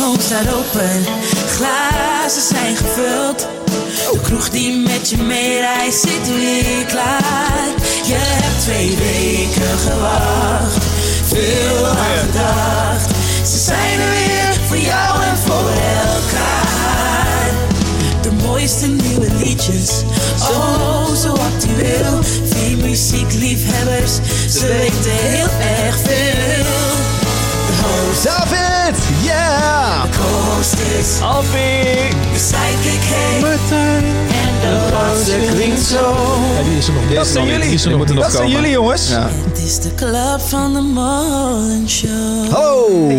telefoon staat open, glazen zijn gevuld. De kroeg die met je meereist zit weer klaar. Je hebt twee weken gewacht, veel aan gedacht. Ze zijn er weer voor jou en voor elkaar. De mooiste nieuwe liedjes, oh zo actueel. Vier muziekliefhebbers, ze weten heel erg veel. David! Yeah! De host is Alfie! de sidekick heet en de laatste klinkt zo. Ja, die is er nog. Dat zijn Die jullie. is er nog. Dat zijn jullie jongens. Ja. Het is de club van de Molen Show. Hallo,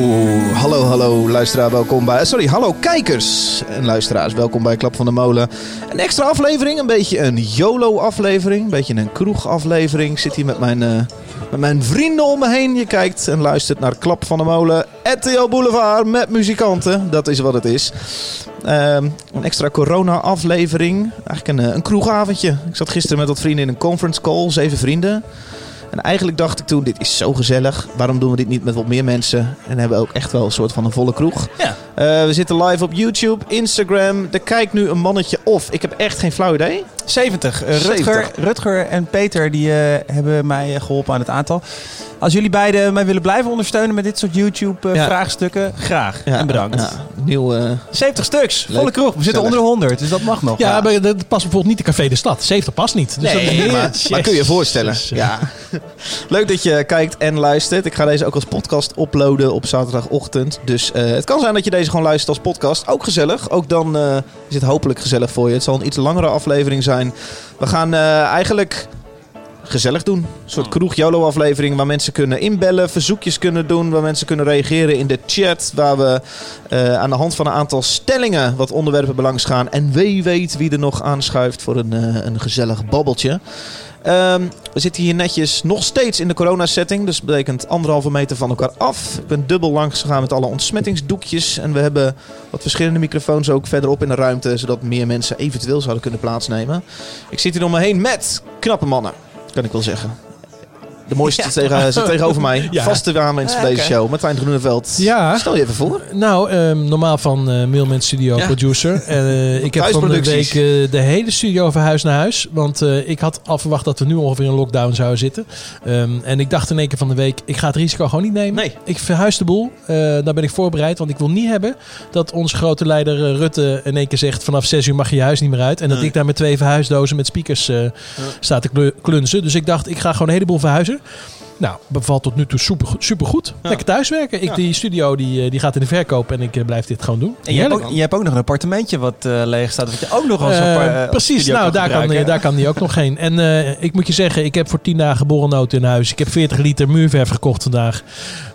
hallo, hallo luisteraar, welkom bij... Sorry, hallo kijkers en luisteraars, welkom bij Klap van de Molen. Een extra aflevering, een beetje een YOLO-aflevering, een beetje een kroeg-aflevering. Ik zit hier met mijn, eh, met mijn vrienden om me heen. Je kijkt en luistert naar Klap van de Molen, RTL Boulevard met muzikanten. Dat is wat het is. Ehm, een extra corona-aflevering, eigenlijk een, eh, een kroegavondje. Ik zat gisteren met wat vrienden in een conference call, zeven vrienden. En eigenlijk dacht ik toen, dit is zo gezellig. Waarom doen we dit niet met wat meer mensen? En hebben we ook echt wel een soort van een volle kroeg. Ja. Eh, we zitten live op YouTube, Instagram. Er kijkt nu een mannetje of. Ik heb echt geen flauw idee. 70. Eh, Rutger, 70. Rutger en Peter die, eh, hebben mij eh, geholpen aan het aantal. Als jullie beiden mij willen blijven ondersteunen met dit soort Ja. YouTube-vraagstukken, graag. En bedankt. Ja, nieuw, eh, 70 stuks, Leuk. volle kroeg. We zitten onder de 100, dus dat mag nog. Ja, maar dat past bijvoorbeeld niet de Café de Stad. 70 past niet. Dus Nee, dat maar, maar kun je je voorstellen. Ja. Leuk dat je kijkt en luistert. Ik ga deze ook als podcast uploaden op zaterdagochtend. Dus eh, het kan zijn dat je deze gewoon luistert als podcast. Ook gezellig. Ook dan eh, is het hopelijk gezellig voor je. Het zal een iets langere aflevering zijn. We gaan eh, eigenlijk gezellig doen. Een soort kroeg YOLO aflevering waar mensen kunnen inbellen, verzoekjes kunnen doen, waar mensen kunnen reageren in de chat, waar we eh, aan de hand van een aantal stellingen wat onderwerpen belangs gaan. En wie weet wie er nog aanschuift voor een, eh, een gezellig babbeltje. Ehm, we zitten hier netjes nog steeds in de coronasetting. Dus dat betekent anderhalve meter van elkaar af. Ik ben dubbel langs gegaan met alle ontsmettingsdoekjes. En we hebben wat verschillende microfoons ook verderop in de ruimte. Zodat meer mensen eventueel zouden kunnen plaatsnemen. Ik zit hier om me heen met knappe mannen. Kan ik wel zeggen. De mooiste tegen, zit tegenover mij. Ja. Vaste aanwinst van deze show. Martijn Groeneveld. Ja. Stel je even voor. Nou, ehm, normaal van eh Mailman Studio Ja. producer. Eh, ik heb van de week eh, de hele studio verhuisd naar huis. Want eh, ik had al verwacht dat we nu ongeveer in lockdown zouden zitten. Ehm, en ik dacht in één keer van de week, ik ga het risico gewoon niet nemen. Nee. Ik verhuis de boel. Eh, daar ben ik voorbereid. Want ik wil niet hebben dat onze grote leider Rutte in één keer zegt... vanaf zes uur mag je je huis niet meer uit. En dat Nee. ik daar met twee verhuisdozen met speakers eh sta te klunzen. Dus ik dacht, ik ga gewoon een heleboel verhuizen. Nou, bevalt tot nu toe super, super goed. Ja. Lekker thuiswerken. Ik, Ja. Die studio die, eh, die gaat in de verkoop en ik eh, blijf dit gewoon doen. En je hebt, ook, je hebt ook nog een appartementje wat eh, leeg staat. Wat je ook nog als als precies, nou daar kan, daar kan die ook nog heen. En eh, ik moet je zeggen, ik heb voor 10 dagen borrelnoten in huis. Ik heb 40 liter muurverf gekocht vandaag.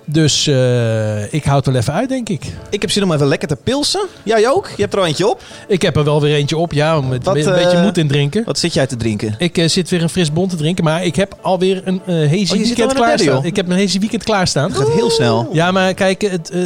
Dus eh, ik houd wel even uit, denk ik. Ik heb zin om even lekker te pilsen. Jij ook? Je hebt er al eentje op. Ik heb er wel weer eentje op, ja, om Wat, een eh, beetje moed in drinken. Wat zit jij te drinken? Ik eh, zit weer een fris bont te drinken, maar ik heb alweer een eh hazy Oh, weekend klaarstaan. Ik heb een hazy weekend klaarstaan. Het gaat heel snel. Ja, maar kijk, het, eh,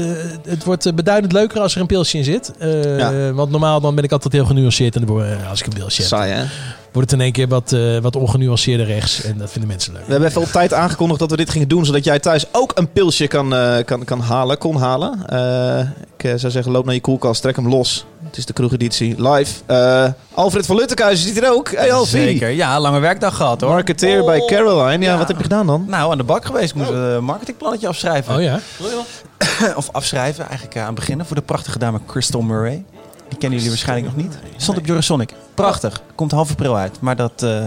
het wordt eh, beduidend leuker als er een pilsje in zit. Eh, Ja. Want normaal dan ben ik altijd heel genuanceerd. Eh, als ik een pilsje heb, Saai hè? Wordt het in één keer wat, eh, wat ongenuanceerder rechts. En dat vinden mensen leuk. We hebben even op tijd aangekondigd dat we dit gingen doen, zodat jij thuis ook een pilsje kan, eh, kan, kan halen, kon halen. Eh, ik zou zeggen, loop naar je koelkast, trek hem los. Het is de kroegeditie live. Eh, Alfred van Luttekhuizen zit hier ook. Hey Alfie. Zeker, ja, lange werkdag gehad hoor. Marketeer bij Caroline. Ja, Ja. wat heb je gedaan dan? Nou, aan de bak geweest. Ik moest een marketingplannetje afschrijven. Oh ja? of afschrijven, eigenlijk aan het beginnen. Voor de prachtige dame Crystal Murray. Die kennen jullie waarschijnlijk nog niet. Stond op Eurosonic. Prachtig. Komt half april uit. Maar dat, eh,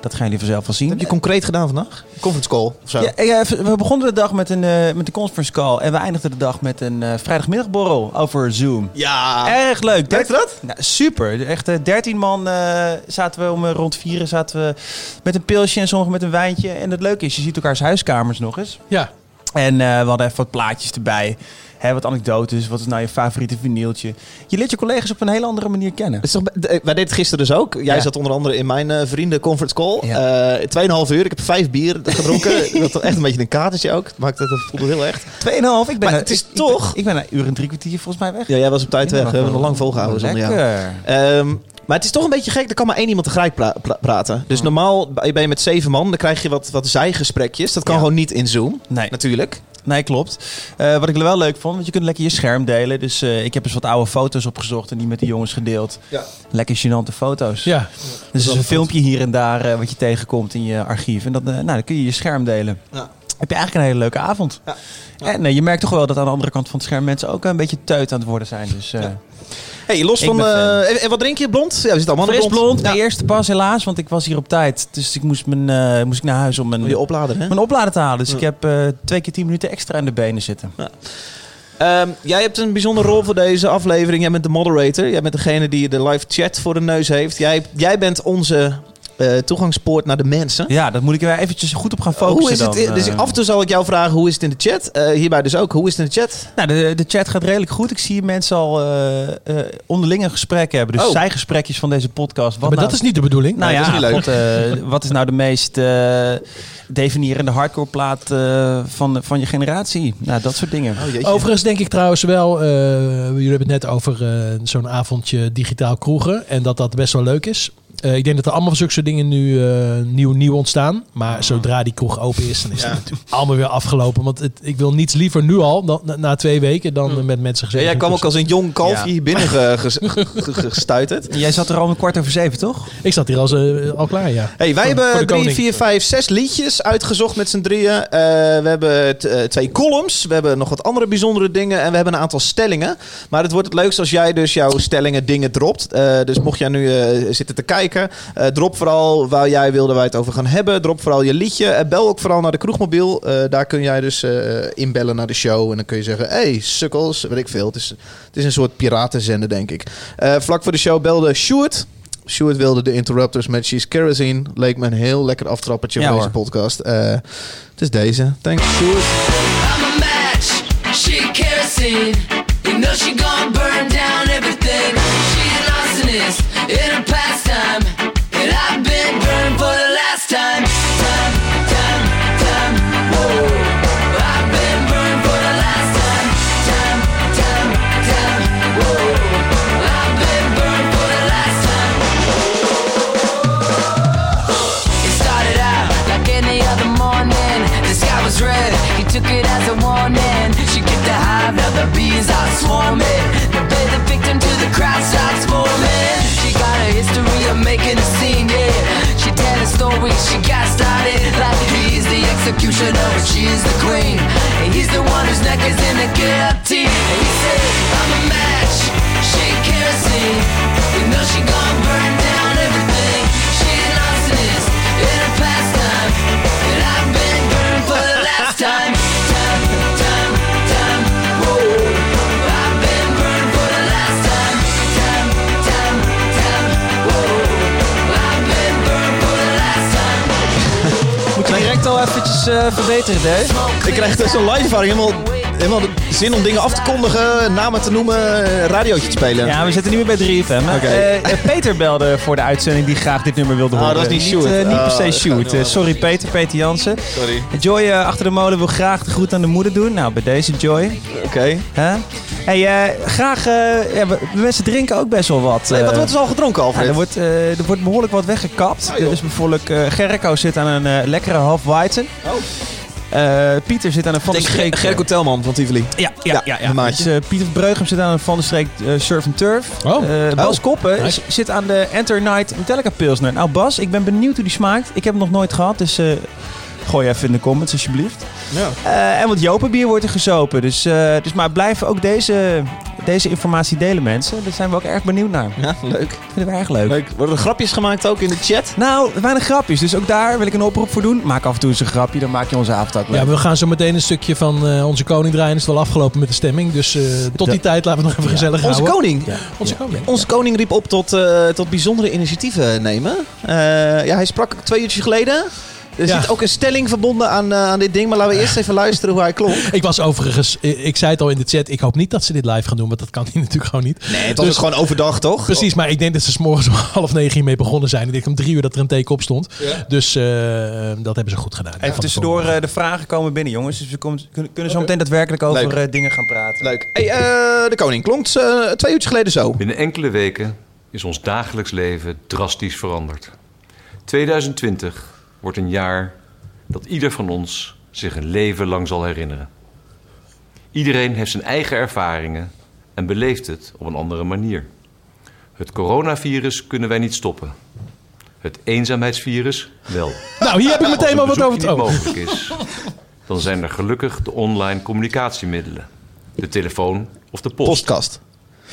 dat gaan jullie vanzelf wel zien. Wat heb je concreet gedaan vandaag? Conference call of zo? Ja, eh, we begonnen de dag met een, eh, met een conference call. En we eindigden de dag met een vrijdagmiddagborrel over Zoom. Ja. Erg leuk. Werkte dat? Nou, super. Echt 13 man zaten we om rond vieren zaten we met een pilsje en sommigen met een wijntje. En het leuke is, je ziet elkaars huiskamers nog eens. Ja. En we hadden even wat plaatjes erbij. Hè, wat anekdotes. Wat is nou je favoriete vinyeltje? Je leert je collega's op een hele andere manier kennen. Is toch, wij deden het gisteren dus ook. Jij Ja. zat onder andere in mijn eh, vrienden conference call. Ja. Eh, Tweeënhalf uur. Ik heb vijf bier gedronken. dat was echt een beetje een katertje ook. Het maakte het voelde heel echt. 2,5. Ik ben Maar het is ik- ik toch- ben- Ik ben een uur en drie kwartier volgens mij weg. Ja, jij was op tijd weg. We hebben nog lang volgehouden zonder jou. Ehm, maar het is toch een beetje gek. Er kan maar één iemand tegelijk pra- pra- praten. Dus normaal ben je met zeven man. Dan krijg je wat, wat zijgesprekjes. Dat kan Ja. gewoon niet in Zoom. Nee. Natuurlijk. Nee, klopt. Eh, wat ik wel leuk vond, want je kunt lekker je scherm delen. Dus eh, ik heb eens wat oude foto's opgezocht en die met de jongens gedeeld. Ja. Lekker gênante foto's. Ja, Dus is een filmpje hier en daar eh, wat je tegenkomt in je archief. En dat, nou, dan kun je je scherm delen. Ja. Heb je eigenlijk een hele leuke avond. Ja. En eh, je merkt toch wel dat aan de andere kant van het scherm mensen ook een beetje teut aan het worden zijn. Dus eh Hey, los Ik van... eh, en, wat drink je? Blond? Ja, we zitten allemaal fris blond, Ja. mijn eerste pas helaas, want ik was hier op tijd. Dus ik moest, mijn, eh, moest ik naar huis om mijn, Je oplader, hè? mijn oplader te halen. Dus Ja. ik heb eh, twee keer tien minuten extra in de benen zitten. Ehm, jij hebt een bijzondere rol voor deze aflevering. Jij bent de moderator. Jij bent degene die de live chat voor de neus heeft. Jij, jij bent onze eh, toegangspoort naar de mensen. Ja, dat moet ik er eventjes goed op gaan focussen hoe is het? dan, in- dus eh. af en toe zal ik jou vragen hoe is het in de chat. Eh, hierbij dus ook. Hoe is het in de chat? Nou, de, de chat gaat redelijk goed. Ik zie mensen al eh, eh, onderling een gesprek hebben. Dus Oh. zijgesprekjes van deze podcast. Wat maar nou, dat is niet de bedoeling. Nou ja, dat is niet leuk. God, eh, wat is nou de meest eh definiërende hardcore plaat eh, van, van je generatie? Nou, dat soort dingen. Oh. Overigens denk ik trouwens wel, eh, jullie hebben het net over eh, zo'n avondje digitaal kroegen en dat dat best wel leuk is. Eh, ik denk dat er allemaal zulke soort dingen nu eh, nieuw, nieuw ontstaan. Maar zodra die kroeg open is, dan is Ja. het natuurlijk allemaal weer afgelopen. Want het, ik wil niets liever nu al, dan, na, na twee weken, dan eh, met mensen Ja, gezegd. jij kwam ook als een jong kalfje Ja. hier binnen ge- ges- ge- ge- gestuiterd. Jij zat er al een kwart over zeven, toch? Ik zat hier als, eh, al klaar, ja. Hey, wij Voor- voor hebben de drie, vier, vijf, zes liedjes uitgezocht met z'n drieën. Eh, we hebben t- eh, twee columns. We hebben nog wat andere bijzondere dingen. En we hebben een aantal stellingen. Maar het wordt het leukst als jij dus jouw stellingen dingen dropt. Eh, dus mocht jij nu eh, zitten te kijken, eh, drop vooral waar jij wilde wij het over gaan hebben. Drop vooral je liedje. Eh, bel ook vooral naar de kroegmobiel. Eh, daar kun jij dus eh, inbellen naar de show. En dan kun je zeggen, hey, sukkels, weet ik veel. Het is, het is een soort piratenzender, denk ik. Eh, vlak voor de show belde Sjoerd. Sjoerd wilde de Interrupters met She's Kerosene. Leek me een heel lekker aftrappertje Ja, voor deze hoor. podcast. Eh, het is deze. Thanks, Sjoerd. Swarming. Now play the victim to the crowd starts forming. She got a history of making a scene, yeah. She tell a story, she got started like he's the executioner, but she's the queen. And he's the one whose neck is in the guillotine. And he said, I'm a match, she kerosene. Direct al eventjes eh, verbeteren, Dave? Ik krijg dus een live ervaring. Helemaal, helemaal de zin om dingen af te kondigen, namen te noemen, eh, radiootje te spelen. Ja, we zitten nu weer bij 3FM. hè? Oké. Eh, eh, Peter belde voor de uitzending die graag dit nummer wilde Ah, horen. dat is niet Sjoerd. eh, niet per Ah, se Sjoerd. Eh, wel. sorry Peter, Peter Jansen. Sorry. Joy achter de molen wil graag de groet aan de moeder doen. Nou, bij deze Joy. Oké. Hè? Hey, graag... ja, we- mensen drinken ook best wel wat. Eh. wat wordt er al gedronken, Ja, Alfred? er, wordt, er wordt behoorlijk wat weggekapt. Ah, joh. dus bijvoorbeeld Gerco zit aan een lekkere half Weizen. Oh. Eh, Pieter zit aan een Van der Denk Streek... Gerco Telman van Tivoli. Ja, ja, Ja, ja. ja. een maatje. Dus, eh, Pieter Breugem zit aan een Van der Streek eh, Surf and Turf. Oh. Eh, Bas Oh. Koppen Nice. zit aan de Enter Night Metallica Pilsner. Nou Bas, ik ben benieuwd hoe die smaakt. Ik heb hem nog nooit gehad, dus eh, gooi even in de comments alsjeblieft. Ja. Eh, en wat Jopenbier wordt er gezopen. Dus, eh, dus maar blijf ook deze, deze informatie delen mensen. Daar zijn we ook erg benieuwd naar. ja, leuk. Vinden we erg leuk. leuk. Worden er grapjes gemaakt ook in de chat? Nou, weinig grapjes. Dus ook daar wil ik een oproep voor doen. Maak af en toe eens een grapje, dan maak je onze avond ook leuk. Ja, we gaan zo meteen een stukje van eh, onze koning draaien. Het is wel afgelopen met de stemming. Dus eh, tot die tijd laten we nog even gezellig Onze houden. koning. Ja, onze koning. Onze koning riep op tot, eh, tot bijzondere initiatieven nemen. Eh, ja, hij sprak twee uurtjes geleden. Er Ja. zit ook een stelling verbonden aan, eh, aan dit ding. Maar laten we eerst even luisteren hoe hij klonk. Ik was overigens, ik zei het al in de chat, ik hoop niet dat ze dit live gaan doen, want dat kan hij natuurlijk gewoon niet. Nee, het was Dus- ook gewoon overdag, toch? Precies, maar ik denk dat ze 's morgens om half negen hiermee begonnen zijn. Ik denk om drie uur dat er een teken op stond. Ja. Dus eh, dat hebben ze goed gedaan. Even tussendoor, eh, de vragen komen binnen, jongens. Dus we komen- kunnen, kunnen zo meteen daadwerkelijk over Leuk. dingen gaan praten. Leuk. Hey, eh, de koning klonk eh, twee uurtjes geleden zo. Binnen enkele weken is ons dagelijks leven drastisch veranderd. 2020 wordt een jaar dat ieder van ons zich een leven lang zal herinneren. Iedereen heeft zijn eigen ervaringen en beleeft het op een andere manier. Het coronavirus kunnen wij niet stoppen. Het eenzaamheidsvirus wel. Nou, hier heb ik meteen wel Als wat over het mogelijk is, dan zijn er gelukkig de online communicatiemiddelen. De telefoon of de post. Postkast.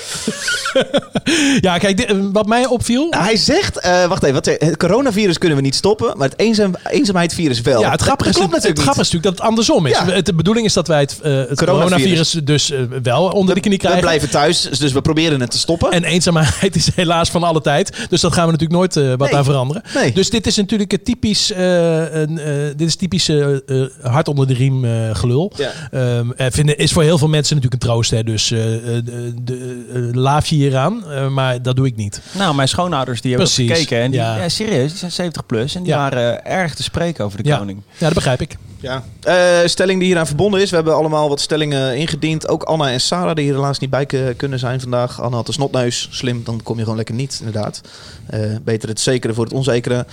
Ja, kijk, dit- wat mij opviel... Hij zegt, eh, wacht even, wat, het coronavirus kunnen we niet stoppen, maar het eenzaam, eenzaamheidsvirus wel. Ja, het grappige, is, het, grappige is natuurlijk dat het andersom is. Ja. Het, de bedoeling is dat wij het, eh, het Coronavirus. dus eh, wel onder de knie niet. We krijgen. blijven thuis, dus we proberen het te stoppen. En eenzaamheid is helaas van alle tijd. Dus dat gaan we natuurlijk nooit wat Nee. aan veranderen. Nee. Dus dit is natuurlijk typisch, een, eh, dit is typisch hard onder de riem gelul. Ja. Ehm, eh, vinden, is voor heel veel mensen natuurlijk een troost. Hè? Dus de, laaf je hieraan. Eh, maar dat doe ik niet. Nou, mijn schoonouders die hebben gekeken. En die, ja. ja. serieus, die zijn 70 plus. En die Ja. waren eh, erg te spreken over de Ja. koning. Ja, dat begrijp ik. Ja. Eh, stelling die hieraan verbonden is. We hebben allemaal wat stellingen ingediend. Ook Anna en Sarah, die hier helaas niet bij kunnen zijn vandaag. Anna had een snotneus. Slim, dan kom je gewoon lekker niet, inderdaad. Eh, beter het zekere voor het onzekere.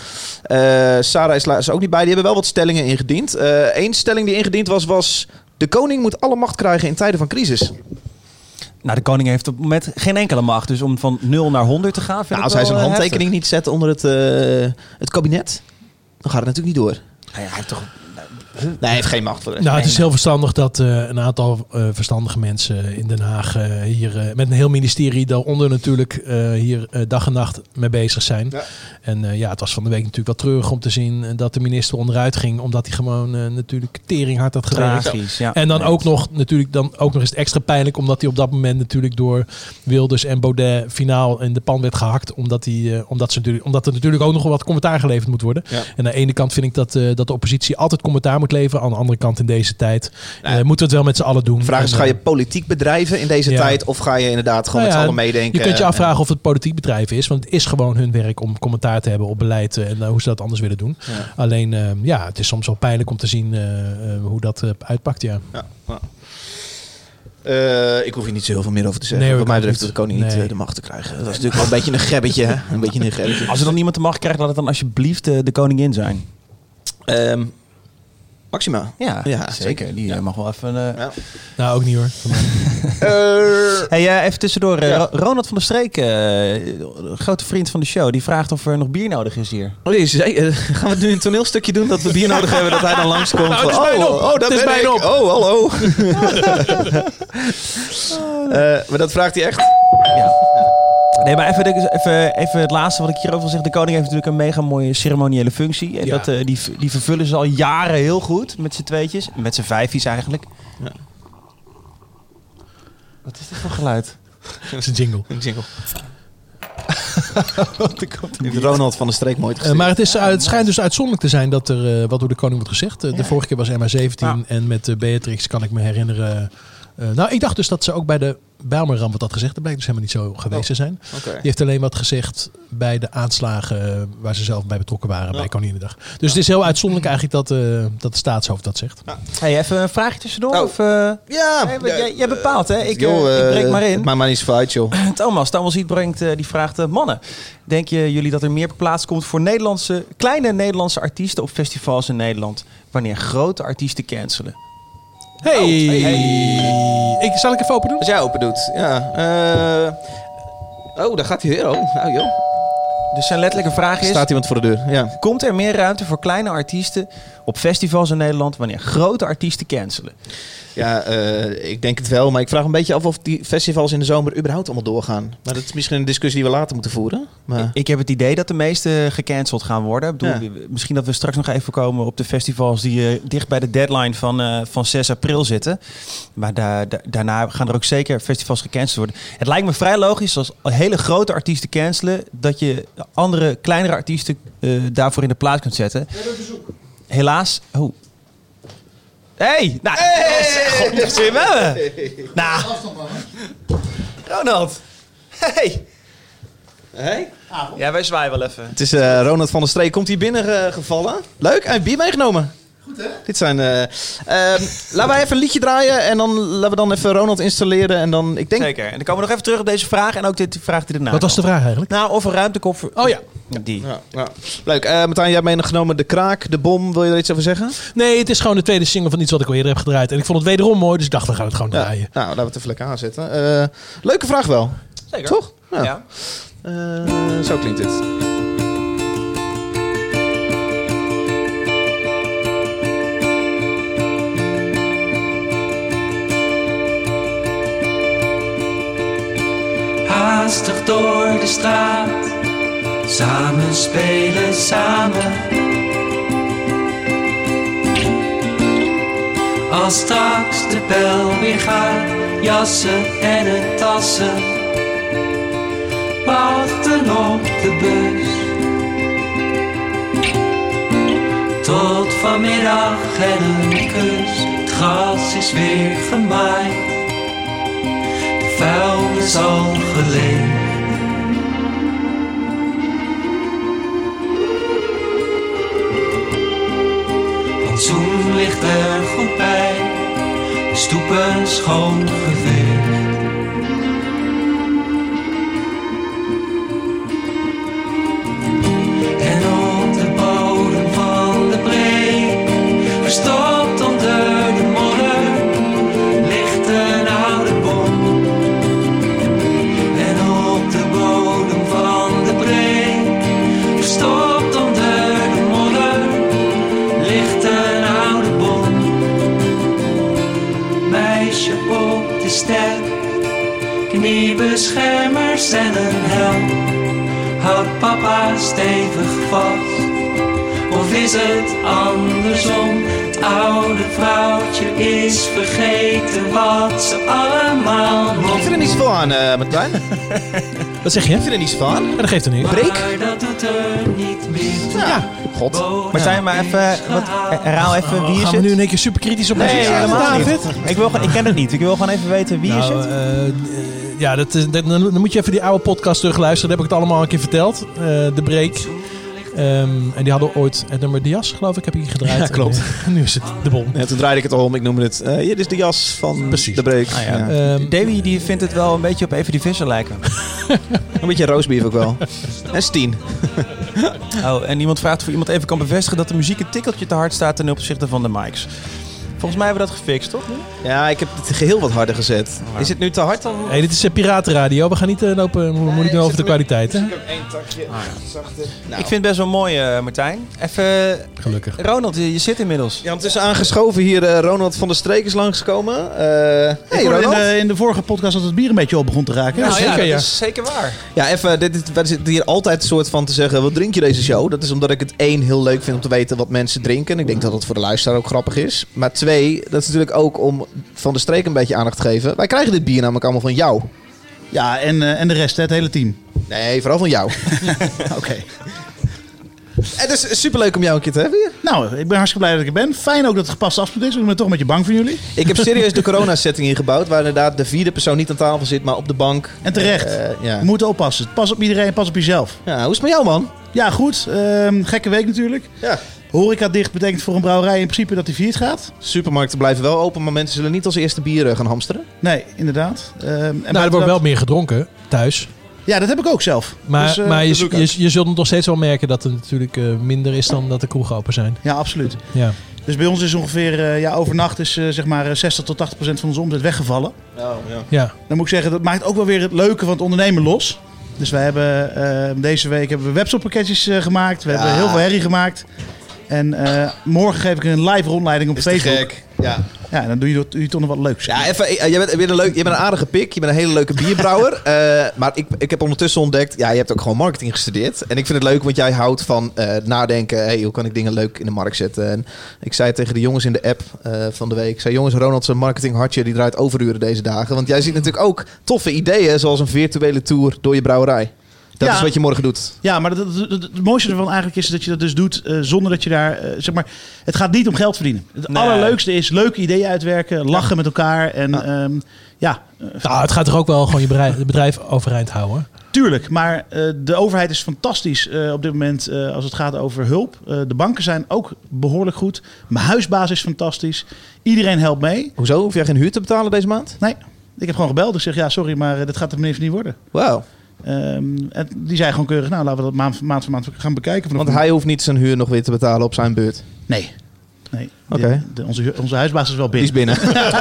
Eh, Sarah is, la- is ook niet bij. Die hebben wel wat stellingen ingediend. Eén stelling die ingediend was, was... De koning moet alle macht krijgen in tijden van crisis. Nou, de koning heeft op het moment geen enkele macht. Dus om van 0 naar 100 te gaan, vind Nou, als hij zijn eh, handtekening niet zet onder het, eh, het kabinet... dan gaat het natuurlijk niet door. Nou ja, hij heeft toch... Nee, hij heeft geen macht voor de. Nou, het is heel verstandig dat eh, een aantal eh, verstandige mensen in Den Haag eh, hier eh, met een heel ministerie daaronder natuurlijk eh, hier eh, dag en nacht mee bezig zijn. Ja. En eh, ja, het was van de week natuurlijk wat treurig om te zien eh, dat de minister onderuit ging, omdat hij gewoon eh, natuurlijk tering hard had. Tragisch, ja. En dan ook nog natuurlijk dan ook nog eens extra pijnlijk, omdat hij op dat moment natuurlijk door Wilders en Baudet finaal in de pan werd gehakt, omdat, hij, eh, omdat, ze natuurlijk, omdat er natuurlijk ook nog wel wat commentaar geleverd moet worden. Ja. En aan de ene kant vind ik dat, eh, dat de oppositie altijd commentaar moet leveren, aan de andere kant in deze tijd Nou, eh, moeten we het wel met z'n allen doen. De vraag is, En, ga eh, je politiek bedrijven in deze Ja. tijd... of ga je inderdaad gewoon Nou met z'n allen meedenken? Je kunt je en- afvragen of het politiek bedrijf is, want het is gewoon hun werk om commentaar te hebben op beleid eh, en eh, hoe ze dat anders willen doen. Ja. Alleen, eh, ja, het is soms wel pijnlijk om te zien eh, eh, hoe dat eh, uitpakt, ja. Ja, ja. Eh, ik hoef hier niet zo heel veel meer over te zeggen. Nee, Wat mij betreft de koning niet Nee. eh, de macht te krijgen. Dat is natuurlijk wel een beetje een gebbetje. hè? Een beetje een gebbetje. Als er dan niemand de macht krijgt, laat het dan alsjeblieft eh, de koningin zijn. Ehm, Maxima. Ja, Ja, zeker. Die Ja. eh, mag wel even... eh, Ja. Nou, ook niet hoor. Eh, Hey, eh, even tussendoor. eh, Ronald van der Streek, eh, een grote vriend van de show, die vraagt of er nog bier nodig is hier. oh, zei, gaan we nu een toneelstukje doen dat we bier nodig hebben dat hij dan langskomt? Nou, het is Van, oh, oh, Het is bijna ik. op. Oh, hallo. Eh, maar dat vraagt hij echt? Ja. Nee, maar even, even, even het laatste wat ik hierover wil zeggen. De koning heeft natuurlijk een mega mooie ceremoniële functie. En Ja. dat, eh, die, die vervullen ze al jaren heel goed met z'n tweetjes. Met z'n vijfjes eigenlijk. Ja. Wat is dit voor geluid? Dat is een jingle. Een jingle. Heeft Ronald van der Streek mooi Eh, gezien. maar het, is, het schijnt dus uitzonderlijk te zijn dat er eh, wat door de koning wordt gezegd. Eh, De vorige keer was MH17 Ja. en met eh, Beatrix kan ik me herinneren. Eh, nou, ik dacht dus dat ze ook bij de Bijlmerramp wat had gezegd. Dat blijkt dus helemaal niet zo geweest te zijn. Die heeft alleen wat gezegd bij de aanslagen eh, waar ze zelf bij betrokken waren Ja. bij Koninginnedag. Dus het is heel uitzonderlijk eigenlijk dat, eh, dat de staatshoofd dat zegt. Hey, even een vraagje tussendoor. Oh. Of, Ja. maar jij, jij bepaalt, hè? Ik, Joh, ik breek maar in. Maakt maar niet zo uit, joh. Thomas, Thomas Hiet brengt, die vraagt... mannen, denken jullie dat er meer plaats komt voor Nederlandse, kleine Nederlandse artiesten op festivals in Nederland... wanneer grote artiesten cancelen? Hey! Oh, Ik, zal ik even open doen? Als jij open doet, ja. eh, oh, daar gaat hij weer. Oh, nou joh. Dus zijn letterlijke vraag is... Staat iemand voor de deur, ja. Komt er meer ruimte voor kleine artiesten op festivals in Nederland... wanneer grote artiesten cancelen? Ja, eh, ik denk het wel. Maar ik vraag een beetje af of die festivals in de zomer überhaupt allemaal doorgaan. Maar dat is misschien een discussie die we later moeten voeren. Maar... Ik heb het idee dat de meeste gecanceld gaan worden. Ik bedoel, Ja. Misschien dat we straks nog even komen op de festivals die eh, dicht bij de deadline van, eh, van 6 april zitten. Maar da- da- daarna gaan er ook zeker festivals gecanceld worden. Het lijkt me vrij logisch als hele grote artiesten cancelen, dat je andere kleinere artiesten eh, daarvoor in de plaats kunt zetten. Helaas. Oh. Hey! Nou, God, dat zit we hebben. Nou. Ronald. Hey! Hey? Ja, wij zwaaien wel even. Het is eh, Ronald van der Streek. Komt hier binnen gevallen. Leuk, hij heeft bier meegenomen. Goed hè? Dit zijn... eh, ehm, laten wij even een liedje draaien. En dan laten we dan even Ronald installeren. En dan, ik denk... Zeker. En dan komen we nog even terug op deze vraag en ook dit vraag die erna Wat was de vraag eigenlijk? Nou, of er ruimte komt voor... Oh ja. Die. Ja, ja. Leuk. Eh Martijn, jij hebt meegenomen De Kraak, De Bom. Wil je er iets over zeggen? Nee, het is gewoon de tweede single van iets wat ik al eerder heb gedraaid. En ik vond het wederom mooi, dus ik dacht, we gaan het gewoon Ja. draaien. Nou, laten we het even lekker aanzetten. Eh, leuke vraag wel. Zeker. Toch? Ja. Ja. Eh, zo klinkt dit. Haastig door de straat, samen spelen samen. Als straks de bel weer gaat, jassen en de tassen. Wachten op de bus. Tot vanmiddag en een kus, het gras is weer gemaaid. De vuilnis al geleegd. Plantsoen ligt er goed bij, de stoepen schoon geveegd. En op de bodem van de breek, verstopt zoveel aan, eh Martijn. Ik Wat zeg je? vind er niet zoveel aan. Ja, dat geeft er niet. Breek? Maar dat doet er niet meer toe. Ja. God. Martijn, maar even, wat, herhaal even wie is Gaan we het? nu in één keer super kritisch op Nee, helemaal David? niet. Ik, wil, gewoon- ik ken het niet. Ik wil gewoon even weten wie is Nou, het. eh, eh, ja, dat, is- dat- dan, moet je even die oude podcast terugluisteren. Daar heb ik het allemaal een keer verteld. Eh, de Break. Ehm, en die hadden ooit het nummer De Jas, geloof ik, heb ik hier gedraaid. Ja, klopt. En nu is het De Bom. Ja, toen draaide ik het al om. Ik noemde het. eh hier dit is de jas van Precies. de break. Ah, ja. ja. Ehm, Davy die vindt het wel een beetje op even die visser lijken. Een beetje roastbeef ook wel. en Steen. Oh, en iemand vraagt of iemand even kan bevestigen dat de muziek een tikkeltje te hard staat ten opzichte van de mics. Volgens mij hebben we dat gefixt, toch? Ja, ik heb het geheel wat harder gezet. Is het nu te hard dan? hey, dit is uh, Piratenradio. We gaan niet uh, lopen, mo- niet meer over de kwaliteit. Hè? Ik heb één takje zachter. Nou. Ik vind het best wel mooi, eh, Martijn. Even, Gelukkig. Ronald, je, je zit inmiddels. Ja, ondertussen aangeschoven hier eh, Ronald van der Streek is langsgekomen. Eh hey Ik in, Ronald. de, in de vorige podcast dat het bier een beetje op begon te raken. Ja, Nou zeker, dat ja. is zeker waar. Ja, even, dit, dit, wij zitten hier altijd een soort van te zeggen, wat drink je deze show? Dat is omdat ik het één, heel leuk vind om te weten wat mensen drinken. Ik denk dat het voor de luisteraar ook grappig is. Maar twee, dat is natuurlijk ook om Van de Streek een beetje aandacht te geven. Wij krijgen dit bier namelijk allemaal van jou. Ja, en, eh, en de rest, hè, het hele team. Nee, vooral van jou. Oké. Het is superleuk om jou een keer te hebben hier. Nou, ik ben hartstikke blij dat ik er ben. Fijn ook dat het gepast afspraak is. want Ik ben toch een beetje bang voor jullie. Ik heb serieus de corona-setting ingebouwd, waar inderdaad de vierde persoon niet aan tafel zit, maar op de bank. En terecht. Eh, ja. Je moet oppassen. Pas op iedereen, pas op jezelf. ja, hoe is het met jou, man? Ja, goed. Ehm, gekke week natuurlijk. Ja. Horeca dicht betekent voor een brouwerij in principe dat die viert gaat. Supermarkten blijven wel open, maar mensen zullen niet als eerste bieren gaan hamsteren. Nee, inderdaad. Ehm, en Nou, er wordt wel meer gedronken thuis. Ja, dat heb ik ook zelf. Maar, Dus, eh, maar je, je, zult nog steeds wel merken dat het natuurlijk eh, minder is dan dat de kroegen open zijn. Ja, absoluut. Ja. Dus bij ons is ongeveer, eh, ja, overnacht is zeg maar eh, 60 tot 80 procent van onze omzet weggevallen. ja. Dan moet ik zeggen, dat maakt ook wel weer het leuke van het ondernemen los. Dus wij hebben eh, deze week hebben we webshoppakketjes gemaakt. We hebben heel veel herrie gemaakt. En eh, morgen geef ik een live rondleiding op Is te Facebook. gek. Ja. Ja, en dan doe je, doe je toch nog wat leuks. Ja, even, jij, bent, je, bent een leuk, je bent een aardige pik. Je bent een hele leuke bierbrouwer. Eh, maar ik, ik heb ondertussen ontdekt... Ja, je hebt ook gewoon marketing gestudeerd. En ik vind het leuk, want jij houdt van nadenken. Hey, hoe kan ik dingen leuk in de markt zetten? En ik zei tegen de jongens in de app van de week... Ik zei, jongens, Ronald zijn marketinghartje die draait overuren deze dagen. Want jij ziet natuurlijk ook toffe ideeën... zoals een virtuele tour door je brouwerij. Dat Ja. is wat je morgen doet. Ja, maar het, het, het- het mooiste ervan eigenlijk is dat je dat dus doet eh, zonder dat je daar, eh, zeg maar, het gaat niet om geld verdienen. Het Nee. allerleukste is leuke ideeën uitwerken, lachen met elkaar en ja, ja eh, Nou, het gaat toch ook wel gewoon je bedrijf, het bedrijf overeind houden. tuurlijk. Maar eh, de overheid is fantastisch eh, op dit moment eh, als het gaat over hulp. Eh, de banken zijn ook behoorlijk goed. Mijn huisbaas is fantastisch. Iedereen helpt mee. Hoezo? Hoef jij geen huur te betalen deze maand? Nee, ik heb gewoon gebeld. Ik zeg ja, sorry, maar eh, dat gaat de meneer niet worden. Wauw. Ehm, en die zei gewoon keurig, nou laten we dat maand, maand voor maand gaan bekijken. Want hij hoeft niet zijn huur nog weer te betalen op zijn beurt. Nee. nee. Oké. Onze, onze huisbaas is wel Die is binnen. binnen.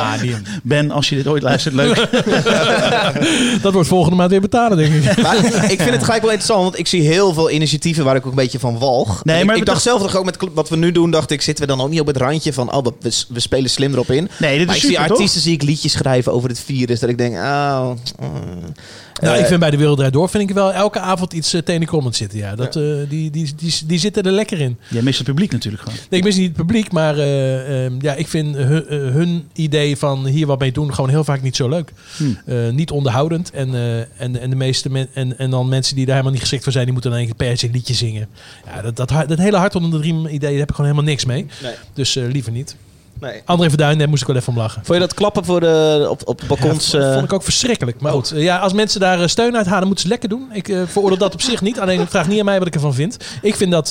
Ah, die, Ben, als je dit ooit luistert, leuk. Dat wordt volgende maand weer betalen, denk ik. Maar ik vind het gelijk wel interessant, want ik zie heel veel initiatieven waar ik ook een beetje van walg. Nee, ik, maar ik dacht zelf toch ook met wat we nu doen, dacht ik, zitten we dan ook niet op het randje van, oh, we, we spelen slim erop in. Nee, dit Maar is ik zie super, toch? artiesten zie ik liedjes schrijven over het virus, dat ik denk, oh... mm. Nou, Eh, ik vind bij de Wereld Door vind ik wel elke avond iets uh, tenenkrommend zitten. Ja. Dat, eh, die, die, die, die zitten er lekker in. Jij mist het publiek natuurlijk gewoon. Nee, ik mis niet het publiek, maar eh, ehm, ja, ik vind hun, hun idee van hier wat mee doen gewoon heel vaak niet zo leuk. Hmm. Niet onderhoudend. En, en, en de meeste men, en, en dan mensen die daar helemaal niet geschikt voor zijn, die moeten dan eigenlijk per se een liedje zingen. Ja, dat, dat, hele hart onder de riem idee, daar heb ik gewoon helemaal niks mee. Nee. Dus liever niet. Nee. André Verduin, daar moest ik wel even om lachen. Vond je dat klappen voor de, op, op balkons? Ja, eh, vond ik ook verschrikkelijk. Maar goed, eh, ja, als mensen daar eh, steun uit halen, moeten ze lekker doen. Ik eh, veroordeel dat op zich niet. Alleen vraag niet aan mij wat ik ervan vind. Ik vind dat...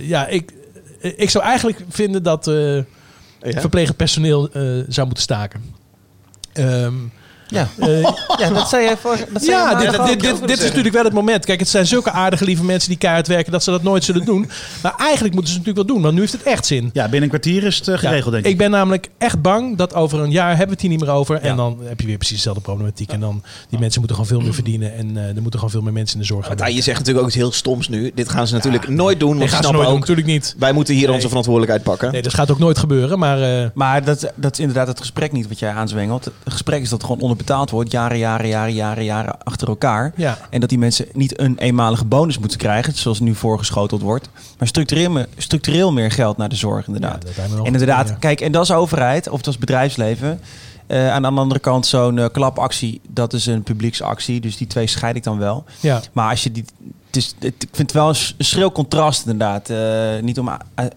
ja, ik, ik zou eigenlijk vinden dat ja? verplegend personeel zou moeten staken. Ehm, ja. eh, ja, dat zei jij voor. Dat zei ja, dit, dit, dit, dit is natuurlijk wel het moment. Kijk, het zijn zulke aardige, lieve mensen die keihard werken... dat ze dat nooit zullen doen. Maar eigenlijk moeten ze het natuurlijk wel doen. Want nu heeft het echt zin. Ja, binnen een kwartier is het eh, geregeld, Ja, denk ik. ik ben namelijk echt bang dat over een jaar hebben we het hier niet meer over. En Ja. dan heb je weer precies dezelfde problematiek. En dan die mensen moeten gewoon veel meer verdienen. En eh er moeten gewoon veel meer mensen in de zorg gaan. Maar je zegt natuurlijk ook iets heel stoms nu. Dit gaan ze natuurlijk nooit doen, want ze gaan ze snappen doen, ook... natuurlijk niet. Wij moeten hier Nee. onze verantwoordelijkheid pakken. Nee, dat gaat ook nooit gebeuren. Maar eh, Maar dat, dat is inderdaad het gesprek niet wat jij aanzwengelt. Het gesprek is dat gewoon onderbetaald wordt, jaren, jaren, jaren, jaren, jaren achter elkaar. ja, En dat die mensen niet een eenmalige bonus moeten krijgen, zoals nu voorgeschoteld wordt. Maar structureel, structureel meer geld naar de zorg, inderdaad. Ja, en inderdaad, ja. kijk, en dat is overheid, of dat is bedrijfsleven. Eh, aan de andere kant, zo'n eh, klapactie, dat is een publieksactie. Dus die twee scheid ik dan wel. ja. Maar als je die. Het is, het- ik vind het wel een schril contrast, inderdaad. Eh, niet om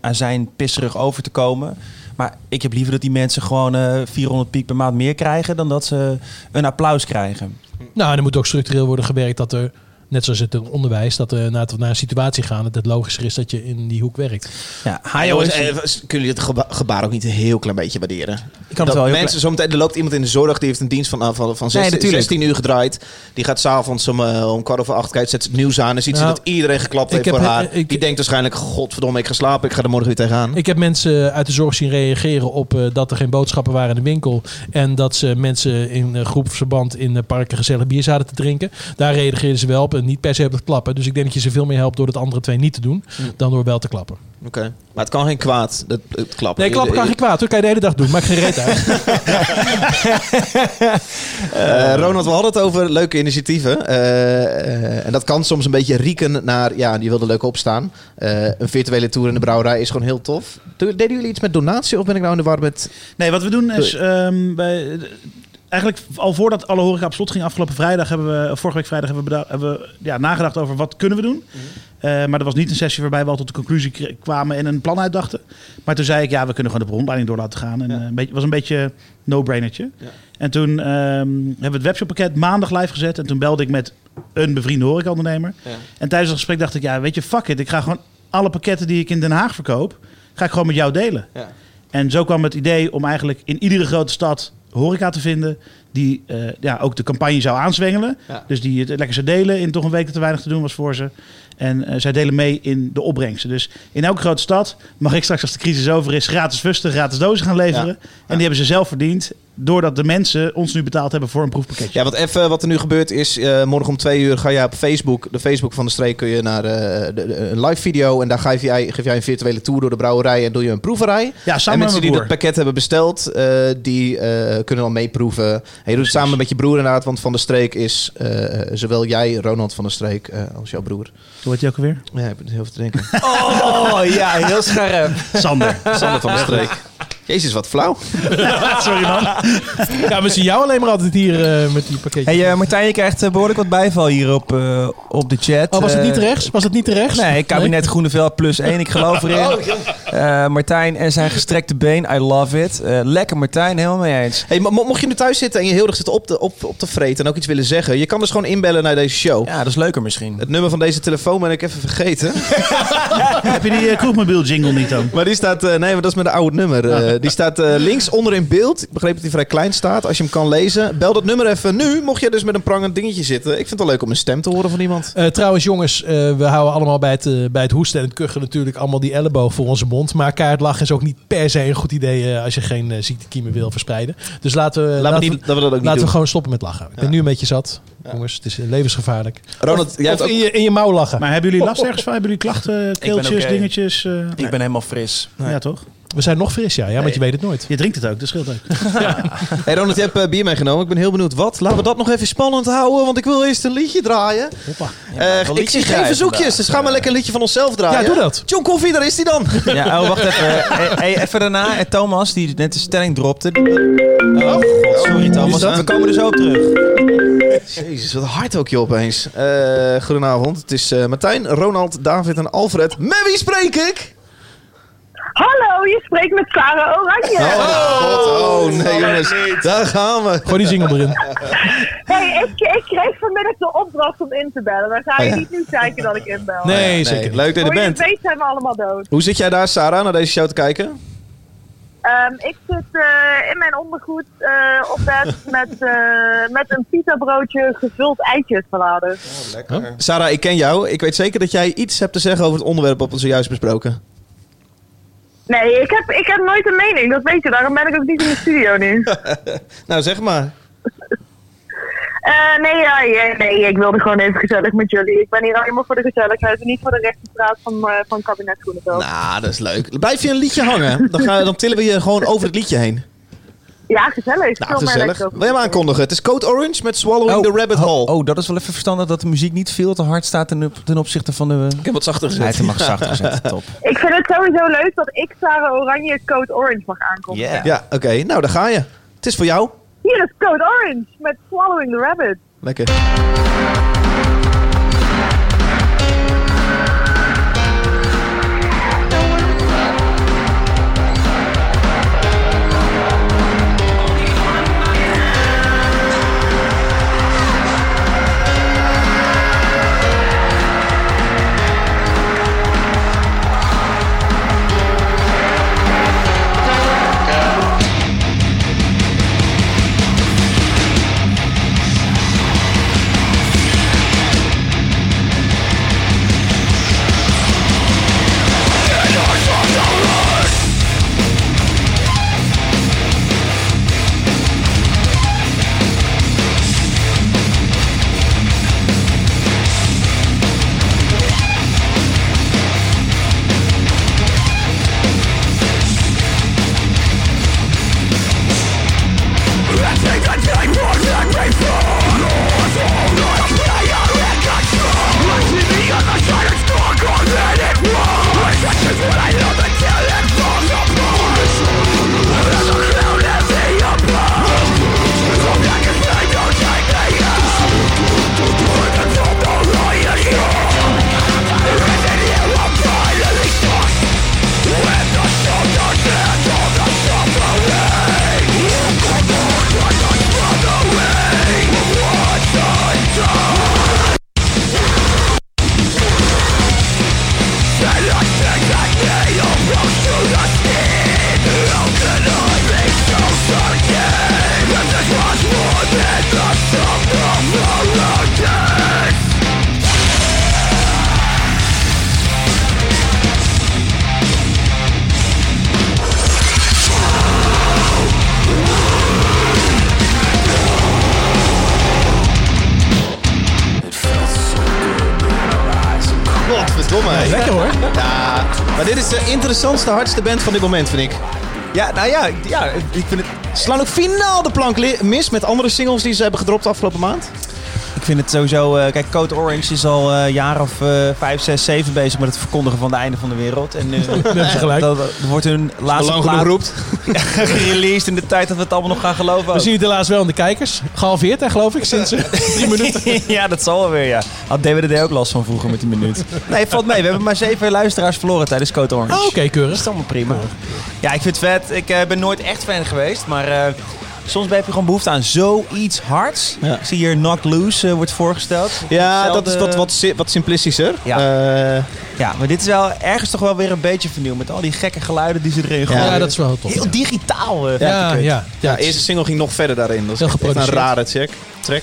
aan zijn pisserig over te komen. Maar ik heb liever dat die mensen gewoon eh 400 piek per maand meer krijgen. dan dat ze een applaus krijgen. Nou, en er moet ook structureel worden gewerkt dat er, net zoals het onderwijs, dat er naar, naar een situatie gaan. Dat het logischer is dat je in die hoek werkt. Ja, Ah, jongens, eh, kunnen jullie het geba- gebaar ook niet een heel klein beetje waarderen? Ik kan het dat wel heel mensen, zometeen, er loopt iemand in de zorg, die heeft een dienst van, van, van 16, Nee, natuurlijk. 16 uur gedraaid. Die gaat s'avonds om, eh, om kwart over acht kijken, zet het nieuws aan en ziet Nou, ze dat iedereen geklapt heeft heb, voor eh, haar. ik- die denkt waarschijnlijk, godverdomme, ik ga slapen, ik ga er morgen weer tegenaan. Ik heb mensen uit de zorg zien reageren op eh, dat er geen boodschappen waren in de winkel. En dat ze mensen in uh, groepsverband in eh, parken gezellig bier zaten te drinken. Daar reageerden ze wel op niet per se op het klappen. Dus ik denk dat je ze veel meer helpt door het andere twee niet te doen. Dan door wel te klappen. Oké. Maar het kan geen kwaad, het, het klappen. Nee, klappen kan geen kwaad. Dat kan je de hele dag doen. Maakt geen reet uit. Eh, Ronald, we hadden het over leuke initiatieven. Eh, eh, en dat kan soms een beetje rieken naar, ja, die wilde leuk opstaan. Eh, een virtuele tour in de brouwerij is gewoon heel tof. Deden jullie iets met donatie of ben ik nou in de war met... Nee, wat we doen is... ehm, bij, eigenlijk al voordat alle horeca op slot ging afgelopen vrijdag... hebben we, vorige week vrijdag hebben we, hebben we ja, nagedacht over wat kunnen we doen. Eh, maar dat was niet een sessie waarbij we al tot de conclusie kwamen en een plan uitdachten. Maar toen zei ik, ja, we kunnen gewoon de rondleiding door laten gaan. En Ja. eh, een beetje, was een beetje een no-brainertje. Ja. En toen ehm, hebben we het webshoppakket maandag live gezet. En toen belde ik met een bevriende horecaondernemer. En tijdens het gesprek dacht ik, ja, weet je, fuck it. Ik ga gewoon alle pakketten die ik in Den Haag verkoop, ga ik gewoon met jou delen. Ja. En zo kwam het idee om eigenlijk in iedere grote stad horeca te vinden die eh, ja, ook de campagne zou aanzwengelen. Ja. Dus die het lekker zou delen in toch een week dat er weinig te doen was voor ze. En eh, zij delen mee in de opbrengsten. Dus in elke grote stad mag ik straks als de crisis over is gratis fusten, gratis dozen gaan leveren. En die hebben ze zelf verdiend doordat de mensen ons nu betaald hebben voor een proefpakketje. Ja, want even wat er nu gebeurt is, eh, morgen om twee uur ga jij op Facebook, de Facebook van de streek, kun je naar eh, de, de- een live video en daar geef jij, geef jij een virtuele tour door de brouwerij en doe je een proeverij. Ja, en samen met mensen die dat pakket hebben besteld, eh, die eh, kunnen dan meeproeven. En je doet het samen met je broer inderdaad, want Van de Streek is eh, zowel jij, Ronald van de Streek, eh, als jouw broer. Hoe heet je ook alweer? Ja, ik ben heel veel te denken. Oh ja, heel scherp. Sander. Sander van de Streek. Jezus, wat flauw. Sorry man. ja, we zien jou alleen maar altijd hier eh, met die pakketjes. Hey, eh, Martijn, je krijgt eh, behoorlijk wat bijval hier op, eh, op de chat. oh, was het niet rechts? Was het niet rechts? Nee, kabinet Groeneveld plus één. Ik geloof erin. Eh, Martijn en zijn gestrekte been. I love it. Eh, lekker Martijn, helemaal mee eens. Hey, mo- mo- mocht je nu thuis zitten en je heel erg zit op, de, op, op te vreten en ook iets willen zeggen, je kan dus gewoon inbellen naar deze show. Ja, dat is leuker misschien. Het nummer van deze telefoon ben ik even vergeten. Heb je die uh, kroegmobiel jingle niet dan? Maar die staat, eh, nee, maar dat is met een oud nummer. Eh, die staat eh, links onder in beeld. Ik begreep dat hij vrij klein staat. Als je hem kan lezen, bel dat nummer even nu. Mocht je dus met een prangend dingetje zitten. Ik vind het wel leuk om een stem te horen van iemand. Eh, trouwens, jongens, eh, we houden allemaal bij het, bij het hoesten en het kuchen natuurlijk allemaal die elleboog voor onze mond. Maar kaart lachen is ook niet per se een goed idee als je geen ziektekiemen wil verspreiden. Dus laten we, Laten laten we, dat we dat ook niet laten we gewoon stoppen met lachen. Ik ben nu een beetje zat. Jongens, het is levensgevaarlijk. Ronald, jij hebt ook... in je, in je mouw lachen. Maar hebben jullie last ergens van? Hebben jullie klachten, keeltjes, dingetjes? Ik ben helemaal fris. Ja, toch? We zijn nog fris, ja. ja want je weet het nooit. Je drinkt het ook, dat scheelt ook. Hey Ronald, je hebt eh, bier meegenomen. Ik ben heel benieuwd wat. Laten we dat nog even spannend houden, want ik wil eerst een liedje draaien. Hoppa. Eh, ik zie geen verzoekjes, vandaag. dus gaan we lekker een liedje van onszelf draaien. Ja, doe dat. John Coffee, daar is hij dan. Ja, oh, wacht even. Hey, hey, even daarna, eh, Thomas, die net de stelling dropte. Oh, god, sorry Thomas. We komen er zo op terug. Jezus, wat hard ook je opeens. Eh goedenavond, het is eh, Martijn, Ronald, David en Alfred. Met wie spreek ik? Hallo, je spreekt met Sarah Oranje. Oh, God. oh nee jongens, daar gaan we. Gooi die single erin. Hey, ik, ik kreeg vanmiddag de opdracht om in te bellen. Maar ga je Oh, niet nu zeiken dat ik inbel. Nee, zeker. Nee, leuk dat je Voor er je bent. weet zijn we allemaal dood. Hoe zit jij daar, Sarah, naar deze show te kijken? Ehm, ik zit eh, in mijn ondergoed eh, op bed met, eh, met een pita broodje gevuld eitjes verladen. Sarah, ik ken jou. Ik weet zeker dat jij iets hebt te zeggen over het onderwerp wat we zojuist besproken. Nee, ik heb, ik heb nooit een mening, dat weet je. Daarom ben ik ook niet in de studio nu. Nou, zeg maar. Eh, nee, ja, ja, nee, ik wilde gewoon even gezellig met jullie. Ik ben hier alleen maar voor de gezelligheid en niet voor de rechtspraat van, eh van kabinet Groeneveld. Nou, dat is leuk. Blijf je een liedje hangen, dan, ga, dan tillen we je gewoon over het liedje heen. Ja, gezellig. Nou, gezellig. Wil je hem aankondigen? Het is Code Orange met Swallowing the Rabbit Hole. Oh, oh, dat is wel even verstandig dat de muziek niet veel te hard staat ten, op- ten opzichte van de... Ik heb wat zachter Hij gezet. heeft hem mag zachter zetten, top. Ik vind het sowieso leuk dat ik Sarah Oranje Code Orange mag aankondigen. Yeah. Ja, oké. Nou, daar ga je. Het is voor jou. Hier is Code Orange met Swallowing the Rabbit. Lekker. Interessantste, hardste band van dit moment, vind ik. Ja, nou ja, ja, ik vind het... Ze slaan ook finaal de plank mis met andere singles die ze hebben gedropt afgelopen maand. Ik vind het sowieso... eh, kijk, Code Orange is al eh jaar of eh 5, 6, 7 bezig met het verkondigen van de einde van de wereld. En nu gelijk. dat, dat wordt hun laatste plaat roept. gereleased in de tijd dat we het allemaal nog gaan geloven. We zien het helaas wel in de kijkers. Gehalveerd, hè, geloof ik, sinds drie minuten. ja, dat zal wel weer, ja. Had DWDD ook last van vroeger met die minuut. Nee, valt mee. We hebben maar zeven luisteraars verloren tijdens Code Orange. Oh, Oké, Dat keurig. is allemaal prima. Ja, ik vind het vet. Ik eh, ben nooit echt fan geweest, maar eh, soms heb je gewoon behoefte aan zoiets hards. Ja. Ik zie hier Knock Loose eh, wordt voorgesteld. Ja, Hetzelfde- dat is wat, wat, si- wat simplistischer. Ja. Eh, Ja, maar dit is wel ergens toch wel weer een beetje vernieuwd. Met al die gekke geluiden die ze erin gooien. Ja, dat is wel tof. Heel ja. digitaal. vind Ja, ik het. ja, Ja, ja. de eerste single ging nog verder daarin. Dat is Heel echt een rare check, track.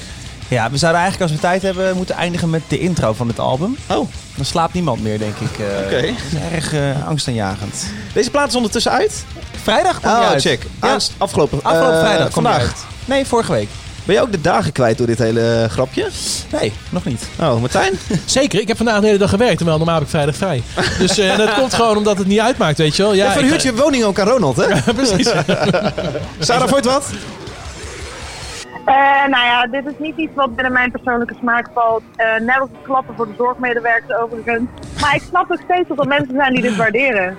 Ja, we zouden eigenlijk als we tijd hebben moeten eindigen met de intro van het album. Oh, Dan slaapt niemand meer, denk ik. eh. Oké. Erg eh, angstaanjagend. deze plaat is ondertussen uit. Vrijdag die Oh, uit. check. Ja. Afgelopen, Afgelopen eh, vrijdag vandaag. uit. Nee, vorige week. Ben je ook de dagen kwijt door dit hele grapje? Nee, nog niet. Oh, Martijn? Zeker, ik heb vandaag de hele dag gewerkt, terwijl normaal heb ik vrijdag vrij. Dus eh, dat komt gewoon omdat het niet uitmaakt, weet je wel. Ja, Ja, ik- verhuurt je woning ook aan Ronald, hè? precies. Sarah, vond het wat? Eh, nou ja, dit is niet iets wat binnen mijn persoonlijke smaak valt. Eh, net als het klappen voor de zorgmedewerkers overigens. Maar ik snap ook steeds dat er mensen zijn die dit waarderen.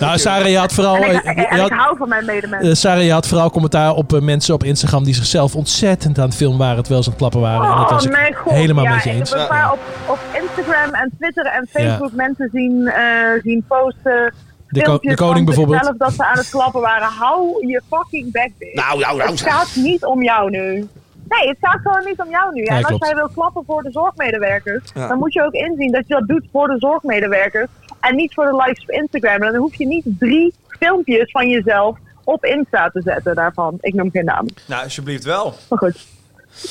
Nou, Sarah, je had vooral, En ik, en je ik had, hou van mijn medemensen. eh, Sarah, je had vooral commentaar op mensen op Instagram die zichzelf ontzettend aan het filmen waren terwijl ze aan het klappen waren. en dat was ik Oh, mijn god. helemaal ja, met je ik eens. heb een paar op, op Instagram en Twitter en Facebook mensen zien, eh, zien posten. De, ko- filmpjes de koning bijvoorbeeld. zichzelf dat ze aan het klappen waren. Hou je fucking back, bitch. Nou, nou, nou. Het gaat niet om jou nu. Nee, het gaat gewoon niet om jou nu. En als jij wil klappen voor de zorgmedewerkers, Ja. dan moet je ook inzien dat je dat doet voor de zorgmedewerkers. En niet voor de likes op Instagram. En dan hoef je niet drie filmpjes van jezelf op Insta te zetten daarvan. Ik noem geen naam. Nou, alsjeblieft wel. Maar goed.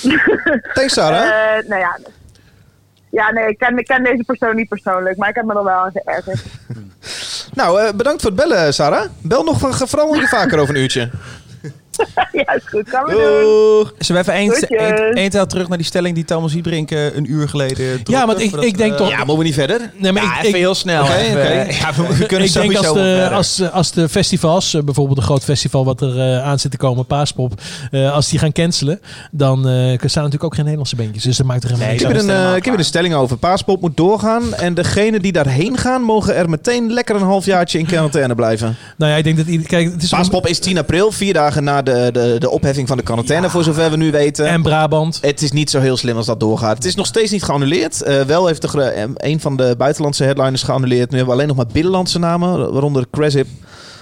Thanks, Sarah. Eh, nou ja. Ja, nee, ik ken, ik ken deze persoon niet persoonlijk, maar ik heb me er wel aan geërgerd. Nou, eh, bedankt voor het bellen, Sarah. Bel nog vooral hier vaker over een uurtje. ja, is goed. Kan we doen. Doeg. Zullen we even één- tel terug naar die stelling die Thomas Hiebrink eh, een uur geleden Ja, want ik- ik denk we- toch- Ja, moeten we niet verder? Nee, maar Ja, ik, even ik, heel snel. Oké, eh, Ja, we, we kunnen ik denk als de, als, als de festivals, eh, bijvoorbeeld een groot festival wat er eh, aan zit te komen, Paaspop, eh, als die gaan cancelen, dan eh, staan natuurlijk ook geen Nederlandse bandjes. Dus dat maakt er helemaal Nee, Ik heb, er een, eh, ik heb er een stelling over. Paaspop moet doorgaan. En degenen die daarheen gaan, mogen er meteen lekker een halfjaartje in quarantaine blijven. Nou ja, ik denk dat kijk, het is Paaspop is 10 april, vier dagen na de, de, de opheffing van de quarantaine, voor zover we nu weten. en Brabant. Het is niet zo heel slim als dat doorgaat. Het is nog steeds niet geannuleerd. Eh, wel heeft de, eh, een van de buitenlandse headliners geannuleerd. Nu hebben we alleen nog maar binnenlandse namen, waaronder Cresip,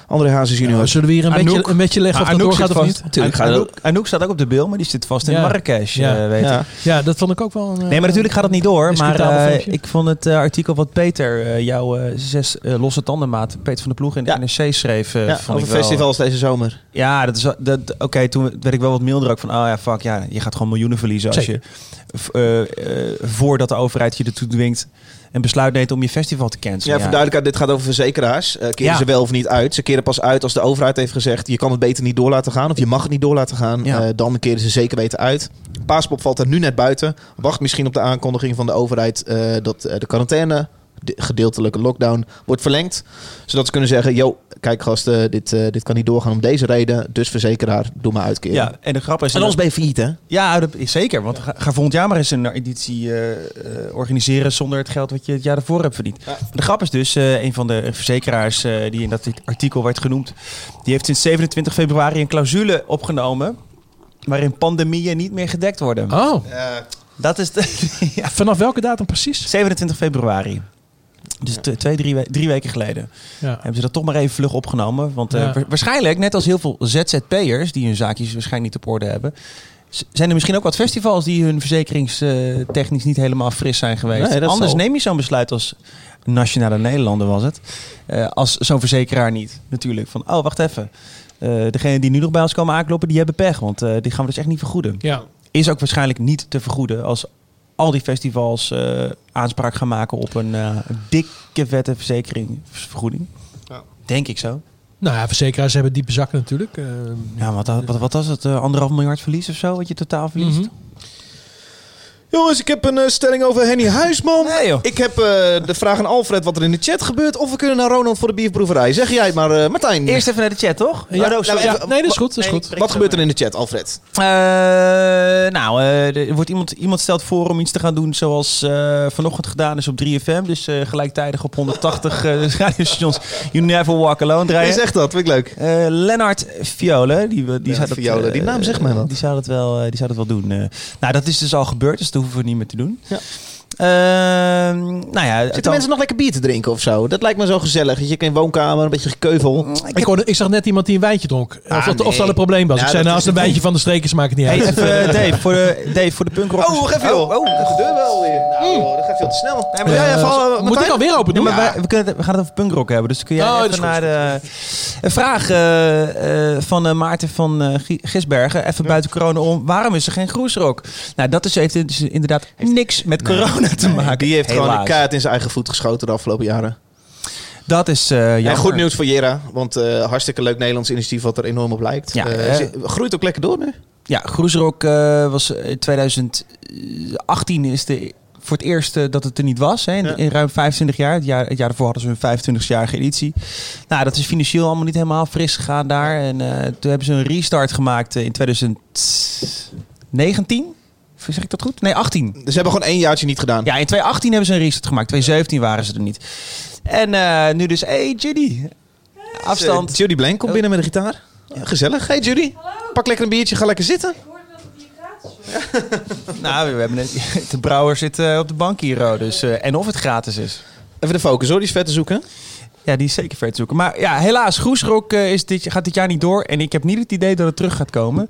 André Hazes junior. Nou, zullen we hier een Anouk- beetje, een beetje leggen of Maar dat Anouk doorgaat zit of vast- niet? Tuurlijk, Anouk- Anouk, Anouk staat ook op de bil, maar die zit vast in Ja. Marrakesh, Ja. eh, weet ik. ja. Ja, dat vond ik ook wel een... eh, Nee, maar natuurlijk gaat het niet door. Maar eh, ik vond het eh, artikel wat Peter, eh, jouw eh, zes eh, losse tandenmaat, Peter van der Ploeg in de Ja. NRC schreef. eh, Ja, vond over ik wel- festivals deze zomer. Ja, dat is dat. Oké, toen werd ik wel wat milder ook van. Oh ja, fuck ja, je gaat gewoon miljoenen verliezen als Zeker. je eh, eh, voordat de overheid je ertoe dwingt een besluit neemt om je festival te Ja, cancelen. voor duidelijkheid, dit gaat over verzekeraars. Eh keren Ja. ze wel of niet uit? Ze keren pas uit als de overheid heeft gezegd... je kan het beter niet door laten gaan of je mag het niet door laten gaan. Ja. Eh, dan keren ze zeker weten uit. Paaspop valt er nu net buiten. Wacht misschien op de aankondiging van de overheid... eh, dat de quarantaine, gedeeltelijke lockdown, wordt verlengd. Zodat ze kunnen zeggen... yo, kijk gasten, dit, eh, dit kan niet doorgaan om deze reden. Dus verzekeraar, doe maar uitkeren. Ja, en de grap is. En anders ben je failliet, hè? Ja, dat is zeker. Want ga, ga volgend jaar maar eens een editie eh, eh, organiseren zonder het geld wat je het jaar daarvoor hebt verdiend. Ja. De grap is dus, eh, een van de verzekeraars eh, die in dat artikel werd genoemd, die heeft sinds 27 februari een clausule opgenomen waarin pandemieën niet meer gedekt worden. Oh, Dat is de, ja, vanaf welke datum precies? 27 februari. Dus t- twee, drie, we- drie weken geleden Ja. hebben ze dat toch maar even vlug opgenomen. Want eh, Ja. wa- waarschijnlijk, net als heel veel ZZP'ers die hun zaakjes waarschijnlijk niet op orde hebben, zijn er misschien ook wat festivals die hun verzekeringstechnisch niet helemaal fris zijn geweest. Nee, Anders zal. neem je zo'n besluit als Nationale Nederlanden was het. eh, als zo'n verzekeraar niet, natuurlijk. Van, oh, wacht even. Eh degene die nu nog bij ons komen aankloppen, die hebben pech. Want die gaan we dus echt niet vergoeden. Ja. Is ook waarschijnlijk niet te vergoeden als al die festivals aanspraak gaan maken op een eh, dikke vette verzekeringsvergoeding. Ja. Denk ik zo. Nou ja, verzekeraars hebben diepe zakken natuurlijk. Eh, Ja, wat, wat, wat was het? eh, anderhalf miljard verlies of zo, wat je totaal verliest? Mhm. Jongens, ik heb een eh, stelling over Henny Huisman. Nee, joh. Ik heb eh, de vraag aan Alfred wat er in de chat gebeurt. Of we kunnen naar Ronald voor de bierproeverij. Zeg jij het maar, eh, Martijn. Eerst even naar de chat, toch? Ja, ja, nee, dat is goed. Dat is Nee, goed. wat gebeurt er in de chat, Alfred? Eh, nou, eh, er wordt iemand, iemand stelt voor om iets te gaan doen zoals eh, vanochtend gedaan is op 3FM. Dus eh, gelijktijdig op 180 eh radiostations You Never Walk Alone draaien. zegt dat, vind ik leuk. Eh Lennart Violen, die, we- die, Ja, zou dat, Violen, die naam zegt mij wat. Die zou dat wel, eh, die zou dat wel doen. eh. nou, dat is dus al gebeurd, dus hoeven we niet meer te doen. Ehm, nou ja, Zitten dan- mensen nog lekker bier te drinken of zo? Dat lijkt me zo gezellig. Je in een woonkamer, een beetje gekeuvel. Ik, hoorde, ik zag net iemand die een wijntje dronk. Of, Ah, dat, of nee. dat een probleem was. Ja, ik zei, nou, als een wijntje van de strekers maakt het niet Hey, uit. even eh, Dave, voor de, Dave, voor de punkrockers. Oh, wacht even joh. Oh, dat gebeurt wel weer. Nou, dat gaat veel te snel. maar- ja, ja, Eh, moet ik alweer open doen? Ja, maar wij, we, kunnen we gaan het over punkrock hebben. Dus kun jij Oh, even naar de... Een vraag eh, van eh, Maarten van eh, Gisbergen. Even buiten corona om. Waarom is er geen groesrock? Nou, dat is, heeft dus inderdaad niks met corona te maken. Die heeft gewoon een kaart in zijn eigen voet geschoten de afgelopen jaren. Dat is eh jammer. En goed nieuws voor Jera, want eh, hartstikke leuk Nederlands initiatief wat er enorm op lijkt. Ja, Eh, groeit ook lekker door nu. Ja, Groesrock eh, was in 2018 is de, voor het eerst dat het er niet was. Hè, in, Ja. in ruim 25 jaar. Het, jaar. het jaar daarvoor hadden ze hun 25-jarige editie. Nou, dat is financieel allemaal niet helemaal fris gegaan daar. En eh, toen hebben ze een restart gemaakt in 2019. Zeg ik dat goed? Nee, 18. Dus ze hebben gewoon één jaartje niet gedaan. Ja, in 2018 hebben ze een restart gemaakt. 2017 waren ze er niet. En eh, nu dus, hey Judy. Afstand. Eh, Judy Blank komt binnen met een gitaar. Ja, gezellig. Hey Judy, pak lekker een biertje, ga lekker zitten. Nou, we hebben net, de brouwer zit eh, op de bank hier. oh, Dus, eh, en of het gratis is. Even de focus hoor, die is vet te zoeken. Ja, die is zeker ver te zoeken. Maar ja, helaas, Groesrock eh, is dit, gaat dit jaar niet door. En ik heb niet het idee dat het terug gaat komen.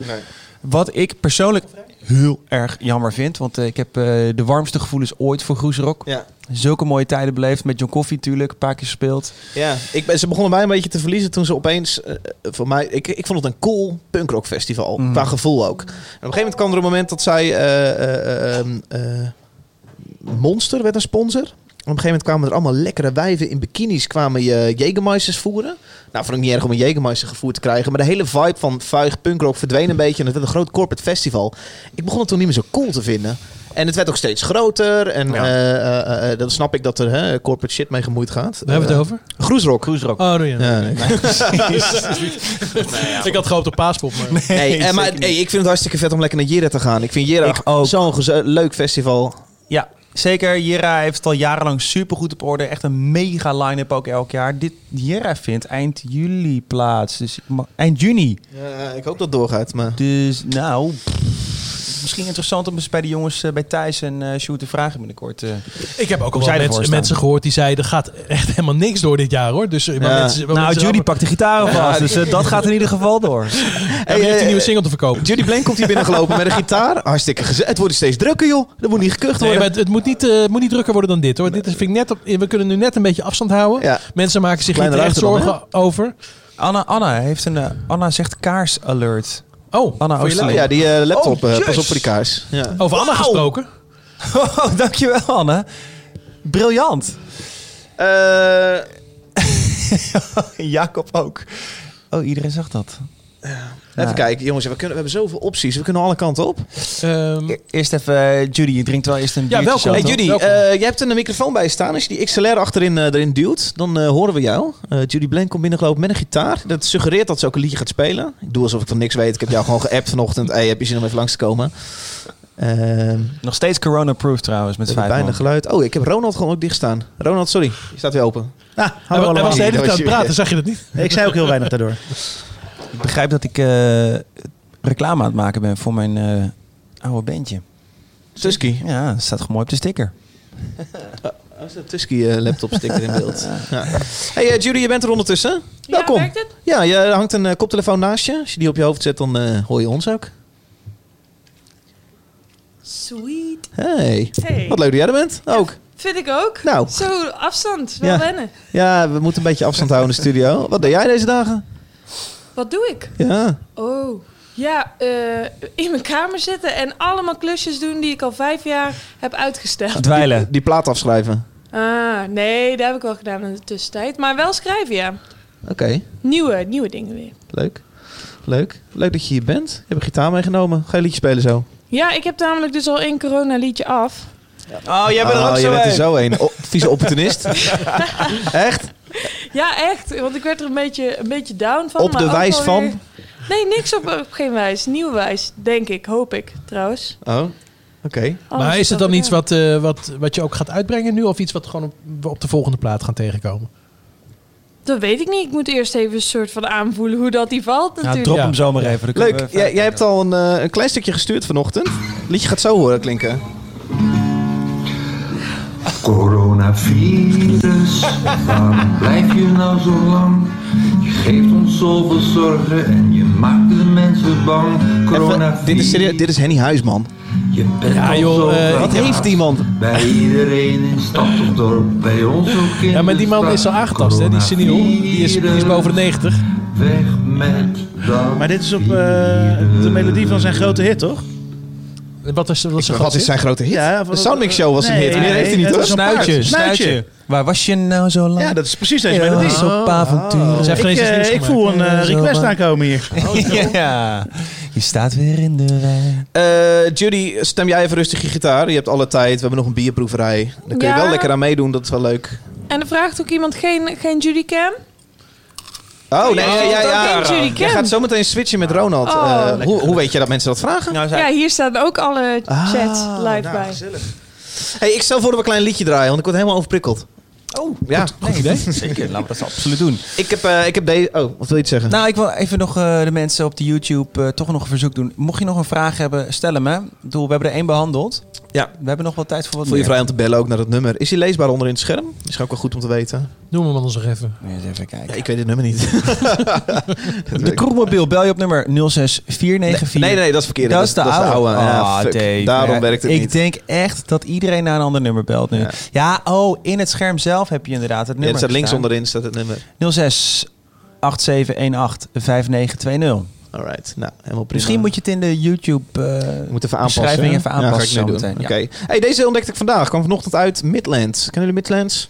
Wat ik persoonlijk heel erg jammer vind. Want eh, ik heb eh, de warmste gevoelens ooit voor Groesrock. Ja. Zulke mooie tijden beleefd. Met John Coffee natuurlijk. Een paar keer gespeeld. Ja, ik ben, ze begonnen mij een beetje te verliezen toen ze opeens... eh, voor mij, ik, ik vond het een cool punkrock festival. Mm. Qua gevoel ook. En op een gegeven moment kwam er een moment dat zij... eh, eh, eh, eh, Monster werd een sponsor. Op een gegeven moment kwamen er allemaal lekkere wijven in bikinis... kwamen je Jägermeisters voeren. Nou, vond ik niet erg om een Jägermeister gevoerd te krijgen. Maar de hele vibe van vuig punkrock verdween een beetje. En het werd een groot corporate festival. Ik begon het toen niet meer zo cool te vinden. En het werd ook steeds groter. En Ja. eh, eh, eh, dan snap ik dat er hè, corporate shit mee gemoeid gaat. Daar hebben we het over? Groesrock. Groesrock. Oh, doe je. Ja, nee. Ik had gehoopt op paaspop, maar... Nee, eh, maar hey, ik vind het hartstikke vet om lekker naar Jera te gaan. Ik vind Jera zo'n leuk festival. Ja, zeker. Jera heeft het al jarenlang super goed op orde. Echt een mega line-up ook elk jaar. Dit Jera vindt eind juli plaats. Dus eind juni. Ja, ik hoop dat het doorgaat. Maar... Dus nou, pff, misschien interessant om eens bij de jongens eh, bij Thijs en eh Sjoerd te vragen binnenkort. eh. Ik heb ook al mensen, mensen gehoord die zeiden... er gaat echt helemaal niks door dit jaar, hoor. Dus, Ja. mensen, nou, mensen Judy pakt de gitaar vast, dus dat gaat in ieder geval door. Ja, Hey, die heeft een nieuwe single te verkopen. Judy Blank komt hier binnengelopen met een gitaar. Hartstikke gezellig. Het wordt steeds drukker, joh. Er moet niet gekucht worden. het, het moet niet, eh, het moet niet drukker worden dan dit, hoor. Dit is, vind ik net op, we kunnen nu net een beetje afstand houden. Ja. Mensen maken zich Kleine ruimte dan, zorgen over. Anna, Anna heeft een. Anna zegt kaars alert. Oh, Anna voor je Oosterling. Ja, die eh, laptop. Oh, eh, pas op voor die kaars. Ja. Over Anna gesproken. Oh, dankjewel Anna. Briljant. Eh, Jacob ook. Oh, iedereen zag dat. Even kijken, jongens. We, kunnen, we hebben zoveel opties. We kunnen alle kanten op. Ehm, E- Eerst even, eh, Judy, je drinkt wel eerst een Ja, welkom. Hey? Judy, Welkom. eh, jij hebt een microfoon bij je staan. Als je die XLR achterin eh, erin duwt, dan eh, horen we jou. Eh, Judy Blank komt binnengelopen met een gitaar. Dat suggereert dat ze ook een liedje gaat spelen. Ik doe alsof ik van niks weet. Ik heb jou gewoon geappt vanochtend. Hey, heb je zin om even langs te komen? Ehm Nog steeds corona-proof trouwens, met vijf hebben bijna man. geluid. Oh, ik heb Ronald gewoon ook dicht staan. Ronald, sorry. Je staat weer open. Ah, hij, was de hele tijd aan het praten, zag je dat niet? Ik zei ook heel weinig daardoor. Ik begrijp dat ik eh, reclame aan het maken ben voor mijn eh, oude bandje. Tusky. Ja, dat staat gewoon mooi op de sticker. Oh, is dat Tusky eh, laptop sticker in beeld. Ja. Hey Judy, je bent er ondertussen. Welkom. werkt het? Ja, je er hangt een koptelefoon naast je. Als je die op je hoofd zet, dan hoor je ons ook. Sweet. Hey. Hey. Wat leuk dat jij er bent. Ook. Vind ik ook. Nou. Zo, afstand. Wel Ja. wennen. Ja, we moeten een beetje afstand houden in de studio. Wat deed jij deze dagen? Wat doe ik? Ja. Oh. Ja, eh, in mijn kamer zitten en allemaal klusjes doen die ik al vijf jaar heb uitgesteld. Dweilen. Die plaat afschrijven. Ah, nee, dat heb ik wel gedaan in de tussentijd. Maar wel schrijven, ja. Oké, Nieuwe, nieuwe dingen weer. leuk. Leuk. Leuk dat je hier bent. Je hebt een gitaar meegenomen. Ga je liedje spelen zo? Ja, ik heb namelijk dus al één corona liedje af. Oh, jij bent er Oh, ook je zo bent er zo een. Vieze opportunist. Echt? Ja, echt. Want ik werd er een beetje, een beetje down van. Op de wijs van? weer- Nee, niks op, op geen wijs. Nieuwe wijs, denk ik. Hoop ik, trouwens. Oh, oké. Maar is het dan iets wat, eh, wat, wat je ook gaat uitbrengen nu? Of iets wat gewoon op, op de volgende plaat gaan tegenkomen? Dat weet ik niet. Ik moet eerst even een soort van aanvoelen hoe dat die valt Ja, natuurlijk. drop Ja. hem zo maar even. Leuk. jij hebt al een, eh, een klein stukje gestuurd vanochtend. Het liedje gaat zo horen klinken. Coronavirus, waarom blijf je nou zo lang? Je geeft ons zoveel zorgen en je maakt de mensen bang. Even, dit, is serieus, dit is Henny Huisman. Je bent Ja, joh, eh, Wat heeft die man? Bij iedereen in stad of dorp, bij ons ook in Ja, maar die man is al aangetast, hè? Die is senior. Die is, die is boven de 90. Weg met dat Maar dit is op eh, de melodie van zijn grote hit, toch? Wat is, wat is, Wat is zijn grote hit? Ja, de Soundmix Show was een Nee, hit. Meer nee, heeft hij niet hoor. een Snuitje. Waar was je nou zo lang? Ja, dat is precies deze Ja, melodie. was op avontuur. Ik, eh, ik voel een eh, request aankomen hier. ja, je staat weer in de rij. Eh, Judy, stem jij even rustig je gitaar. Je hebt alle tijd. We hebben nog een bierproeverij. Daar kun je Ja. wel lekker aan meedoen. Dat is wel leuk. En er vraagt ook iemand geen, geen Judy Cam? Oh, nee. Oh, ja, ja, ja. Cam. gaat zo meteen switchen met Ronald. Oh. Eh, hoe, hoe weet je dat mensen dat vragen? Nou, zij- Ja, hier staan ook alle chats Ah, live nou, bij. gezellig. Hey, ik stel voor dat we een klein liedje draaien, want ik word helemaal overprikkeld. Oh, Ja, goed idee. Zeker, laten we dat absoluut doen. ik heb, eh, ik heb deze... Oh, wat wil je iets zeggen? Nou, ik wil even nog eh, de mensen op de YouTube eh, toch nog een verzoek doen. Mocht je nog een vraag hebben, stel hem. Hè. Ik bedoel, we hebben er één behandeld. Ja. We hebben nog wel tijd voor wat Voel je meer. vrij om te bellen ook naar het nummer. Is hij leesbaar onder in het scherm? Is ook wel goed om te weten. Noem hem anders nog even. Moet je eens even kijken. Ja, ik weet het nummer niet. De kroegmobiel bel je op nummer 06494. Nee, nee, dat is verkeerd. Dat is de oude. Ja, Ah. Dave. Daarom Ja, werkt het ik niet. denk echt dat iedereen naar een ander nummer belt nu. Ja. Ja, oh, in het scherm zelf heb je inderdaad het Ja, nummer het staat links onderin staat het nummer. 06 8718 5920. Alright, nou, helemaal prima. Misschien moet je het in de YouTube eh Je moet even aanpassen. Ja. Ja. Hey, deze ontdekte ik vandaag. Kwam vanochtend uit Midlands. Kennen jullie Midlands?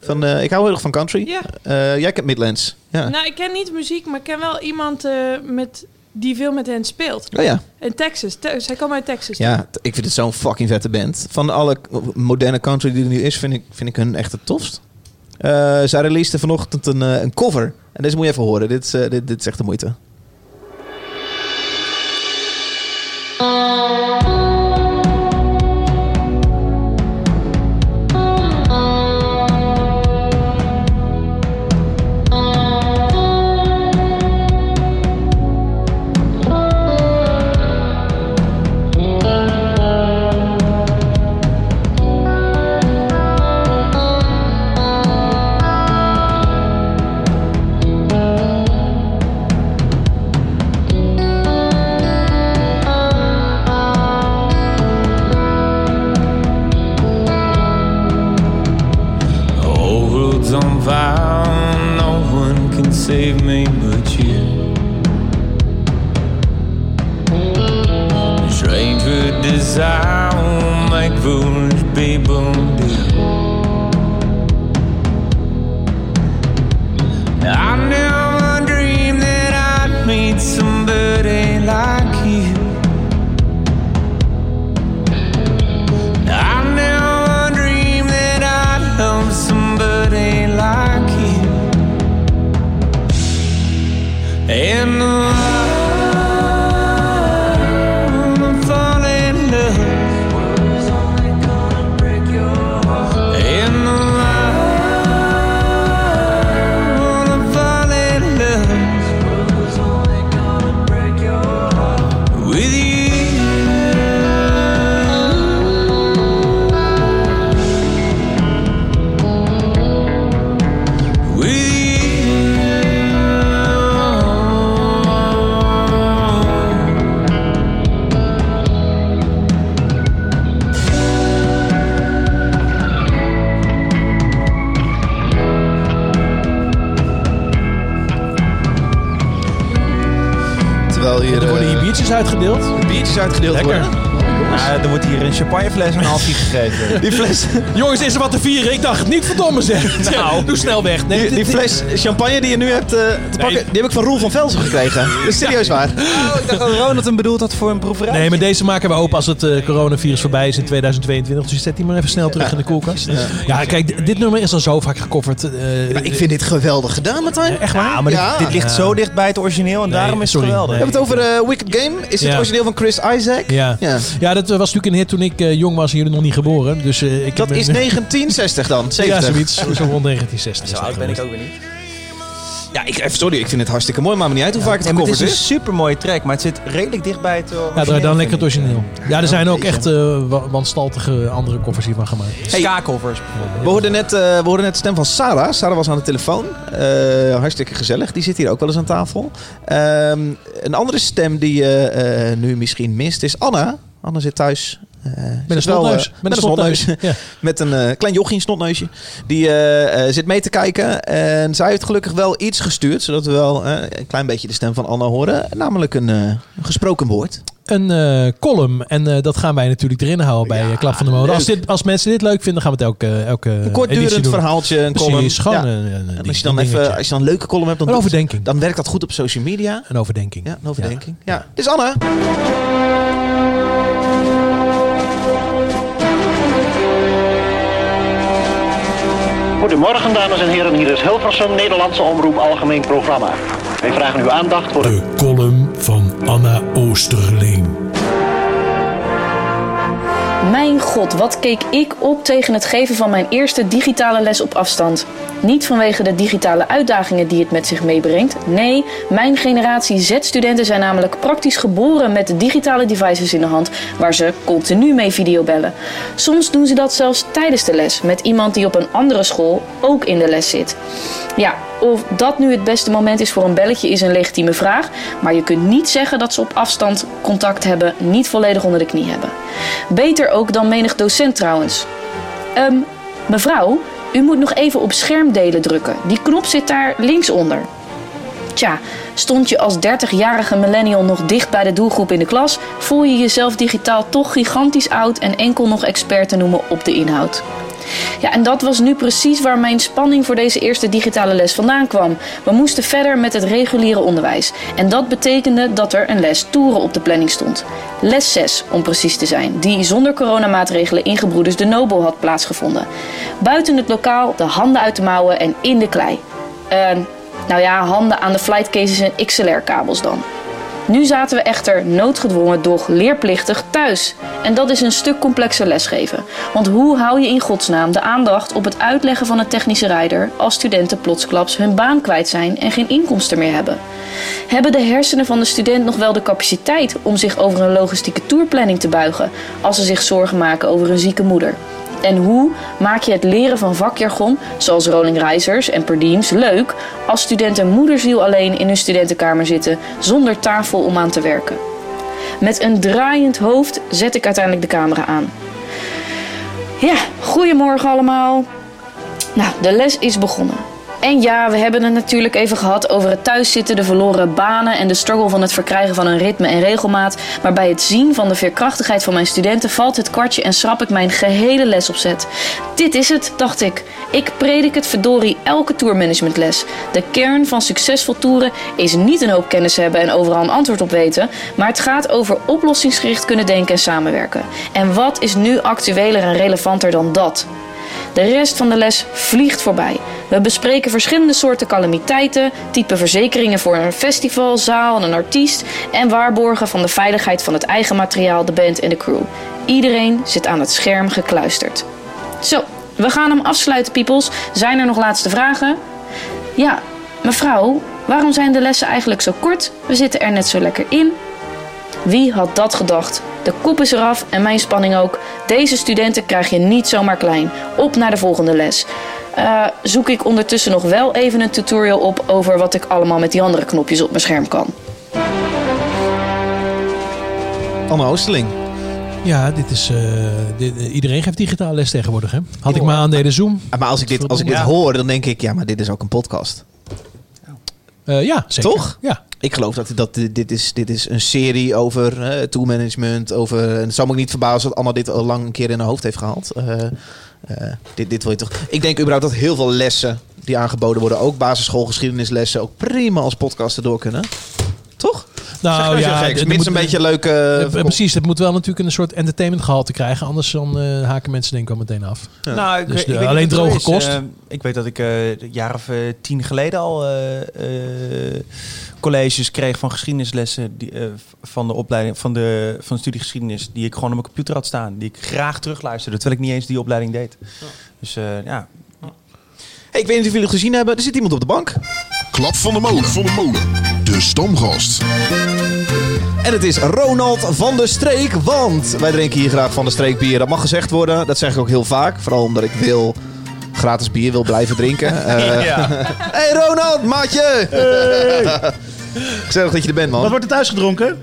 Van, eh, ik hou heel erg van country. Ja. Eh, jij kent Midlands. Ja. Nou, ik ken niet muziek, maar ik ken wel iemand eh, met, die veel met hen speelt. Oh ja. In Texas. Te- zij komen uit Texas. Ja, ik vind het zo'n fucking vette band. Van alle moderne country die er nu is, vind ik, vind ik hun echt het tofst. Eh zij releasede vanochtend een, een cover. En deze moet je even horen. Dit is, dit, dit is echt de moeite. Música Die fles, Jongens, is er wat te vieren? Ik dacht, niet verdomme zeg. Nou, doe snel weg. Nee, die, fles champagne die je nu hebt eh, te pakken, die heb ik van Roel van Velsen gekregen. Dat is serieus waar. Oh, ik dacht dat Ronald hem bedoeld had voor een proeverij. Nee, maar deze maken we open als het eh, coronavirus voorbij is in 2022. Dus je zet die maar even snel terug in de koelkast. Ja, kijk, dit nummer is al zo vaak gecoverd. eh, ik vind dit geweldig gedaan, Martijn. Echt waar? Ja, maar dit- Ja. dit, ligt zo dicht bij het origineel en Nee, daarom is sorry. het geweldig. We hebben het over eh, Wicked Game. Is het origineel van Chris Isaac? Ja. Ja. ja, dat was natuurlijk een hit toen ik jong was en jullie nog niet geboren. Dus, eh, ik Dat heb is een- 1960 dan, 70. Ja, zoiets. Zo rond 1960. Zo oud ben ik ook weer niet. Ja, ik, even sorry, ik vind het hartstikke mooi. Maar me niet uit hoe vaak het Ja, maar het gecoverd is is. een super mooie track, maar het zit redelijk dichtbij het. eh, Ja, draai dan lekker het origineel. Ja, er zijn ook echt eh, wa- wanstaltige andere koffers hiervan gemaakt. Ska-covers. We hoorden, net, eh, we hoorden net de stem van Sarah. Sarah was aan de telefoon. Eh, hartstikke gezellig. Die zit hier ook wel eens aan tafel. Ehm, een andere stem die je eh, nu misschien mist is Anna. Anna zit thuis. Met een wel, eh, snotneus. Met een snotneus. Ja. Met een eh, klein jochie, een snotneusje. Die eh, zit mee te kijken. En zij heeft gelukkig wel iets gestuurd. Zodat we wel een klein beetje de stem van Anna horen. Namelijk een, gesproken woord. Een column. En dat gaan wij natuurlijk erin houden bij Klap van de Mode. Als, dit, als mensen dit leuk vinden, gaan we het elke, elke Een kortdurend verhaaltje, een Precies, column. gewoon Ja. een, een, een En als je dan een even, als je dan een leuke column hebt, dan, Een overdenking. dan werkt dat goed op social media. Een overdenking. Ja, een overdenking. Ja. Dit is Anna. Goedemorgen dames en heren, hier is Hilversum, Nederlandse Omroep Algemeen Programma. Wij vragen uw aandacht voor De column van Anna Oosterling. Mijn god, wat keek ik op tegen het geven van mijn eerste digitale les op afstand. Niet vanwege de digitale uitdagingen die het met zich meebrengt. Nee, mijn generatie Z-studenten zijn namelijk praktisch geboren met de digitale devices in de hand waar ze continu mee videobellen. Soms doen ze dat zelfs tijdens de les met iemand die op een andere school ook in de les zit. Ja, of dat nu het beste moment is voor een belletje is een legitieme vraag, maar je kunt niet zeggen dat ze op afstand contact hebben, niet volledig onder de knie hebben. Beter ook dan menig docent trouwens. Ehm, mevrouw, u moet nog even op schermdelen drukken. Die knop zit daar linksonder. Tja, stond je als 30-jarige millennial nog dicht bij de doelgroep in de klas, voel je jezelf digitaal toch gigantisch oud en enkel nog expert te noemen op de inhoud. Ja, en dat was nu precies waar mijn spanning voor deze eerste digitale les vandaan kwam. We moesten verder met het reguliere onderwijs. En dat betekende dat er een les toeren op de planning stond. Les 6, om precies te zijn, die zonder coronamaatregelen in Gebroeders de Nobel had plaatsgevonden. Buiten het lokaal de handen uit de mouwen en in de klei. Eh, nou ja, handen aan de flight cases en XLR-kabels dan. Nu zaten we echter noodgedwongen, doch leerplichtig thuis. En dat is een stuk complexer lesgeven. Want hoe hou je in godsnaam de aandacht op het uitleggen van een technische rijder als studenten plotsklaps hun baan kwijt zijn en geen inkomsten meer hebben? Hebben de hersenen van de student nog wel de capaciteit om zich over een logistieke tourplanning te buigen als ze zich zorgen maken over een zieke moeder? En hoe maak je het leren van vakjargon, zoals rolling reizers en per leuk als studenten moederziel alleen in hun studentenkamer zitten zonder tafel om aan te werken? Met een draaiend hoofd zet ik uiteindelijk de camera aan. Ja, goedemorgen allemaal. Nou, de les is begonnen. En ja, we hebben het natuurlijk even gehad over het thuiszitten, de verloren banen en de struggle van het verkrijgen van een ritme en regelmaat. Maar bij het zien van de veerkrachtigheid van mijn studenten valt het kwartje en schrap ik mijn gehele lesopzet. Dit is het, dacht ik. Ik predik het verdorie elke tourmanagementles. De kern van succesvol toeren is niet een hoop kennis hebben en overal een antwoord op weten, maar het gaat over oplossingsgericht kunnen denken en samenwerken. En wat is nu actueler en relevanter dan dat? De rest van de les vliegt voorbij. We bespreken verschillende soorten calamiteiten, type verzekeringen voor een festival, zaal en een artiest en waarborgen van de veiligheid van het eigen materiaal, de band en de crew. Iedereen zit aan het scherm gekluisterd. Zo, we gaan hem afsluiten, peoples. Zijn er nog laatste vragen? Ja, mevrouw, waarom zijn de lessen eigenlijk zo kort? We zitten er net zo lekker in. Wie had dat gedacht? De kop is eraf en mijn spanning ook. Deze studenten krijg je niet zomaar klein. Op naar de volgende les. Eh, zoek ik ondertussen nog wel even een tutorial op over wat ik allemaal met die andere knopjes op mijn scherm kan. Anne Oosterling. Ja, dit is, eh, dit, eh, iedereen geeft digitaal les tegenwoordig. Hè? Had ik maar aandeden Zoom. Maar als ik dit, als ik dit Ja. hoor, dan denk ik, ja, maar dit is ook een podcast. Eh, ja, zeker. Toch? Ja. Ik geloof dat, dat dit, dit, is, dit is een serie over eh toolmanagement. Over, en het zou me ook niet verbazen dat Anna dit al lang een keer in haar hoofd heeft gehaald. Eh, dit, dit wil je toch. Ik denk überhaupt dat heel veel lessen die aangeboden worden, ook basisschoolgeschiedenislessen, ook prima als podcast erdoor kunnen. Toch? Nou ja, geks. Mits moet- een beetje leuke. Eh, precies, het moet wel natuurlijk een soort entertainment gehalte krijgen. Anders dan eh, haken mensen denk ik wel meteen af. Nou, ik, dus ik weet alleen het droge kost. Ik weet dat ik eh, een jaar of tien geleden al colleges kreeg van geschiedenislessen die, eh, van de opleiding van de, van de studie geschiedenis die ik gewoon op mijn computer had staan, die ik graag terugluisterde, terwijl ik niet eens die opleiding deed. Dus eh, ja. Hey, ik weet niet of jullie het gezien hebben. Er zit iemand op de bank. Klap van de molen. Van de molen. De stamgast. En het is Ronald van de Streek, want wij drinken hier graag van de Streek bier. Dat mag gezegd worden, dat zeg ik ook heel vaak. Vooral omdat ik wil gratis bier wil blijven drinken. Eh, Ja. hey Ronald, maatje! Gezellig dat je er bent, man. Wat wordt er thuis gedronken?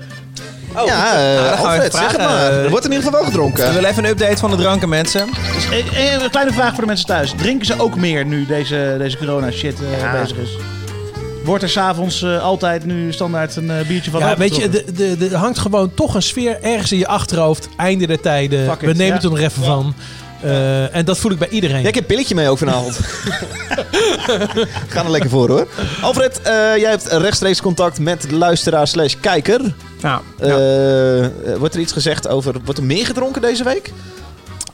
ja, eh, dan gaan we Alfred, zeg het maar. Eh, Er wordt in ieder geval wel gedronken. We willen even een update van de dranken, mensen. Dus, eh, eh, een kleine vraag voor de mensen thuis. Drinken ze ook meer nu deze, deze corona shit eh, Ja. bezig is? Wordt er s'avonds avonds altijd nu standaard een eh, biertje van Ja, weet je, opgetrokken? de- de- de- er hangt gewoon toch een sfeer ergens in je achterhoofd. Einde der tijden. Fuck it, We nemen ja. het er nog even van. Eh, en dat voel ik bij iedereen. Ja, ik heb een pilletje mee ook vanavond. Ga er lekker voor hoor. Alfred, eh, jij hebt rechtstreeks contact met de luisteraar slash kijker. Nou, eh, wordt er iets gezegd over... Wordt er meer gedronken deze week?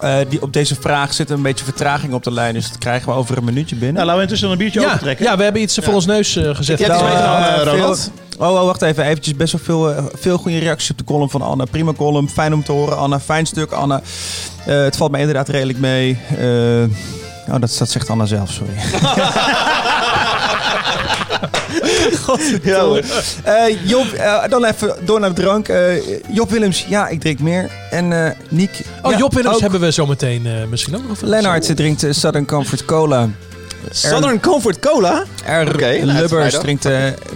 Eh, die, op deze vraag zit een beetje vertraging op de lijn, dus dat krijgen we over een minuutje binnen. Nou, laten we intussen een biertje ja, opentrekken. ja, we hebben iets voor ons neus eh, gezet. Je hebt iets Nou, meegenomen, eh, Ronald? Oh, oh, wacht even. Eventjes best wel veel, veel goede reacties op de column van Anna. Prima column. Fijn om te horen, Anna. Fijn stuk, Anna. Eh, het valt mij inderdaad redelijk mee. Eh, oh, dat, dat zegt Anna zelf, sorry. Ja, hoor. Eh, Job, eh, dan even door naar de drank. Eh, Job Willems, ja, ik drink meer. En eh Niek... Oh, ja, Job Willems ook. hebben we zometeen eh, misschien ook nog. Lennart drinkt eh, Southern Comfort Cola. Southern Comfort Cola? Er Oké, nou, Lubbers drinkt,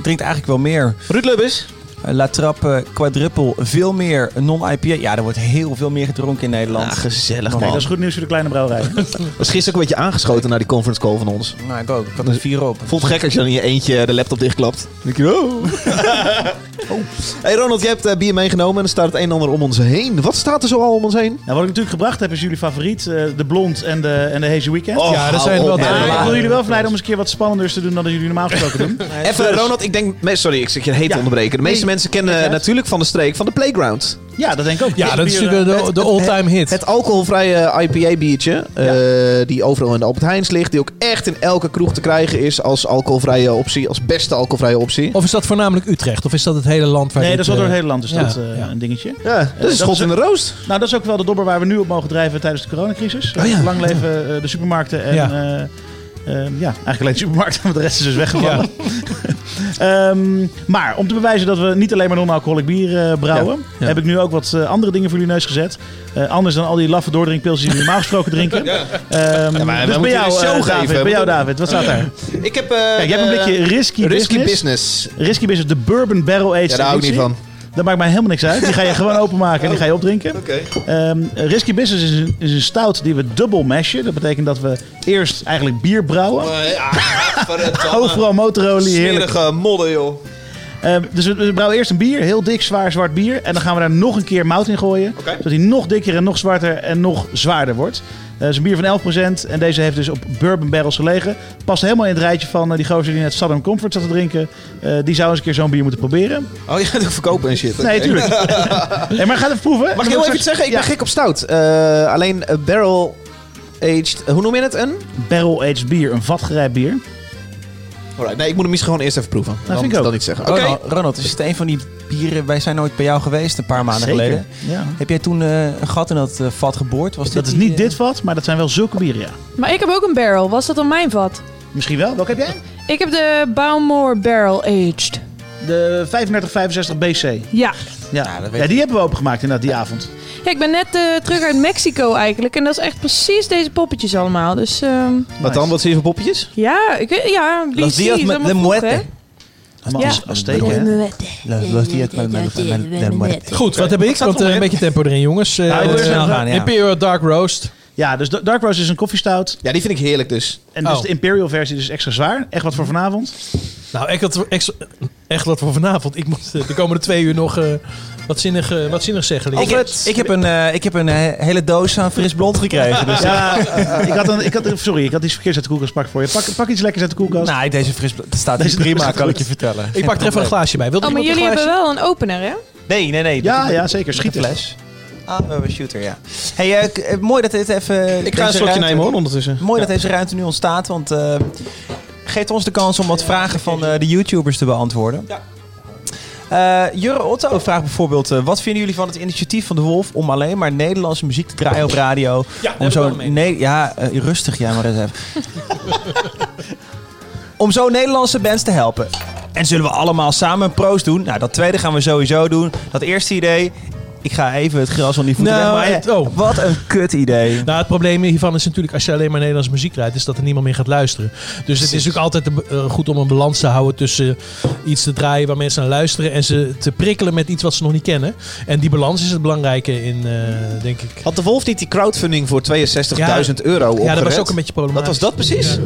drinkt eigenlijk wel meer. Ruud Lubbers? Eh, La Trappe Quadruple, veel meer. Non-IPA. Ja, er wordt heel veel meer gedronken in Nederland. Ah, gezellig Kijk, dat is goed nieuws voor de kleine brouwerij. was gisteren ook een beetje aangeschoten naar die conference call van ons. Nou, ik ook. Ik had er vier op. Voelt gek als je dan in je eentje de laptop dichtklapt. Dan denk je, oh. oh. Hey Ronald, jij hebt eh, bier meegenomen en er staat het een en ander om ons heen. Wat staat er zo al om ons heen? Nou, wat ik natuurlijk gebracht heb is jullie favoriet. eh, de Blond en de, en de Hazy Weekend. Oh, Ja, dat zijn wel de-. Maar ik wil jullie wel verleiden om eens een keer wat spannenders te doen dan dat jullie normaal gesproken doen. Even, Ronald, ik denk... Sorry, ik zit je heet te Ja. onderbreken. De meeste Nee, mensen kennen natuurlijk van de streek van de Playground. Ja, dat denk ik ook. Ja, dat is natuurlijk eh, de, de all-time hit. Het alcoholvrije IPA-biertje, eh, die overal in de Albert Heijns ligt. Die ook echt in elke kroeg te krijgen is als alcoholvrije optie. Als beste alcoholvrije optie. Of is dat voornamelijk Utrecht? Of is dat het hele land waar Nee, dit, dat is wel door eh, het hele land. Dus ja, dat eh, ja. een dingetje. Ja, dat is schot in de roost. Nou, dat is ook wel de dobber waar we nu op mogen drijven tijdens de coronacrisis. Oh ja. Lang leven de supermarkten en... Ja. Ja. ja, eigenlijk alleen de supermarkten, want de rest is dus weggevallen. Ehm, maar om te bewijzen dat we niet alleen maar non-alcoholic bier eh, brouwen, Ja, ja. heb ik nu ook wat eh, andere dingen voor jullie neus gezet. Eh, anders dan al die laffe doordrinkpilsjes die jullie normaal gesproken drinken. Ehm, maar we dus bij jou, een show geven. David, We bij jou David, wat staat daar? Ik heb... Kijk, jij hebt een blikje Risky, Risky Business. Business. Risky Business, de Bourbon Barrel Aged Ja, daar hou ik niet van. Dat maakt mij helemaal niks uit. Die ga je gewoon openmaken en die ga je opdrinken. Oké. Ehm, Risky Business is een, is een stout die we dubbel mashen. Dat betekent dat we eerst eigenlijk bier brouwen. Overal motorolie, heerlijk. Smerige modder, joh. Ehm, dus we, we brouwen eerst een bier, heel dik, zwaar, zwart bier. En dan gaan we daar nog een keer mout in gooien. Zodat hij nog dikker en nog zwarter en nog zwaarder wordt. Eh, Het is een bier van 11% en deze heeft dus op bourbon barrels gelegen. Past helemaal in het rijtje van eh, die gozer die net Southern Comfort zat te drinken. Eh, die zou eens een keer zo'n bier moeten proberen. Oh, je gaat het ook verkopen en shit. Nee, tuurlijk. hey, maar ga even proeven. Mag ik heel even iets zeggen? Ik Ja. ben gek op stout. Eh, alleen eh, barrel aged... hoe noem je het? Een? Barrel aged bier, een vatgerijpt bier. Alright, nee, ik moet hem misschien gewoon eerst even proeven. dan, vind ik ook. dan iets zeggen. Oké. Ronald, Ronald, is het een van die bieren... Wij zijn nooit bij jou geweest, een paar maanden Zeker, geleden. ja. Heb jij toen eh, een gat in dat eh, vat geboord? Was dit Dat is die, niet eh, dit vat, maar dat zijn wel zulke bieren, ja. Maar ik heb ook een barrel. Was dat dan mijn vat? Misschien wel. Welke heb jij? Ik heb de Bowmore Barrel Aged. De 3565 BC. Ja. Ja, ja die hebben we opengemaakt inderdaad die avond. Ja, ik ben net eh, terug uit Mexico eigenlijk. En dat is echt precies deze poppetjes allemaal. Dus ehm, Wat dan? Wat zie je voor poppetjes? ja, ik, weet- ja, BC Los de muerte. días met- met- met- met- met- Goed, wat heb ik? Want eh, een beetje tempo erin, jongens. Eh. Imperial Dark Roast. Ja, dus Dark Roast is een koffiestout. Ja, die vind ik heerlijk dus. En dus Oh. de Imperial versie is extra zwaar. Echt wat voor vanavond. Nou, echt wat, echt, echt wat voor vanavond. Ik moet eh, de komende twee uur nog eh, wat, zinnig, eh, wat zinnig zeggen. Ik, heb- ik heb een, eh, ik heb een hele doos aan fris blond gekregen. Dus Ja, ik had een, ik had, sorry, ik had iets verkeerds uit de koelkast gepakt voor je. Pak, pak iets lekkers uit de koelkast. Nou, deze fris staat Deze prima, kan ik je vertellen. Ik pak er even een glaasje bij. Wilt Oh, maar jullie hebben wel een opener, hè? Nee, nee, nee. Ja, ja, zeker. fles. Ah, we hebben een shooter, ja. Hey, mooi dat dit even... Ik ga een slokje nemen hoor, ondertussen. Mooi dat deze ruimte nu ontstaat, want eh geeft ons de kans om wat vragen van eh, de YouTubers te beantwoorden. Eh, Jurre Otto vraagt bijvoorbeeld: eh, wat vinden jullie van het initiatief van de Wolf om alleen maar Nederlandse muziek te draaien op radio? heb om zo nee, ja, rustig, jij maar eens even. om zo Nederlandse bands te helpen. En zullen we allemaal samen een proost doen? Nou, dat tweede gaan we sowieso doen. Dat eerste idee, ik ga even het gras van die voeten Nou, wegmaaien. het- oh. Wat een kut idee. Nou, het probleem hiervan is natuurlijk als je alleen maar Nederlandse muziek draait, is dat er niemand meer gaat luisteren. Dus het is natuurlijk altijd eh, goed om een balans te houden tussen iets te draaien waar mensen naar luisteren en ze te prikkelen met iets wat ze nog niet kennen. En die balans is het belangrijke in, eh, denk ik. Had de Wolf niet die crowdfunding voor 62.000 Ja, euro? Ja, dat was ook een beetje problematisch. Dat was dat precies?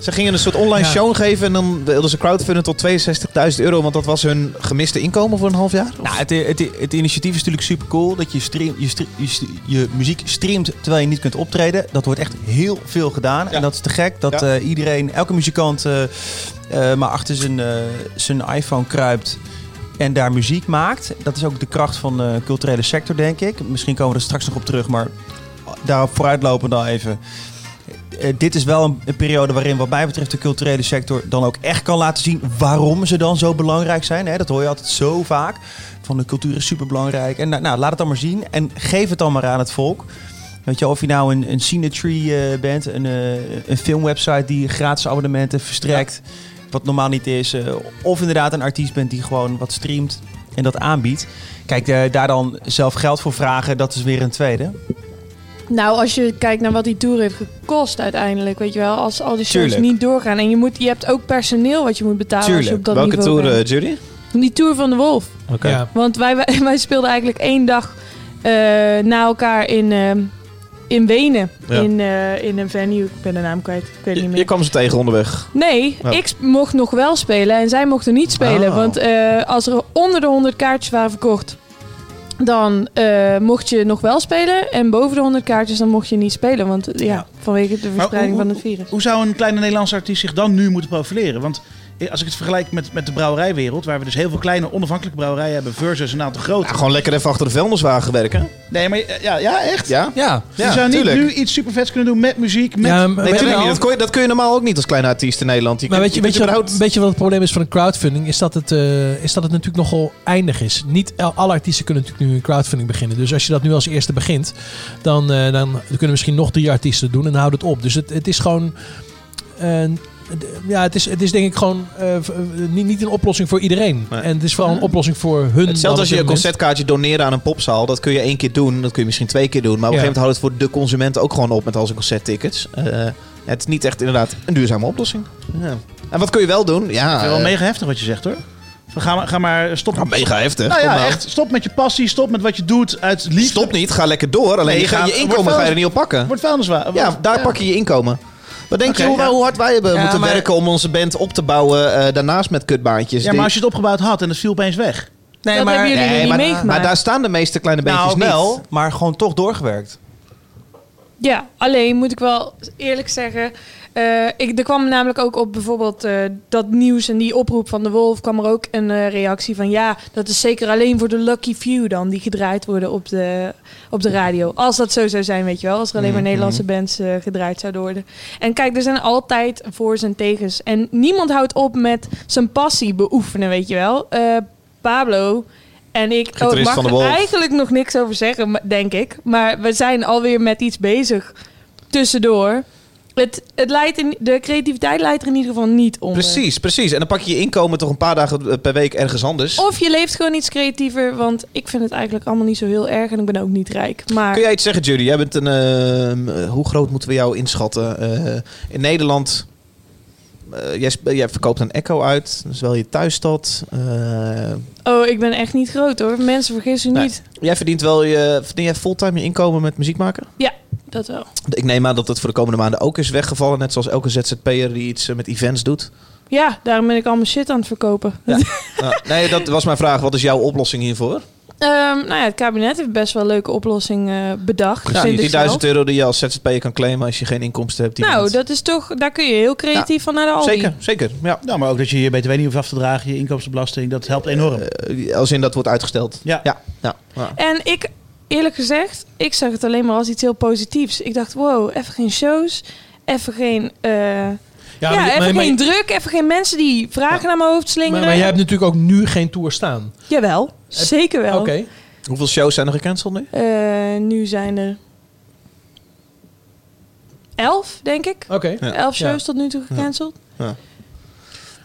Ze gingen een soort online Ja. show geven en dan wilden ze crowdfunden tot 62.000 euro, want dat was hun gemiste inkomen voor een half jaar. Nou, het, het, het initiatief is natuurlijk super cool. Dat je, stream, je, je, muziek streamt terwijl je niet kunt optreden. Dat wordt echt heel veel gedaan. En dat is te gek dat Ja. eh, iedereen, elke muzikant, eh, eh, maar achter zijn, zijn iPhone kruipt. En daar muziek maakt. Dat is ook de kracht van de culturele sector, denk ik. Misschien komen we er straks nog op terug, maar daarop vooruitlopend al even. Eh, dit is wel een, een periode waarin, wat mij betreft, de culturele sector dan ook echt kan laten zien waarom ze dan zo belangrijk zijn. Hè? Dat hoor je altijd zo vaak. Van de cultuur is super belangrijk. En nou, nou, laat het dan maar zien. En geef het dan maar aan het volk. Weet je, of je nou een, een Cinetree eh, bent, een, eh, een filmwebsite die gratis abonnementen verstrekt, wat normaal niet is. of inderdaad een artiest bent die gewoon wat streamt en dat aanbiedt. Kijk, daar dan zelf geld voor vragen, dat is weer een tweede. Nou, als je kijkt naar wat die tour heeft gekost uiteindelijk, weet je wel. Als al die shows Tuurlijk. niet doorgaan. En je, moet, je hebt ook personeel wat je moet betalen als je op dat Welke niveau tour, bent. eh, Judy? Die Tour van de Wolf. Oké. Ja. Want wij, wij, wij speelden eigenlijk één dag eh, na elkaar in, ehm, in Wenen. Ja. In, eh, in een venue. Ik ben de naam kwijt. Ik weet het niet Je, meer. je kwam ze tegen onderweg. Nee, Oh. ik mocht nog wel spelen en zij mochten niet spelen. Oh. Want eh, als er onder de 100 kaartjes waren verkocht, dan eh, mocht je nog wel spelen. En boven de 100 kaartjes, dan mocht je niet spelen. Want ja, vanwege de verspreiding hoe- van het virus. Hoe zou een kleine Nederlandse artiest zich dan nu moeten profileren? Want als ik het vergelijk met, met de brouwerijwereld, waar we dus heel veel kleine onafhankelijke brouwerijen hebben versus een aantal grote. Ja, gewoon lekker even achter de vuilniswagen werken. Nee, maar eh, ja, ja echt? Ja? Ja, je zou niet tuurlijk. nu iets super vets kunnen doen met muziek, met... Ja, Nee, niet. Dat, kun je, dat kun je normaal ook niet als kleine artiest in Nederland. Je Maar kunt- weet je, weet, je, wat, überhaupt- weet je wat het probleem is van een crowdfunding? Is dat het, eh, is dat het natuurlijk nogal eindig is. Niet alle artiesten kunnen natuurlijk nu een crowdfunding beginnen. Dus als je dat nu als eerste begint, dan, eh, dan kunnen misschien nog drie artiesten doen en dan houdt het op. Dus het, het is gewoon. eh, ja, het is, het is denk ik gewoon eh, eh, niet, niet een oplossing voor iedereen. Nee. En het is vooral een oplossing voor hun. Hetzelfde als je een concertkaartje doneren aan een popzaal. Dat kun je één keer doen. Dat kun je misschien twee keer doen. Maar op een Ja. gegeven moment houdt het voor de consument ook gewoon op met al zijn concerttickets. Eh, het is niet echt inderdaad een duurzame oplossing. Ja. En wat kun je wel doen? Ja, Ik vind het wel eh, mega heftig wat je zegt hoor. Ga maar, ga maar stop. ja, mega heftig. Nou ja, nou. echt. Stop met je passie. Stop met wat je doet uit liefde. Stop niet, ga lekker door. Alleen Nee, je, ga, ga- je inkomen ga je er niet op pakken. Wordt vuilniswaar. Ja, daar pak je je inkomen. Wat denk je hoe, ja. hoe hard wij hebben Ja, moeten maar- werken om onze band op te bouwen eh, daarnaast met kutbaantjes? Ja, maar als je het opgebouwd had en het viel opeens weg. Nee, dat hebben jullie Nee, niet maar, meegemaakt. maar daar staan de meeste kleine beetjes nou niet. wel, maar gewoon toch doorgewerkt. Ja, alleen moet ik wel eerlijk zeggen. Eh, ik, er kwam namelijk ook op bijvoorbeeld eh, dat nieuws en die oproep van de Wolf kwam er ook een eh, reactie van ja, dat is zeker alleen voor de lucky few dan die gedraaid worden op de, op de radio. Als dat zo zou zijn, weet je wel, als er alleen maar Mhm. Nederlandse bands eh, gedraaid zouden worden. En kijk, er zijn altijd voor's en tegens. En niemand houdt op met zijn passie beoefenen, weet je wel. Pablo en ik, oh, mag er eigenlijk nog niks over zeggen, denk ik. Maar we zijn alweer met iets bezig tussendoor. Het, het leidt in, de creativiteit leidt er in ieder geval niet onder. Precies, precies. En dan pak je je inkomen toch een paar dagen eh, per week ergens anders. Of je leeft gewoon iets creatiever, want ik vind het eigenlijk allemaal niet zo heel erg en ik ben ook niet rijk. Maar Kun jij iets zeggen, Judy? Jij bent een. eh, eh, hoe groot moeten we jou inschatten? Eh, in Nederland. Eh, jij, verkoopt een Echo uit. Dat is wel je thuisstad. Eh, oh, ik ben echt niet groot hoor. Mensen vergissen Nee. niet. jij verdient wel je. Verdien jij fulltime je inkomen met muziek maken? Ja, dat wel. Ik neem aan dat het voor de komende maanden ook is weggevallen. Net zoals elke ZZP'er die iets eh, met events doet. Ja, daarom ben ik allemaal shit aan het verkopen. Ja. Ah, nee, dat was mijn vraag. Wat is jouw oplossing hiervoor? Ehm, nou ja, het kabinet heeft best wel een leuke oplossing eh, bedacht. Ja, die ik 1000 zelf. euro die je als ZZP'er kan claimen als je geen inkomsten hebt. Die Nou, maand. dat is toch, daar kun je heel creatief van naar de Aldi. Zeker, zeker. Ja. Nou, maar ook dat je je btw niet hoeft af te dragen, je inkomstenbelasting, dat helpt enorm. Eh, als in dat wordt uitgesteld. Ja. Ja. ja. ja. En ik, eerlijk gezegd, ik zag het alleen maar als iets heel positiefs. Ik dacht, wow, even geen shows, even geen... eh, ja, maar- even maar- maar- geen druk, even geen mensen die vragen naar mijn hoofd slingeren. Maar, maar jij hebt natuurlijk ook nu geen tour staan. Jawel, zeker wel. Oké. Hoeveel shows zijn er gecanceld nu? Eh, nu zijn er elf, denk ik. Oké. Ja. Elf shows tot nu toe gecanceld. Ja.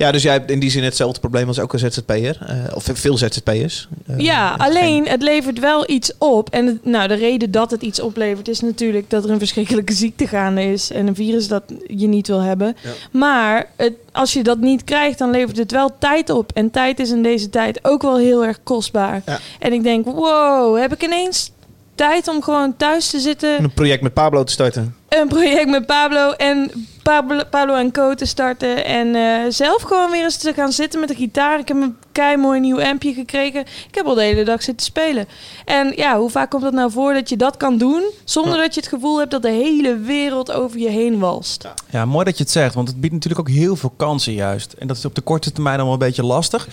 Ja, dus jij hebt in die zin hetzelfde probleem als elke ZZP'er. eh of veel ZZP'ers. Eh, ja, alleen het levert wel iets op. En het- nou, de reden dat het iets oplevert is natuurlijk dat er een verschrikkelijke ziekte gaande is. En een virus dat je niet wil hebben. Maar het, als je dat niet krijgt, dan levert het wel tijd op. En tijd is in deze tijd ook wel heel erg kostbaar. En ik denk, wow, heb ik ineens tijd om gewoon thuis te zitten. Een project met Pablo te starten. Een project met Pablo en Pablo, Pablo en Co te starten. En eh, zelf gewoon weer eens te gaan zitten met de gitaar. Ik heb een kei mooi nieuw ampje gekregen. Ik heb al de hele dag zitten spelen. En ja, hoe vaak komt het nou voor dat je dat kan doen... zonder dat je het gevoel hebt dat de hele wereld over je heen walst? Ja, mooi dat je het zegt, want het biedt natuurlijk ook heel veel kansen juist. En dat is op de korte termijn allemaal een beetje lastig.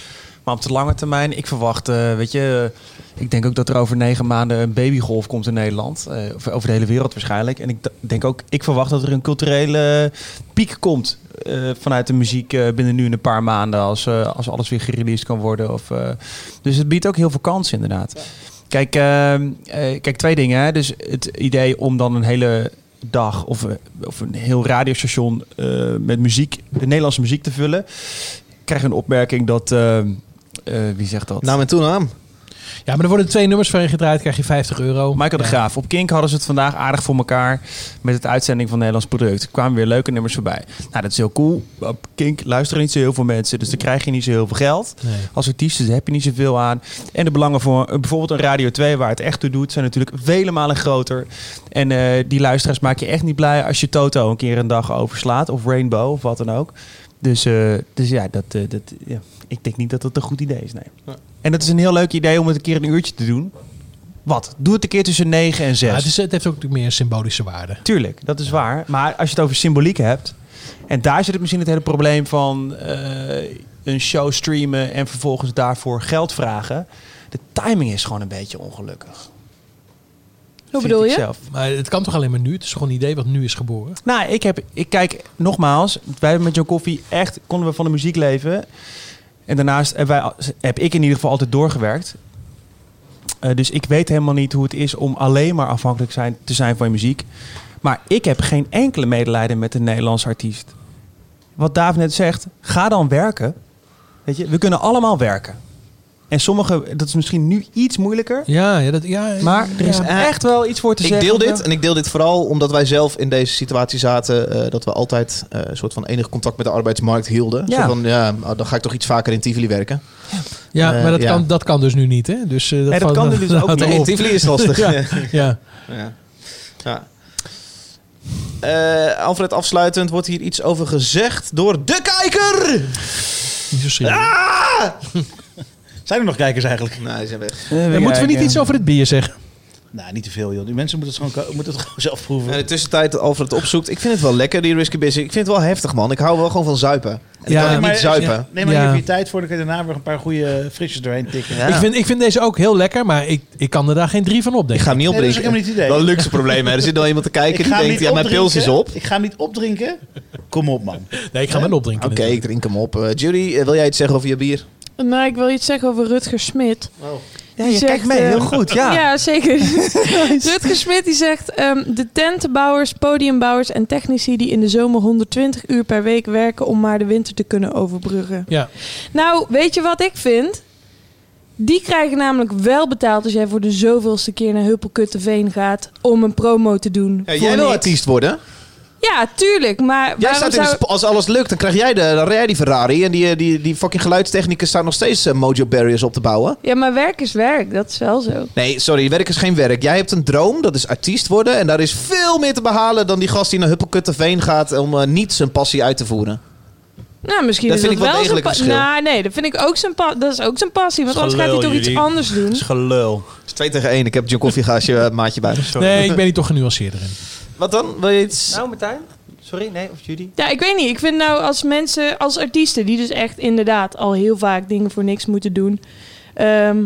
Maar op de lange termijn, ik verwacht, eh, weet je, ik denk ook dat er over negen maanden een babygolf komt in Nederland. eh, of over de hele wereld waarschijnlijk. En ik denk ook, ik verwacht dat er een culturele piek komt eh, vanuit de muziek eh, binnen nu een paar maanden. Als, eh, als alles weer gereleased kan worden. Of, eh, dus het biedt ook heel veel kansen inderdaad. Kijk, ehm, eh, kijk, twee dingen. Hè. Dus het idee om dan een hele dag of, of een heel radiostation eh, met muziek, de Nederlandse muziek te vullen. Ik krijg een opmerking dat. eh, eh, wie zegt dat? Naam en toenaam. Ja, maar er worden twee nummers van je gedraaid, krijg je 50 euro. Michael de Graaf. Op Kink hadden ze het vandaag aardig voor elkaar met het uitzending van Nederlands product. Er kwamen weer leuke nummers voorbij. Nou, dat is heel cool. Op Kink luisteren niet zo heel veel mensen, dus dan krijg je niet zo heel veel geld. Nee. Als artiest dus heb je niet zoveel aan. En de belangen voor bijvoorbeeld een Radio 2, waar het echt toe doet, zijn natuurlijk vele malen groter. En eh, die luisteraars maak je echt niet blij als je Toto een keer een dag overslaat. Of Rainbow, of wat dan ook. Dus, eh, dus ja, dat, eh, dat, ja, ik denk niet dat dat een goed idee is. Nee. En dat is een heel leuk idee om het een keer een uurtje te doen. Wat? Doe het een keer tussen 9 en 6. Ja, het, is, het heeft ook natuurlijk meer een symbolische waarde. Tuurlijk, dat is waar. Maar als je het over symboliek hebt... en daar zit het misschien het hele probleem van... eh, een show streamen en vervolgens daarvoor geld vragen. De timing is gewoon een beetje ongelukkig. Hoe bedoel je? zelf. Maar het kan toch alleen maar nu? Het is gewoon een idee wat nu is geboren. Nou, ik heb, ik kijk nogmaals, wij hebben met John Koffie echt konden we van de muziek leven. En daarnaast heb, wij, heb ik in ieder geval altijd doorgewerkt. Eh, dus ik weet helemaal niet hoe het is om alleen maar afhankelijk zijn, te zijn van je muziek. Maar ik heb geen enkele medelijden met een Nederlandse artiest. Wat David net zegt, ga dan werken. Weet je, we kunnen allemaal werken. En sommige, dat is misschien nu iets moeilijker. Ja, ja, dat, ja Maar er is Ja. echt wel iets voor te ik zeggen. deel dit en ik deel dit vooral omdat wij zelf in deze situatie zaten. eh, dat we altijd eh, een soort van enig contact met de arbeidsmarkt hielden. Ja. Zo van, ja, nou, dan ga ik toch iets vaker in Tivoli werken. Ja, Eh, maar dat, ja. Kan, dat kan dus nu niet, hè? Dus, eh, dat, Nee, dat kan dus ook niet. Tivoli is lastig. ja. Ja. ja. Ja. ja. Alfred, afsluitend wordt hier iets over gezegd door de kijker. Niet zo. Ah! Zijn er nog kijkers eigenlijk? Nee, die zijn weg. En moeten we niet iets over het bier zeggen? Nou, niet te veel, joh. Die mensen moeten het gewoon, moeten het gewoon zelf proeven. In de tussentijd dat Alfred het opzoekt. Ik vind het wel lekker, die Risky Business. Ik vind het wel heftig, man. Ik hou wel gewoon van zuipen. En Ja, ik kan het maar- niet zuipen. ja, Nee, maar Ja. je hebt je tijd voor. Dan kun je daarna weer een paar goede frisjes doorheen tikken. Ja. Ik, vind, ik vind deze ook heel lekker, maar ik, ik kan er daar geen drie van Ik opdenken. ga hem niet Nee, dat is opdrinken. ook helemaal niet het idee. Wel een luxe probleem, hè. Er zit nog iemand te kijken Ik die ga hem denkt, niet ja, mijn pils is opdrinken. op. Ik ga hem niet opdrinken. Kom op, man. Nee, ik ga hem wel opdrinken. Oké, ik drink hem op. Eh, Judy, eh, wil jij iets zeggen over je bier? Nou, ik wil iets zeggen over Rutger Smit. Ja, Die je zegt, kijkt mee, eh, heel goed. Ja. Ja, zeker. Rutger Smit die zegt... ehm, de tentenbouwers, podiumbouwers en technici... die in de zomer 120 uur per week werken... om maar de winter te kunnen overbruggen. Ja. Nou, weet je wat ik vind? Die krijgen namelijk wel betaald... als jij voor de zoveelste keer naar Huppelkutteveen gaat... om een promo te doen. Ja, jij wil niks. artiest worden. Ja, tuurlijk. Maar Jij staat in zou... als alles lukt, dan krijg jij de, dan rij jij die Ferrari. En die, eh, die, die fucking geluidstechnicus staat nog steeds eh, Mojo Barriers op te bouwen. Ja, maar werk is werk. Dat is wel zo. Nee, sorry, werk is geen werk. Jij hebt een droom, dat is artiest worden. En daar is veel meer te behalen dan die gast die naar Huppelkutteveen gaat... om eh, niet zijn passie uit te voeren. Nou, misschien Dat is vind dat ik wel zijn degelijk verschil. Nou, nee, dat vind ik ook zijn pa- dat is ook zijn passie. Want anders gaat hij toch iets anders doen. Dat is gelul. Het is 2 tegen 1. Ik heb John Koffiegaasje uh, maatje bij me. Nee, ik ben hier toch genuanceerder in. Wat dan? Wil je iets... Nou, Martijn? Sorry, nee, of Judy? Ja, ik weet niet. Ik vind nou als mensen, als artiesten, die dus echt inderdaad al heel vaak dingen voor niks moeten doen. ehm,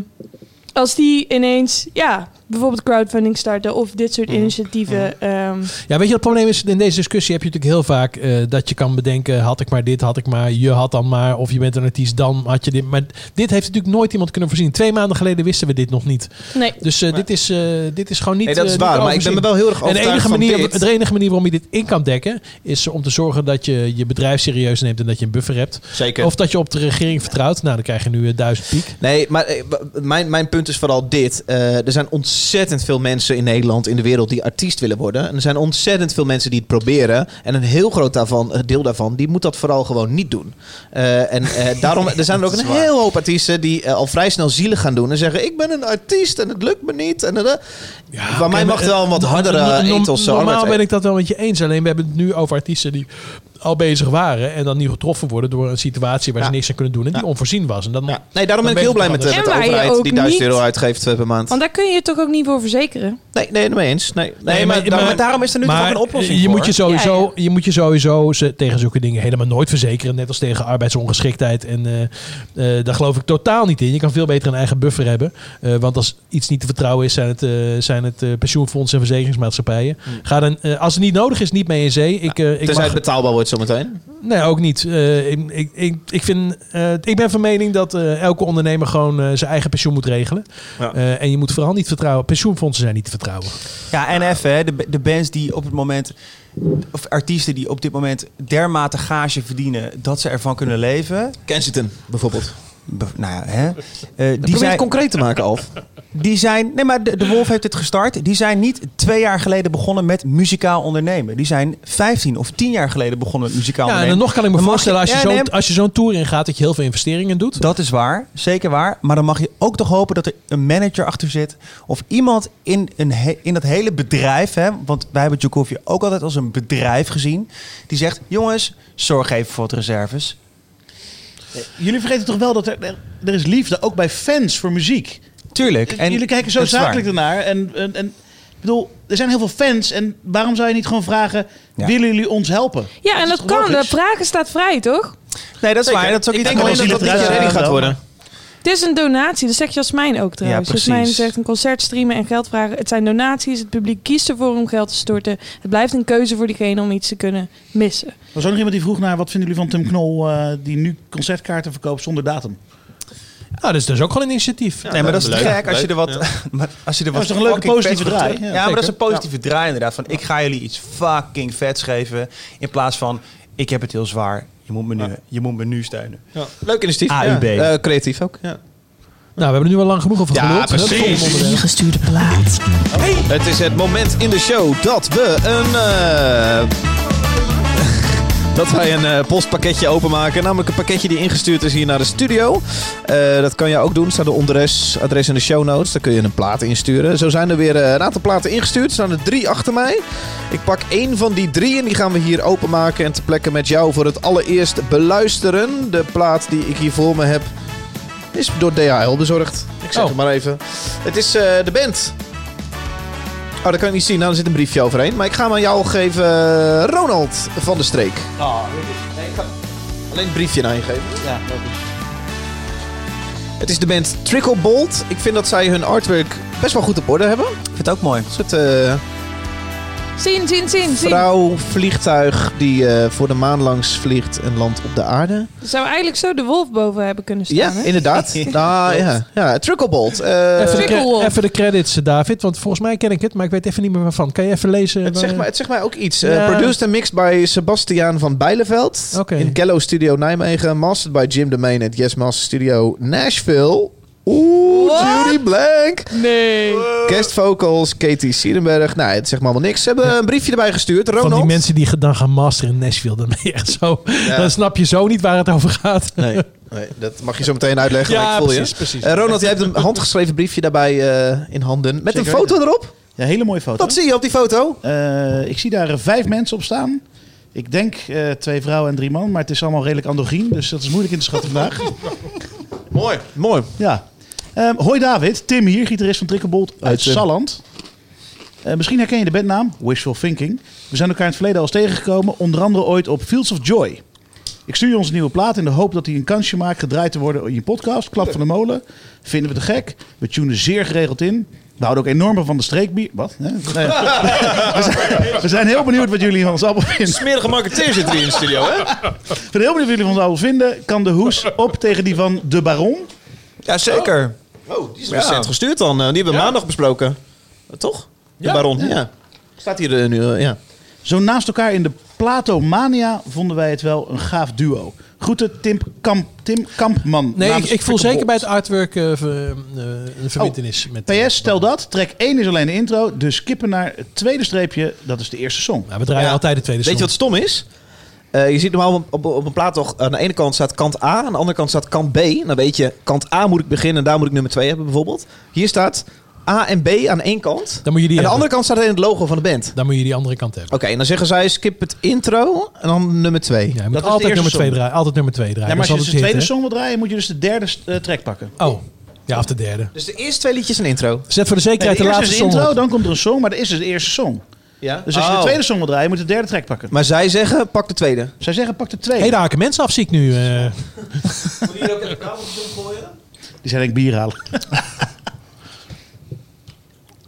als die ineens, ja, bijvoorbeeld crowdfunding starten of dit soort initiatieven. ehm, Ja, weet je, het probleem is, in deze discussie heb je natuurlijk heel vaak eh, dat je kan bedenken, had ik maar dit, had ik maar, je had dan maar, of je bent een artiest, dan had je dit. Maar dit heeft natuurlijk nooit iemand kunnen voorzien. Twee maanden geleden wisten we dit nog niet. Nee. Dus eh, dit, is, eh, dit is gewoon niet Nee, dat is waar, maar ik ben me wel heel erg En de enige, van manier, dit. de enige manier waarom je dit in kan dekken, is om te zorgen dat je je bedrijf serieus neemt en dat je een buffer hebt. Zeker. Of dat je op de regering vertrouwt. Nou, dan krijg je nu duizend piek. Nee, maar mijn, mijn punt is vooral dit. Eh, er zijn ontzettend veel mensen in Nederland, in de wereld, die artiest willen worden. En er zijn ontzettend veel mensen die het proberen. En een heel groot daarvan, een deel daarvan, die moet dat vooral gewoon niet doen. Eh, en eh, daarom er zijn er ook een heel hoop artiesten die eh, al vrij snel zielig gaan doen. En zeggen, ik ben een artiest en het lukt me niet. En, eh, Van mij mag het maar, wel een wat eh, hardere ethos. Normaal ben ik dat wel met je eens. Alleen we hebben het nu over artiesten die al bezig waren en dan niet getroffen worden door een situatie waar ze niks aan kunnen doen en die onvoorzien was. En dan, Nee, daarom ben ik heel blij met de, met overheid die 1000 niet- euro uitgeeft eh, per maand. want daar kun je je toch ook niet voor verzekeren? Nee, nee, mee eens. Nee, nee, Nee, maar, maar- daarom, maar- daarom is er nu toch maar een oplossing je voor? moet je sowieso, Ja, je moet je sowieso ze, tegen zulke dingen helemaal nooit verzekeren. Net als tegen arbeidsongeschiktheid. En eh, eh, daar geloof ik totaal niet in. Je kan veel beter een eigen buffer hebben. Eh, want als iets niet te vertrouwen is, zijn het, eh, zijn het eh, pensioenfondsen en verzekeringsmaatschappijen. Ga dan, eh, als het niet nodig is, niet mee in zee. Ik, eh, ik tenzij mag- het betaalbaar wordt zometeen. Nee, ook niet. Eh, ik, ik, ik, vind, eh, ik ben van mening dat eh, elke ondernemer gewoon eh, zijn eigen pensioen moet regelen. Ja. Eh, en je moet vooral niet vertrouwen. Pensioenfondsen zijn niet te vertrouwen. Ja, en even, hè, de, de bands die op het moment, of artiesten die op dit moment dermate gage verdienen dat ze ervan kunnen leven. Kensington bijvoorbeeld. Be- nou ja, hè. Eh, die Probeer zijn het concreet te maken, Alf. Die zijn, nee, maar de, de Wolf heeft het gestart. Die zijn niet twee jaar geleden begonnen met muzikaal ondernemen. Die zijn 15 of 10 jaar geleden begonnen met muzikaal Ja, en ondernemen. dan nog kan ik me Dan voorstellen, als je, ja, als je zo'n tour ingaat, dat je heel veel investeringen doet. Dat is waar, zeker waar. Maar dan mag je ook toch hopen dat er een manager achter zit. Of iemand in, een he- in dat hele bedrijf. Hè, want wij hebben Djokovic ook altijd als een bedrijf gezien. Die zegt, jongens, zorg even voor wat reserves. Jullie vergeten toch wel dat er, er, er is liefde ook bij fans voor muziek. Tuurlijk. En Jullie kijken zo zakelijk ernaar. En, en, en ik bedoel, er zijn heel veel fans. En waarom zou je niet gewoon vragen, Ja. willen jullie ons helpen? Ja, en dat kan. De vragen staat vrij, toch? Nee, dat is Zeker. waar. Dat is ook Ik denk alleen dat dat niet ready gaat worden. Het is een donatie, dat zegt Jasmijn ook trouwens. Ja. Jasmijn zegt een concert streamen en geld vragen. Het zijn donaties, het publiek kiest ervoor om geld te storten. Het blijft een keuze voor diegene om iets te kunnen missen. Er was ook nog iemand die vroeg naar, wat vinden jullie van Tim Knol... eh, die nu concertkaarten verkoopt zonder datum? Nou, dat is dus ook gewoon een initiatief. nee, maar dat is te gek als je er wat. Ja. maar als je er dat wat is toch een leuke positieve draai? Ja, Ja, maar dat is een positieve draai inderdaad. Van ik ga jullie iets fucking vets geven. In plaats van ik heb het heel zwaar. Je moet me nu, je moet me nu steunen. Leuk initiatief. AUB. Ja. Eh, creatief ook. Ja. Nou, we hebben er nu al lang genoeg over Ja, geluld. precies. Het volgende onderwerp. Ingestuurde plaat. Het is het moment in de show dat we een. eh, dat wij een eh, postpakketje openmaken. Namelijk een pakketje die ingestuurd is hier naar de studio. Eh, dat kan je ook doen. Staat er adres, adres in de show notes. Daar kun je een plaat insturen. Zo zijn er weer eh, een aantal platen ingestuurd. Er staan er drie achter mij. Ik pak één van die drie en die gaan we hier openmaken. En te plekken met jou voor het allereerst beluisteren. De plaat die ik hier voor me heb is door DHL bezorgd. Ik zeg Oh. het maar even. Het is de band Oh, dat kan ik niet zien. Nou, er zit een briefje overheen. Maar ik ga hem aan jou geven. eh, Ronald van de Streek. Ah, Nee, ik ga alleen het briefje naar je geven. Ja, Het is de band Tricklebolt. Ik vind dat zij hun artwork best wel goed op orde hebben. Ik vind het ook mooi. Een soort eh, Zien, zien, zien, zien. vrouw vliegtuig die eh, voor de maan langs vliegt en landt op de aarde. Zou eigenlijk zo de wolf boven hebben kunnen staan, Ja, hè? inderdaad. nou, ja. ja, Tricklebolt. eh, Even, de even de credits, eh, David. Want volgens mij ken ik het, maar ik weet even niet meer waarvan. Kan je even lezen? Het zegt, mij, het zegt mij ook iets. Ja. produced en mixed by Sebastiaan van Bijleveld. In Gallo Studio Nijmegen. Mastered by Jim Domain at Yes Master Studio Nashville. Oeh, What? Judy Blank. Nee. Guest vocals, Katie Sierenberg. Nou, het zegt me allemaal niks. Ze hebben een briefje erbij gestuurd. Ronald. Van die mensen die dan gaan masteren in Nashville. Dan ben je echt zo... Dan snap je zo niet waar het over gaat. Nee, nee, dat mag je zo meteen uitleggen. Ja, ik voel precies, je. precies. Eh, Ronald, jij hebt een handgeschreven briefje daarbij eh, in handen. Met Zeker een foto erop. Ja, hele mooie foto. Wat zie je op die foto? Eh, ik zie daar vijf mensen op staan. Ik denk eh, twee vrouwen en drie man, maar het is allemaal redelijk androgyn. Dus dat is moeilijk in te schatten vandaag. Mooi. Mooi. Ja. Ehm, hoi David, Tim hier, gitarist van Trikkelbolt uit Salland. Eh, misschien herken je de bandnaam, Wishful Thinking. We zijn elkaar in het verleden al eens tegengekomen, onder andere ooit op Fields of Joy. Ik stuur je onze nieuwe plaat in de hoop dat hij een kansje maakt gedraaid te worden in je podcast. Klap van de molen. Vinden we te gek. We tunen zeer geregeld in. We houden ook enorm van de streekbier. Wat? Nee. We, zijn, we zijn heel benieuwd wat jullie van ons album vinden. Smerige marketeer zit hier in de studio, hè? We zijn heel benieuwd wat jullie van ons album vinden. Kan de hoes op tegen die van De Baron? Ja, zeker. Oh, die is recent gestuurd dan. Eh, Die hebben we maandag besproken. Eh, Toch? De Ja. Baron, ja. Ja. Staat hier eh, nu, ja. Zo naast elkaar in de Platomania vonden wij het wel een gaaf duo. Groeten Tim, Kamp, Tim Kampman. Nee, ik, voel zeker bij het artwork ver- een verbindenis. met, PS, stel dat. Track 1 is alleen de intro. Dus skippen naar het tweede streepje. Dat is de eerste song. we draaien altijd de tweede Weet je wat stom is? Eh, je ziet normaal op, op, op een plaat toch, aan de ene kant staat kant A, aan de andere kant staat kant B. Dan weet je, kant A moet ik beginnen en daar moet ik nummer 2 hebben bijvoorbeeld. Hier staat A en B aan één kant. Dan moet je die en de hebben. andere kant staat in het logo van de band. Dan moet je die andere kant hebben. Oké, en dan zeggen zij skip het intro en dan nummer 2. Ja, je moet Dat is de altijd eerste nummer 2 song. draaien. Altijd nummer 2 draaien. Ja, maar als Dat je dus de tweede hit, song wil draaien, moet je dus de derde eh, track pakken. Oh, ja, of de derde. Dus de eerste twee liedjes een intro. Zet voor de zekerheid Nee, de de laatste song intro, op. dan komt er een song, maar de eerste is de eerste song. Ja? Dus als je Oh. de tweede song wil draaien, moet je de derde track pakken. Maar zij zeggen, pak de tweede. Zij zeggen, pak de tweede. Hé, daar haken mensen af, zie ik nu. eh. Moet je hier ook in de kabels gooien? Die zijn denk ik bier halen.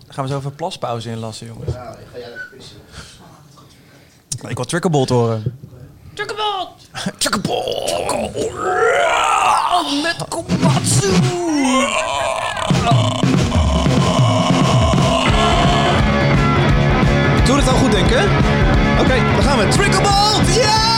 Gaan we zo even een plaspauze inlassen, jongens. Ik wil Tricklebolt horen. Chocobot! Tricklebolt! Met Komatsu! Doe het al goed, denk ik. Oké, dan gaan we. Tricklebolt! Ja! I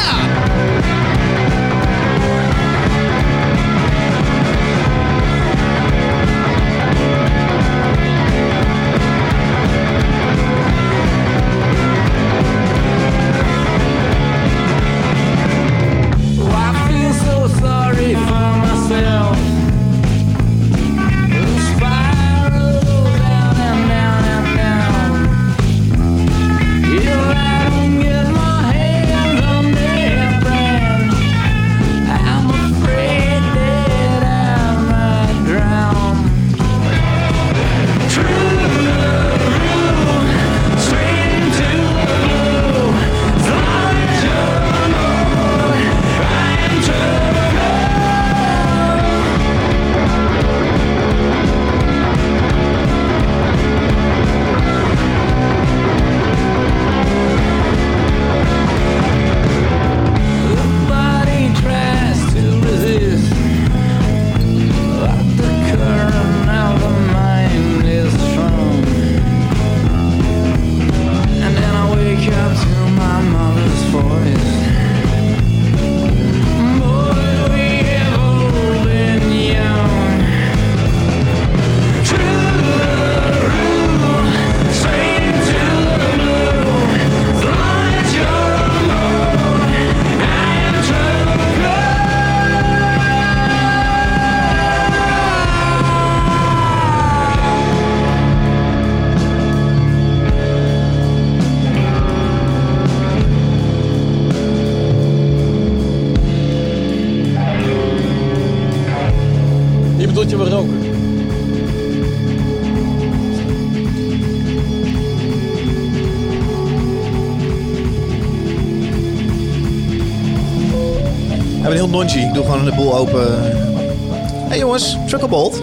Ik doe gewoon de boel open. Hé hey jongens, Tricklebolt.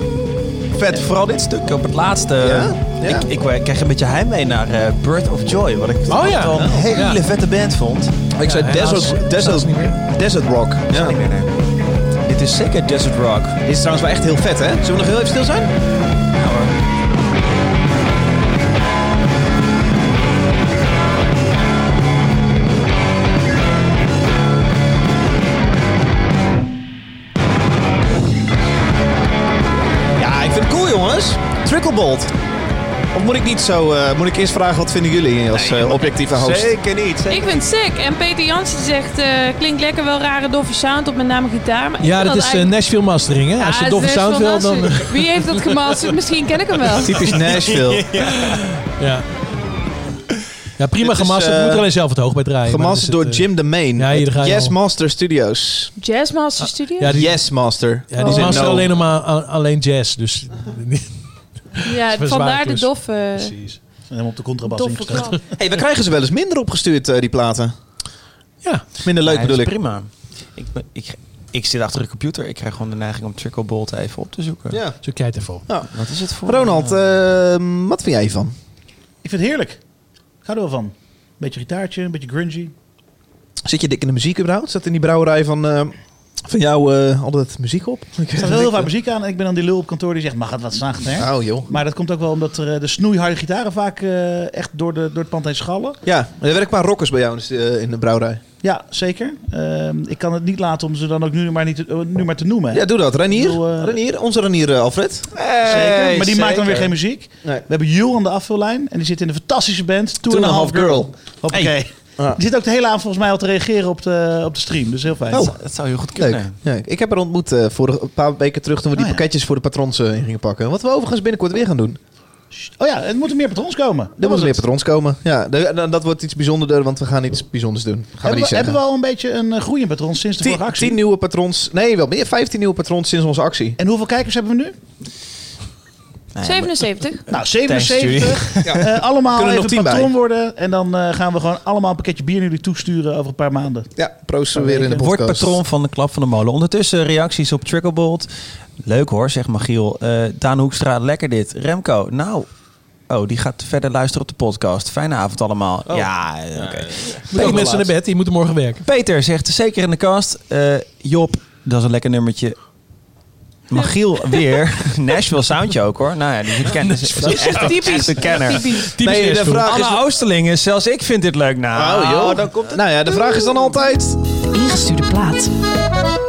Vet, vooral dit stuk op het laatste. Ja? Ja. Ik, ik, eh, krijg een beetje heimwee naar eh, Birth of Joy. Wat ik Oh ja. een hele ja. vette band vond. Ik zei Desert, desert, desert Rock. Ja. Nee. Dit is zeker Desert Rock. Dit is trouwens wel echt heel vet, hè? Zullen we nog heel even stil zijn? Of moet ik niet zo... eh, moet ik eerst vragen, wat vinden jullie als eh, objectieve host? Zeker niet. zeker Ik vind het sick. En Peter Jansen zegt, eh, klinkt lekker wel rare doffe sound op met name gitaar. Maar Ja, dat is eigenlijk- Nashville mastering, hè? Als je Ja, doffe sound wil, dan... Wie heeft dat gemasterd? Misschien ken ik hem wel. Typisch Nashville. Ja. Ja, prima Dit is, gemasterd. moet er alleen zelf het hoog bij draaien. Gemasterd door Jim de Main. ja, hier met ga je Yes al. Master Studios. Jazzmaster Studio? Ja, die, Yes Master. ja, die Oh. masteren No. alleen nog maar alleen jazz. Dus Ja, vandaar de doffe, Precies. Helemaal op de contrabas ingesteld. hey, we krijgen ze wel eens minder opgestuurd, eh, die platen. ja. Minder leuk Ja, bedoel is ik. prima. Ik, ik, ik zit achter de computer. Ik krijg gewoon de neiging om Tricklebolt even op te zoeken. Ja. Zo kijk ervoor. Ja. Wat is het voor... Ronald, eh, wat vind jij hiervan? Ik vind het heerlijk. Ik ga er wel van. Beetje gitaartje, een beetje grungy. Zit je dik in de muziek überhaupt? Zat in die brouwerij van, eh, van jou eh, altijd muziek op? Er staat wel heel vaak muziek aan en ik ben dan die lul op kantoor die zegt, mag het wat zachter? Oh joh. Maar dat komt ook wel omdat er, eh, de snoeiharde gitaren vaak eh, echt door, de, door het pand heen schallen. Ja, er werken een paar rockers bij jou in de, brouwerij. Ja, zeker. Ehm, ik kan het niet laten om ze dan ook nu maar, niet te, nu maar te noemen. hè. Ja, doe dat. Renier. Ik bedoel, Renier onze Renier Alfred. Zeker, maar die maakt dan weer geen muziek. Nee. We hebben Jules aan de afvullijn en die zit in een fantastische band, Two, and a Half Girl. Hey. Ja. Die zit ook de hele avond volgens mij al te reageren op de, op de stream, dus heel fijn. Oh. Dat zou heel goed Leuk. kunnen. Ja, ik heb haar ontmoet eh voor een paar weken terug toen we die Oh, ja. pakketjes voor de patrons eh, in gingen pakken. Wat we overigens binnenkort weer gaan doen. Oh ja, er moeten meer patrons komen. Er moeten weer patrons komen. Ja, dat wordt iets bijzonderder, want we gaan iets bijzonders doen. Gaan we niet we, hebben zeggen. we al een beetje een eh, groei in patrons sinds de Tien, vorige actie? tien nieuwe patrons. Nee, wel meer. 15 nieuwe patrons sinds onze actie. En hoeveel kijkers hebben we nu? 77. Nou, 77. Ja. Eh, allemaal Kunnen nog even tien patron bij. worden. En dan eh, gaan we gewoon allemaal een pakketje bier naar jullie toesturen over een paar maanden. Ja, proosten we weer in de Wordt podcast. patroon van de klap van de molen. Ondertussen reacties op Tricklebolt. Leuk hoor, zegt Magiel. Eh Daan Hoekstra, lekker dit. Remco, nou... Oh, die gaat verder luisteren op de podcast. Fijne avond allemaal. Ja, eh, oké. Moet ook mensen naar bed, die moeten morgen werken. Peter zegt zeker in de kast. Eh, Job, dat is een lekker nummertje. Magiel weer. Nashville soundje ook hoor. Nou ja, die kennen ze. Dat is echt, Typisch. echt een kenner. Typisch. Nee, de vraag is... Anna Oosterlingen, zelfs ik vind dit leuk. Nou, Oh, joh. Dan komt, nou ja, de vraag is dan altijd... Ingestuurde plaat.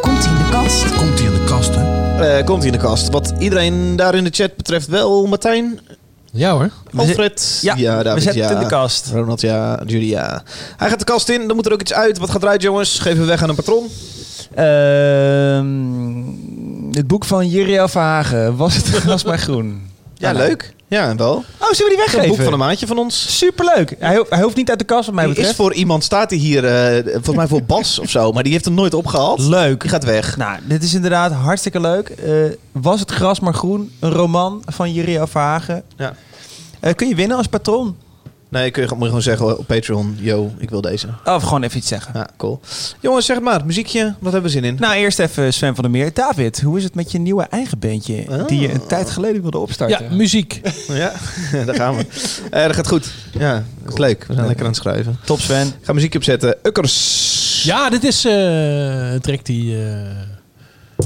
Komt ie in de kast? Komt hij in de kast, hè? eh, komt hij in de kast? Wat iedereen daar in de chat betreft wel. Martijn, Ja hoor. Alfred. Ja, we David, zetten het ja. in de kast. Ronald, ja. Judy, ja. Hij gaat de kast in. Dan moet er ook iets uit. Wat gaat eruit, jongens? Geven we weg aan een patron. Ehm, het boek van Jiria Verhagen. Was het gras maar groen? Ja, leuk. Ja, wel. Oh, zullen we die Een weggeven? boek van een maatje van ons. Superleuk. Hij, ho- hij hoeft niet uit de kast wat mij Die betreft. is voor iemand, staat hij hier, eh, volgens mij voor Bas of zo, maar die heeft hem nooit opgehaald. Leuk. Die gaat weg. Nou, dit is inderdaad hartstikke leuk. Eh, was het gras maar groen? Een roman van Jiria Verhagen. Ja. Eh, kun je winnen als patron? Nee, kun je, moet je gewoon zeggen op Patreon, yo, ik wil deze. Of gewoon even iets zeggen. Ja, cool. Jongens, zeg het maar, muziekje, wat hebben we zin in? Nou, eerst even Sven van der Meer. David, hoe is het met je nieuwe eigen bandje? Oh. Die je een tijd geleden wilde Ja, opstarten? muziek. Ja, daar gaan we. Eh, dat gaat goed. Ja, dat is leuk. We zijn lekker aan het schrijven. Top Sven. Ik ga muziekje opzetten. Ukkers. Ja, dit is eh, een track die... eh,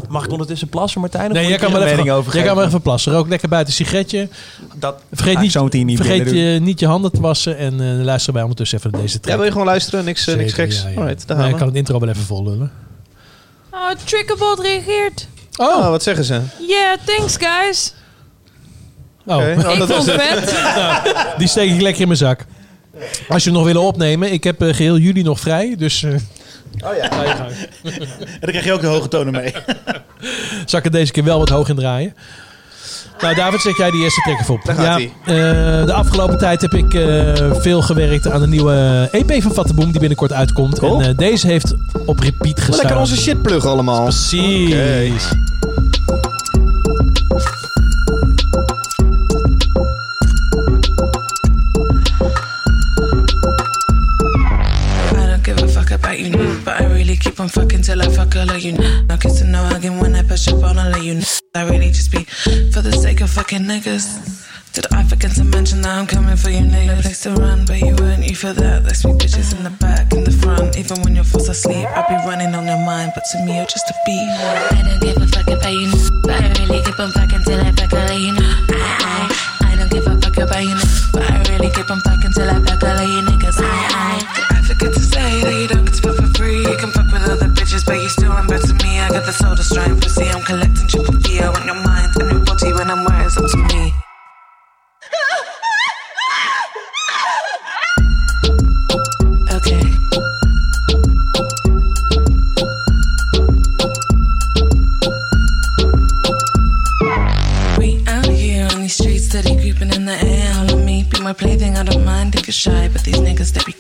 Mag ik ondertussen plassen, Martijn? Of Nee, jij kan, maar een even, mening over jij kan maar even plassen. Rook lekker buiten een sigaretje. Dat Vergeet, ik niet, zo niet vergeet je, niet je handen te wassen. En eh luister bij ondertussen even naar deze Ja, track. wil je gewoon luisteren? Niks, eh, niks geks? ja, ja. Alright, daar Nee, ik kan het intro wel even vol lullen. Oh, Trickerbot reageert. Oh, wat zeggen ze? Yeah, thanks guys. Oh. Oh, ik dat was het. vet. die steek ik lekker in mijn zak. Als je hem nog willen opnemen, ik heb eh, geheel juli nog vrij. Dus eh Oh ja. En dan krijg je ook de hoge tonen mee. zal ik er deze keer wel wat hoog in draaien. Nou, David, zet jij die eerste track op. Daar gaat ja, eh, de afgelopen tijd heb ik eh, veel gewerkt aan de nieuwe EP van Vattenboom die binnenkort uitkomt. Cool. En eh, deze heeft op repeat gestaan. lekker onze shit pluggen allemaal. Precies. Keep on fucking till I fuck all of you. No kissing, no hugging when I push up on all of you. I really just be for the sake of fucking niggas. Did I forget to mention that I'm coming for you, nigga? No place to run, but you weren't you for that. There's me bitches in the back, in the front. Even when you're fast asleep, I be running on your mind, but to me you're just a beat. I don't give a fuck about you, but I really keep on fucking till I fuck all of you. I, I, I don't give a fuck about you, but I really keep on fucking till I fuck all of you niggas. I, I. I forget to say that you don't get to but you still back to me. I got the soul destroying pussy. I'm collecting triple D. I want your mind and your body when I'm where up to me. Okay. We out here on these streets, steady creeping in the air. All of me, be my plaything. I don't mind if you're shy, but these niggas they be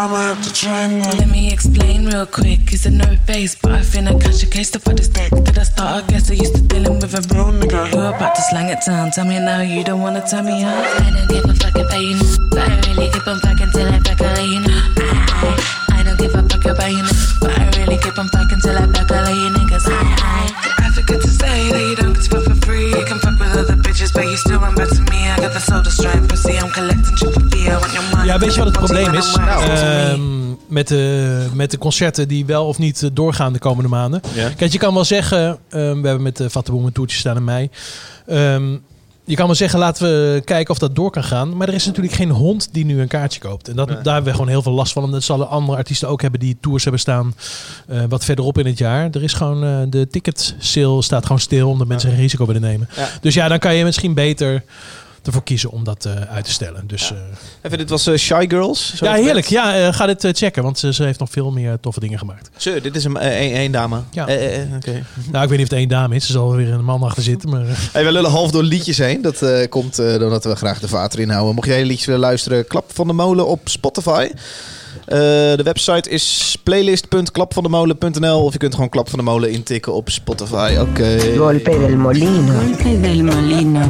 craving. I'ma have to try more. Let me explain real quick. It's a no face? But I finna catch a case to for this dick. Did I start? I guess I used to dealing with a real nigga. You're about to slang it down. Tell me now, you don't wanna tell me how. I don't give a fuck about you, but I really keep on fucking till I all of you. I, I, I don't give a fuck about you. But I really keep on packing till I back of you niggas. I, I, I forget to say that you don't get fuck for free. You can fuck with other bitches, but you still run back to me. I got the soul destroying pussy, I'm collecting triple Ja, weet je wat het probleem is? Nou, Ehm, met, de, met de concerten die wel of niet eh, doorgaan de komende maanden. Ja. Kijk, je kan wel zeggen, ehm, we hebben met de Vattenboom een toertje staan in mei. Ehm, je kan wel zeggen, laten we kijken of dat door kan gaan. Maar er is natuurlijk geen hond die nu een kaartje koopt. En dat, Nee. daar hebben we gewoon heel veel last van. En dat zullen andere artiesten ook hebben die tours hebben staan eh, wat verderop in het jaar. Er is gewoon, eh, de ticket sale staat gewoon stil omdat mensen geen risico willen nemen. Ja. Dus ja, dan kan je misschien beter ervoor kiezen om dat eh, uit te stellen. Dus, eh, Even, dit was eh, Shy Girls. Zo ja, heerlijk. Ja, eh, ga dit eh, checken, want ze, ze heeft nog veel meer toffe dingen gemaakt. Zo, dit is een één dame. Ja. Oké. Nou, ik weet niet of het één dame is. Er zal weer een man achter zitten. Maar, eh, Hey, we lullen half door liedjes heen. Dat eh, komt eh, doordat we graag de vater inhouden. Mocht jij hele liedjes willen luisteren, Klap van de Molen op Spotify. Eh, de website is playlist.klapvandemolen.nl of je kunt gewoon Klap van de Molen intikken op Spotify. Oké. Golpe del molino. Golpe del molino.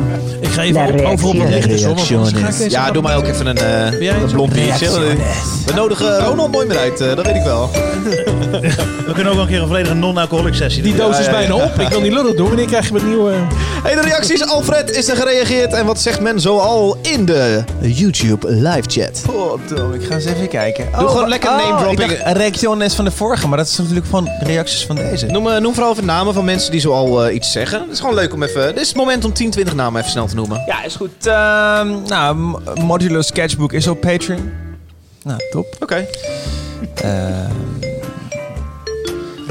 ik ga even op, over op ik deze Ja, doe mij ook even een, eh blond biertje. reactiones? We nodigen Ronald mooi meer uit, eh, dat weet ik wel. We kunnen ook wel een keer een volledige non-alcoholic sessie Die doen. doos is Ja, ja, bijna op. Ik wil niet lullig doen. Wanneer krijg je met nieuwe... Hey, de reacties. Alfred is er gereageerd. En wat zegt men zoal in de YouTube live chat? Goddomme, ik ga eens even kijken. Doe gewoon lekker name dropping. Ik dacht, reactiones van de vorige, maar dat is natuurlijk van reacties van deze. Noem, eh, noem vooral even namen van mensen die zoal eh, iets zeggen. Het is gewoon leuk om even... Dit is het moment om 10, 20 namen even snel te noemen. Ja, is goed. Ehm, nou, M- Modular Sketchbook is op Patreon. Nou, top. Oké. Ehm,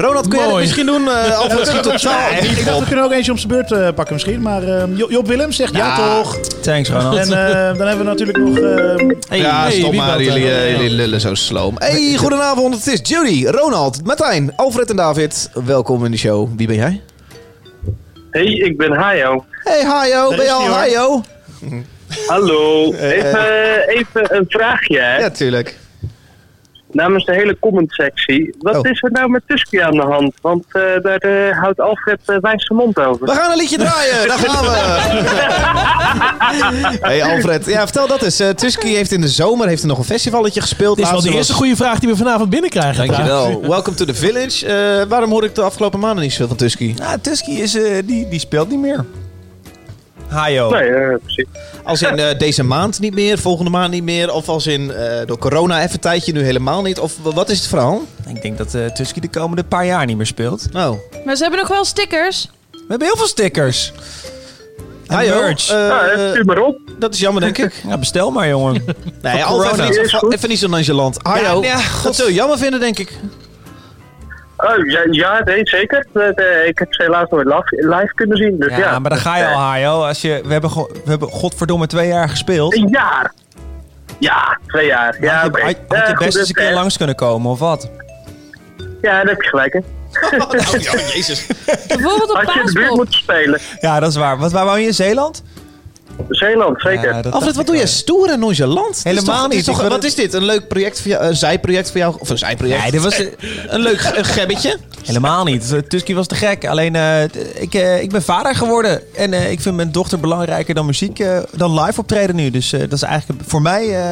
Ronald, kun jij dit Mooi. misschien doen? eh Alfred is totaal Ik niet dacht, we kunnen ook eentje op zijn beurt eh, pakken misschien. Maar Jo- Job Willems zegt ja, Ja. toch. thanks, Ronald. En eh, dan hebben we natuurlijk nog... eh, ja, hey, stop maar. Jullie, jullie lullen zo sloom. Hey, goedenavond. Het is Judy, Ronald, Martijn, Alfred en David. Welkom in de show. Wie ben jij? Hey, ik ben Hayo. Hey, Hayo. Daar Ben je al. Hayo? Hallo. Eh, Even, even een vraagje. Hè? Ja, tuurlijk. Namens de hele comment-sectie. Wat Oh. is er nou met Tusky aan de hand? Want eh, daar eh, houdt Alfred uh, wijs zijn mond over. We gaan een liedje draaien. Daar gaan we. hey Alfred, ja, vertel dat eens. Tusky heeft in de zomer heeft er nog een festivalletje gespeeld. Dit is wel de eerste was- goede vraag die we vanavond binnenkrijgen. Dankjewel. Welcome to the village. Eh, waarom hoor ik de afgelopen maanden niet zoveel van Tusky? nou, Tusky is, eh, die, die speelt niet meer. Hayo. Nee, eh, precies. Als in eh, deze maand niet meer, volgende maand niet meer. Of als in eh, door corona even een tijdje nu helemaal niet. Of wat is het verhaal? Ik denk dat eh Tusky de komende paar jaar niet meer speelt. Oh. Maar ze hebben nog wel stickers. We hebben heel veel stickers. Eh, Nou, stuur maar op. dat is jammer, denk ik. Ja, bestel maar, jongen. Nee, even, niet zo, even niet zo nonchalant. Hajo, ja, dat zul je jammer vinden, denk ik. Oh, ja, ja nee, zeker. Eh, eh, ik heb ze helaas nooit live, live kunnen zien. Dus ja, Ja, maar dan ga je Eh, al, Hayo. Als je, we, hebben we hebben godverdomme twee jaar gespeeld. Een jaar. Ja, twee jaar. Ja, had je, oké. had, had Eh, je goed, best eens een dus, keer eh, langs kunnen komen, of wat? Ja, daar heb je gelijk in. Oh, jezus. Bijvoorbeeld op Had je de buurt moeten spelen. Ja, dat is waar. Wat, waar woon je in Zeeland? Zeeland, zeker. Ja, Alfred, wat doe je? Stoer en nonchalant? Helemaal niet. toch- wat het- is dit? Een leuk project voor jou? Een zijproject voor jou? Of een zijproject? Nee, dit was... Een leuk een gebbetje? Helemaal niet. Tusky was te gek. Alleen, eh, ik, eh, ik ben vader geworden. En eh, ik vind mijn dochter belangrijker dan muziek, eh, dan live optreden nu. Dus eh, dat is eigenlijk voor mij eh,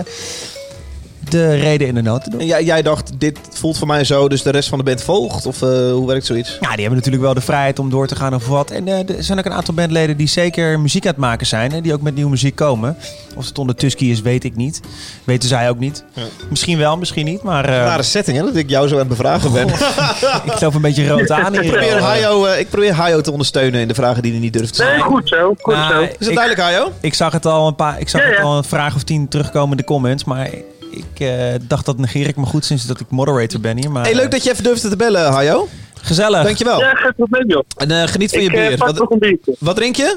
de reden in de nood te doen. En jij, jij dacht, dit voelt voor mij zo, dus de rest van de band volgt? Of eh, hoe werkt zoiets? Ja, die hebben natuurlijk wel de vrijheid om door te gaan of wat. En eh, er zijn ook een aantal bandleden die zeker muziek aan het maken zijn. En die ook met nieuwe muziek komen. Of het onder Tusky is, weet ik niet. Weten zij ook niet. Misschien wel, misschien niet. Maar eh, Rare setting, hè? Dat ik jou zo aan het bevragen ben. ik loop een beetje rood aan ik, hier. probeer Hayo, eh, ik probeer Hayo te ondersteunen in de vragen die hij niet durft te Nee, stellen. goed zo. Goed zo. Is dat ik- duidelijk, Hayo? Ik zag het al een paar. Ik zag Ja, het ja. al een vraag of tien terugkomen in de comments. Maar ik eh, dacht dat negeer ik me goed sinds dat ik moderator ben hier. Maar, Hey, leuk dat je even durfde te bellen, Hayo. eh, Gezellig. Dankjewel. Ja, geen probleem, joh. En eh, geniet van je Ik eh, bier. pak Wat, nog een biertje. wat drink je?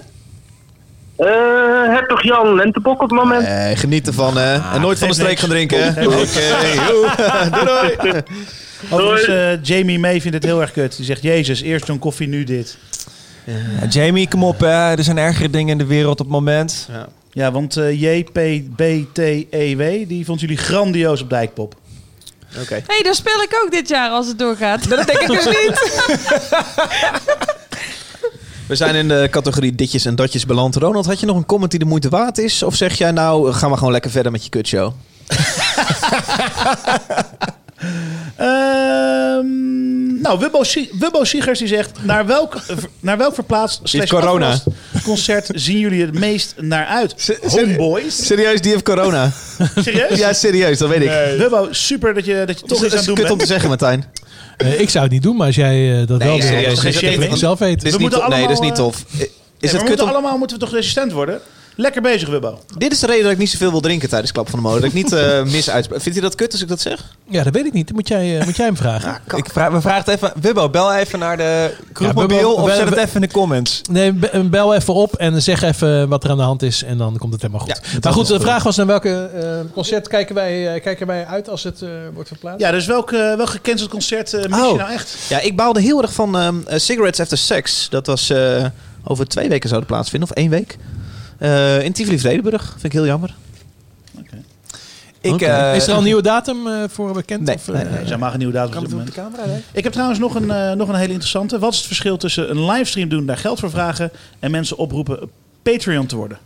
Eh, heb toch Jan Lentebok op het moment? Geniet ervan, hè. en nooit van de streek gaan drinken. Oké, doei, doei. Overigens, eh, Jamie May vindt het heel erg kut. Die zegt, jezus, eerst zo'n koffie, nu dit. Ja, Jamie, kom op. Hè. Er zijn ergere dingen in de wereld op het moment. Ja, want eh JPBTEW, E die vond jullie grandioos op Dijkpop. Oké. Hé, hey, daar speel ik ook dit jaar als het doorgaat. Dat denk ik dus niet. We zijn in de categorie ditjes en datjes beland. Ronald, had je nog een comment die de moeite waard is? Of zeg jij nou, gaan we gewoon lekker verder met je kutshow? Ehm, nou, Wubbo, Wubbo Siegers die zegt... Naar welk, naar welk verplaatst slash corona. concert zien jullie het meest naar uit? Homeboys? Serieus, die heeft corona. Serieus? Ja, serieus, dat weet ik. Wubbo, super dat je, dat je toch iets aan is het doen kut om te zeggen, Martijn. Eh, ik zou het niet doen, maar als jij eh, dat wel doet, serieus. dan Geen zeg ik shaming. het zelf weten. Dit is We niet moeten tof. Nee, dat is niet eh, tof. Is Ja, het kut moeten om... allemaal moeten we toch resistent worden? Lekker bezig, Wubbo. Dit is de reden dat ik niet zoveel wil drinken tijdens Klap van de Molen. Dat ik niet eh mis uitspreek. Vindt hij dat kut als ik dat zeg? Ja, dat weet ik niet. Dan moet jij, eh, moet jij hem vragen. Ik vraag, we vragen het even. Wubbo, bel even naar de kroegmobiel Wubbo, of zet het even in de comments. Nee, be- bel even op en zeg even wat er aan de hand is. En dan komt het helemaal goed. maar goed, de vraag was naar welke eh, concert kijken wij, eh, kijken wij uit als het eh, wordt verplaatst? Ja, dus welk, eh, welk gecanceld concert eh mis je Oh. nou echt? Ja, ik baalde heel erg van ehm, eh, Cigarettes After Sex. Dat was eh, over twee weken zou dat plaatsvinden, of één week. Eh, in Tivoli Vredenburg. Vind ik heel jammer. Ik, eh, is er al een nieuwe datum eh, voor bekend? Nee, of, nee, nee. Mag een nieuwe datum Kan op dit op de moment. camera? Ik heb trouwens nog een, nog een hele interessante. Wat is het verschil tussen een livestream doen, daar geld voor vragen... en mensen oproepen Patreon te worden?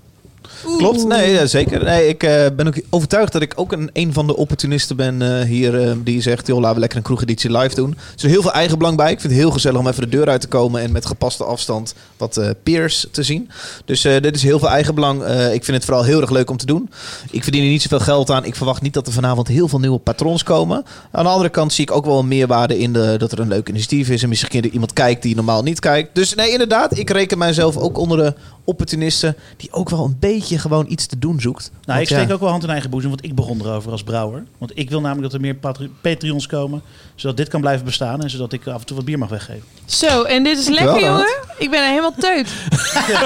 Klopt, nee, zeker. Nee, ik eh, ben ook overtuigd dat ik ook een, een van de opportunisten ben eh, hier eh, die zegt, joh, laten we lekker een kroegeditie live doen. Er is heel veel eigenbelang bij. Ik vind het heel gezellig om even de deur uit te komen en met gepaste afstand wat peers te zien. Dus dit is heel veel eigenbelang. Ik vind het vooral heel erg leuk om te doen. Ik verdien er niet zoveel geld aan. Ik verwacht niet dat er vanavond heel veel nieuwe patrons komen. Aan de andere kant zie ik ook wel een meerwaarde in de, dat er een leuk initiatief is en misschien er iemand kijkt die normaal niet kijkt. Dus nee, inderdaad, ik reken mijzelf ook onder de opportunisten die ook wel een beetje gewoon iets te doen zoekt. Nou, Want ik steek ja. ook wel hand in eigen boezem, want ik begon erover als brouwer. Want ik wil namelijk dat er meer Patreons komen, zodat dit kan blijven bestaan en zodat ik af en toe wat bier mag weggeven. Zo, en dit is lekker, Wel, jongen. Ik ben er helemaal teut.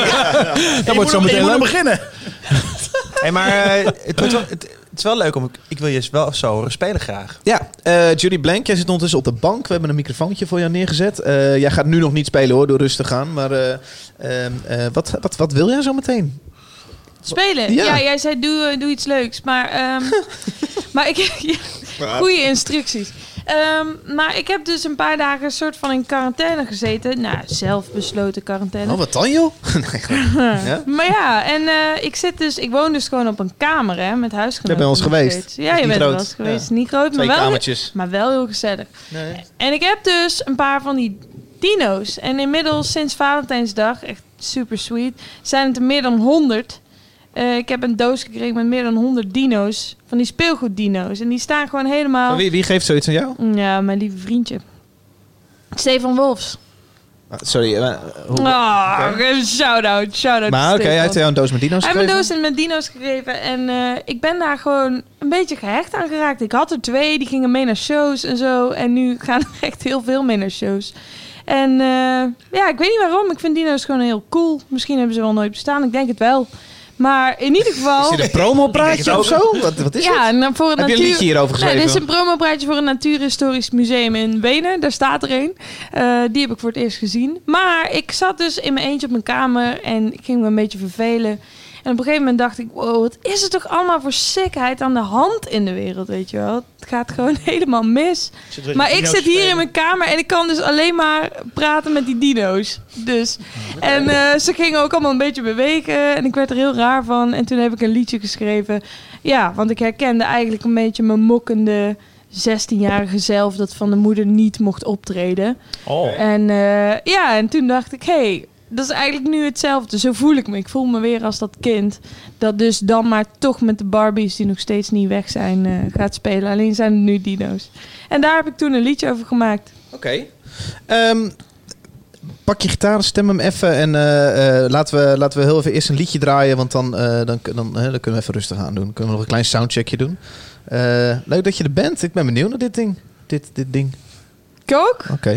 Dat wordt zo meteen moet leuk. beginnen. Hey, maar eh, het, moet wel, het, het is wel leuk om. Ik wil je wel zo horen spelen graag. Ja, eh, Judy Blank, jij zit ondertussen op de bank. We hebben een microfoontje voor jou neergezet. Eh, jij gaat nu nog niet spelen hoor, door rustig gaan. Maar eh, ehm, eh, wat, wat, wat wil jij zo meteen? Spelen? Ja. Ja, jij zei doe, eh, doe iets leuks. Maar, ehm, maar ik ja, goede instructies. Ehm, maar ik heb dus een paar dagen een soort van in quarantaine gezeten. Nou, zelf besloten quarantaine. Oh, wat dan joh? ja? Maar ja, en eh, ik zit dus, ik woon dus gewoon op een kamer hè, met huisgenoten. Jij bent nog geweest. Ja, je bent groot. wel eens geweest. Ja. Niet groot, Twee maar wel, kamertjes. maar wel heel gezellig. Nee. En ik heb dus een paar van die dino's. En inmiddels sinds Valentijnsdag, echt super sweet, zijn het er meer dan 100. Eh, ik heb een doos gekregen met meer dan 100 dino's. Van die speelgoeddino's. En die staan gewoon helemaal... Wie, wie geeft zoiets aan jou? Ja, mijn lieve vriendje. Stefan Wolfs. Ah, Sorry. eh, hoe- Oh, Oké. shout-out, shout-out Maar oké, hij heeft jou een doos met dino's Hij heeft gegeven? een doos met dino's gegeven. En eh, ik ben daar gewoon een beetje gehecht aan geraakt. Ik had er twee, die gingen mee naar shows en zo. En nu gaan er echt heel veel mee naar shows. En ja, ik weet niet waarom. Ik vind dino's gewoon heel cool. Misschien hebben ze wel nooit bestaan. Ik denk het wel. Maar in ieder geval... Is dit een promopraatje of zo? Wat, wat is ja, het? en dan voor het Heb je een liedje hierover Nee, geschreven? dit is een promopraatje voor een natuurhistorisch museum in Wenen. Daar staat er een. Eh, die heb ik voor het eerst gezien. Maar ik zat dus in mijn eentje op mijn kamer en ik ging me een beetje vervelen. En op een gegeven moment dacht ik, wow, wat is er toch allemaal voor sikheid aan de hand in de wereld, weet je wel? Het gaat gewoon helemaal mis. Maar ik zit hier in mijn kamer en ik kan dus alleen maar praten met die dino's. Dus. En eh, ze gingen ook allemaal een beetje bewegen en ik werd er heel raar van. En toen heb ik een liedje geschreven. Ja, want ik herkende eigenlijk een beetje mijn mokkende 16-jarige zelf dat van de moeder niet mocht optreden. Oh. En eh, ja, en toen dacht ik, hé, hey, dat is eigenlijk nu hetzelfde. Zo voel ik me. Ik voel me weer als dat kind. Dat dus dan maar toch met de Barbies die nog steeds niet weg zijn eh, gaat spelen. Alleen zijn het nu dino's. En daar heb ik toen een liedje over gemaakt. Oké. Ehm, pak je gitaar, stem hem even en eh, eh, laten, we, laten we heel even eerst een liedje draaien, want dan, dan, dan, dan, kunnen we even rustig aan doen. Kunnen we nog een klein soundcheckje doen. Leuk dat je er bent. Ik ben benieuwd naar dit ding. Dit, dit ding. Ik ook. Oké.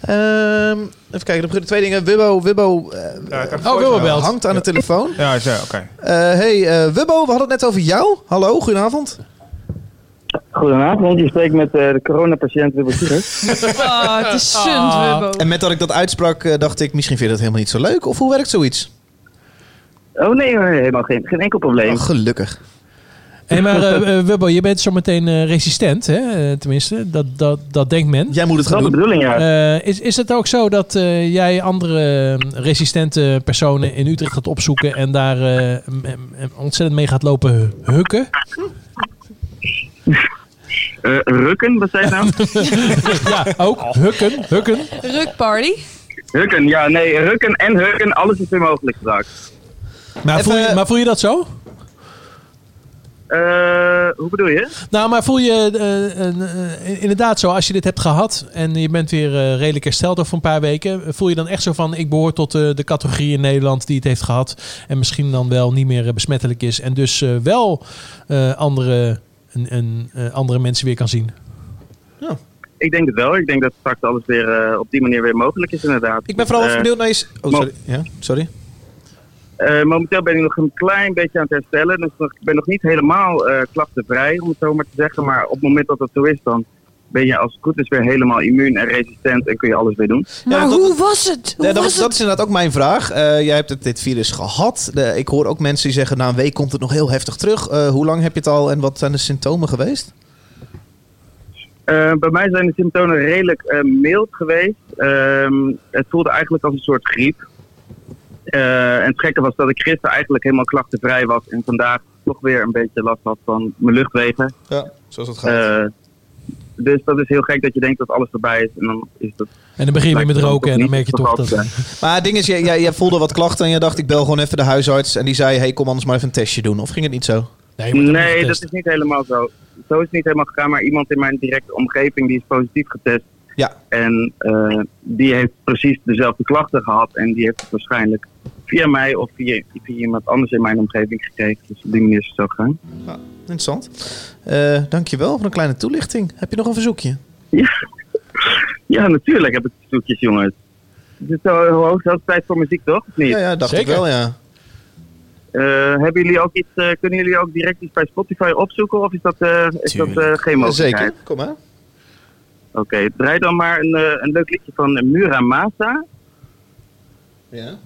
Ehm, even kijken, er beginnen twee dingen. Wibbo, Wibbo eh, Oh, Wibbo belt. hangt aan de telefoon. Ja, zo, oké. Eh, hey, eh, Wibbo, we hadden het net over jou. Hallo, goedenavond. Goedenavond, je spreekt met eh, de coronapatiënt Wibbo. Oh, het is sunt, Ah. Wubbo. En met dat ik dat uitsprak, eh, dacht ik, misschien vind je dat helemaal niet zo leuk. Of hoe werkt zoiets? Oh nee helemaal geen, geen enkel probleem. Oh, gelukkig. Hé, maar eh eh, Wubbo, je bent zo meteen eh, resistent, hè? Tenminste, dat, dat, dat denkt men. Jij moet het gaan Dat is de bedoeling, ja. Eh, is, is het ook zo dat eh, jij andere resistente personen in Utrecht gaat opzoeken en daar eh, m- m- ontzettend mee gaat lopen hukken? Eh, rukken, wat zei je nou? ja, ook. Hukken. Hukken. Rukparty. Hukken, ja, nee, rukken en hukken, alles is weer mogelijk straks. Maar, voel je, maar voel je dat zo? Eh, hoe bedoel je? Nou, maar voel je eh, eh, eh, inderdaad zo, als je dit hebt gehad en je bent weer eh, redelijk hersteld over een paar weken, voel je dan echt zo van, ik behoor tot eh, de categorie in Nederland die het heeft gehad en misschien dan wel niet meer besmettelijk is en dus eh, wel eh, andere, een, een, eh, andere mensen weer kan zien? Ik denk het wel. Ik denk dat straks alles weer op die manier weer mogelijk is, inderdaad. Ik ben vooral Eh, benieuwd naar je... Oh, sorry. Ja, sorry. Eh, momenteel ben ik nog een klein beetje aan het herstellen. Dus ik ben nog niet helemaal eh, klachtenvrij, om het zo maar te zeggen. Maar op het moment dat dat zo is, dan ben je als het goed is weer helemaal immuun en resistent en kun je alles weer doen. Maar hoe was het? Hoe Ja, dat, was dat is inderdaad ook mijn vraag. Eh, jij hebt het, dit virus gehad. De- ik hoor ook mensen die zeggen, na een week komt het nog heel heftig terug. Eh, hoe lang heb je het al en wat zijn de symptomen geweest? Eh, bij mij zijn de symptomen redelijk eh, mild geweest. Ehm, het voelde eigenlijk als een soort griep. Eh, en het gekke was dat ik gisteren eigenlijk helemaal klachtenvrij was. En vandaag toch weer een beetje last had van mijn luchtwegen. Ja, zoals het gaat. Eh, dus dat is heel gek dat je denkt dat alles voorbij is. En dan is dat... En dan begin je weer met roken en dan merk je toch dat... Maar het ding is, jij, jij, jij voelde wat klachten en je dacht, ik bel gewoon even de huisarts. En die zei, hey, kom anders maar even een testje doen. Of ging het niet zo? Nee, dat is niet helemaal zo. Zo is het niet helemaal gegaan, maar iemand in mijn directe omgeving die is positief getest. Ja. En eh, die heeft precies dezelfde klachten gehad en die heeft het waarschijnlijk via mij of via, via iemand anders in mijn omgeving gekregen. Dus op die manier is het zo gegaan. Interessant. Eh dankjewel voor een kleine toelichting. Heb je nog een verzoekje? Ja, natuurlijk heb ik zoekjes, jongens. Het is zo hoog, tijd voor muziek, toch? Of niet? Ja, ja, dacht ik wel, ja. Eh, hebben jullie ook iets, eh, kunnen jullie ook direct iets bij Spotify opzoeken of is dat, eh, is dat eh, geen mogelijkheid? Zeker, kom maar. Oké, draai dan maar een, eh, een leuk liedje van Muramasa. Ja.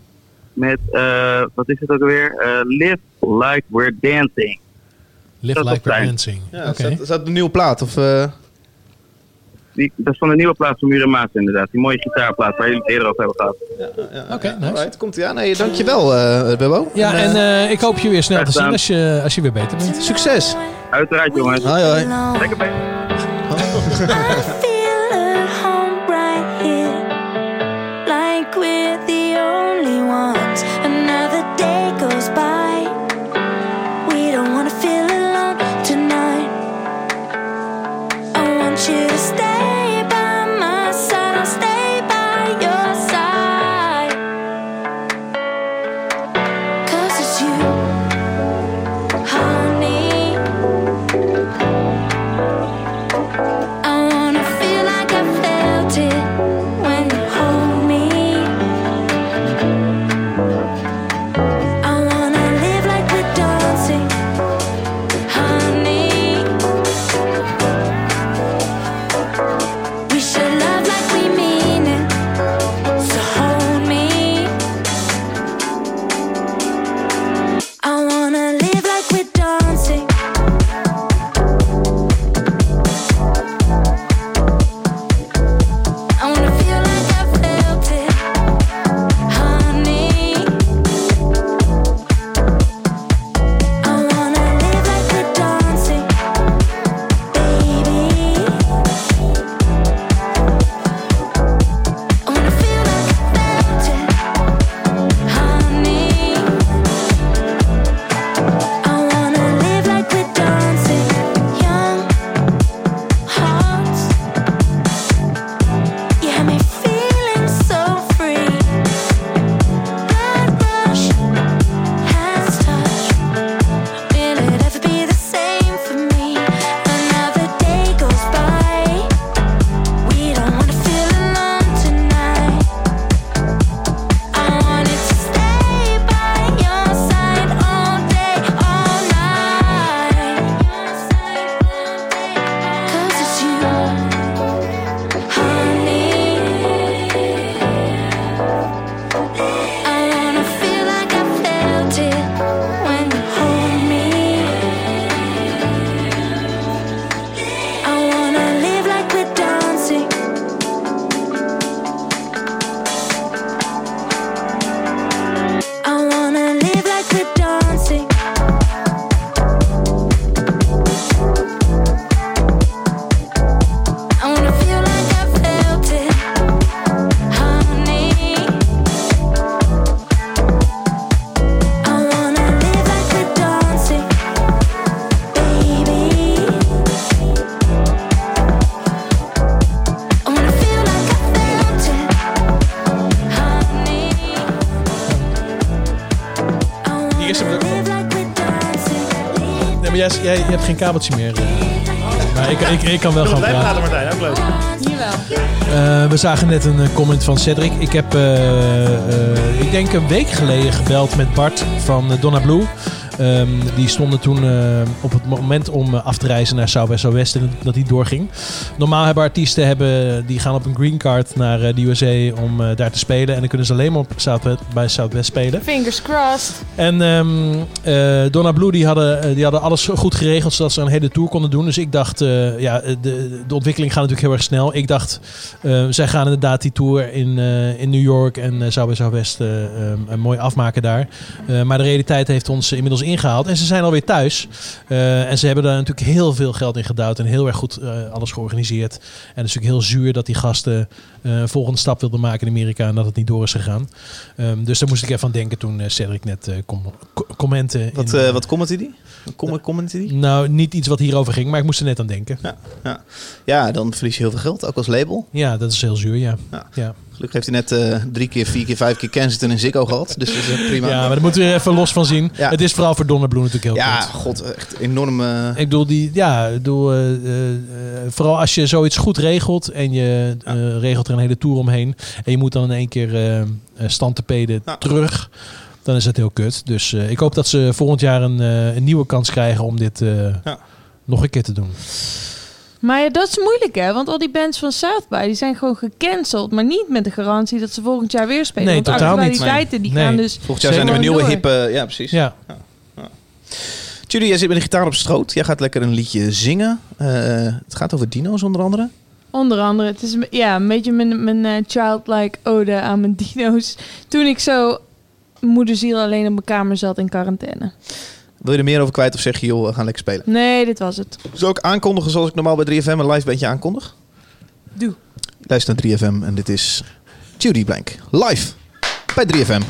Met, eh, wat is het ook weer? Eh, Live Like We're Dancing. Live like we're zijn. dancing. Ja, is, dat, is dat een nieuwe plaat? Of, eh? Die, dat is van de nieuwe plaats van Muramasa inderdaad. Die mooie gitaarplaat waar jullie het eerder over hebben gehad. Oké, nice. Alright, komt ie aan. Nee, dankjewel, eh Bubbo. Ja, en ik hoop je weer snel te zien als je, als je weer beter bent. Succes! Uiteraard jongens. Hoi hoi. Lekker bij. jij, jij, je hebt geen kabeltje meer. eh. maar ik, ik, ik kan wel gaan Blijf praten, praten. Martijn. Ook leuk. Jawel. Eh, we zagen net een eh, comment van Cedric. Ik heb, eh, eh, ik denk een week geleden gebeld met Bart van Donna Blue. Ehm, die stonden toen eh, op het moment om af te reizen naar Southwest Southwest en dat die doorging. Normaal hebben artiesten hebben, die gaan op een green card naar de USA om daar te spelen. En dan kunnen ze alleen maar op bij Southwest spelen. Fingers crossed. En eh, Donna Blue die hadden, eh, die hadden alles goed geregeld zodat ze een hele tour konden doen. Dus ik dacht, eh, ja, de, de ontwikkeling gaat natuurlijk heel erg snel. Ik dacht, eh, zij gaan inderdaad die tour in, in New York en uh, zou bij een mooi afmaken daar. Maar de realiteit heeft ons inmiddels ingehaald. En ze zijn alweer thuis. En ze hebben daar natuurlijk heel veel geld in gedouwd en heel erg goed alles georganiseerd. En het is natuurlijk heel zuur dat die gasten een volgende stap wilden maken in Amerika en dat het niet door is gegaan. Ehm, dus daar moest ik even aan denken toen Cedric net com co- commenten. Wat, in, wat commentte die? Kom, commentte die? Nou, niet iets wat hierover ging, maar ik moest er net aan denken. Ja, ja. ja, dan verlies je heel veel geld, ook als label. Ja, dat is heel zuur, ja. ja. Gelukkig heeft hij net eh, drie keer, vier keer, vijf keer Kensington en Ziggo gehad. Dus dat is prima. Ja, maar daar moeten we even los van zien. Ja. Het is vooral voor Donner Blue natuurlijk heel Ja, god, echt enorm... Ik bedoel, die, ja, bedoel vooral als je zoiets goed regelt en je regelt er een hele tour omheen en je moet dan in één keer stand te peden terug, dan is dat heel kut. Dus eh, ik hoop dat ze volgend jaar een, eh, een nieuwe kans krijgen om dit eh, nog een keer te doen. Maar ja, dat is moeilijk hè, want al die bands van South by die zijn gewoon gecanceld, maar niet met de garantie dat ze volgend jaar weer spelen. Nee, want totaal niet. die Nee. gaan dus Volgend jaar zijn er weer nieuwe door. hippe... Ja, precies. Ja. Judy, jij zit met een gitaar op stroot. Jij gaat lekker een liedje zingen. Eh, het gaat over dino's onder andere. Onder andere, het is ja, een beetje mijn, mijn eh, childlike ode aan mijn dino's. Toen ik zo moederziel alleen op mijn kamer zat in quarantaine. Wil je er meer over kwijt of zeg je, joh, we gaan lekker spelen? Nee, dit was het. Zal ik aankondigen zoals ik normaal bij 3FM een live bandje aankondig? Doe. Luister naar 3FM en dit is Judy Blank. Live bij 3FM.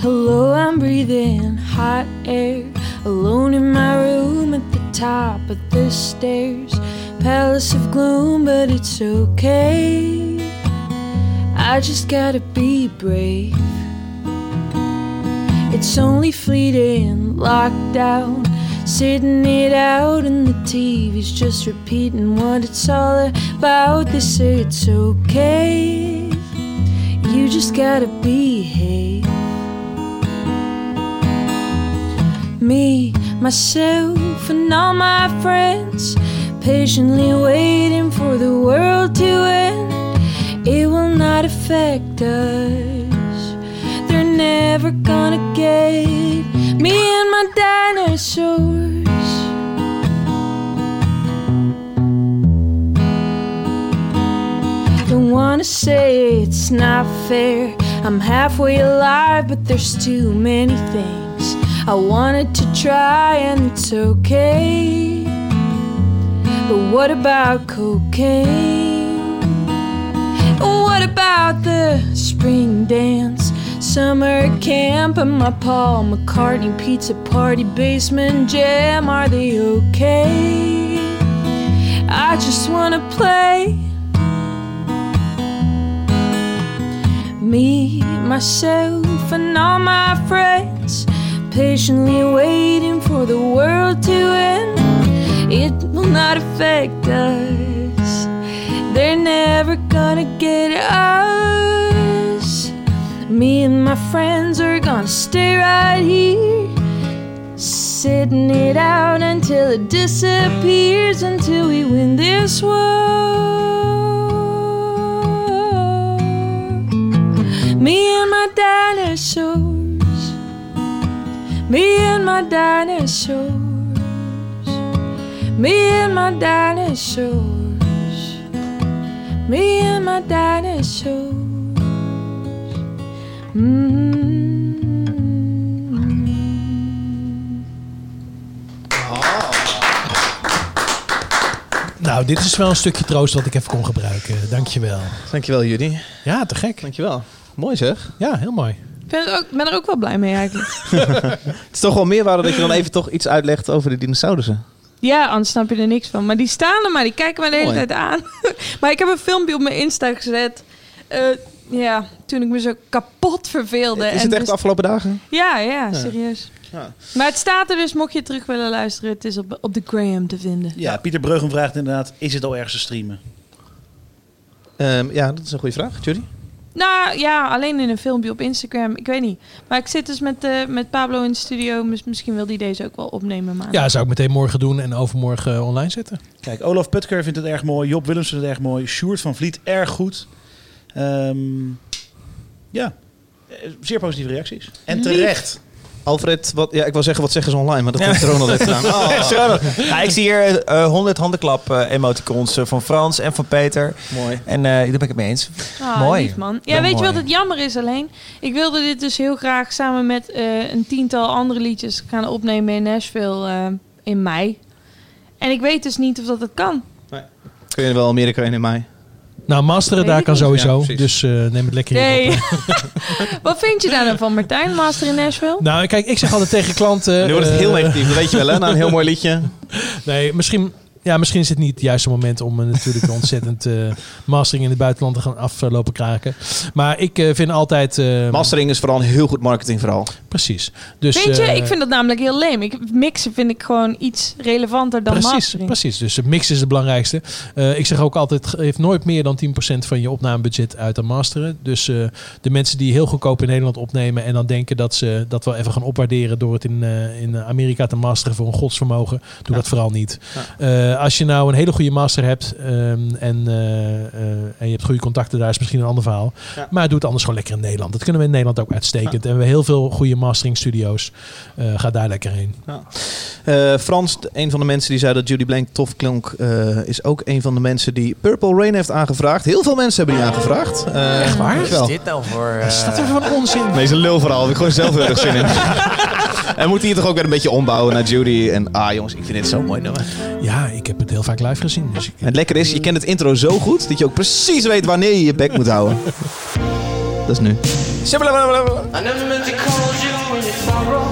Hello, I'm breathing hot air. Alone in my room at the top of the stairs. Palace of gloom, but it's okay. I just gotta be brave. It's only fleeting, locked down. Sitting it out, and the TV's just repeating what it's all about. They say it's okay. You just gotta behave. Me, myself, and all my friends patiently waiting for the world to end. It will not affect us. They're never gonna get me and my dinosaurs. Don't wanna say it's not fair. I'm halfway alive, but there's too many things I wanted to try, and it's okay. But what about cocaine? What about the spring dance, summer camp, and my Paul McCartney pizza party basement jam? Are they okay? I just wanna play. Me, myself, and all my friends patiently waiting for the world to end. It will not affect us. They're never gonna get us. Me and my friends are gonna stay right here, sitting it out until it disappears, until we win this war. Me and my dinosaurs. Me and my dinosaurs. Me and my dinosaurs. Me and my dinosaurs. Nou, dit is wel een stukje troost wat ik even kon gebruiken. Dankjewel. Dankjewel, Judy. Ja, te gek. Dankjewel. Mooi zeg. Ja, heel mooi. Ik ben er, ook, ben er ook wel blij mee eigenlijk. Het is toch wel meerwaarde dat je dan even toch iets uitlegt over de dinosaurussen. Ja, anders snap je er niks van. Maar die staan er maar, die kijken me de hele Mooi. tijd aan. maar ik heb een filmpje op mijn Insta gezet. Eh, ja, toen ik me zo kapot verveelde. Is En het echt dus- de afgelopen dagen? Ja, ja, Ja. serieus. Ja. Maar het staat er dus, mocht je terug willen luisteren. Het is op, op de Graham te vinden. Ja, Pieter Breugem vraagt inderdaad, is het al ergens te streamen? Ehm, ja, dat is een goede vraag. Judy? Nou ja, alleen in een filmpje op Instagram. Ik weet niet. Maar ik zit dus met, eh, met Pablo in de studio. Mis- misschien wil hij deze ook wel opnemen. Maar Ja, zou ik meteen morgen doen en overmorgen eh, online zetten. Kijk, Olaf Putker vindt het erg mooi. Job Willems vindt het erg mooi. Sjoerd van Vliet, erg goed. Ehm, ja, eh, zeer positieve reacties. En Lief. Alfred, wat, ja, ik wil zeggen, wat zeggen ze online? Maar dat heeft Ronald heeft gedaan. Oh. Ja, ik zie hier eh 100 handenklap eh, emoticons eh, van Frans en van Peter. Mooi. En eh, daar ben ik het mee eens. Ah, mooi. lief, man. Ja, weet je wat het jammer is alleen? Ik wilde dit dus heel graag samen met eh, een tiental andere liedjes gaan opnemen in Nashville eh, in mei. En ik weet dus niet of dat het kan. Kun je wel Amerika in in mei? Nou, masteren daar kan niet. sowieso. Ja, dus eh, neem het lekker in. Nee. wat vind je daar dan van, Martijn? Master in Nashville? Nou, kijk, ik zeg altijd tegen klanten... Nu wordt het heel eh, negatief, dat weet je wel hè? Na een heel mooi liedje. Nee, misschien, ja, misschien is het niet het juiste moment om eh, natuurlijk ontzettend eh, mastering in het buitenland te gaan aflopen kraken. Maar ik eh, vind altijd... eh, Mastering is vooral een heel goed marketingverhaal. Precies. Dus, Weet je, ik vind dat namelijk heel leem. Ik, mixen vind ik gewoon iets relevanter dan Precies, mastering. precies. Dus het mix is het belangrijkste. Eh, ik zeg ook altijd, geef nooit meer dan 10% van je opnamebudget uit aan masteren. Dus eh, de mensen die heel goedkoop in Nederland opnemen en dan denken dat ze dat wel even gaan opwaarderen door het in, eh, in Amerika te masteren voor een godsvermogen, doe dat vooral niet. Eh, als je nou een hele goede master hebt ehm, en, eh, eh, en je hebt goede contacten, daar is misschien een ander verhaal. Ja. Maar doe het anders gewoon lekker in Nederland. Dat kunnen we in Nederland ook uitstekend. En we hebben heel veel goede mastering studio's. Eh, ga daar lekker heen. Eh, Frans, een van de mensen die zei dat Judy Blank tof klonk, eh, is ook een van de mensen die Purple Rain heeft aangevraagd. Heel veel mensen hebben die aangevraagd. Echt waar? Wat is dit nou voor... eh, Wat is dat er van onzin? Nee, is een lulverhaal. Heb ik gewoon zelf heel erg zin in. en moet hier toch ook weer een beetje ombouwen naar Judy. En ah jongens, ik vind dit zo'n mooi nummer. Ja, ik heb het heel vaak live gezien. Dus ik, het lekker is, je kent het intro zo goed dat je ook precies weet wanneer je je bek moet houden. Dat is nu. I never meant to call you when it's sorrow.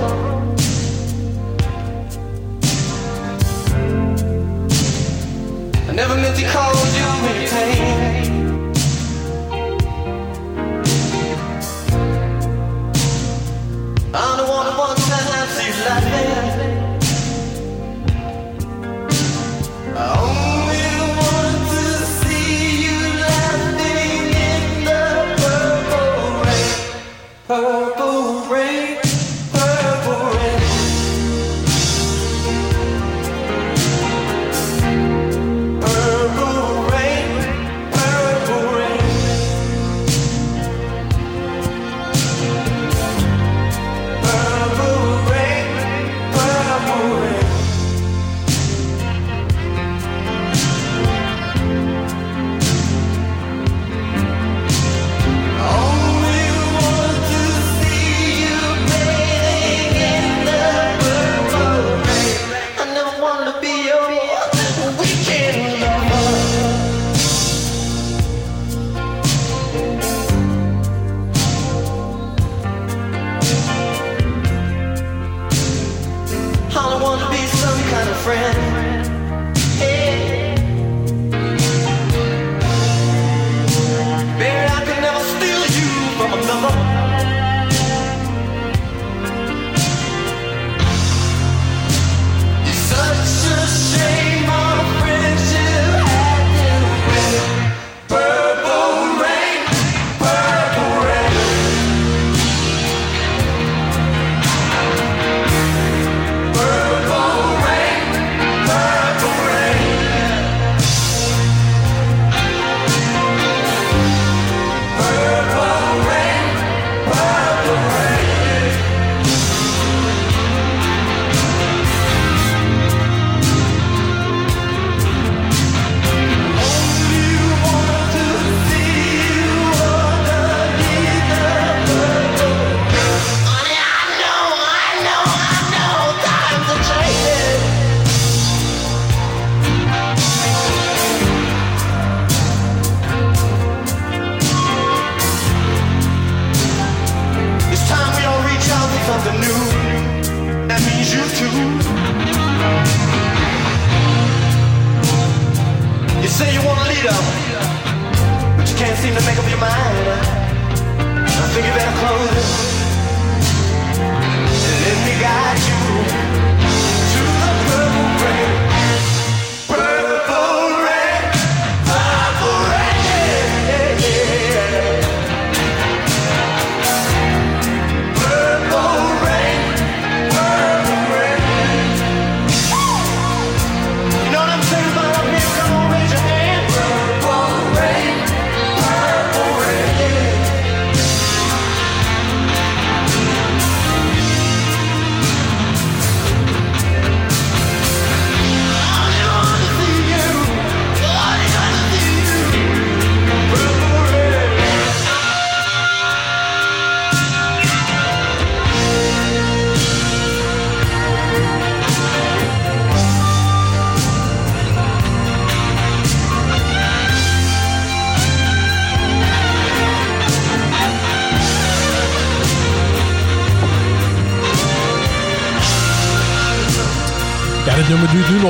I never meant to call you when you're pain. I'm the one who wants to have you laughing. I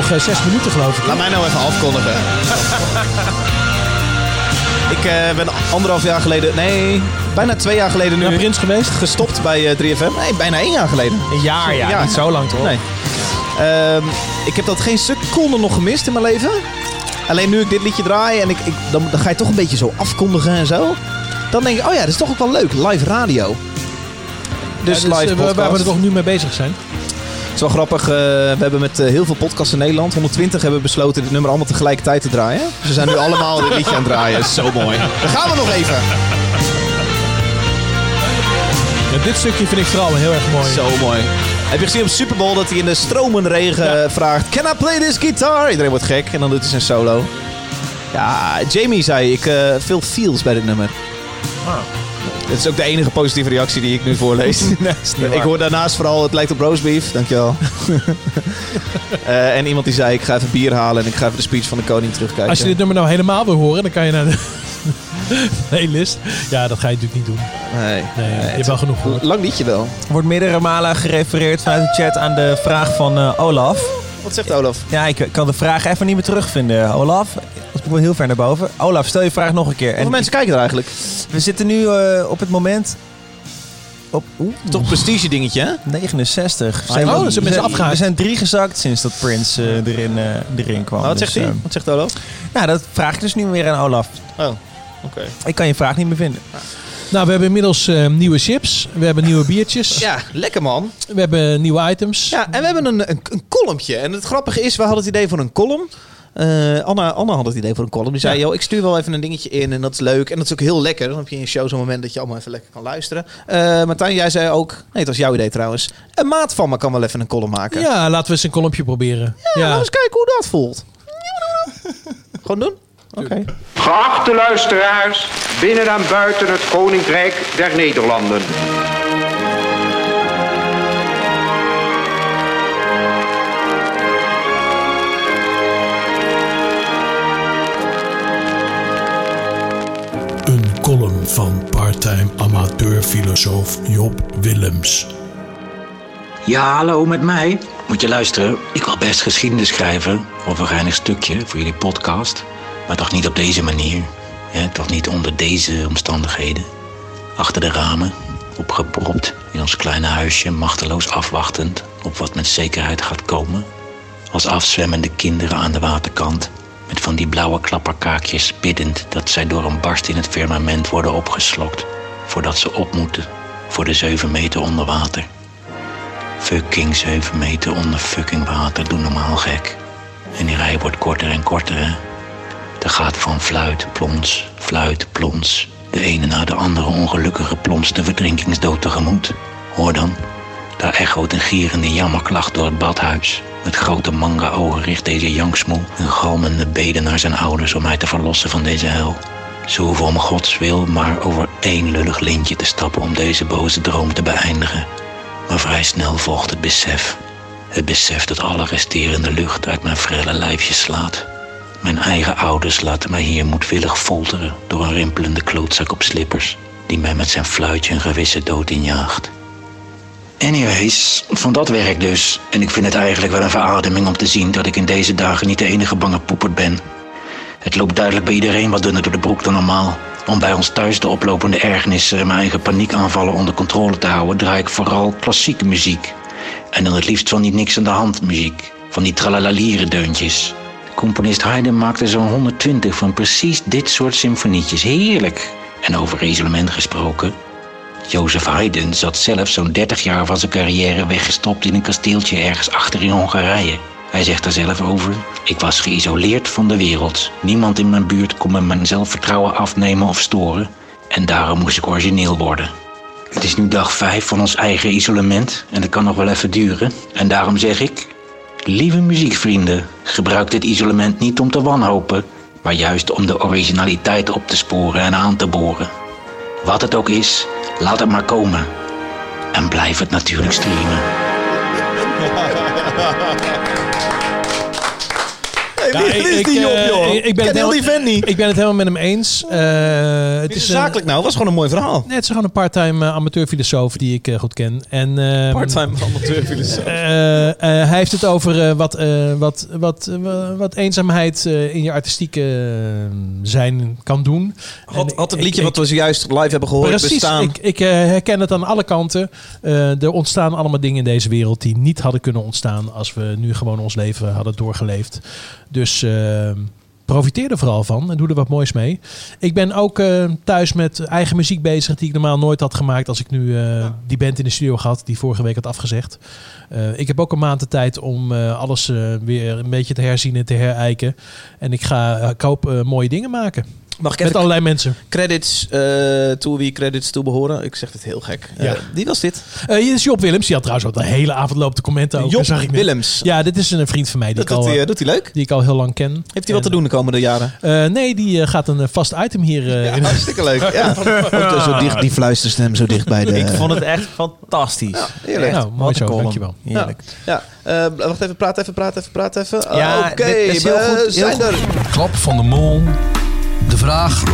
nog eh, zes minuten, geloof ik. Laat mij nou even afkondigen. ik eh, ben anderhalf jaar geleden, nee, bijna twee jaar geleden nu Ja, Prins geweest. gestopt bij eh, 3FM. Nee, bijna één jaar geleden. Een jaar, ja. Niet zo lang toch? Nee. Ehm, ik heb dat geen seconde nog gemist in mijn leven. Alleen nu ik dit liedje draai en ik, ik, dan, dan ga je toch een beetje zo afkondigen en zo. Dan denk ik, oh ja, dat is toch ook wel leuk. Live radio. Dus Ja, dus, live eh, waar- we podcast. er toch nu mee bezig zijn. Het is wel grappig. eh, we hebben met eh, heel veel podcasts in Nederland, 120, hebben we besloten dit nummer allemaal tegelijkertijd te draaien. Dus we zijn nu allemaal dit liedje aan het draaien. Zo mooi. Dan gaan we nog even. Ja, dit stukje vind ik vooral heel erg mooi. Zo mooi. Heb je gezien op Super Bowl dat hij in de stromende regen vraagt: Can I play this guitar? Iedereen wordt gek en dan doet hij zijn solo. Ja, Jamie zei: Ik eh veel feels bij dit nummer. Dit is ook de enige positieve reactie die ik nu voorlees. ik hoor daarnaast vooral: Het lijkt op roastbeef. Dankjewel. Eh en iemand die zei: Ik ga even bier halen en ik ga even de speech van de koning terugkijken. Als je dit nummer nou helemaal wil horen, dan kan je naar de playlist. Ja, dat ga je natuurlijk niet doen. Nee, Nee, je hebt wel genoeg gehoord. Lang liedje wel. Er wordt meerdere malen gerefereerd vanuit de chat aan de vraag van eh, Olaf. Wat zegt Olaf? Ja, ik kan de vraag even niet meer terugvinden. Olaf, moet wel heel ver naar boven. Olaf, stel je vraag nog een keer. Hoeveel mensen kijken er eigenlijk? We zitten nu eh, op het moment op oeh, Toch prestige dingetje, hè? 69. Oh, dus we, zijn afgehaakt. we zijn drie gezakt sinds dat Prince eh, erin, eh, erin kwam. Nou, wat Dus, zegt hij? eh, Wat zegt Olaf? nou, dat vraag ik dus nu weer aan Olaf. Oh, oké. Ik kan je vraag niet meer vinden. Nou, we hebben inmiddels eh, nieuwe chips. We hebben nieuwe biertjes. Ja, lekker man. We hebben nieuwe items. Ja, en we hebben een, een, een. En het grappige is, we hadden het idee voor een column. Eh, Anna, Anna had het idee voor een column. Die zei, joh, ik stuur wel even een dingetje in en dat is leuk. En dat is ook heel lekker. Dan heb je in je show zo'n moment dat je allemaal even lekker kan luisteren. Eh Martijn, jij zei ook, nee, het was jouw idee trouwens. Een maat van me kan wel even een column maken. Ja, laten we eens een kolompje proberen. Ja, laten we eens kijken hoe dat voelt. Gewoon doen? Oké. Geachte luisteraars, binnen en buiten het Koninkrijk der Nederlanden. Van parttime amateurfilosoof Job Willems. Ja, hallo, met mij. Moet je luisteren, ik wil best geschiedenis schrijven. Of een geinig stukje voor jullie podcast. Maar toch niet op deze manier. Hè? Toch niet onder deze omstandigheden. Achter de ramen, opgepropt in ons kleine huisje, machteloos afwachtend op wat met zekerheid gaat komen. Als afzwemmende kinderen aan de waterkant, met van die blauwe klapperkaakjes biddend dat zij door een barst in het firmament worden opgeslokt, voordat ze op moeten voor de zeven meter onder water. Fucking 7 meter onder fucking water, doe normaal gek. En die rij wordt korter en korter, hè. Er gaat van fluit, plons, fluit, plons. De ene na de andere ongelukkige plons de verdrinkingsdood tegemoet. Hoor dan, daar echoot een gierende jammerklacht door het badhuis. Met grote manga-ogen richt deze jangsmoel een galmende bede naar zijn ouders om mij te verlossen van deze hel. Ze hoeven om Gods wil maar over één lullig lintje te stappen om deze boze droom te beëindigen. Maar vrij snel volgt het besef. Het besef dat alle resterende lucht uit mijn frelle lijfje slaat. Mijn eigen ouders laten mij hier moedwillig folteren door een rimpelende klootzak op slippers, die mij met zijn fluitje een gewisse dood injaagt. Anyways, van dat werk dus. En ik vind het eigenlijk wel een verademing om te zien dat ik in deze dagen niet de enige bange poepert ben. Het loopt duidelijk bij iedereen wat dunner door de broek dan normaal. Om bij ons thuis de oplopende ergernissen en mijn eigen paniekaanvallen onder controle te houden, draai ik vooral klassieke muziek. En dan het liefst van die niks aan de hand muziek. Van die tralalalieren deuntjes. Componist Haydn maakte zo'n 120 van precies dit soort symfonietjes. Heerlijk! En over isolement gesproken. Jozef Haydn zat zelf zo'n 30 jaar van zijn carrière weggestopt in een kasteeltje ergens achter in Hongarije. Hij zegt er zelf over: Ik was geïsoleerd van de wereld. Niemand in mijn buurt kon me mijn zelfvertrouwen afnemen of storen. En daarom moest ik origineel worden. Het is nu dag 5 van ons eigen isolement en dat kan nog wel even duren. En daarom zeg ik: Lieve muziekvrienden, gebruik dit isolement niet om te wanhopen, maar juist om de originaliteit op te sporen en aan te boren. Wat het ook is, laat het maar komen. En blijf het natuurlijk streamen. Hey, wie is die op, eh, joh? Ik, ik ben het heel helemaal, die vent niet. Ik ben het helemaal met hem eens. Eh, het is is zakelijk nou, was gewoon een mooi verhaal. Nee, het is gewoon een part-time eh, amateurfilosoof die ik eh, goed ken. En, ehm, Part-time amateurfilosoof. eh, eh, hij heeft het over eh, wat, eh, wat, wat, eh, wat eenzaamheid eh, in je artistieke eh, zijn kan doen. Had, had het liedje ik- wat we zojuist live hebben gehoord Precies, bestaan. ik, ik eh, herken het aan alle kanten. Eh, er ontstaan allemaal dingen in deze wereld die niet hadden kunnen ontstaan als we nu gewoon ons leven hadden doorgeleefd. Dus eh, profiteer er vooral van en doe er wat moois mee. Ik ben ook eh, thuis met eigen muziek bezig die ik normaal nooit had gemaakt als ik nu eh, die band in de studio had die vorige week had afgezegd. Eh, ik heb ook een maand de tijd om eh, alles eh, weer een beetje te herzien en te herijken. En ik ga, ik hoop eh, mooie dingen maken. Mag ik met allerlei mensen. Credits eh toe wie credits toe behoren. Ik zeg het heel gek. Ja. Eh, wie was dit? Eh, hier is Job Willems. Die had trouwens ook de hele avond lopen te commenten. Ook, Job zag ik. Willems. Ja, dit is een vriend van mij. Die Dat ik doet hij, doet hij leuk? Die ik al heel lang ken. Heeft hij wat te doen de komende jaren? Eh, nee, die gaat een vast item hier eh, in. Hartstikke leuk. Ja. Ook zo dicht, die fluisterstem zo dicht bij de... Ik vond het echt fantastisch. heerlijk. Nou, mooi zo, dankjewel. Heerlijk. Ja, ja. Eh, wacht even, praat even, praat even, praat even. Ja, Oké, is heel we goed, heel zijn goed. er. Klap van de mol. De vraag.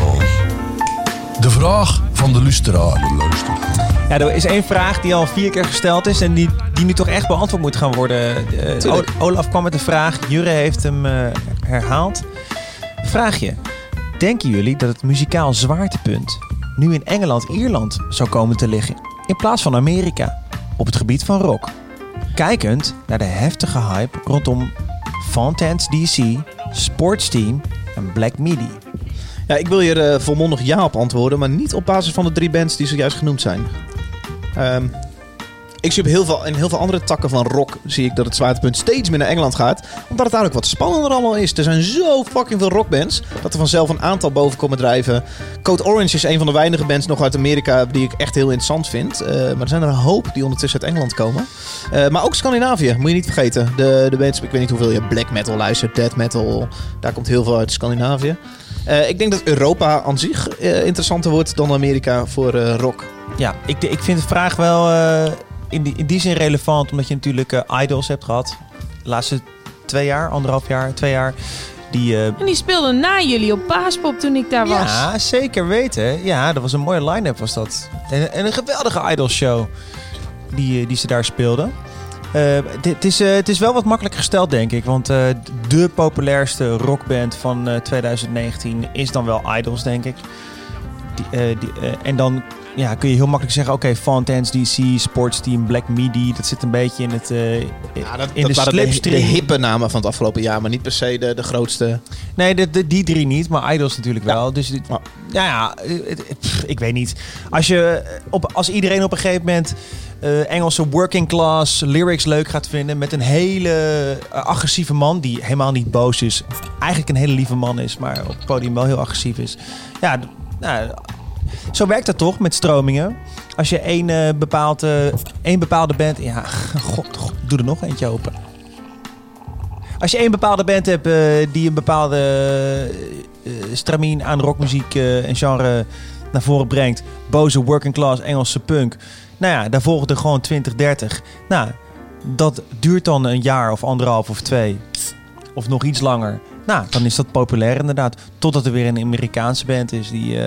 De vraag van de luisteraar. Ja, er is één vraag die al vier keer gesteld is en die, die nu toch echt beantwoord moet gaan worden. Eh, Olaf kwam met een vraag, Jurre heeft hem eh, herhaald. Vraagje. Denken jullie dat het muzikaal zwaartepunt nu in Engeland-Ierland zou komen te liggen in plaats van Amerika op het gebied van rock? Kijkend naar de heftige hype rondom Fontaine's DC, Sportsteam en Black Midi. Ja, ik wil hier eh, volmondig ja op antwoorden, maar niet op basis van de drie bands die zojuist genoemd zijn. Ehm, ik zie op heel veel, in heel veel andere takken van rock zie ik dat het zwaartepunt steeds meer naar Engeland gaat. Omdat het ook wat spannender allemaal is. Er zijn zo fucking veel rockbands dat er vanzelf een aantal boven komen drijven. Code Orange is een van de weinige bands nog uit Amerika die ik echt heel interessant vind. Eh, maar er zijn er een hoop die ondertussen uit Engeland komen. Eh, maar ook Scandinavië, moet je niet vergeten. De, de bands, ik weet niet hoeveel je black metal luistert, death metal. Daar komt heel veel uit Scandinavië. Eh, ik denk dat Europa aan zich eh, interessanter wordt dan Amerika voor eh, rock. Ja, ik, ik vind de vraag wel eh, in, die, in die zin relevant, omdat je natuurlijk idols hebt gehad. De laatste twee jaar, anderhalf jaar, twee jaar. Die, eh, En die speelde na jullie op Paaspop toen ik daar was. ja, zeker weten. Ja, dat was een mooie line-up was dat. En, en een geweldige idolshow die, eh, die ze daar speelden. Eh, Het is, eh, het is wel wat makkelijker gesteld, denk ik. Want eh, de populairste rockband van eh, 2019 is dan wel Idols, denk ik. Die, eh, eh, en dan ja, kun je heel makkelijk zeggen... oké, Fontaine's DC, Sportsteam, Black Midi... dat zit een beetje in, het, eh, in dat de waren slipstream. de hippe namen van het afgelopen jaar, maar niet per se de, de grootste. Nee, de, de- die drie niet, maar Idols natuurlijk wel. Dus dit, ja, pff, ik weet niet. Als, je, op, als iedereen op een gegeven moment eh, Engelse working class lyrics leuk gaat vinden... met een hele eh, agressieve man die helemaal niet boos is... eigenlijk een hele lieve man is, maar op het podium wel heel agressief is... Ja, nou, zo werkt dat toch met stromingen. Als je één, eh, bepaald, eh, één bepaalde band... Ja, god, doe er nog eentje open. Als je één bepaalde band hebt eh, die een bepaalde eh, stramien aan rockmuziek en genre naar voren brengt. Boze working class Engelse punk. Nou ja, daar volgen er gewoon 20, 30. Nou, dat duurt dan een jaar of anderhalf of twee. Of nog iets langer. Nou, dan is dat populair inderdaad. Totdat er weer een Amerikaanse band is die...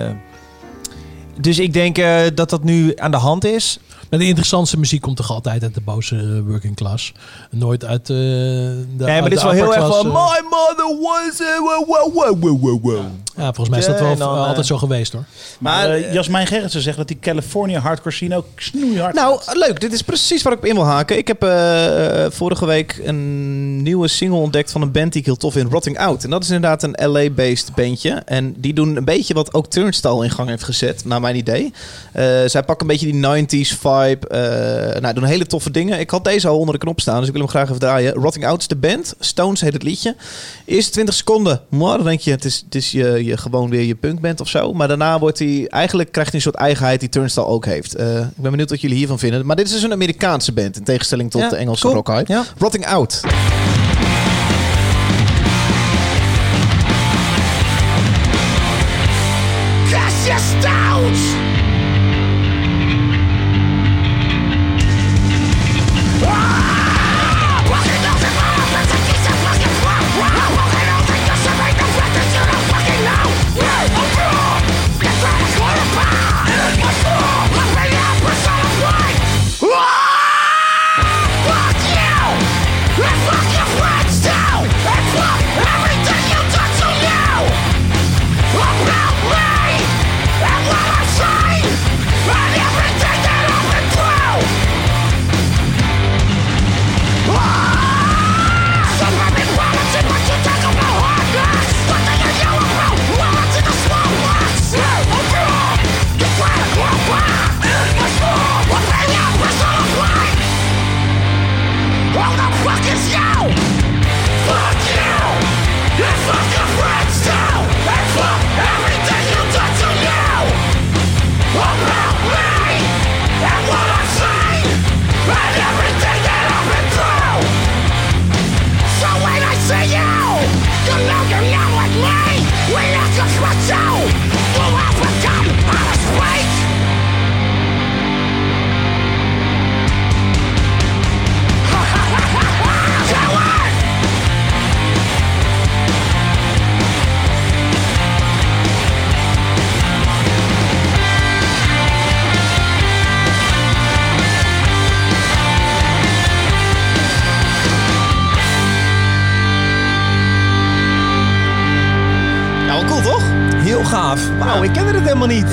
Dus ik denk eh, dat dat nu aan de hand is. Maar de interessantste muziek komt toch altijd uit de boze eh, working class. Nooit uit eh, de Nee, maar dit is wel heel erg van... My mother was... a- wow, wow, wow, wow, wow, wow. Ja, volgens mij is dat wel dan, eh, eh, altijd zo geweest hoor. Maar eh, Jasmijn Gerritsen zegt dat die California hardcore scene ook snoeihard Nou, leuk. Dit is precies waar ik op in wil haken. Ik heb eh, eh, vorige week een nieuwe single ontdekt van een band die ik heel tof vind, Rotting Out. En dat is inderdaad een LA-based bandje. En die doen een beetje wat ook Turnstile in gang heeft gezet, naar mijn idee. Eh, zij pakken een beetje die 90s vibe. Eh nou, doen hele toffe dingen. Ik had deze al onder de knop staan, dus ik wil hem graag even draaien. Rotting Out is de band. Stones heet het liedje. Eerste 20 seconden. Maar dan denk je, het is, het is je, je gewoon weer je punkband of zo. Maar daarna wordt hij, eigenlijk krijgt hij een soort eigenheid die Turnstile ook heeft. Eh, ik ben benieuwd wat jullie hiervan vinden. Maar dit is dus een Amerikaanse band, in tegenstelling tot Ja, de Engelse cool. rockhype. Ja. Rotting Out.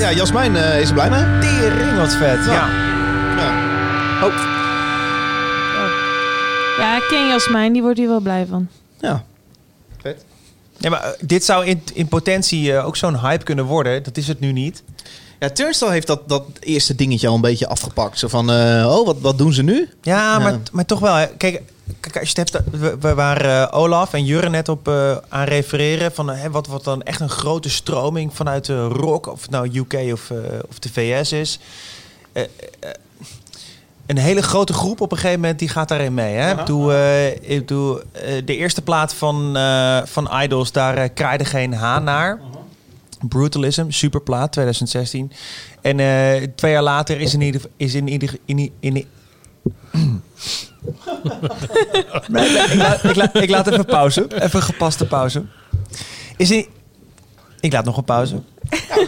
Ja, Jasmijn eh, is er blij mee. Tering, wat vet. Ja. Oh. Ja, ik ken Jasmijn, die wordt hier wel blij van. Ja. Ja, maar eh, dit zou in, in potentie eh, ook zo'n hype kunnen worden. Dat is het nu niet. Ja, Turnstile heeft dat, dat eerste dingetje al een beetje afgepakt. Zo van, eh, oh, wat, wat doen ze nu? Ja, Maar, maar toch wel. hè. Kijk, kijk, als je het hebt, we, we waren eh, Olaf en Jurre net op eh, aan refereren van eh, hè, wat, wat dan echt een grote stroming vanuit de rock, of het nou UK of, eh, of de VS is. Eh, eh, een hele grote groep op een gegeven moment die gaat daarin mee. Hè? Ik bedoel, eh, ik bedoel eh, de eerste plaat van, eh, van Idols, daar eh, kraaide geen haan naar. Brutalism, superplaat, 2016. En eh, twee jaar later is in ieder is in ieder in, in, Nee, nee, ik, laat, ik, laat, ik laat even pauze. Even een gepaste pauze. Is in, ik laat nog een pauze.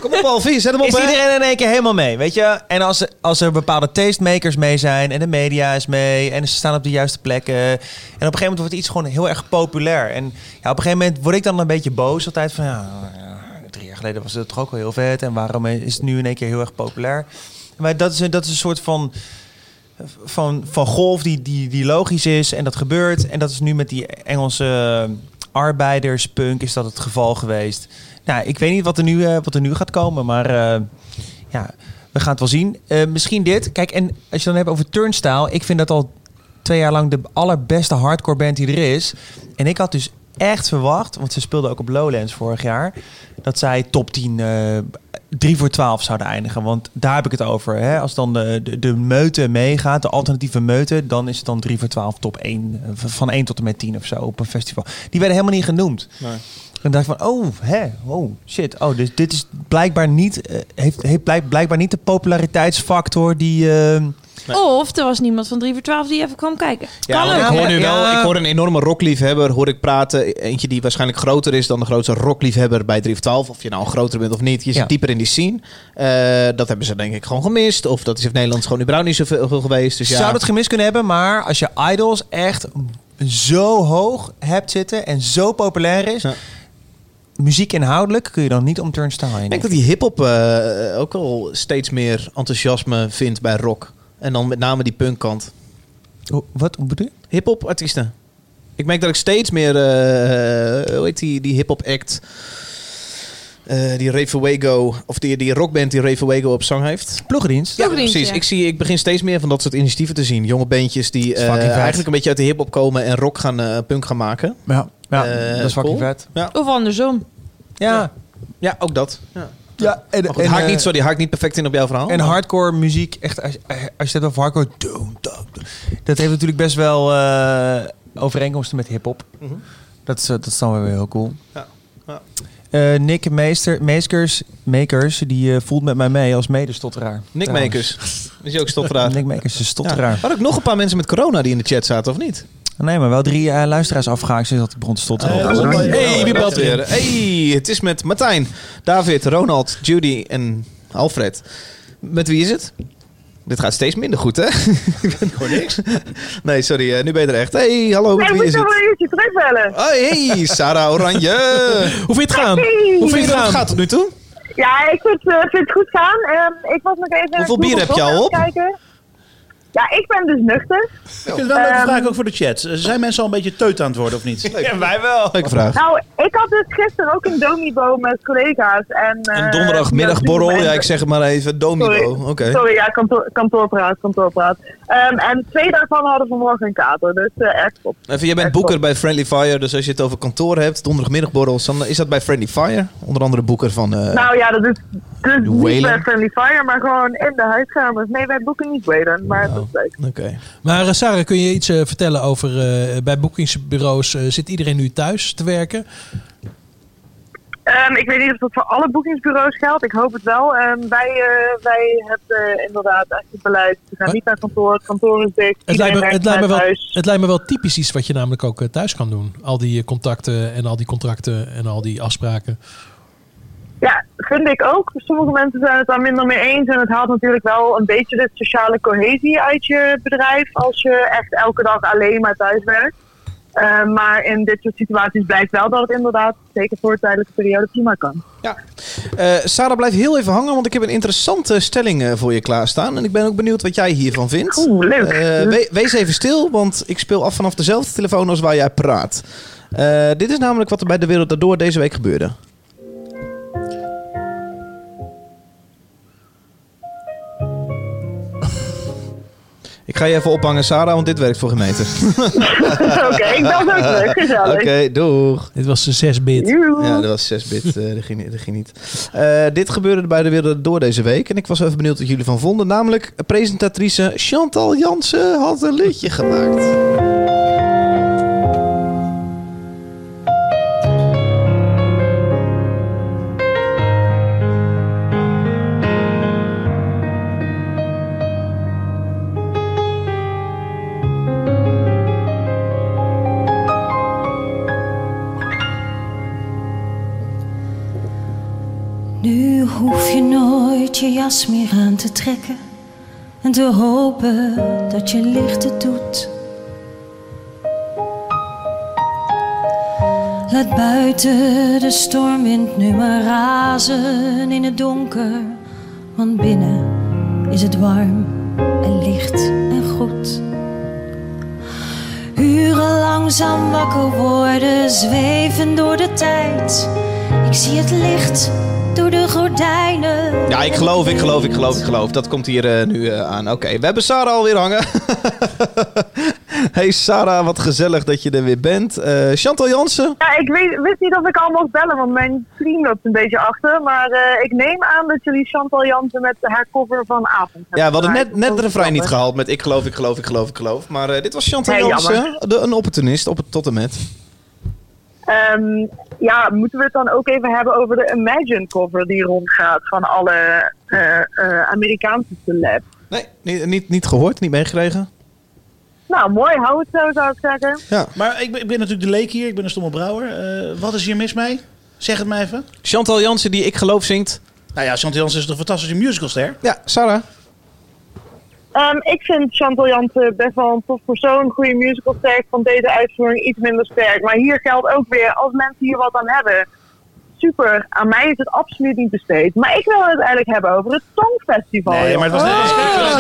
Kom op, Alfie, zet hem op. Is hè? iedereen in één keer helemaal mee, weet je? En als, er- als er bepaalde tastemakers mee zijn en de media is mee en ze staan op de juiste plekken. En op een gegeven moment wordt iets gewoon heel erg populair. En ja, op een gegeven moment word ik dan een beetje boos altijd van ja, drie jaar geleden was het toch ook wel heel vet en waarom is het nu in één keer heel erg populair? Maar dat is, een- dat is een soort van, van, van golf die, die, die logisch is en dat gebeurt. En dat is nu met die Engelse arbeiderspunk is dat het geval geweest. Nou, ik weet niet wat er nu, eh, wat er nu gaat komen, maar eh, ja, we gaan het wel zien. Eh, misschien dit. Kijk, en als je dan hebt over Turnstile, ik vind dat al twee jaar lang de allerbeste hardcore band die er is. En ik had dus echt verwacht, want ze speelden ook op Lowlands vorig jaar, dat zij top 10, eh 3 voor 12 zouden eindigen. Want daar heb ik het over. Hè? Als dan de, de, de meute meegaat, de alternatieve meute, dan is het dan 3 voor 12 top 1. eh, Van 1 tot en met 10 of zo op een festival. Die werden helemaal niet genoemd. En dacht ik van, oh, hè, oh, shit. Oh, dus dit is blijkbaar niet, eh, heeft, heeft blijk- blijkbaar niet de populariteitsfactor die, Of er was niemand van 3 voor 12 die even kwam kijken. Ja, kan want ook. ik hoor nu Ja. wel, ik hoor een enorme rockliefhebber, hoor ik praten. Eentje die waarschijnlijk groter is dan de grootste rockliefhebber bij 3 of 12. Of je nou groter bent of niet, je zit Ja. dieper in die scene. Eh, dat hebben ze denk ik gewoon gemist. Of dat is in Nederland gewoon überhaupt niet zoveel geweest. Dus ja. Zou dat gemist kunnen hebben, maar als je idols echt zo hoog hebt zitten en zo populair is, muziek inhoudelijk kun je dan niet om turnstile heen. Ik denk dat die hip-hop eh, ook al steeds meer enthousiasme vindt bij rock. En dan met name die punkkant. Wat hoe bedoel je? Hip-hop artiesten. Ik merk dat ik steeds meer, eh, hoe heet die, die hip-hop act, eh, die Fuego, of die, die rockband die Fuego op zang heeft. Ploegendienst. Ja, Ploegendienst, precies. ja. Ik, zie, ik begin steeds meer van dat soort initiatieven te zien. Jonge bandjes die eh, eigenlijk een beetje uit de hip-hop komen en rock gaan, punk gaan maken. Ja, ja dat is fucking cool. vet. Ja. Of andersom. Ja. Ja, ook dat. Ja. Ja, en, goed, en, haakt eh, niet, sorry, haakt niet perfect in op jouw verhaal. En hardcore muziek, echt, als, als je het hebt over hardcore, dat heeft natuurlijk best wel eh, overeenkomsten met hip-hop. Mhm. Dat, is, eh, dat is dan weer heel cool. Ja. Ja. Eh, Nick Meester, Meeskers, Makers, die eh, voelt met mij mee als medestotteraar. Nick trouwens. Makers. Is je ook stotteraar? Nick Makers is stotteraar. Ja. Waren ook nog een paar mensen met corona die in de chat zaten, of niet? Nee, maar wel drie eh, luisteraars afgehaakt sinds dat ik begon te stotteren. hey, wie belt weer? Hey, het is met Martijn, David, Ronald, Judy en Alfred. Met wie is het? Dit gaat steeds minder goed, hè? Ik ben gewoon niks. Nee, sorry, eh, nu ben je er echt. Hey, hallo, met wie moet is je wel het? een uurtje terugbellen. Oh, hey, Sarah Oranje. Hoe vind je het gaan? Hey. Hoe vind je het gaat tot nu toe? Ja, ik vind, eh, vind het goed gaan. Ehm, ik was nog even... Hoeveel bier heb je al op? het Kijken. Ja, ik ben dus nuchter. Ik vind het wel een leuke Ehm, vraag ook voor de chat. Zijn mensen al een beetje teut aan het worden of niet? Ja, wij wel. Leuke vraag. Nou, ik had dus gisteren ook een domibo met collega's. En, eh, Een donderdagmiddagborrel, ja, ik zeg het maar even. Domibo, Sorry. oké. Sorry, ja, kantoor, kantoorpraat, kantoorpraat. Ehm, en twee daarvan hadden vanmorgen een kater, dus echt top. Even, jij bent boeker bij Friendly Fire, dus als je het over kantoor hebt, donderdagmiddagborrels, dan is dat bij Friendly Fire. Onder andere boeker van... eh, nou ja, dat is dus niet bij Friendly Fire, maar gewoon in de huiskamers. Nee, wij boeken niet Whalen, maar Oh. dat is leuk. Oké. Maar eh, Sarah, kun je iets eh, vertellen over... eh, bij boekingsbureaus eh, zit iedereen nu thuis te werken? Ehm, ik weet niet of dat voor alle boekingsbureaus geldt. Ik hoop het wel. Ehm, wij, eh, wij hebben inderdaad echt het beleid. We gaan niet naar kantoor. Het kantoor is dicht. Het lijkt, me, het, lijkt me werkt wel, het lijkt me wel typisch iets wat je namelijk ook eh, thuis kan doen. Al die eh, contacten en al die contracten en al die afspraken. Ja, vind ik ook. Sommige mensen zijn het daar minder mee eens. En het haalt natuurlijk wel een beetje de sociale cohesie uit je bedrijf. Als je echt elke dag alleen maar thuis werkt. Eh, maar in dit soort situaties blijkt wel dat het inderdaad, zeker voor een tijdelijke periode, prima kan. Eh, Sarah, blijf heel even hangen, want ik heb een interessante stelling eh, voor je klaarstaan. En ik ben ook benieuwd wat jij hiervan vindt. Oeh, leuk. We- wees even stil, want ik speel af vanaf dezelfde telefoon als waar jij praat. Dit is namelijk wat er bij De Wereld Daardoor deze week gebeurde. Ik ga je even ophangen, Sarah, want dit werkt voor gemeente. Oké, ik zo terug. Gezellig. Oké, doeg. Dit was de 6-bit. Ja, dat was 6 bit. eh, dat, ging, niet- dat ging niet. Eh, dit gebeurde bij de Wereld Door deze week. En ik was even benieuwd wat jullie van vonden. Namelijk, presentatrice Chantal Jansen had een liedje gemaakt. Te trekken en te hopen dat je licht het doet. Laat buiten de stormwind nu maar razen in het donker, want binnen is het warm en licht en goed. Uren langzaam wakker worden, zweven door de tijd. Ik zie het licht door de gordijnen. Ja, ik geloof, ik geloof, ik geloof, ik geloof. Dat komt hier eh, nu eh, aan. Oké, we hebben Sarah alweer hangen. hey Sarah, wat gezellig dat je er weer bent. Eh, Chantal Jansen. Ja, ik weet, wist niet of ik al mocht bellen, want mijn stream loopt een beetje achter. Maar eh, ik neem aan dat jullie Chantal Jansen met haar cover van Avond hebben Ja, we hadden net, net de refrein niet gehaald met ik geloof, ik geloof, ik geloof, ik geloof. Maar eh, dit was Chantal Jansen, de, een opportunist op het tot en met. Ehm, ja, moeten we het dan ook even hebben over de Imagine cover die rondgaat van alle eh, eh, Amerikaanse celebs. Nee, niet, niet, niet gehoord, niet meegekregen. Nou, mooi, hou het zo, zou ik zeggen. Ja. Maar ik ben, ik ben natuurlijk de leek hier, ik ben een stomme brouwer. Eh, wat is hier mis mee? Zeg het mij even. Chantal Jansen, die Ik Geloof zingt. Nou ja, Chantal Jansen is toch een fantastische musicalster? Ja, Sarah. Ehm, ik vind Chantal Jansen best wel een tof persoon. Goede musical sterk. Van deze uitvoering iets minder sterk. Maar hier geldt ook weer, als mensen hier wat aan hebben. Super, aan mij is het absoluut niet besteed. Maar ik wil het eigenlijk hebben over het Songfestival. Nee, maar het was net als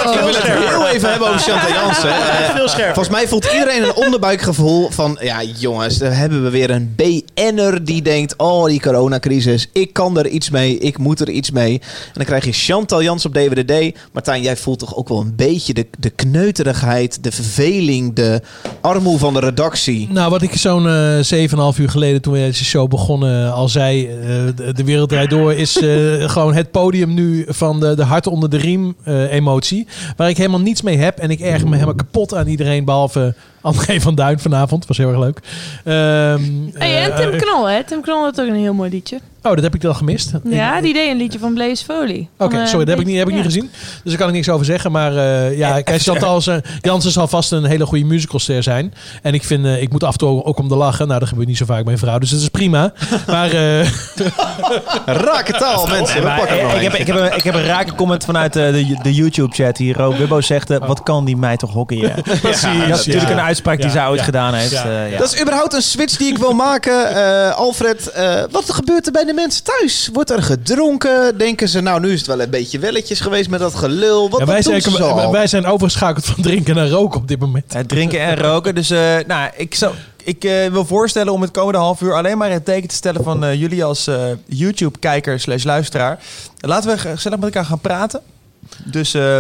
Oh, ik wil het heel even hebben over Chantal Jansen. Eh, Veel scherper. Volgens mij voelt iedereen een onderbuikgevoel van... Ja, jongens, daar hebben we weer een BN'er die denkt... Oh, die coronacrisis, ik kan er iets mee, ik moet er iets mee. En dan krijg je Chantal Jansen op DWDD. Martijn, jij voelt toch ook wel een beetje de, de kneuterigheid... de verveling, de armoe van de redactie. Nou, wat ik zo'n eh 7,5 uur geleden toen we deze show begonnen al zei... eh, de, Wereld Draait Door is eh, gewoon het podium nu van de, de hart onder de riem eh, emotie. Waar ik helemaal niets mee heb. En ik erger me helemaal kapot aan iedereen, behalve André van Duin vanavond. Was heel erg leuk. Ehm, Hey, en eh, Tim eh, Knol, hè? Tim Knol had ook een heel mooi liedje. Oh, dat heb ik dan gemist. Ja, die deed een liedje van Blaze Foley. Oké, eh, sorry, dat heb ik, niet, heb ik niet ja. gezien. Dus daar kan ik niks over zeggen. Maar eh, ja, kijk, Chantal Jansen zal vast een hele goede musicalster zijn. En ik vind, eh, ik moet af en toe ook om de lachen. Nou, dat gebeurt niet zo vaak bij mijn vrouw. Dus dat is prima. Maar eh, Rake taal, mensen. Nee, maar, ik, heb, ik, heb een, ik heb een rake comment vanuit de, de YouTube-chat hier. Wibbo zegt, wat kan die mij toch hockeyen? Precies, Dat is natuurlijk ja. een uitspraak die zij ooit ja. gedaan heeft. Ja. eh, ja. Dat is überhaupt een switch die ik wil maken. Eh, Alfred, eh, wat gebeurt er bij de mensen thuis? Wordt er gedronken? Denken ze, nou, nu is het wel een beetje welletjes geweest met dat gelul. Wat, ja, wat wij, doen zijn, ze zo al? wij zijn overgeschakeld van drinken naar roken op dit moment. Drinken en roken. Dus eh, nou, ik, zou, ik eh, wil voorstellen om het komende half uur alleen maar het teken te stellen van jullie als eh, YouTube-kijker slash luisteraar. Laten we gezellig met elkaar gaan praten. Dus eh,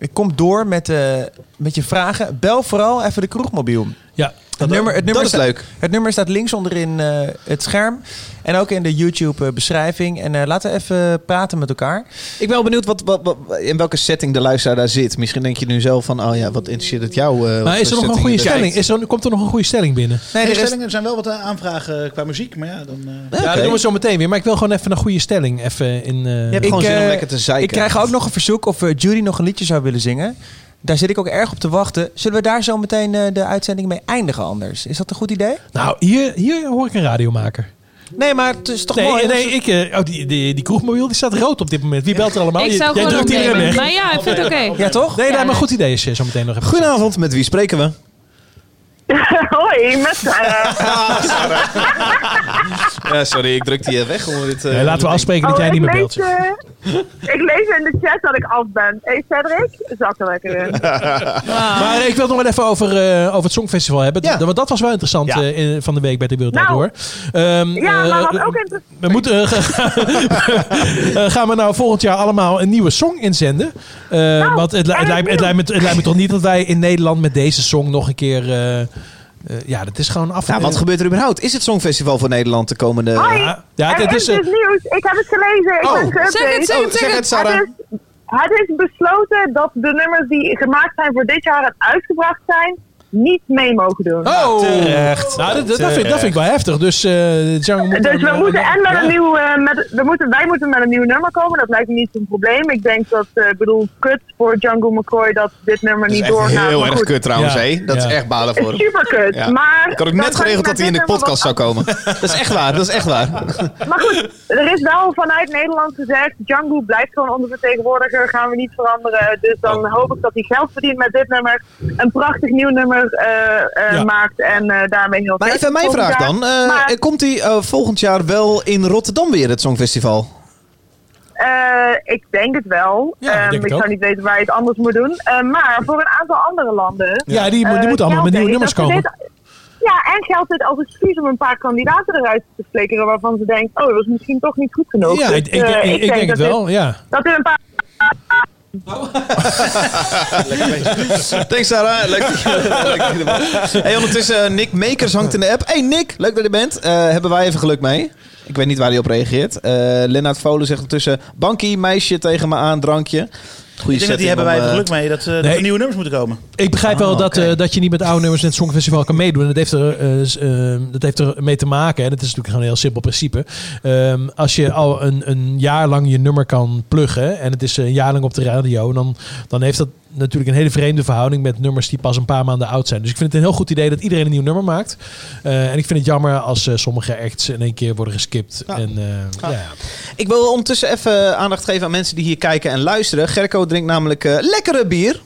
ik kom door met, eh, met je vragen. Bel vooral even de kroegmobiel. Ja, Het nummer, het dat nummer is staat- leuk. Het nummer staat links onderin eh, het scherm. En ook in de YouTube-beschrijving. En eh, laten we even praten met elkaar. Ik ben wel benieuwd wat, wat, wat- in welke setting de luisteraar daar zit. Misschien denk je nu zelf van, oh ja, wat interesseert het jou? eh, Maar is er nog een goede stelling? Is er, komt er nog een goede stelling binnen? Nee, er de is- stellingen er zijn wel wat aanvragen qua muziek, maar ja, dan... eh, Ja, dat doen we zo meteen weer. Maar ik wil gewoon even een goede stelling. Even in, Je hebt gewoon zin om lekker te zeiken. Ik krijg ook nog een verzoek of Judy nog een liedje zou willen zingen. Daar zit ik ook erg op te wachten. Zullen we daar zo meteen eh, de uitzending mee eindigen anders? Is dat een goed idee? Nou, hier, hier hoor ik een radiomaker. Nee, maar het is toch nee, mooi. Nee, ik, eh, oh, die, die, die kroegmobiel die staat rood op dit moment. Wie belt er allemaal? Ik zou Jij gewoon drukt iedereen weg. Maar ja, ik vind het oké. Ja, toch? Nee, Ja, nee, maar goed idee is eh, zo meteen nog even. Goedenavond, met wie spreken we? Hoi, met Sarah. Ja, sorry, ik drukte je weg. Onder dit, eh, Nee, laten we afspreken dat Oh, jij niet meer belt. eh, ik lees in de chat dat ik af ben. Hé, Cedric, zak er lekker in. Maar ik wil het nog wel even over, eh, over het Songfestival hebben. Ja. Want dat was wel interessant Ja. eh, in- van de week bij de Wereld Nou. Door. Ehm, Ja, maar wat eh, ook interessant... We moeten, gaan we nou volgend jaar allemaal een nieuwe song inzenden? Eh, want het, li- het, lijkt, het, lijkt me, het lijkt me toch niet dat wij in Nederland met deze song nog een keer... eh, eh, ja, dat is gewoon af. Nou, wat gebeurt er überhaupt? Is het Songfestival voor Nederland de komende... Hoi, Ja, ja, er het is is, eh, dus nieuws. Ik heb het gelezen. Ik Oh. ben. Zeg het, zeg het, Oh, zeg het, Sarah. Het is, het is besloten dat de nummers die gemaakt zijn voor dit jaar en uitgebracht zijn, niet mee mogen doen. Oh, Terecht. Nou, dat, dat, dat vind, dat vind ik wel heftig. Dus, eh Django moet Dus we eh, moeten en met een nieuw, eh, met, we moeten, wij moeten met een nieuw nummer komen. Dat lijkt me niet zo'n probleem. Ik denk dat, eh, ik bedoel, kut voor Django McCoy dat dit nummer Dat niet doorgaat. heel erg kut trouwens, Ja. hé. Dat is echt balen voor hem. Super kut. Ja. Maar Ik had ook net geregeld dat hij in de podcast zou komen. Dat is echt waar, dat is echt waar. Maar goed, er is wel vanuit Nederland gezegd, Django blijft gewoon ondervertegenwoordiger, gaan we niet veranderen. Dus dan Oh. hoop ik dat hij geld verdient met dit nummer, een prachtig nieuw nummer eh, eh, Ja. maakt en eh, daarmee heel Maar even mijn vraag dan. Eh, Maar, komt hij eh, volgend jaar wel in Rotterdam weer, het Songfestival? eh, ik denk het wel. Ja, ik Ehm, denk het ik zou niet weten waar je het anders moet doen. Eh, maar voor een aantal andere landen... Ja, die, die moeten allemaal met nieuwe nummers komen. dit- ja, en geldt het als excuus om een paar kandidaten eruit te flikkeren waarvan ze denken, oh, dat was misschien toch niet goed genoeg. Ja, Dus, ik, ik, ik, ik denk het dat dit- wel, ja. Dat er een paar Thanks Sarah, leuk. Hey, ondertussen, eh, Nick Makers hangt in de app. Hey Nick, leuk dat je bent. Eh, hebben wij even geluk mee? Ik weet niet waar hij op reageert. Eh Lennart Volen zegt ondertussen... Bankie, meisje tegen me aan, drankje. Goeie ik denk dat die hebben wij er eh, geluk mee dat, eh, dat er nieuwe nummers moeten komen. Ik begrijp wel Ah, dat, eh, dat je niet met oude nummers in het Songfestival kan meedoen. En dat heeft er, dat heeft er mee te maken. En het is natuurlijk gewoon een heel simpel principe. Ehm, als je al een, een jaar lang je nummer kan pluggen. En het is een jaar lang op de radio. Dan, dan heeft dat natuurlijk een hele vreemde verhouding met nummers die pas een paar maanden oud zijn. Dus ik vind het een heel goed idee dat iedereen een nieuw nummer maakt. Eh, en ik vind het jammer als eh, sommige acts in één keer worden geskipt. En, eh, ja. Ja. Ik wil ondertussen even aandacht geven aan mensen die hier kijken en luisteren. Gerco drinkt namelijk lekkere bier.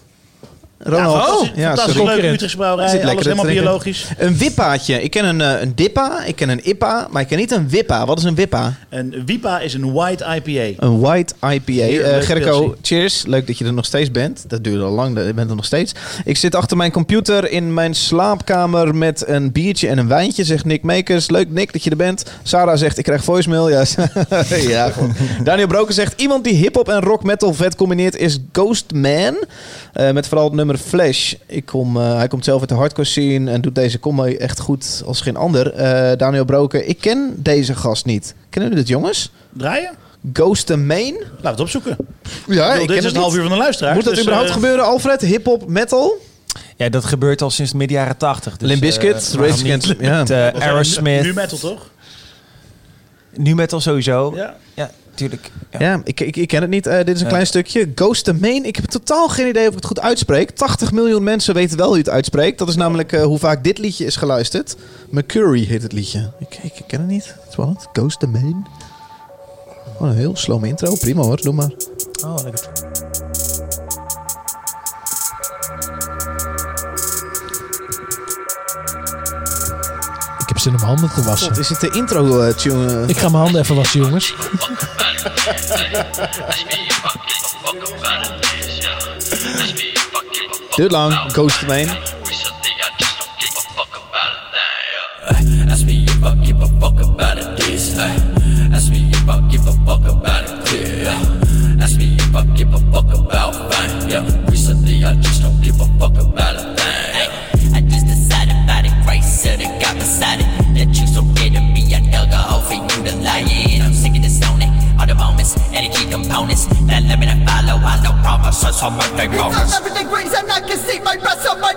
Ronald. Ja, fantastisch- fantastisch sorry. leuk, Utrechtse brouwerij, alles helemaal biologisch. Een wippaatje. Ik ken een, eh, een dippa, ik ken een ippa, maar ik ken niet een wippa. Wat is een wippa? En Wipa is een white IPA. Een white IPA. Eh Gerco, pilsie. cheers. Leuk dat je er nog steeds bent. Dat duurde al lang, je bent er nog steeds. Ik zit achter mijn computer in mijn slaapkamer met een biertje en een wijntje, zegt Nick Makers. Leuk Nick dat je er bent. Sarah zegt, ik krijg voicemail. Ja, ja goed. Daniel Broken zegt, iemand die hip-hop en rock metal vet combineert is Ghostman. Eh met vooral het nummer Flash. Ik kom, eh, hij komt zelf uit de hardcore scene en doet deze combo echt goed als geen ander. Eh, Daniel Broken, ik ken deze gast niet. Kennen jullie dit jongens? Draaien? Ghost and Main? Laten we het opzoeken. Ja, bedoel, ik dit ken is het een half uur van de luisteraar. Moet dat dus, überhaupt eh, gebeuren, Alfred? Hip-hop, metal? Ja, dat gebeurt al sinds midden jaren tachtig. Dus, Limp Bizkit, Rage Against- Aerosmith. Nu metal toch? Nu metal sowieso. Ja. Ja, tuurlijk. Ja, ik, ik, ik ken het niet. Eh, dit is een Ja. klein stukje. Ghost and Main. Ik heb totaal geen idee of ik het goed uitspreek. 80 miljoen mensen weten wel hoe je het uitspreekt. Dat is namelijk eh, hoe vaak dit liedje is geluisterd. Mercury heet het liedje. Ik, ik, ik ken het niet. Spannend. Ghost and Main. Oh, een heel slow intro. Prima hoor, doe maar. Oh, lekker. Zin om mijn handen te wassen. God, is het de intro eh, tune? Ik ga mijn handen even wassen, jongens. Duurt lang. Ghost Main. Ask me if I give a fuck about on my day. Everything grieves and I can see my breath so I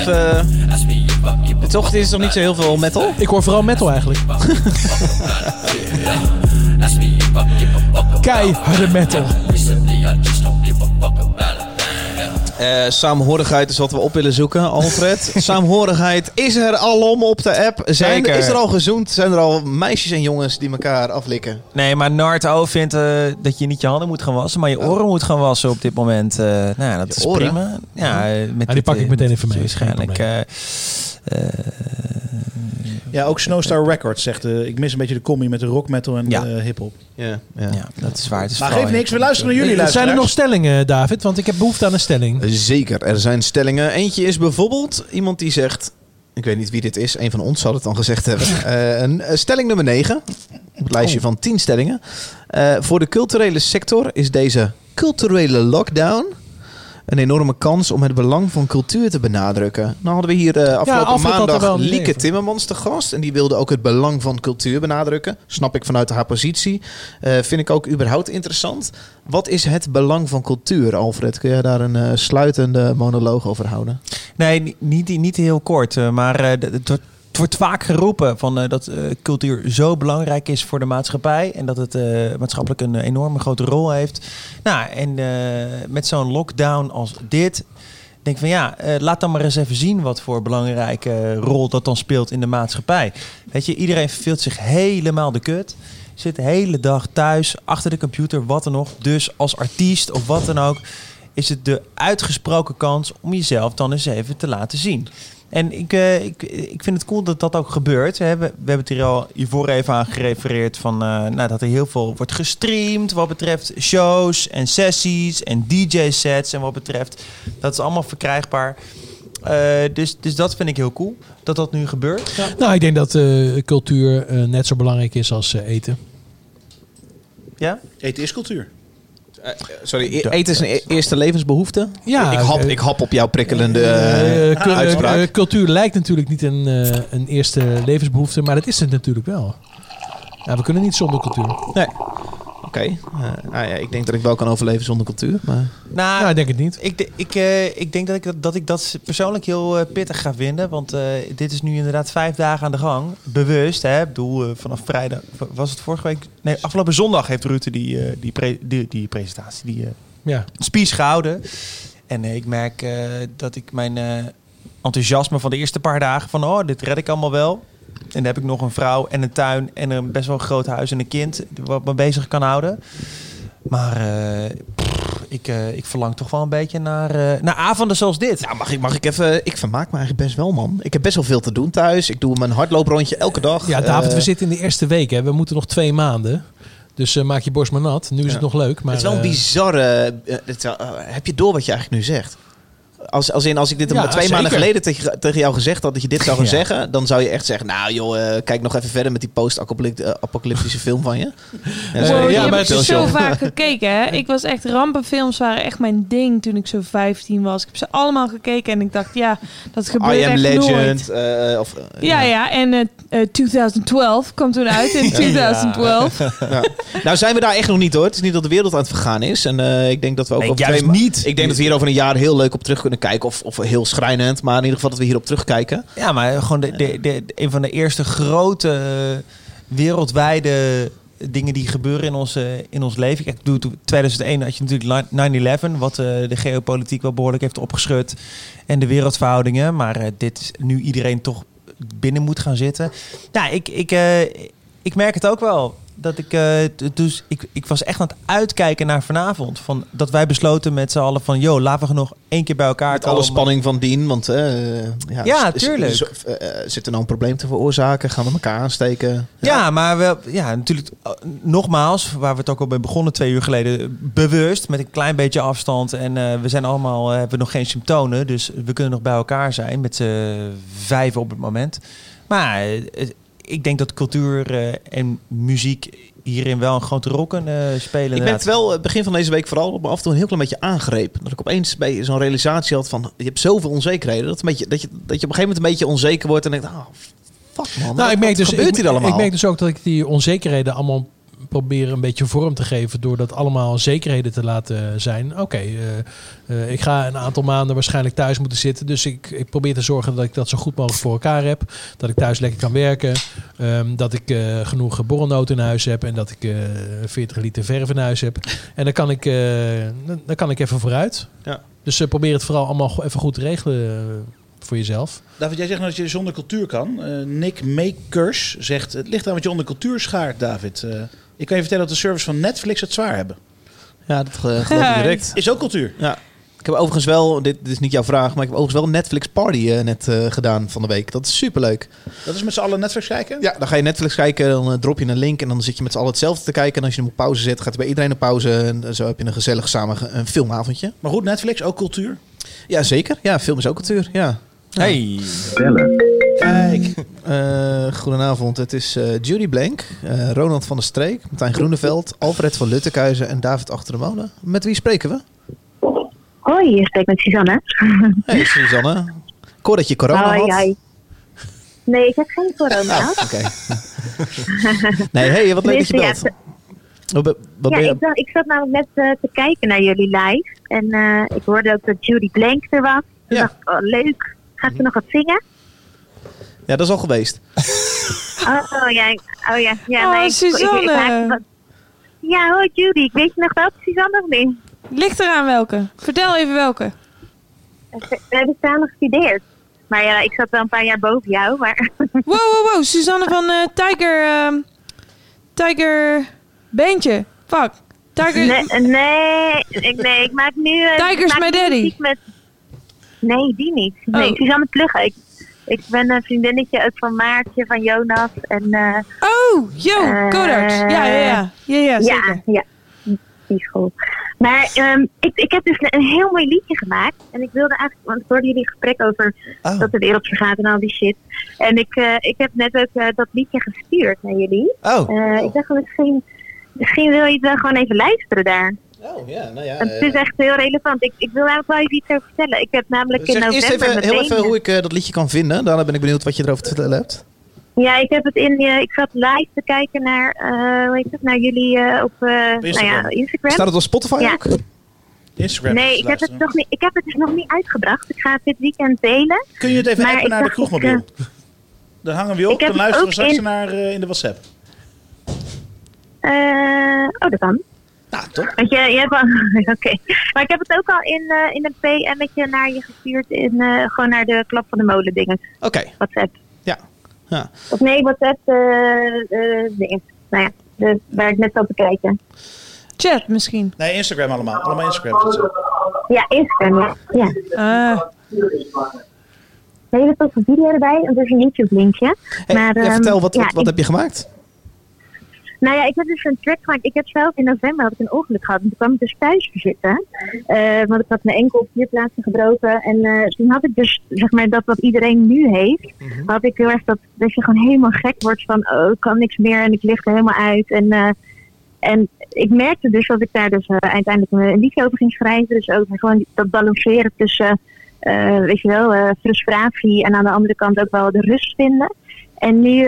Of, eh, toch, dit is toch niet zo heel veel metal? Ik hoor vooral metal eigenlijk. Keiharde metal. Eh, saamhorigheid is wat we op willen zoeken, Alfred. saamhorigheid is er alom op de app. Zijn, Zeker. is er al gezoend? Zijn er al meisjes en jongens die elkaar aflikken? Nee, maar Narto vindt eh, dat je niet je handen moet gaan wassen, maar je oren moet gaan wassen op dit moment. Eh, nou, ja, dat is oren? prima. Ja, met die dit, pak ik meteen even mee, Waarschijnlijk. Eh, eh, Ja, ook Snowstar Records zegt... eh, ik mis een beetje de combi met de rock metal en Ja. de hip-hop. Ja, ja. ja, dat is waar. Het is Maar geeft niks, we luisteren naar jullie Zijn er nog stellingen, David? Want ik heb behoefte aan een stelling. Zeker, er zijn stellingen. Eentje is bijvoorbeeld iemand die zegt... Ik weet niet wie dit is, een van ons zal het dan gezegd hebben. Eh, een, eh, stelling nummer 9, op het lijstje van 10 stellingen. Eh, voor de culturele sector is deze culturele lockdown een enorme kans om het belang van cultuur te benadrukken. Nou hadden we hier eh, afgelopen maandag Lieke. Timmermans te gast. En die wilde ook het belang van cultuur benadrukken. Snap ik vanuit haar positie. Eh, vind ik ook überhaupt interessant. Wat is het belang van cultuur, Alfred? Kun jij daar een eh, sluitende monoloog over houden? Nee, ni- niet, niet heel kort. Maar eh, d- het wordt, het wordt vaak geroepen van, eh, dat eh, cultuur zo belangrijk is voor de maatschappij. En dat het eh, maatschappelijk een enorme grote rol heeft. Nou, en met zo'n lockdown als dit. Denk van ja, laat dan maar eens even zien wat voor belangrijke rol dat dan speelt in de maatschappij. Weet je, iedereen verveelt zich helemaal de kut. zit de hele dag thuis, achter de computer, wat dan nog. Dus als artiest of wat dan ook, is het de uitgesproken kans om jezelf dan eens even te laten zien. En ik, eh, ik, ik vind het cool dat dat ook gebeurt. We hebben, we hebben het hier al hiervoor even aan gerefereerd van eh, nou, dat er heel veel wordt gestreamd wat betreft shows en sessies en DJ-sets en wat betreft. Dat is allemaal verkrijgbaar. Eh, dus, dus dat vind ik heel cool dat dat nu gebeurt. Ja. Nou, ik denk dat eh, cultuur net zo belangrijk is als eh, eten. Ja? Eten is cultuur. Sorry, e- eten is een e- eerste levensbehoefte? Ja, ik, hap, eh, ik hap op jouw prikkelende Eh, eh, uitspraak. eh, cultuur lijkt natuurlijk niet een, eh, een eerste levensbehoefte, maar dat is het natuurlijk wel. Ja, we kunnen niet zonder cultuur. Nee. Oké, eh, nou ja, ik denk dat ik wel kan overleven zonder cultuur. Maar... Nou, ik denk het niet. Ik, ik, eh, ik denk dat ik, dat, dat ik dat persoonlijk heel eh, pittig ga vinden. Want eh, dit is nu inderdaad vijf dagen aan de gang. Bewust, hè. Ik bedoel, vanaf vrijdag... Was het vorige week? Nee, afgelopen zondag heeft Rutte die, eh, die, pre- die, die presentatie, die eh, Ja. speech gehouden. En ik merk eh, dat ik mijn eh, enthousiasme van de eerste paar dagen... van, oh, dit red ik allemaal wel. En dan heb ik nog een vrouw en een tuin en een best wel een groot huis en een kind... wat me bezig kan houden. Maar eh, pff, ik, eh, ik verlang toch wel een beetje naar, eh, naar avonden zoals dit. Nou, mag ik, mag ik even... Ik vermaak me eigenlijk best wel, man. Ik heb best wel veel te doen thuis. Ik doe mijn hardlooprondje elke dag. Ja, David, we zitten in de eerste week. Hè. We moeten nog twee maanden. Dus maak je borst maar nat. Nu is het nog leuk. Maar, het is wel een bizarre... het heb je door wat je eigenlijk nu zegt? Als, als, in, als ik dit Ja, twee zeker. maanden geleden tegen, tegen jou gezegd had dat je dit zou gaan Ja. zeggen, dan zou je echt zeggen, nou joh, eh, kijk nog even verder met die post-apocalyptische film van je. En Wow, ja, heb maar ik is zo vaak gekeken. Hè? Ik was echt rampenfilms waren echt mijn ding toen ik zo 15 was. Ik heb ze allemaal gekeken en ik dacht, ja, dat gebeurt I Am echt Legend. nooit. eh, of, eh, Ja, ja. En eh, eh, 2012 kwam toen uit in 2012. Ja. Nou zijn we daar echt nog niet hoor. Het is niet dat de wereld aan het vergaan is. En eh, ik denk dat we ook Nee, over juist twee niet. Ik denk dat we hier over een jaar heel leuk op terug kunnen kijken. Of, of heel schrijnend. Maar in ieder geval dat we hierop terugkijken. Ja, maar gewoon de, de, de, een van de eerste grote eh, wereldwijde dingen die gebeuren in ons, eh, in ons leven. Kijk, toen 2001 had je natuurlijk 9-11, wat eh, de geopolitiek wel behoorlijk heeft opgeschud. En de wereldverhoudingen. Maar eh, dit is nu iedereen toch binnen moet gaan zitten. Ja, ik, ik, eh, ik merk het ook wel. Dat ik, eh, dus ik, ik was echt aan het uitkijken naar vanavond. Van, dat wij besloten met z'n allen van... joh, laten we nog één keer bij elkaar Met alle komen. spanning van dien. Want eh, ja, Ja, is- tuurlijk. is- is- eh, zit er nou een probleem te veroorzaken? Gaan we elkaar aansteken? Ja, maar wel, ja, natuurlijk, nogmaals, waar we het ook al bij begonnen twee uur geleden, bewust, met een klein beetje afstand. En we zijn allemaal, hebben nog geen symptomen, dus we kunnen nog bij elkaar zijn met z'n vijf op het moment. Maar ik denk dat cultuur eh, en muziek hierin wel een grote rol kunnen spelen. Ik ben het wel eh, begin van deze week vooral op me af en toe een heel klein beetje aangrepen. Dat ik opeens bij zo'n realisatie had van... Je hebt zoveel onzekerheden. Dat, een beetje, dat, je, dat je op een gegeven moment een beetje onzeker wordt. En denkt, ah, fuck man. Nou, ik merk, wat dus, gebeurt ik, hier allemaal? ik merk dus ook dat ik die onzekerheden allemaal probeer een beetje vorm te geven door dat allemaal zekerheden te laten zijn. Oké, eh, eh, ik ga een aantal maanden waarschijnlijk thuis moeten zitten, dus ik, ik probeer te zorgen dat ik dat zo goed mogelijk voor elkaar heb. Dat ik thuis lekker kan werken, ehm, dat ik eh, genoeg borrelnoten in huis heb en dat ik eh 40 liter verf in huis heb. En dan kan ik, dan, kan ik even vooruit. Ja. Dus probeer het vooral allemaal even goed te regelen voor jezelf. David, jij zegt nou dat je zonder cultuur kan. Nick Makers zegt, het ligt aan wat je onder cultuur schaart, David. Eh, ik kan je vertellen dat de servers van Netflix het zwaar hebben. Ja, dat eh, geloof ik direct. Is ook cultuur. Ja. Ik heb overigens wel, dit, dit is niet jouw vraag, maar ik heb overigens wel een Netflix party eh, net eh, gedaan van de week. Dat is superleuk. Dat is met z'n allen Netflix kijken? Ja, dan ga je Netflix kijken, dan eh, drop je een link en dan zit je met z'n allen hetzelfde te kijken. En als je hem op pauze zet, gaat bij iedereen een pauze. En zo heb je een gezellig samen een filmavondje. Maar goed, Netflix, ook cultuur? Ja, zeker. Ja, film is ook cultuur. Ja. Hey. Kijk. Eh, goedenavond, het is eh, Judy Blank, eh, Ronald van der Streek, Martijn Groeneveld, Alfred van Luttekhuizen en David Achter de Molen. Met wie spreken we? Hoi, je spreekt met Suzanne. Hey Suzanne. Ik hoor dat je corona Hoi, had. hoi. Nee, ik heb geen corona. Oh, Oké. Nee, hey, wat leuk dat je belt. ja, Wat, ben- wat ja, ben je... ik, zat, ik zat namelijk net te kijken naar jullie live. En eh, ik hoorde ook dat Judy Blank er was. Toen dacht oh, leuk. Gaat ze nog wat zingen? Ja, dat is al geweest. Oh, oh, ja. Oh ja, ja Oh, nee, ik- ik- ik- ik Suzanne. wat- ja, hoi Judy. Ik weet je nog wel, Suzanne of niet? Ligt eraan welke? Vertel even welke. We hebben samen gestudeerd. Maar ja, ik zat wel een paar jaar boven jou. Maar Wow, wow, wow. Suzanne van eh, Tiger... ehm, Tiger... Beentje. Fuck. Tiger... Nee, nee, ik, nee, ik maak nu... eh, Tigers ik maak My nu Daddy. muziek Met... Nee, die niet. Nee, Oh. Suzanne Plugge. Ik, ik ben een vriendinnetje ook van Maartje, van Jonas. En, eh, oh, yo, Codarts. Ja, ja, ja. Ja, ja, zeker. Ja, ja. Die is goed. Maar ehm, ik, ik heb dus een heel mooi liedje gemaakt. En ik wilde eigenlijk, want ik hoorde jullie gesprek over Oh. dat de wereld vergaat en al die shit. En ik, eh, ik heb net ook eh, dat liedje gestuurd naar jullie. Oh. Eh, ik dacht misschien, misschien wil je het wel gewoon even luisteren daar. Oh, ja, nou ja. Het is eh, echt heel relevant. Ik, ik wil eigenlijk wel even iets over vertellen. Ik heb namelijk in november... eerst even, heel even hoe ik eh, dat liedje kan vinden. Daarna ben ik benieuwd wat je erover te vertellen hebt. Ja, ik heb het in. eh, ik zat live te kijken naar, eh hoe heet het, naar jullie eh, op eh, nou ja, Instagram. Staat het op Spotify Ja. ook? Instagram. Nee, ik heb, het nog niet, ik heb het dus nog niet uitgebracht. Ik ga het dit weekend delen. Kun je het even appen naar de kroegmobiel? Dan hangen we op, dan luisteren we straks in- naar eh, in de WhatsApp. eh, oh, dat kan. Nou, toch? Want je, je hebt al, oké. Maar ik heb het ook al in, eh, in een PM'tje naar je gestuurd. In, eh, gewoon naar de Klap van de Molen dingen. Oké. WhatsApp. Ja. ja. Of nee, WhatsApp eh eh, dingen. Nou ja, de, waar ik net zat te kijken. Chat misschien. Nee, Instagram allemaal. Allemaal Instagram. Ja, Instagram, ja. ja. Ah. Een hele toffe video erbij. En dus een YouTube-linkje. Hey, maar, ja, ehm, vertel, wat, ja, wat, wat ik- heb je gemaakt? Nou ja, ik heb dus een track gemaakt. Ik heb zelf in november had ik een ongeluk gehad. En toen kwam ik dus thuis te zitten. Eh, want ik had mijn enkel op vier plaatsen gebroken. En eh, toen had ik dus, zeg maar, dat wat iedereen nu heeft. Had ik heel erg dat, dat je gewoon helemaal gek wordt van, oh, ik kan niks meer en ik lig er helemaal uit. En, eh, en ik merkte dus dat ik daar dus uiteindelijk een, liedje over ging schrijven. Dus over gewoon dat balanceren tussen, weet je wel, frustratie en aan de andere kant ook wel de rust vinden. En nu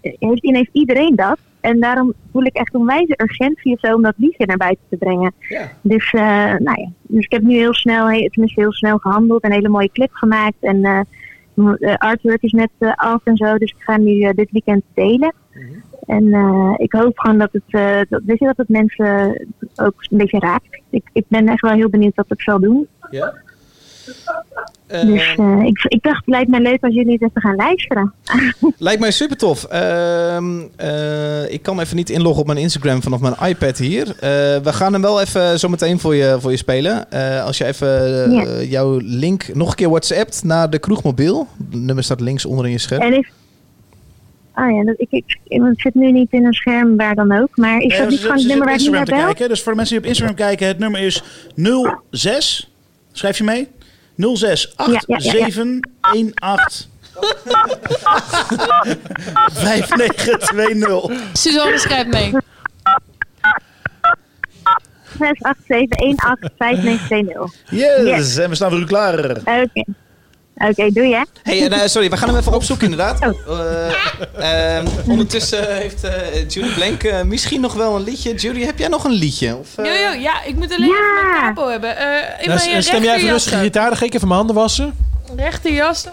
heeft, heeft iedereen dat. En daarom voel ik echt een wijze urgentie of zo om dat liedje naar buiten te brengen. Dus, eh, nou ja. dus ik heb nu heel snel, tenminste heel snel gehandeld. Een hele mooie clip gemaakt. En eh, artwork is net af en zo. Dus ik ga nu dit weekend delen. En eh, ik hoop gewoon dat het, dat, weet je, dat het mensen ook een beetje raakt. Ik, ik ben echt wel heel benieuwd wat het zal doen. Ja. Dus eh, ik, ik dacht, het lijkt mij leuk als jullie het even gaan luisteren. Lijkt mij super tof. Ehm, eh, ik kan even niet inloggen op mijn Instagram vanaf mijn iPad hier. Eh, we gaan hem wel even zo meteen voor je, voor je spelen. Eh, als je even eh, Ja. jouw link nog een keer WhatsAppt naar de kroegmobiel. Het nummer staat links onder in je scherm. En is, ah ja, dat, ik, ik, ik zit nu niet in een scherm waar dan ook. Maar is dat we niet gewoon het ze nummer waar ik nu naar bel? kijken. Dus voor de mensen die op Instagram kijken, het nummer is 06. Schrijf je mee? 06 Ja, ja, ja, ja. 87 18 5920. Suzanne schrijft mee. 6, 8, 7, 1, 8, 5, 9, 2, 0. Yes, en we staan voor u klaar. Oké. Oké, doe je. Hey, en, eh, sorry, we gaan hem even opzoeken inderdaad. Eh, ehm, ondertussen heeft eh, Judy Blank eh, misschien nog wel een liedje. Judy, heb jij nog een liedje? Of, eh? Yo, yo, ja, ik moet alleen even mijn capo hebben. Eh in Nou, mijn stem jij even rustig gitaar, dan ga ik even mijn handen wassen. Rechterjas.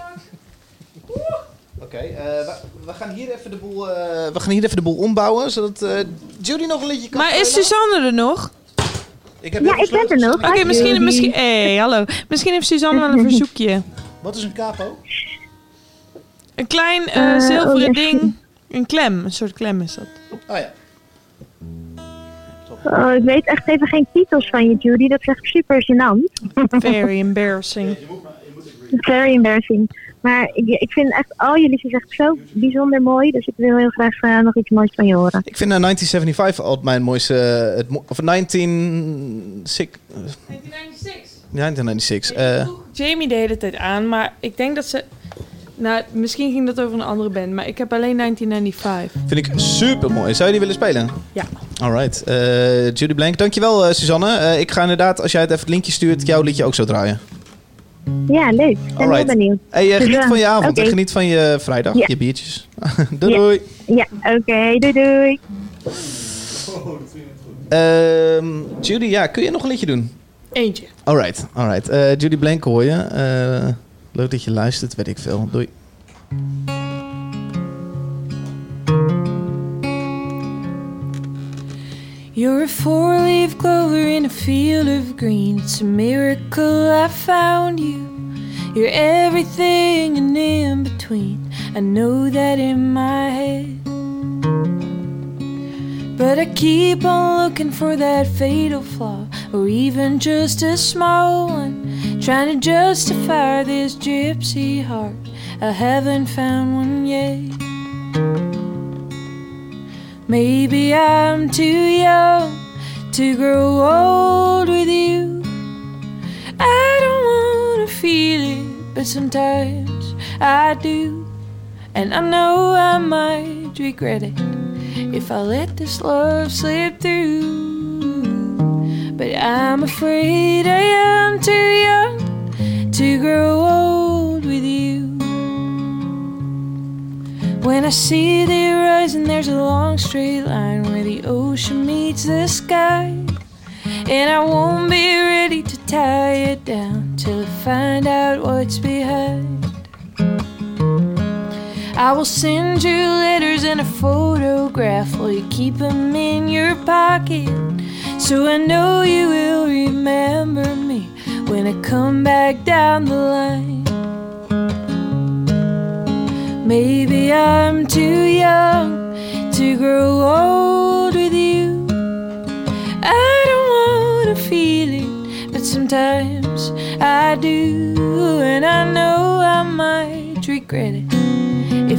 Oké, eh, we, we gaan hier even de boel, eh, we gaan hier even de boel ombouwen, zodat eh, Judy nog een liedje kan Maar is. Suzanne er nog? Ik heb Ja, ik ben er nog. Oké, Hi, misschien, misschien, hey, hallo. Misschien heeft Suzanne wel een verzoekje. Wat is een capo? Een klein eh, Eh, zilveren oh, ja. ding. Een klem, een soort klem is dat. Oh ja. Oh, ik weet echt even geen titels van je, Judy. Dat is echt super gênant. Very embarrassing. Very embarrassing. Maar ik, ik vind echt al jullie liedjes echt zo bijzonder mooi. Dus ik wil heel graag eh, nog iets moois van je horen. Ik vind eh, 1975 altijd mijn mooiste... het, mo- of 19... 1996. Eh, Jamie de hele tijd aan, maar ik denk dat ze... Nou, misschien ging dat over een andere band, maar ik heb alleen 1995. vind ik super mooi. Zou je die willen spelen? Ja. Alright. eh Judy Blank, dankjewel eh Suzanne. Eh, ik ga inderdaad, als jij het even het linkje stuurt, jouw liedje ook zo draaien. Ja, leuk. Ik ben heel benieuwd. Hey, geniet van je avond en geniet van je vrijdag, Ja. je biertjes. doei doei. Ja, oké. Doei doei. Ehm, Judy, ja, kun je nog een liedje doen? Eentje. Alright, alright. Eh, Judy Blank hoor je. Eh, leuk dat je luistert, weet ik veel. Doei. You're a four leaf clover in a field of green. It's a miracle I found you. You're everything and in between. I know that in my head. But I keep on looking for that fatal flaw, or even just a small one. Trying to justify this gypsy heart. I haven't found one yet. Maybe I'm too young to grow old with you. I don't wanna feel it, but sometimes I do. And I know I might regret it if I let this love slip through. But I'm afraid I am too young to grow old with you. When I see the horizon, there's a long straight line where the ocean meets the sky. And I won't be ready to tie it down till I find out what's behind. I will send you letters and a photograph while you keep them in your pocket. So I know you will remember me when I come back down the line. Maybe I'm too young to grow old with you. I don't wanna feel it, but sometimes I do, and I know I might regret it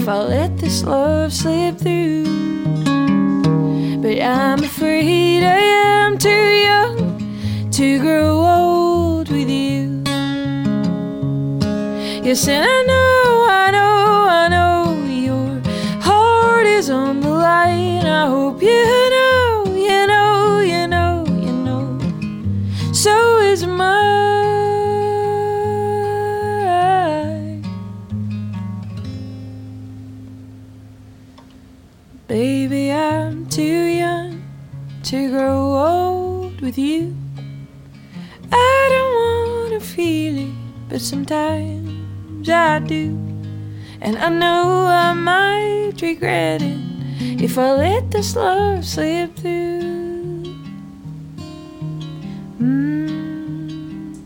if I let this love slip through. But I'm afraid I am too young to grow old with you. Yes, and I know, I know, I know your heart is on the line. I hope you know, you know, you know, you know. So is mine. Too young to grow old with you. I don't wanna feel it, but sometimes I do. And I know I might regret it if I let this love slip through. Mm.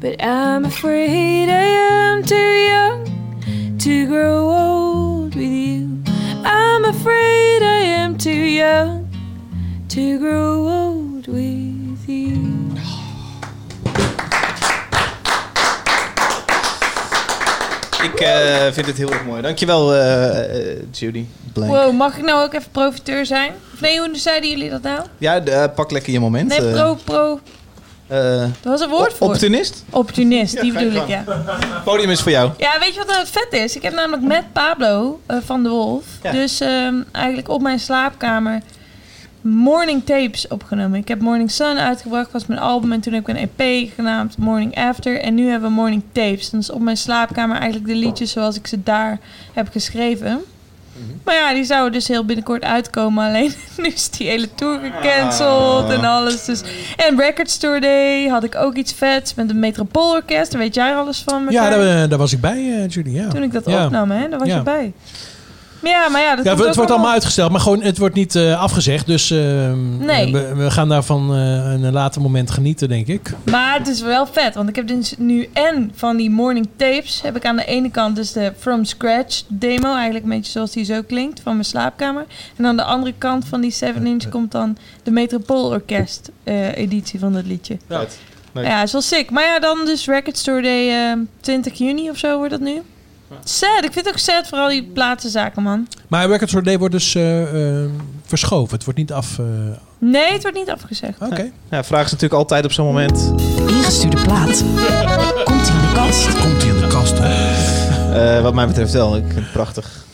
But I'm afraid I am too young to grow old with you. I'm afraid I am too young to grow old with you. Ik eh, vind het heel erg mooi. Dankjewel, eh, eh, Judy. Blank. Wow, mag ik nou ook even profiteur zijn? Of nee, hoe zeiden jullie dat nou? Ja, pak lekker je moment. Nee, pro, pro. Eh, Dat was een woord voor. Opportunist? Opportunist, die bedoel ik, ja. Het podium is voor jou. Ja, weet je wat nou het vet is? Ik heb namelijk met Pablo eh, van de Wolf, Ja. dus ehm, eigenlijk op mijn slaapkamer morning tapes opgenomen. Ik heb Morning Sun uitgebracht, was mijn album en toen heb ik een EP genaamd Morning After en nu hebben we morning tapes. Dus op mijn slaapkamer eigenlijk de liedjes zoals ik ze daar heb geschreven. Maar ja, die zouden dus heel binnenkort uitkomen. Alleen nu is die hele tour gecanceld en alles. Dus. En Record Store Day had ik ook iets vets met een Metropoolorkest. Daar weet jij alles van. Ja, daar, eh, daar was ik bij, eh, Judy. Ja. Toen ik dat Ja. opnam, hè, daar was je bij. Ja, maar ja, dat Ja, het wordt allemaal uitgesteld, maar gewoon, het wordt niet eh, afgezegd. Dus ehm, Nee. we, we gaan daarvan eh een later moment genieten, denk ik. Maar het is wel vet, want ik heb dus nu en van die morning tapes heb ik aan de ene kant dus de From Scratch demo, eigenlijk een beetje zoals die zo klinkt, van mijn slaapkamer. En aan de andere kant van die 7 inch komt dan de Metropool Orkest eh, editie van dat liedje. Ja, Ja, is wel sick. Maar ja, dan dus Record Store Day eh, 20 juni of zo wordt dat nu. Sad, ik vind het ook sad voor al die platenzaken, man. Maar Record Store Day wordt dus eh, eh, verschoven. Het wordt niet af... eh, Nee, het wordt niet afgezegd. Oké. Ja, vraag is natuurlijk altijd op zo'n moment. Ingestuurde plaat. Komt hij in de kast? Komt hij in de kast? Eh, wat mij betreft wel. Ik vind het prachtig.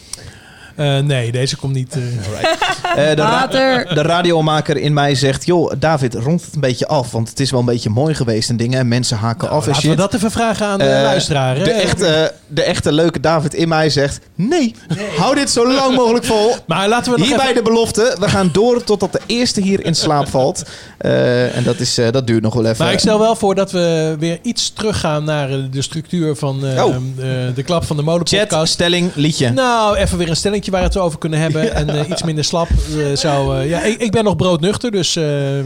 Eh, nee, deze komt niet... eh, Eh, de, ra- de radiomaker in mij zegt... joh, David, rond het een beetje af. Want het is wel een beetje mooi geweest en dingen. En mensen haken af en laten shit. we dat even vragen aan de Eh, luisteraar. hè? De echte, de echte leuke David in mij zegt... nee, hou dit zo lang mogelijk vol. Maar laten we nog Hierbij even- de belofte. We gaan door totdat de eerste hier in slaap valt. Eh, en dat, is, eh, dat duurt nog wel even. Maar ik stel wel voor dat we weer iets teruggaan naar de structuur van eh, Oh. eh, de Klap van de Molen Chat, podcast. stelling, liedje. Nou, even weer een waar we het over kunnen hebben. En eh, iets minder slap. eh, zou, eh, ja, ik, ik ben nog broodnuchter, dus eh,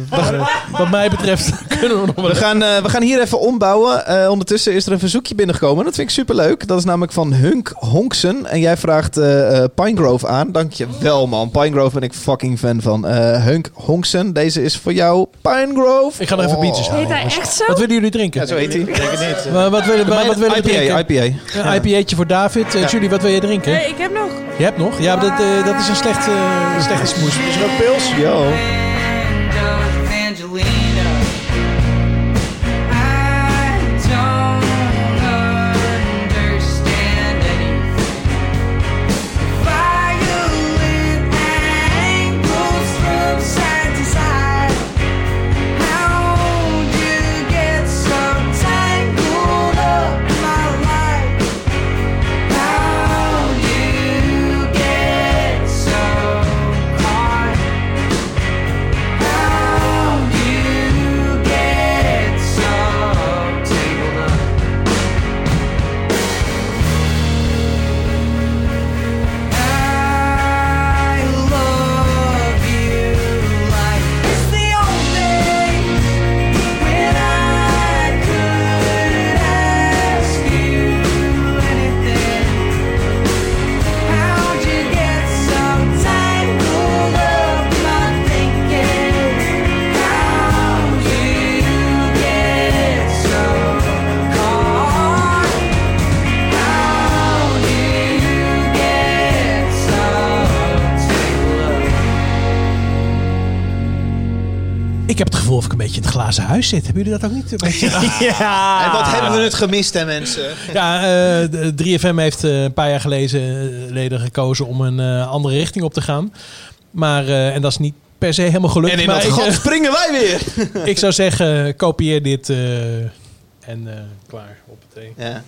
wat, wat mij betreft kunnen we nog wel We gaan, eh, we gaan hier even ombouwen. Eh, ondertussen is er een verzoekje binnengekomen. Dat vind ik superleuk. Dat is namelijk van Hunk Honksen. En jij vraagt Pinegrove aan. Dankjewel man. Pinegrove ben ik fucking fan van. Eh, Hunk Honksen, deze is voor jou. Pinegrove. Ik ga er even biertjes halen. Heet hij echt zo? Wat willen jullie drinken? Ja, zo heet hij. Ik denk het niet. Maar wat willen, wat willen IPA, drinken? IPA. Een IPA'tje voor David. Ja. Julie, wat wil je drinken? Nee, ik heb nog. Je hebt nog? Ja, maar dat, eh, dat is een slecht, eh, slechte smoes. Is er ook pils? Yo. Ik heb het gevoel of ik een beetje in het glazen huis zit. Hebben jullie dat ook niet? Een beetje? Ja. En wat hebben we het gemist hè mensen? Ja, eh, de 3FM heeft eh, een paar jaar geleden eh, leden gekozen om een eh, andere richting op te gaan. Maar, eh, en dat is niet per se helemaal gelukt. En in maar dat gat eh, springen wij weer. ik zou zeggen, kopieer dit eh, en eh, klaar. Op het thee. Ja.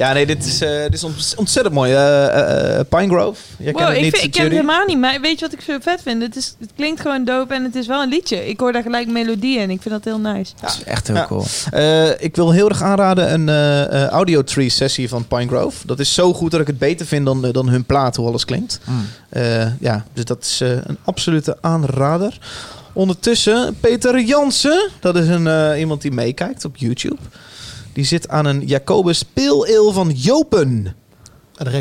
Ja, nee, dit is, eh, dit is ont- ontzettend mooi. Eh, eh, Pinegrove. Jij Wow, kent het ik, niet, vind, ik ken het helemaal niet, maar weet je wat ik zo vet vind? Het, is, het klinkt gewoon dope en het is wel een liedje. Ik hoor daar gelijk melodie in. Ik vind dat heel nice. Ja. Echt heel Ja. cool. Eh, ik wil heel erg aanraden een eh, eh, audio tree sessie van Pinegrove. Dat is zo goed dat ik het beter vind dan, dan hun plaat, hoe alles klinkt. Mm. Eh, ja, dus dat is eh, een absolute aanrader. Ondertussen, Peter Jansen. Dat is een, eh, iemand die meekijkt op YouTube. Die zit aan een Jacobus Ale van Jopen.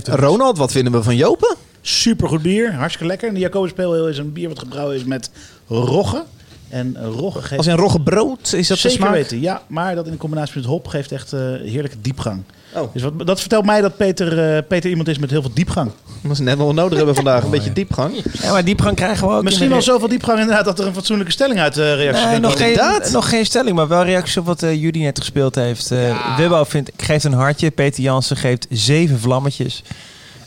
Ronald, wat vinden we van Jopen? Supergoed bier, hartstikke lekker. En de Jacobus Ale is een bier wat gebrouwen is met rogge. En rogge geeft... Als in roggebrood, is dat de Zeker smaak? weten, ja. Maar dat in combinatie met hop geeft echt eh, heerlijke diepgang. Oh. Dus wat, dat vertelt mij dat Peter, eh, Peter iemand is met heel veel diepgang. Dat is net wat we nodig hebben vandaag. Een beetje diepgang. Ja, maar diepgang krijgen we ook. Misschien wel zoveel diepgang inderdaad dat er een fatsoenlijke stelling uit de reactie Nee, komt. nog, geen, nog geen stelling, maar wel reactie op wat eh Judy net gespeeld heeft. Eh Wibbo vindt, geeft een hartje. Peter Jansen geeft zeven vlammetjes.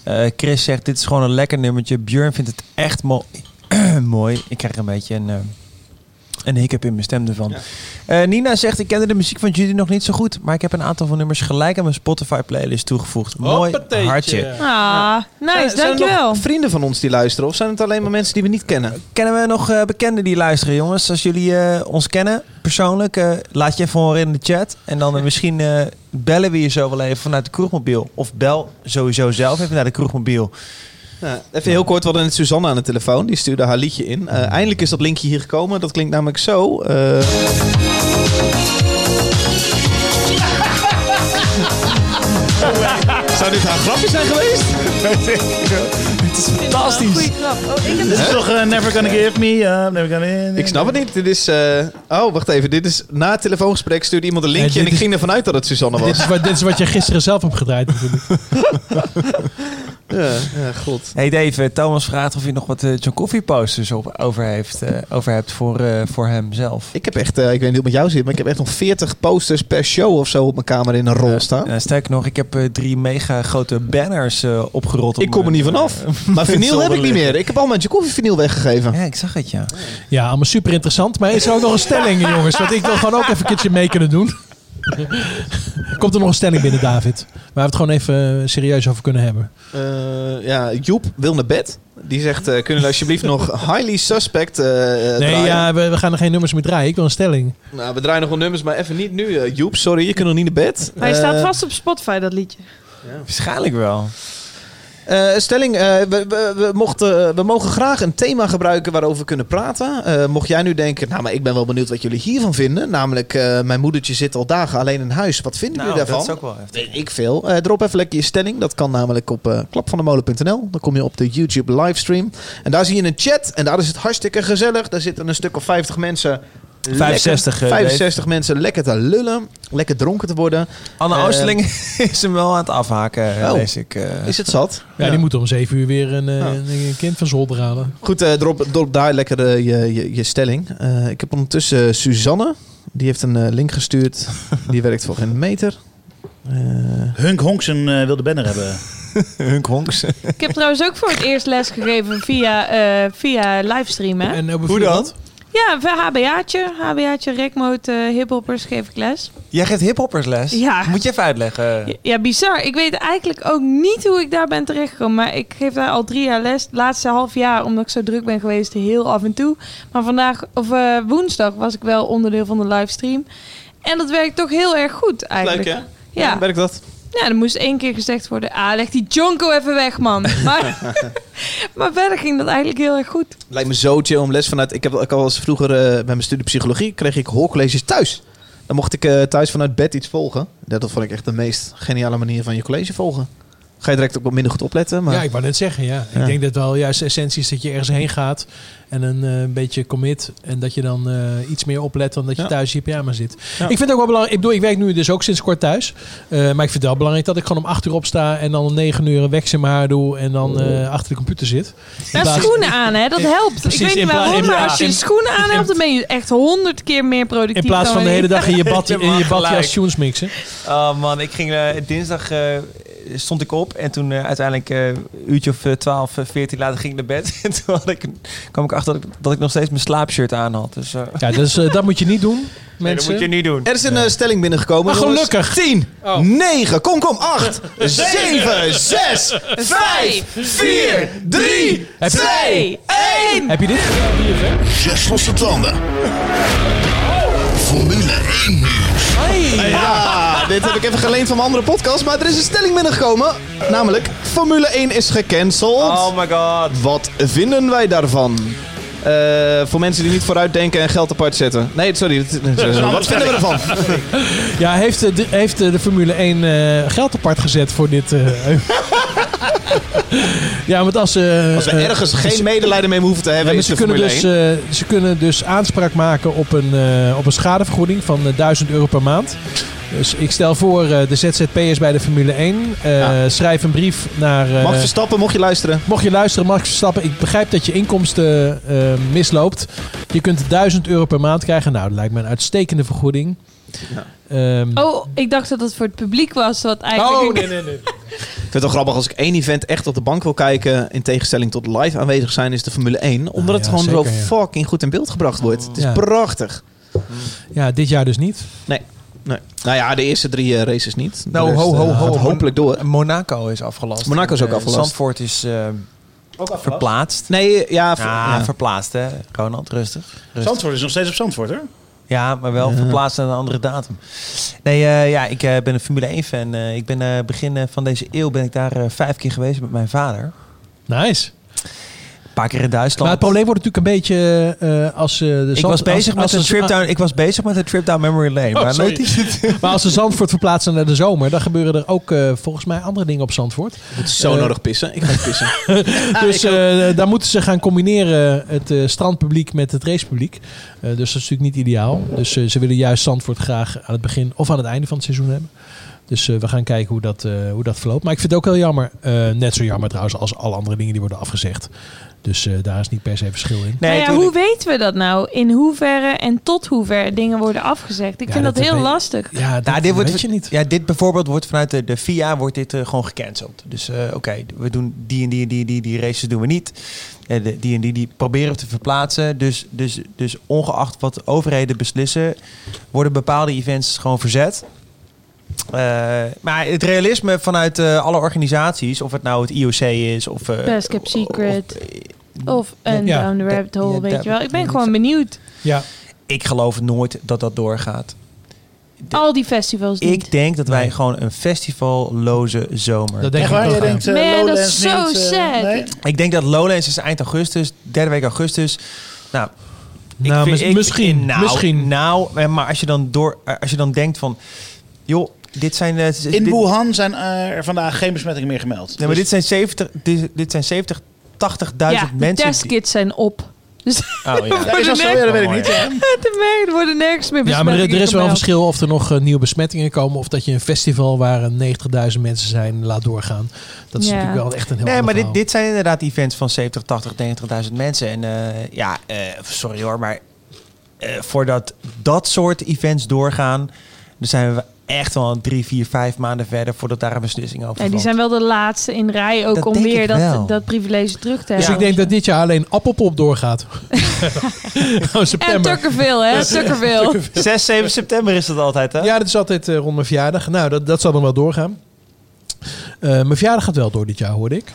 Eh, Chris zegt, dit is gewoon een lekker nummertje. Björn vindt het echt mo mooi. Ik krijg een beetje een, eh, een hiccup in mijn stem ervan. Eh, Nina zegt, ik kende de muziek van Judy nog niet zo goed. Maar ik heb een aantal van nummers gelijk aan mijn Spotify playlist toegevoegd. Mooi Hoppateetje. hartje. Ah, nice, Zijn- zijn er dankjewel. nog vrienden van ons die luisteren? Of zijn het alleen maar mensen die we niet kennen? Kennen we nog eh, bekenden die luisteren, jongens? Als jullie eh, ons kennen persoonlijk, eh, laat je even horen in de chat. En dan eh, misschien eh, bellen we je zo wel even vanuit de kroegmobiel. Of bel sowieso zelf even naar de kroegmobiel. Ja, even heel kort, we hadden net Suzanne aan de telefoon. Die stuurde haar liedje in. Eh, eindelijk is dat linkje hier gekomen. Dat klinkt namelijk zo. eh. Zou dit haar grapje zijn geweest? Het is fantastisch. Oh, Dit is toch eh, Never Gonna Give Me Up, Never Gonna... Ik snap het niet. Dit is... eh, Oh, wacht even. Dit is na het telefoongesprek stuurde iemand een linkje. En ik is- ging ervan uit dat het Suzanne was. Dit is, wat, dit is wat je gisteren zelf hebt gedraaid natuurlijk. Ja, ja, god. Hey Dave, Thomas vraagt of je nog wat eh, John Coffee posters op, over, heeft, eh, over hebt voor, eh, voor hemzelf. Ik heb echt, eh, ik weet niet hoe het met jou zit, maar ik heb echt nog 40 posters per show of zo op mijn kamer in een rol staan. Uh, sterker nog, ik heb drie mega grote banners eh, opgerold. op Ik kom er niet vanaf. maar vinyl heb ik niet meer. Ik heb al mijn Jacobi vinyl weggegeven. Ja, ik zag het, ja. Ja, allemaal super interessant. Maar is er ook nog een stelling, jongens? Want ik wil gewoon ook even een keertje mee kunnen doen. Komt er nog een stelling binnen, David? Waar we het gewoon even eh, serieus over kunnen hebben. Eh, ja, Joep wil naar bed. Die zegt, eh, kunnen jullie alsjeblieft nog highly suspect eh Nee, draaien? ja, we, we gaan er geen nummers meer draaien. Ik wil een stelling. Nou, we draaien nog wel nummers, maar even niet nu. Joep, sorry, je kunt nog niet naar bed. Hij staat vast op Spotify, dat liedje. Waarschijnlijk wel. Eh, stelling, eh, we, we, we, mochten, we mogen graag een thema gebruiken waarover we kunnen praten. Eh, mocht jij nu denken, nou maar ik ben wel benieuwd wat jullie hiervan vinden. Namelijk, eh, mijn moedertje zit al dagen alleen in huis. Wat vinden Nou, jullie daarvan? dat is ook wel heftig. Weet ik veel. Eh, drop even lekker je stelling. Dat kan namelijk op eh klapvandemolen.nl. Dan kom je op de YouTube livestream. En daar zie je een chat. En daar is het hartstikke gezellig. Daar zitten een stuk of 50 mensen. 65, lekker- eh, 65 mensen lekker te lullen. Lekker dronken te worden. Anne Eh, Oosterling is hem wel aan het afhaken, Oh. lees ik. eh. Is het zat? Ja, die moet om zeven uur weer een, eh, Ja. een kind van zolder halen. Goed, eh drop, drop daar lekker eh, je, je, je stelling. Eh, ik heb ondertussen eh, Suzanne. Die heeft een eh, link gestuurd. Die werkt voor geen meter. Eh, Hunk Honksen eh, wilde banner hebben. Hunk Honks. Ik heb trouwens ook voor het eerst les gegeven via, eh, via livestreamen. En eh, Hoe dan? Ja, HBA'tje. HBA'tje, Rekmoot, eh hiphoppers geef ik les. Jij geeft hiphoppersles? Ja. Moet je even uitleggen. Ja, bizar. Ik weet eigenlijk ook niet hoe ik daar ben terechtgekomen. Maar ik geef daar al drie jaar les. Het laatste half jaar, omdat ik zo druk ben geweest, heel af en toe. Maar vandaag, of eh, woensdag, was ik wel onderdeel van de livestream. En dat werkt toch heel erg goed eigenlijk. Leuk hè? Ja. Werkt dat? Ja, er moest één keer gezegd worden... Ah, leg die jonko even weg, man. Maar, maar verder ging dat eigenlijk heel erg goed. Lijkt me zo chill om les vanuit... Ik heb ik al eens vroeger eh, bij mijn studie psychologie... kreeg ik hoorcolleges thuis. Dan mocht ik eh, thuis vanuit bed iets volgen. Dat vond ik echt de meest geniale manier van je college volgen. Ga je direct ook wat minder goed opletten. Maar... Ja, ik wou net zeggen, ja. Ja. Ik denk dat wel juist de essentie is dat je ergens heen gaat en een eh, beetje commit. En dat je dan eh, iets meer oplet dan dat je Ja. thuis in je pyjama zit. Ja. Ik vind het ook wel belangrijk. Ik bedoel, ik werk nu dus ook sinds kort thuis. Eh, maar ik vind het wel belangrijk dat ik gewoon om acht uur opsta en dan om negen uur een in mijn haar doe en dan eh, achter de computer zit. Plaats- schoenen aan, hè? Dat helpt. Precies, ik weet in niet waarom, maar als je in- schoenen aan hebt, dan ben je echt honderd keer meer productief. In plaats van de hele dag in je bad, in je badjas tunes mixen. Oh man, ik ging eh, dinsdag eh, stond ik op en toen eh, uiteindelijk eh, een uurtje of eh, 12, eh, 14 later ging ik naar bed. En toen had ik, kwam ik achter dat ik, dat ik nog steeds mijn slaapshirt aan had. Dus, eh, Ja, dus eh, dat moet je niet doen, nee, dat mensen. moet je niet doen. Er is een eh, stelling binnengekomen. Maar jongens. gelukkig. 10, Oh. 9, kom, kom, 8, 7, 6, 5, 4, 3, Heb je- 2, 1. Heb je dit? Zes losse tanden. Formule 1 nieuws. Ja, dit heb ik even geleend van mijn andere podcast. Maar er is een stelling binnengekomen. Namelijk, Formule 1 is gecanceld. Oh my god. Wat vinden wij daarvan? Eh, voor mensen die niet vooruitdenken en geld apart zetten. Nee, sorry. Wat vinden we ervan? Ja, heeft, eh, de, heeft eh, de Formule 1 eh, geld apart gezet voor dit? eh, ja, want als, eh, Als we eh, ergens ze- geen medelijden mee hoeven te Ja, hebben, is ze, kunnen dus, 1. eh, ze kunnen dus aanspraak maken op een, op een schadevergoeding van eh, 1000 euro per maand. Dus ik stel voor de ZZP'ers bij de Formule 1. eh, Ja. Schrijf een brief naar... eh, Max Verstappen, mocht je luisteren. Mocht je luisteren, Max Verstappen, ik begrijp dat je inkomsten misloopt. Je kunt 1000 euro per maand krijgen. Nou, dat lijkt me een uitstekende vergoeding. Ehm, Oh, ik dacht dat het voor het publiek was. Wat eigenlijk... oh, nee, nee, nee. Ik vind het wel grappig als ik één event echt op de bank wil kijken. In tegenstelling tot live aanwezig zijn, is de Formule 1. Omdat het ja, gewoon zeker, zo ja. fucking goed in beeld gebracht wordt. Het is Ja. prachtig. Ja, dit jaar dus niet. Nee. nee. Nou ja, de eerste drie eh, races niet. Nou, rest, ho, ho, eh, ho. gaat hopelijk door. Monaco is afgelast. Monaco is ook Eh, afgelast. Zandvoort is eh, verplaatst. Nee, ja, ver- Ja, ja. verplaatst hè. Ronald, rustig. rustig. Zandvoort is nog steeds op Zandvoort, hoor. Ja, maar wel verplaatst naar een andere datum. Nee, eh, ja, ik eh, ben een Formule 1 fan. Eh, ik ben begin van deze eeuw ben ik daar vijf keer geweest met mijn vader. Nice. Een paar keer in Duitsland. Maar het probleem wordt natuurlijk een beetje eh, als eh, de ik, Zand- was bezig als- met als een de- trip down, ik was bezig met een trip down memory lane. Oh, maar als ze Zandvoort verplaatsen naar de zomer, dan gebeuren er ook eh, volgens mij andere dingen op Zandvoort. Het is zo nodig pissen. Ik ga pissen. dus eh, daar moeten ze gaan combineren het eh, strandpubliek met het racepubliek. Eh, dus dat is natuurlijk niet ideaal. Dus ze willen juist Zandvoort graag aan het begin of aan het einde van het seizoen hebben. Dus eh, we gaan kijken hoe dat, eh, hoe dat verloopt. Maar ik vind het ook heel jammer. Eh, net zo jammer trouwens als alle andere dingen die worden afgezegd. Dus eh, daar is niet per se verschil in. Nou ja, hoe weten we dat nou? In hoeverre en tot hoeverre dingen worden afgezegd? Ik Ja, vind dat, dat heel weet- lastig. Ja, Nou, dit wordt, je niet. Ja, dit bijvoorbeeld wordt vanuit de, de FIA wordt dit gewoon gecanceld. Dus eh, oké, we doen die en die en die, die, die races doen we niet. De, die en die, die proberen we te verplaatsen. Dus, dus, dus ongeacht wat overheden beslissen, worden bepaalde events gewoon verzet. Eh, maar het realisme vanuit eh, alle organisaties, of het nou het IOC is of... eh, Best Kept Secret. Of een Ja, Down the Rabbit Hole, ja, weet je wel. Ik ben gewoon benieuwd. Ja. Ik geloof nooit dat dat doorgaat. Al die festivals niet. Ik denk dat wij gewoon een festivalloze zomer. Dat denk ik waar? ook wel. denkt, Man, dat is zo niet, sad. nee? Ik denk dat Lowlands is eind augustus, derde week augustus. Nou, Nou, vind- mis- misschien, nou, misschien. Nou, maar als je dan door, als je dan denkt van, joh, dit zijn. eh, In dit- Wuhan zijn eh, er vandaag geen besmettingen meer gemeld. Nee, maar Dus- dit zijn 70, dit, dit zijn 70, 80.000 ja, de mensen. die- testkits zijn op. Dus Oh, ja. Is dat zo? Ja, dat weet ik niet. hè. de merken er worden nergens meer Ja, maar er, er besmettingen is wel een verschil of er nog eh, nieuwe besmettingen komen... of dat je een festival waar eh, 90.000 mensen zijn laat doorgaan. Dat is Ja. natuurlijk wel echt een heel Nee, maar dit, dit zijn inderdaad events van 70, 80, 90.000 mensen. En eh, ja, eh, sorry hoor, maar eh, voordat dat soort events doorgaan, dan zijn we echt wel drie, vier, vijf maanden verder voordat daar een beslissing over Ja, die zijn wel de laatste in rij ook Dat om weer dat, dat privilege terug te Dus hebben. ik denk dat dit jaar alleen Appelpop doorgaat. Gewoon En september. Tukkerville, hè? Tukkerville. 6, 7 september is dat altijd, hè? Ja, dat is altijd eh, rond mijn verjaardag. Nou, dat, dat zal dan wel doorgaan. Eh, mijn verjaardag gaat wel door dit jaar, hoorde ik.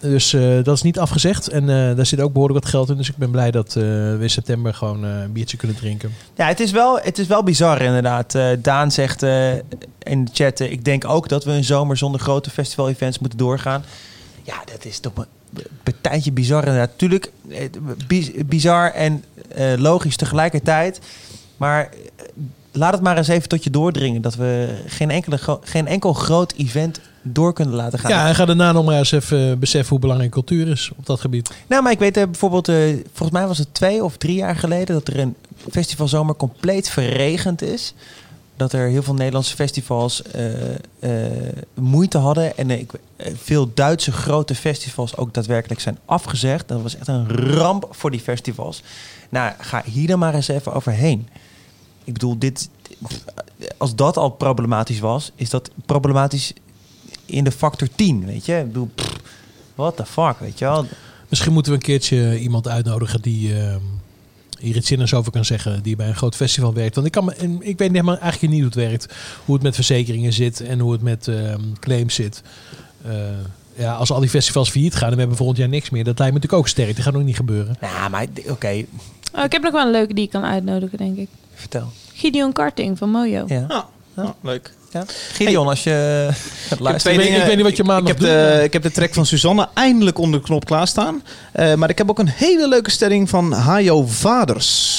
Dus eh, dat is niet afgezegd. En eh, daar zit ook behoorlijk wat geld in. Dus ik ben blij dat eh, we in september gewoon een biertje kunnen drinken. Ja, het is wel, het is wel bizar inderdaad. Daan zegt in de chat, ik denk ook dat we een zomer zonder grote festival-events moeten doorgaan. Ja, dat is toch een partijtje bizar inderdaad. Tuurlijk, bi- bizar en logisch tegelijkertijd. Maar laat het maar eens even tot je doordringen dat we geen, enkele, geen enkel groot event door kunnen laten gaan. Ja, en ga daarna nog maar eens even eh, beseffen hoe belangrijk cultuur is op dat gebied. Nou, maar ik weet eh, bijvoorbeeld, eh, volgens mij was het twee of drie jaar geleden dat er een festivalzomer compleet verregend is. Dat er heel veel Nederlandse festivals moeite hadden. En veel Duitse grote festivals ook daadwerkelijk zijn afgezegd. Dat was echt een ramp voor die festivals. Nou, ga hier dan maar eens even overheen. Ik bedoel, dit, als dat al problematisch was, is dat problematisch in de factor 10, weet je? Ik bedoel, what the fuck, weet je wel? Misschien moeten we een keertje iemand uitnodigen die eh, hier iets zinnigs over kan zeggen. Die bij een groot festival werkt. Want ik, kan ik weet helemaal eigenlijk niet hoe het werkt. Hoe het met verzekeringen zit en hoe het met ehm, claims zit. Eh, ja, als al die festivals failliet gaan en we hebben volgend jaar niks meer. Dat lijkt me natuurlijk ook sterk. Dat gaat nog niet gebeuren. Nou, maar oké, Oh, ik heb nog wel een leuke die ik kan uitnodigen, denk ik. vertel. Gideon Karting van Mojo. Ja. Oh, leuk. Ja. Gideon, als je het Ik luistert. weet- dingen. ik weet niet wat je maandag ik heb doet, De, ik heb de track van Suzanne eindelijk onder de knop klaarstaan. Eh maar ik heb ook een hele leuke stelling van Hajo Vaders.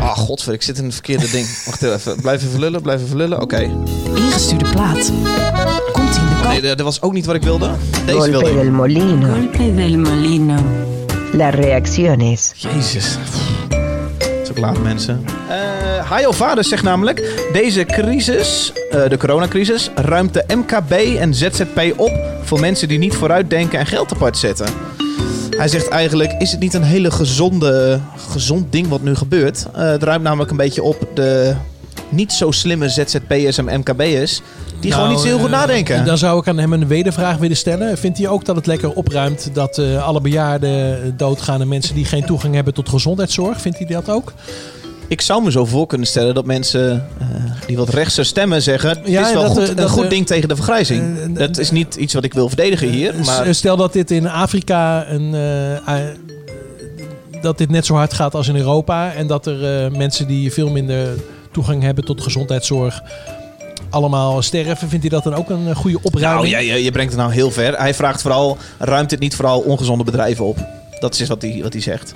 Ah, godver, ik zit in het verkeerde ding. Wacht even, blijf even lullen, blijf even lullen. Oké. Ingestuurde plaat. Komt ie in de kast. Nee, dat was ook niet wat ik wilde. Deze Golpe wilde del molino. Golpe del molino. Las reacciones. Jezus. Ook laat, mensen. Eh Hajo Vaders zegt namelijk... Deze crisis, eh, de coronacrisis, ruimt de MKB en ZZP op... voor mensen die niet vooruitdenken en geld apart zetten. Hij zegt eigenlijk, is het niet een hele gezonde, gezond ding wat nu gebeurt? Eh, het ruimt namelijk een beetje op de niet zo slimme ZZP'ers en MKB'ers... die gewoon niet zo heel goed eh, nadenken. Dan zou ik aan hem een wedervraag willen stellen. Vindt hij ook dat het lekker opruimt dat alle bejaarden doodgaan en mensen die geen toegang hebben tot gezondheidszorg? Vindt hij dat ook? Ik zou me zo voor kunnen stellen dat mensen eh, die wat rechtse stemmen zeggen... het Ja, is wel dat, goed, eh, een goed eh, ding tegen de vergrijzing. dat is niet iets wat ik wil verdedigen hier. Maar Stel dat dit in Afrika een, dat dit net zo hard gaat als in Europa. En dat er eh, mensen die veel minder toegang hebben tot gezondheidszorg allemaal sterven. Vindt hij dat dan ook een goede nou, opruiming? ja, je, je brengt het nou heel ver. Hij vraagt vooral, ruimt het niet vooral ongezonde bedrijven op? Dat is wat hij, wat hij zegt.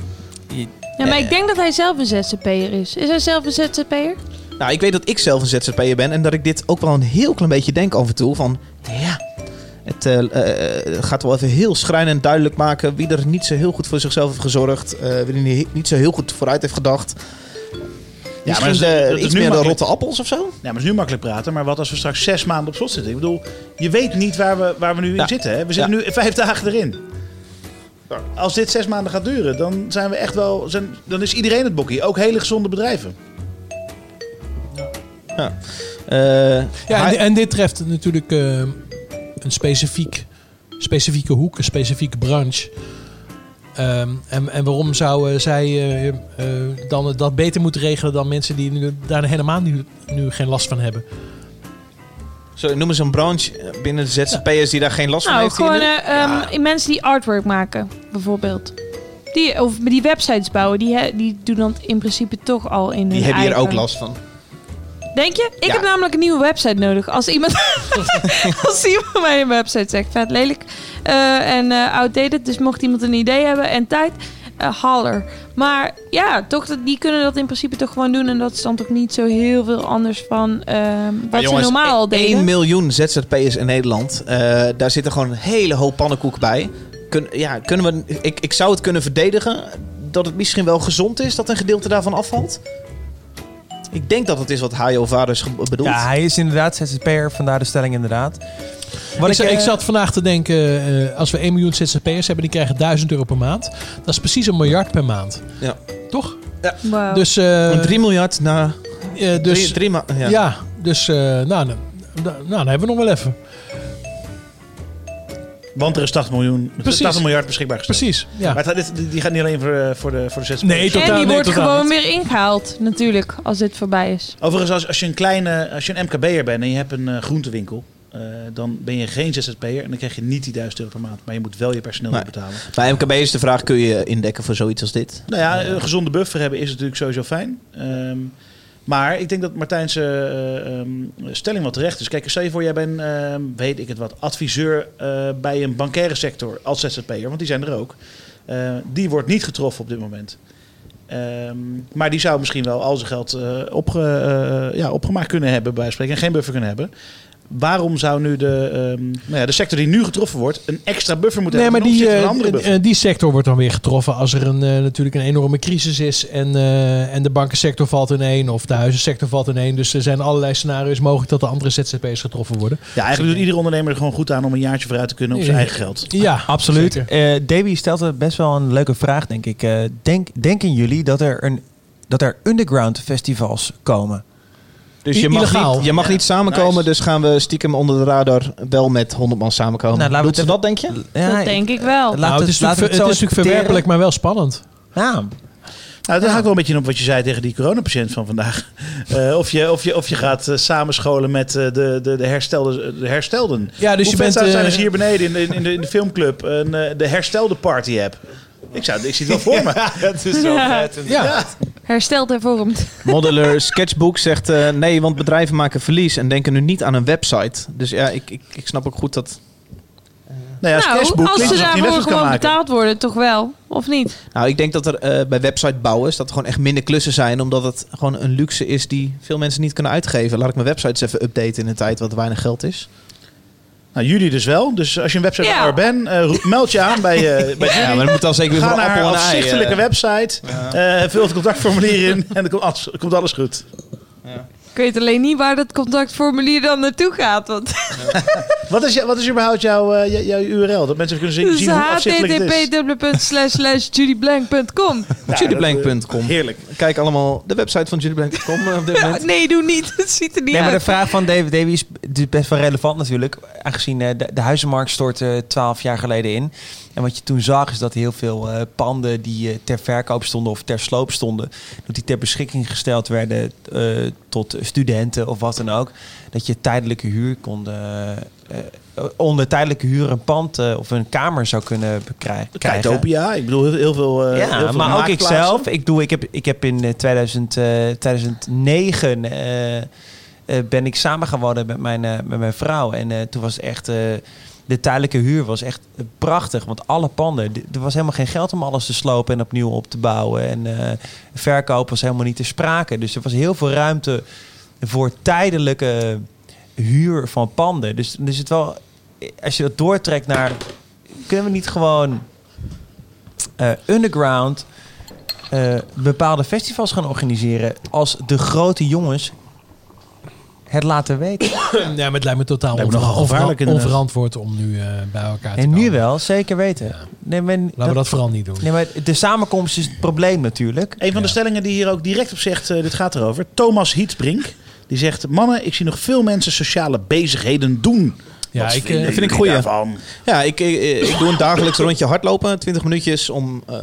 Ja, maar ik denk dat hij zelf een ZZP'er is. Is hij zelf een ZZP'er? Nou, ik weet dat ik zelf een ZZP'er ben en dat ik dit ook wel een heel klein beetje denk af en toe. Van, ja, het eh, eh, gaat wel even heel schrijnend duidelijk maken wie er niet zo heel goed voor zichzelf heeft gezorgd. eh wie er niet, niet zo heel goed vooruit heeft gedacht. Ja, maar dat is- de, dat is iets nu meer de rotte appels of zo? Ja, maar het is nu makkelijk praten. Maar wat als we straks zes maanden op slot zitten? Ik bedoel, je weet niet waar we, waar we nu Ja. in zitten. Hè? We zitten Ja. nu vijf dagen erin. Als dit zes maanden gaat duren, dan zijn we echt wel. Zijn, dan is iedereen het bokkie. Ook hele gezonde bedrijven. Ja. Eh, Ja, en, en dit treft natuurlijk eh, een specifiek, specifieke hoek, een specifieke branche. Ehm, en, en waarom zouden zij eh, eh, dan dat beter moeten regelen dan mensen die nu, daar helemaal nu, nu geen last van hebben? Zo, noem eens een branche binnen de ZZP'ers die daar geen last van Nou, heeft. gewoon eh, ehm, mensen die artwork maken, bijvoorbeeld. Die, of die websites bouwen, die, he- die doen dat in principe toch al in hun die hebben hier ook last van. Denk je? Ik heb namelijk een nieuwe website nodig. Als iemand, als iemand mij een website zegt, vet lelijk eh, en eh, outdated. Dus mocht iemand een idee hebben en tijd, eh holler. Maar ja, toch, dat- die kunnen dat in principe toch gewoon doen. En dat is dan toch niet zo heel veel anders van ehm, wat ze normaal al deden. 1 miljoen ZZP'ers in Nederland. Eh, daar zitten gewoon een hele hoop pannenkoek bij. Kun, ja, kunnen we, ik, ik zou het kunnen verdedigen dat het misschien wel gezond is dat een gedeelte daarvan afvalt. Ik denk dat het is wat Hajo Vaders bedoelt. Ja, hij is inderdaad ZZP'er, vandaar de stelling inderdaad. Wat ik, ik, ik eh, zat vandaag te denken, eh, als we 1 miljoen ZZP'ers hebben, die krijgen 1000 euro per maand. Dat is precies een miljard per maand. Ja. Toch? Ja. Wow. Dus, eh, Een 3 miljard na... eh, dus, drie, ja. ja. dus eh, nou, nou, nou, dan hebben we nog wel even. Want er is 80 miljoen, Precies. 80 miljard beschikbaar gesteld. Precies, ja. Maar het, dit- die gaat niet alleen voor, eh, voor de, voor de ZZP'ers. Nee, totaal- en die nee, wordt totaal gewoon niet. weer ingehaald, natuurlijk, als dit voorbij is. Overigens, als, als je een kleine, als je een MKB'er bent en je hebt een eh, groentewinkel, eh, dan ben je geen ZZP'er en dan krijg je niet die 1000 euro per maand. Maar je moet wel je personeel Nee. betalen. Bij MKB is de vraag, kun je indekken voor zoiets als dit? Nou ja, een gezonde buffer hebben is natuurlijk sowieso fijn. Ehm, maar ik denk dat Martijn's eh, ehm, stelling wel terecht is. Kijk, stel je voor, jij bent, ehm, weet ik het wat, adviseur eh, bij een bankaire sector als ZZP'er, want die zijn er ook. Eh, die wordt niet getroffen op dit moment. Ehm, maar die zou misschien wel al zijn geld ja, opgemaakt kunnen hebben, bij spreken, en geen buffer kunnen hebben. Waarom zou nu de, ehm, nou ja, de sector die nu getroffen wordt een extra buffer moeten Nee, maar hebben ten die, een eh, andere buffer? eh, die sector wordt dan weer getroffen als er een, eh, natuurlijk een enorme crisis is. En, eh, en de bankensector valt in één of de huizensector valt in één. Dus er zijn allerlei scenario's mogelijk dat de andere ZZP'ers getroffen worden. Ja, eigenlijk doet iedere ondernemer er gewoon goed aan om een jaartje vooruit te kunnen op zijn eigen geld. Ja, Absoluut. zeker. Eh Davy stelt er best wel een leuke vraag, denk ik. Eh, denk, denken jullie dat er, een, dat er underground festivals komen? Dus je mag, Illegaal. niet, je mag niet samenkomen, dus gaan we stiekem onder de radar wel met 100 man samenkomen. Nou, laten we Doet ze het- dat, denk je? Ja, dat denk ik wel. Laat Nou, het, is het is natuurlijk verwerpelijk, maar wel spannend. Ja, Nou, dat haakt wel een beetje op wat je zei tegen die coronapatiënt van vandaag. Eh, of, je, of, je, of je gaat eh, samenscholen met eh, de, de, de, herstelde, de herstelden. Ja, dus Hoe je bent, zijn als je hier beneden in de, in de, in de filmclub een, de herstelde party hebt? Ik, zou, ik zie het wel voor me. het is wel Ja. vet. Ja. Hersteld hervormd. Modeler Sketchbook zegt eh, nee, want bedrijven maken verlies en denken nu niet aan een website. Dus ja, ik, ik, ik snap ook goed dat... Nou ja, nou, sketchbook als ze daarvoor website kan gewoon maken. betaald worden, toch wel? Of niet? Nou, ik denk dat er eh, bij website bouwers dat er gewoon echt minder klussen zijn, omdat het gewoon een luxe is die veel mensen niet kunnen uitgeven. Laat ik mijn websites even updaten in een tijd wat er weinig geld is. Nou, jullie dus wel. Dus als je een website Ja. ja. bent, eh, meld je aan bij, eh bij Ja, jullie. maar dat moet dan zeker weer voor een naar appel een afzichtelijke eh. website. eh, vul het contactformulier in en dan komt alles, komt alles goed. Ik weet alleen niet waar dat contactformulier dan naartoe gaat. Want Wat is, je- wat is überhaupt jouw, eh, jouw URL? Dat mensen kunnen zien, zien hoe afzichtelijk het is. http://judyblank.com. Judyblank.com. Heerlijk. Kijk allemaal de website van Judyblank.com eh, op dit Ja, nee, doe niet. Het ziet er niet Nee, maar de uit. vraag van David Davy is dus best wel relevant natuurlijk. Aangezien eh, de, de huizenmarkt stortte twaalf jaar geleden in. En wat je toen zag is dat heel veel eh, panden die eh, ter verkoop stonden of ter sloop stonden, dat die ter beschikking gesteld werden eh, tot studenten of wat dan ook. Dat je tijdelijke huur kon, onder tijdelijke huur een pand of een kamer zou kunnen bekrijgen. krijgen. Kijtopia, ik bedoel heel, heel veel. heel Ja, veel maar ook ik maakplaatsen. zelf. Ik, doe, ik, heb, ik heb in eh, 2000, eh, 2009 eh, eh, ben ik samengewonnen met mijn, met mijn vrouw. En toen was echt... de tijdelijke huur was echt prachtig. Want alle panden... Er was helemaal geen geld om alles te slopen en opnieuw op te bouwen. En eh, verkoop was helemaal niet te sprake. Dus er was heel veel ruimte voor tijdelijke huur van panden. Dus er zit wel... Als je dat doortrekt naar... Kunnen we niet gewoon eh, underground eh, bepaalde festivals gaan organiseren als de grote jongens het laten weten. Ja, maar het lijkt me totaal Lijkt me onver- onverantwoord om nu eh, bij elkaar te En komen. nu wel, zeker weten. Nee, maar, Laten we dat vooral niet doen. Nee, maar de samenkomst is het probleem natuurlijk. Een van de stellingen die hier ook direct op zegt, eh, dit gaat erover. Thomas Hietsbrink. Die zegt, mannen, ik zie nog veel mensen sociale bezigheden doen. Ja, Wat ik, eh, vind ik daarvan? Ja, ik, ik, ik doe een dagelijks rondje hardlopen, 20 minuutjes om eh,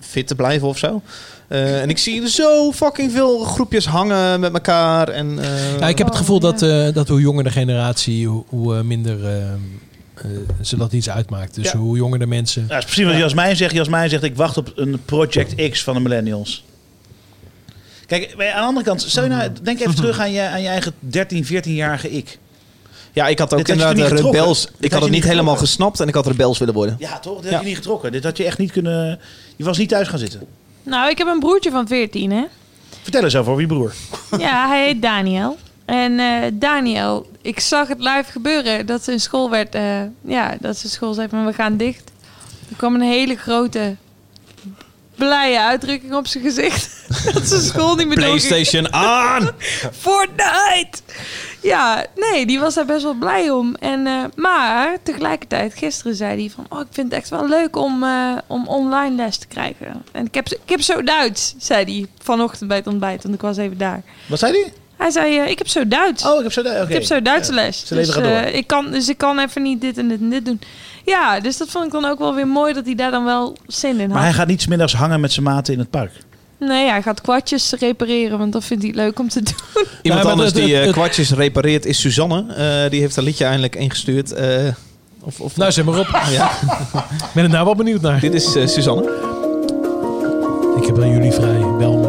fit te blijven of zo. Eh, en ik zie zo fucking veel groepjes hangen met elkaar. En, eh, Ja, ik heb het gevoel dat, eh, dat hoe jonger de generatie, hoe, hoe eh, minder eh, eh, ze dat iets uitmaakt. Dus Ja. hoe jonger de mensen... Ja, dat is precies wat Jasmijn zegt. Jasmijn zegt, ik wacht op een Project X van de millennials. Kijk, aan de andere kant, stel je nou, denk even terug aan je, aan je eigen 13, 14-jarige ik. Ja, ik had ook had inderdaad niet getrokken. rebels. Dit Ik had het niet niet helemaal gesnapt en ik had rebels willen worden. Ja, toch? Dat Ja. had je niet getrokken. Dit had je echt niet kunnen... Je was niet thuis gaan zitten. Nou, ik heb een broertje van 14, hè? Vertel eens over je broer. Ja, hij heet Daniel. En eh, Daniel, ik zag het live gebeuren dat zijn school werd... eh, ja, dat zijn school zei van we gaan dicht. Er kwam een hele grote blije uitdrukking op zijn gezicht. dat zijn school niet meer. PlayStation aan! Fortnite! Ja, nee, die was daar best wel blij om. En, eh, maar tegelijkertijd, gisteren zei hij van... Oh, ik vind het echt wel leuk om, eh, om online les te krijgen. En ik heb, ik heb zo Duits, zei hij vanochtend bij het ontbijt. Want ik was even daar. Wat zei hij? Hij zei, eh, ik heb zo Duits. Oh, ik heb zo Duits. Ik heb zo Duitse les. Ze Dus, ik kan, dus ik kan even niet dit en dit en dit doen. Ja, dus dat vond ik dan ook wel weer mooi dat hij daar dan wel zin in had. Maar hij gaat niet middags hangen met zijn maten in het park. Nee, hij gaat kwartjes repareren, want dat vindt hij leuk om te doen. Iemand anders die eh, het- kwartjes repareert is Suzanne. Eh, die heeft een liedje eindelijk ingestuurd. Eh, of, of, Nou, zeg maar op. ja. Ik ben er nou wel benieuwd naar. Dit is Suzanne. Ik heb heel jullie vrij. Bel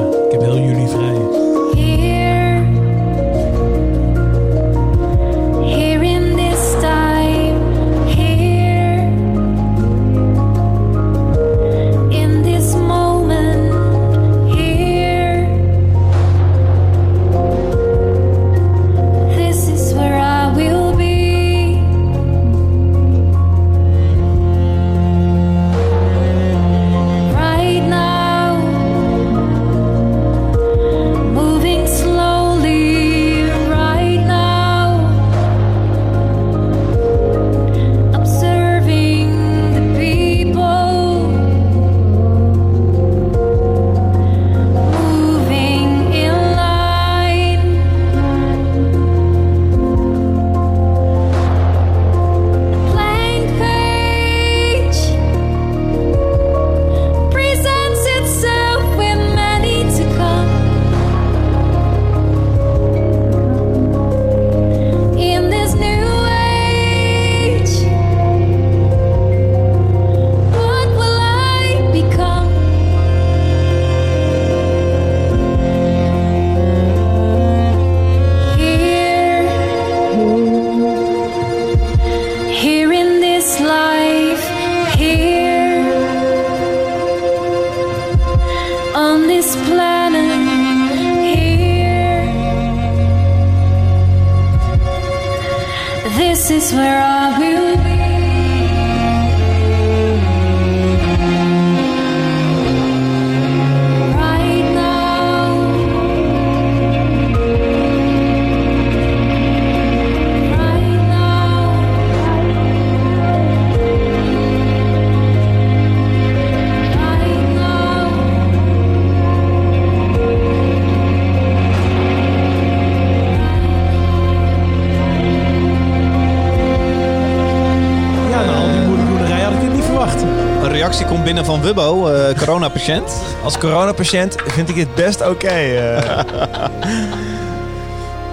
reactie komt binnen van Wubbo, eh coronapatiënt. Als coronapatiënt vind ik het best oké. eh.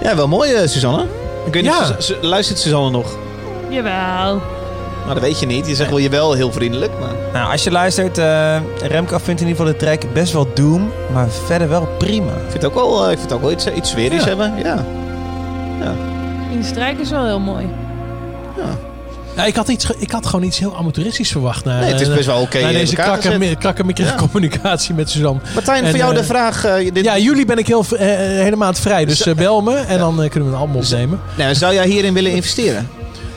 Ja, wel mooi, eh, Suzanne. Ik weet niet, Ja. Su- Su- luistert Suzanne nog? Jawel. Nou, dat weet je niet. Je zegt wel je wel heel vriendelijk, maar... nou, als je luistert, eh Remco vindt in ieder geval de track best wel doom, maar verder wel prima. Ik vind het ook wel, ik vind het ook wel iets, iets sferisch Ja. hebben. Ja. Die strijk is wel heel mooi. Ja, ik, had iets, ik had gewoon iets heel amateuristisch verwacht. Naar, Nee, het is eh, best wel oké in deze krakker, Ja. communicatie met Suzanne. Martijn, En, voor jou eh, de vraag... eh, dit, Ja, jullie ben ik heel, eh, helemaal vrij. Dus eh, bel me en dan eh, kunnen we een album opnemen. nou, zou jij hierin willen investeren?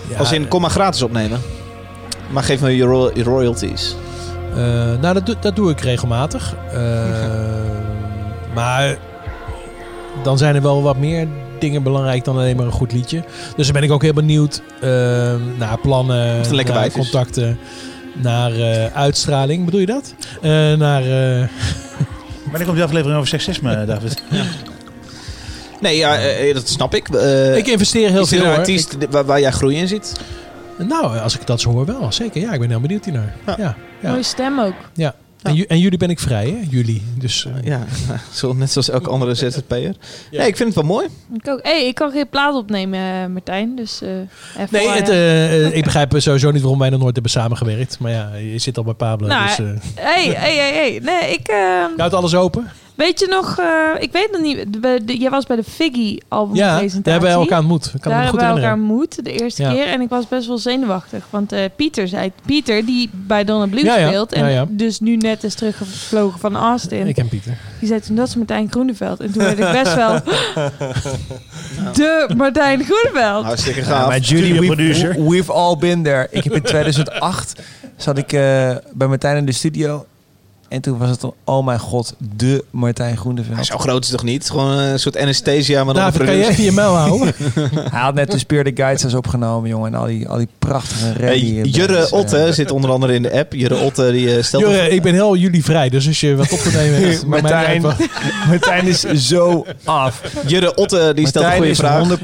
Ja, Als in, kom maar gratis opnemen. Maar geef me je, ro- je royalties. Eh, nou, dat, doe- dat doe ik regelmatig. Eh, maar dan zijn er wel wat meer dingen belangrijk dan alleen maar een goed liedje. Dus dan ben ik ook heel benieuwd eh, naar plannen, naar is. contacten, naar eh, uitstraling. Bedoel je dat? Eh, naar... eh, Wanneer komt die aflevering over seksisme, David? Nee, ja, dat snap ik. Ik investeer heel is er veel een hoor. artiest waar, waar jij groei in ziet? Nou, als ik dat zo hoor wel. Zeker, ja. Ik ben heel benieuwd hiernaar. Ja. Ja, ja. Mooie stem ook. En, ju- en jullie ben ik vrij, hè? Jullie. Dus, eh, Ja, zo, net zoals elke andere ZZP'er. Nee, ik vind het wel mooi. Ik, ook. Hey, ik kan geen plaat opnemen, eh, Martijn. Dus eh even Nee, het, ik begrijp sowieso niet waarom wij nog nooit hebben samengewerkt. Maar ja, je zit al bij Pablo. Nou, dus, eh hey, hey, hey, hey. Nee, ik... je houdt alles open? Weet je nog, eh, ik weet nog niet, de- jij was bij de Figgy album Ja, presentatie. daar hebben we elkaar ontmoet. Ik kan daar me goed hebben we elkaar ontmoet de eerste Ja. keer. En ik was best wel zenuwachtig. Want eh, Pieter zei... Pieter, die bij Donna Blue Ja, ja. speelt... en Ja, ja. dus nu net is teruggevlogen van Austin. Ik ken Pieter. Die zei toen, dat is Martijn Groeneveld. En toen werd ik best wel... de Martijn Groeneveld. Hartstikke gaaf. maar Judy, we've, we've all been there. Ik heb in 2008 zat ik eh, bij Martijn in de studio. En toen was het dan, oh mijn god, de Martijn Groeneveld. Zo groot is het toch niet? Gewoon een soort anesthesia, maar dan een kan je even je mel houden? Hij had net de Spear the Guides opgenomen, jongen. En al die, al die prachtige Hey, reggae. Jurre bands, eh. Otte zit onder andere in de app. Jurre Otte die eh, stelt... Jurre, ik ben heel jullie vrij, dus als je wat op te nemen hebt... Martijn. Martijn is zo af. Jurre Otte die stelt een Martijn goede is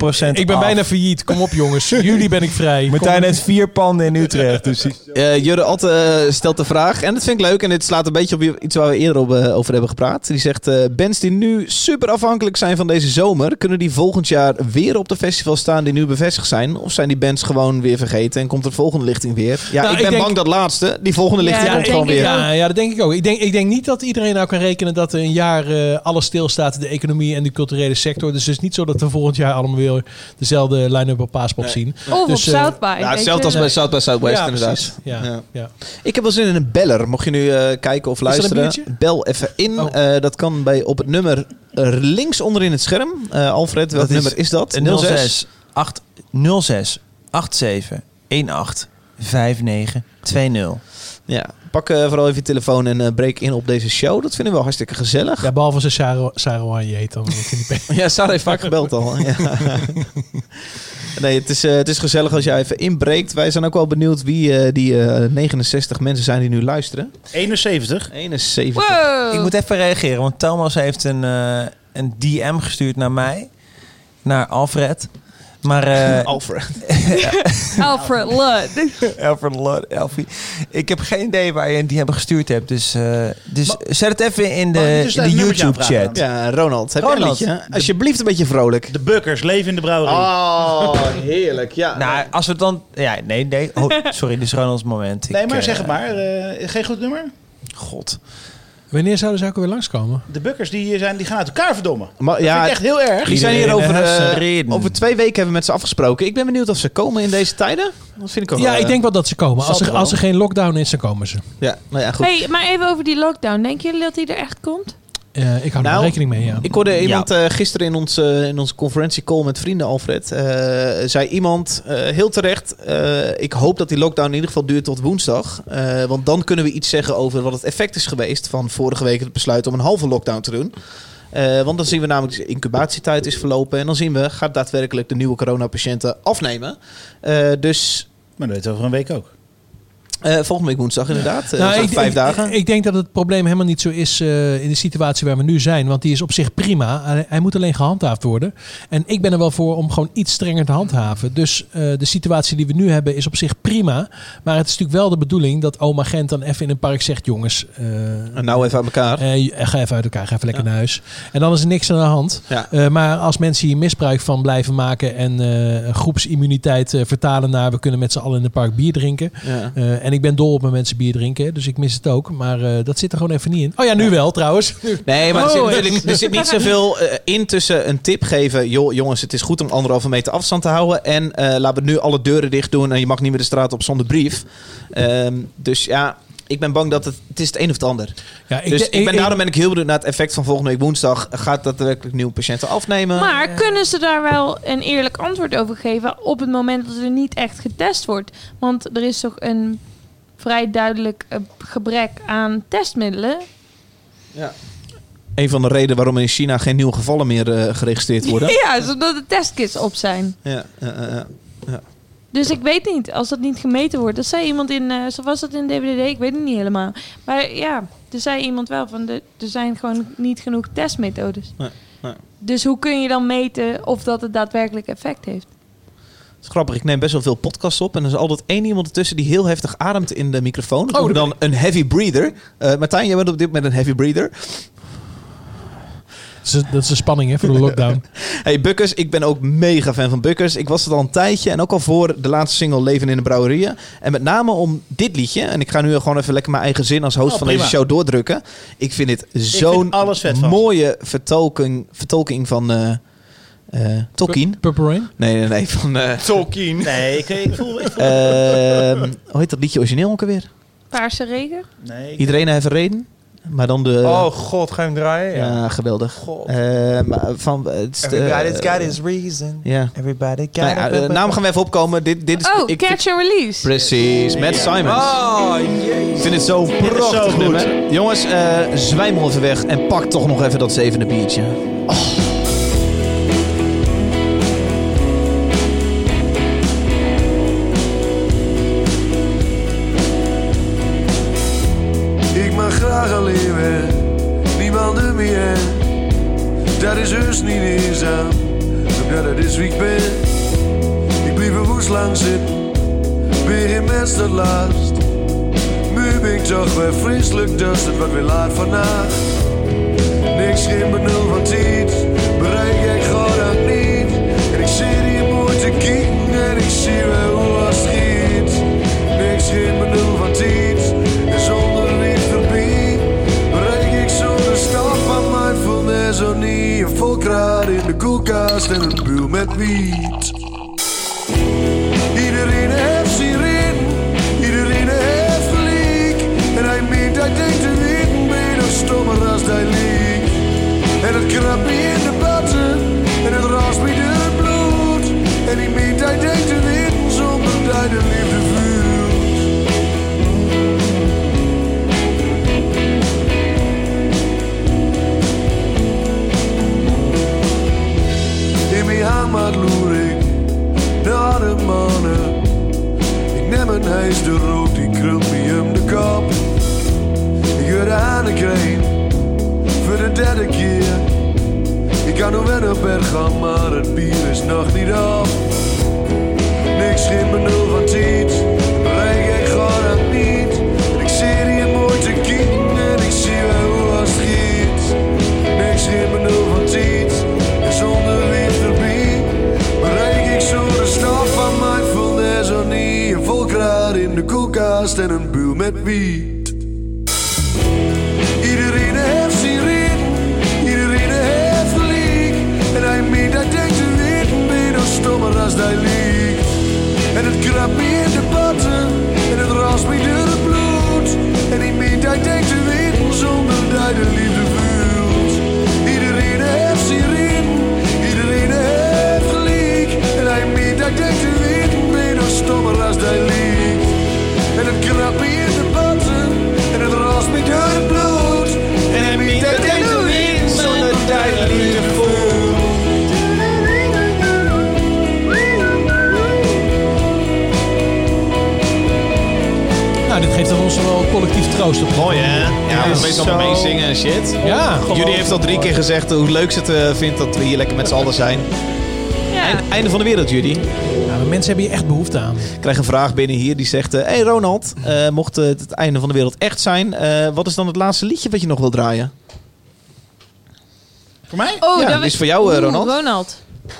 vraag. 100% Ik ben af. bijna failliet, kom op jongens. Jullie ben ik vrij. Martijn Kom- heeft vier panden in Utrecht. Dus Eh, Jurre Otte stelt de vraag, en dat vind ik leuk, en dit slaat een beetje op iets waar we eerder op, eh, over hebben gepraat. Die zegt, eh, bands die nu super afhankelijk zijn van deze zomer, kunnen die volgend jaar weer op de festival staan die nu bevestigd zijn? Of zijn die bands gewoon weer vergeten en komt er volgende lichting weer? Ja, Nou, ik ik ben denk- bang dat laatste, die volgende lichting Ja, komt gewoon weer. Ja, ja, dat denk ik ook. Ik denk, ik denk niet dat iedereen nou kan rekenen dat er een jaar eh, alles stilstaat. De economie en de culturele sector. Dus het is niet zo dat we volgend jaar allemaal weer dezelfde line-up op Paaspop zien. Of Dus, op eh, South by. Hetzelfde als bij South by Southwest ja, inderdaad. Ja, Ja. ja. Ik heb wel zin in een beller. Mocht je nu eh, kijken of luisteren, bel even in. Oh. Eh, dat kan bij, op het nummer eh, links onderin het scherm. Eh, Alfred, welk Dat is nummer is dat? 06 8 06 87 18 59 20. Ja, pak vooral even je telefoon en breek in op deze show. Dat vinden we wel hartstikke gezellig. Ja, behalve als ze Sarah, Sarah Wanje heet, dan weet ik niet Ja, Sarah heeft vaak gebeld al. Ja. Nee, het is, eh, het is gezellig als jij even inbreekt. Wij zijn ook wel benieuwd wie eh, die eh, 69 mensen zijn die nu luisteren. 71. 71. Wow. Ik moet even reageren, want Thomas heeft een, eh, een DM gestuurd naar mij. Naar Alfred. Maar... eh, Alfred. Alfred Ludd. Alfred Lord, Elfie. Ik heb geen idee waar je een DM gestuurd hebt. Dus, eh, dus zet het even in de, dus in de YouTube-chat. Ja, Ronald. Heb je een liedje? Alsjeblieft een beetje vrolijk. De Bukkers, leven in de brouwerij. Oh, heerlijk. Ja. Nou, als we dan... Ja, nee, nee. Oh, sorry, dit is Ronald's moment. nee, maar eh, zeg het maar. Eh, geen goed nummer? God. Wanneer zouden ze ook weer langskomen? De Bukkers die, zijn, die gaan uit elkaar verdommen. Maar, Dat ja, vind ik echt heel erg. Die zijn hier over, eh, reden. over twee weken hebben we met ze afgesproken. Ik ben benieuwd of ze komen in deze tijden. Dat vind ik ook Ja, wel, ik eh, denk wel dat ze komen. Als er, als er geen lockdown is, dan komen ze. Ja, nou ja, goed. Hey, maar even over die lockdown. Denken jullie dat die er echt komt? Eh, ik hou er Nou, wel rekening mee, ja. Ik hoorde iemand eh, gisteren in, ons, eh, in onze conferentiecall met vrienden, Alfred. eh, zei iemand eh, heel terecht: eh, Ik hoop dat die lockdown in ieder geval duurt tot woensdag. eh, want dan kunnen we iets zeggen over wat het effect is geweest van vorige week het besluit om een halve lockdown te doen. Eh, want dan zien we namelijk de incubatietijd is verlopen. En dan zien we, gaat daadwerkelijk de nieuwe coronapatiënten afnemen. Eh, dus Maar dat weten we over een week ook. Eh, volgende week woensdag inderdaad. Eh, Nou, ik, vijf ik- dagen. Ik, denk dat het probleem helemaal niet zo is eh, in de situatie waar we nu zijn. Want die is op zich prima. Hij, moet alleen gehandhaafd worden. En ik ben er wel voor om gewoon iets strenger te handhaven. Dus de situatie die we nu hebben is op zich prima. Maar het is natuurlijk wel de bedoeling dat oma Gent dan even in een park zegt... jongens, En nou even aan elkaar. ga even uit elkaar, ga even lekker naar huis. En dan is er niks aan de hand. Ja. Maar als mensen hier misbruik van blijven maken... en groepsimmuniteit vertalen naar... we kunnen met z'n allen in het park bier drinken... Ja. Eh, en ik ben dol op mijn mensen bier drinken, dus ik mis het ook. Maar eh, dat zit er gewoon even niet in. Oh ja, nu wel trouwens. Nee, maar er, Oh, zit, ja. natuurlijk- er zit niet zoveel eh, in tussen een tip geven. Joh, jongens, het is goed om anderhalve meter afstand te houden. En eh, laten we nu alle deuren dicht doen en je mag niet meer de straat op zonder brief. Ehm, dus ja, ik ben bang dat het, het is het een of het ander. Ja, ik dus ik, ben, ik- daarom ben ik heel benieuwd naar het effect van volgende week woensdag. Gaat dat daadwerkelijk nieuwe patiënten afnemen? Maar kunnen ze daar wel een eerlijk antwoord over geven op het moment dat er niet echt getest wordt? Want er is toch een vrij duidelijk eh, gebrek aan testmiddelen. Ja. Een van de redenen waarom in China geen nieuwe gevallen meer eh, geregistreerd worden. Ja, zodat de testkits op zijn. Ja, ja, ja, ja. ja. Dus ik weet niet, als dat niet gemeten wordt. Dat zei iemand in, eh, zo was dat in DWDD, ik weet het niet helemaal. Maar ja, er zei iemand wel van, de, er zijn gewoon niet genoeg testmethodes. Nee, nee. Dus hoe kun je dan meten of dat het daadwerkelijk effect heeft? Het is grappig, ik neem best wel veel podcasts op. En er is altijd één iemand ertussen die heel heftig ademt in de microfoon. Dat Oh, dan een heavy breather. Eh Martijn, jij bent op dit moment een heavy breather. Dat is, de spanning hè, voor de lockdown. Hey Bukkers, ik ben ook mega fan van Bukkers. Ik was het al een tijdje en ook al voor de laatste single Leven in de Brouwerieën. En met name om dit liedje. En ik ga nu gewoon even lekker mijn eigen zin als host Oh, van prima. deze show doordrukken. Ik vind dit zo'n mooie vertolking, vertolking van eh eh Tolkien. Purple Rain? Nee, nee, nee. Van, eh Tolkien. Nee, ik, ik voel... Ik voel ehm, hoe heet dat liedje origineel ook alweer? Paarse regen. nee, Iedereen heeft een reden. Maar dan de... Oh god, ga je hem draaien? ja, geweldig. God. Ehm, van, de- Everybody's got his reason. Ja. Everybody got Nou ja, naam gaan we even opkomen. Dit, dit is, Oh, ik, Catch and Release. Precies, met Simons. Oh, Ik vind het zo prachtig zo. Jongens, eh zwijmel even weg en pak toch nog even dat zevende biertje. Dat is heus niet eenzaam, omdat het is wie ik ben. Ik blijf er woest lang zitten, ben geen mens tot last. Nu ben ik toch weer vreselijk dus het wordt weer laat vandaag. Niks geen benul van tijd, bereik ik gewoon niet. En ik zie die moeite kijken en ik zie wel hoe het schiet. Niks geen benul van tijd, koelkast en een buur met wiet. Iedereen heeft zijn reden, iedereen heeft gelijk. En hij meent, hij denkt hoe leuk ze het eh, vindt dat we hier lekker met z'n allen zijn. Einde, einde van de wereld, jullie. Ja, maar mensen hebben hier echt behoefte aan. Ik krijg een vraag binnen hier die zegt... Hé hey Ronald, eh, mocht eh, het het einde van de wereld echt zijn... eh, wat is dan het laatste liedje wat je nog wil draaien? Voor mij? Oh, Ja, dat dit is voor jou, eh, Oeh, Ronald. Ronald.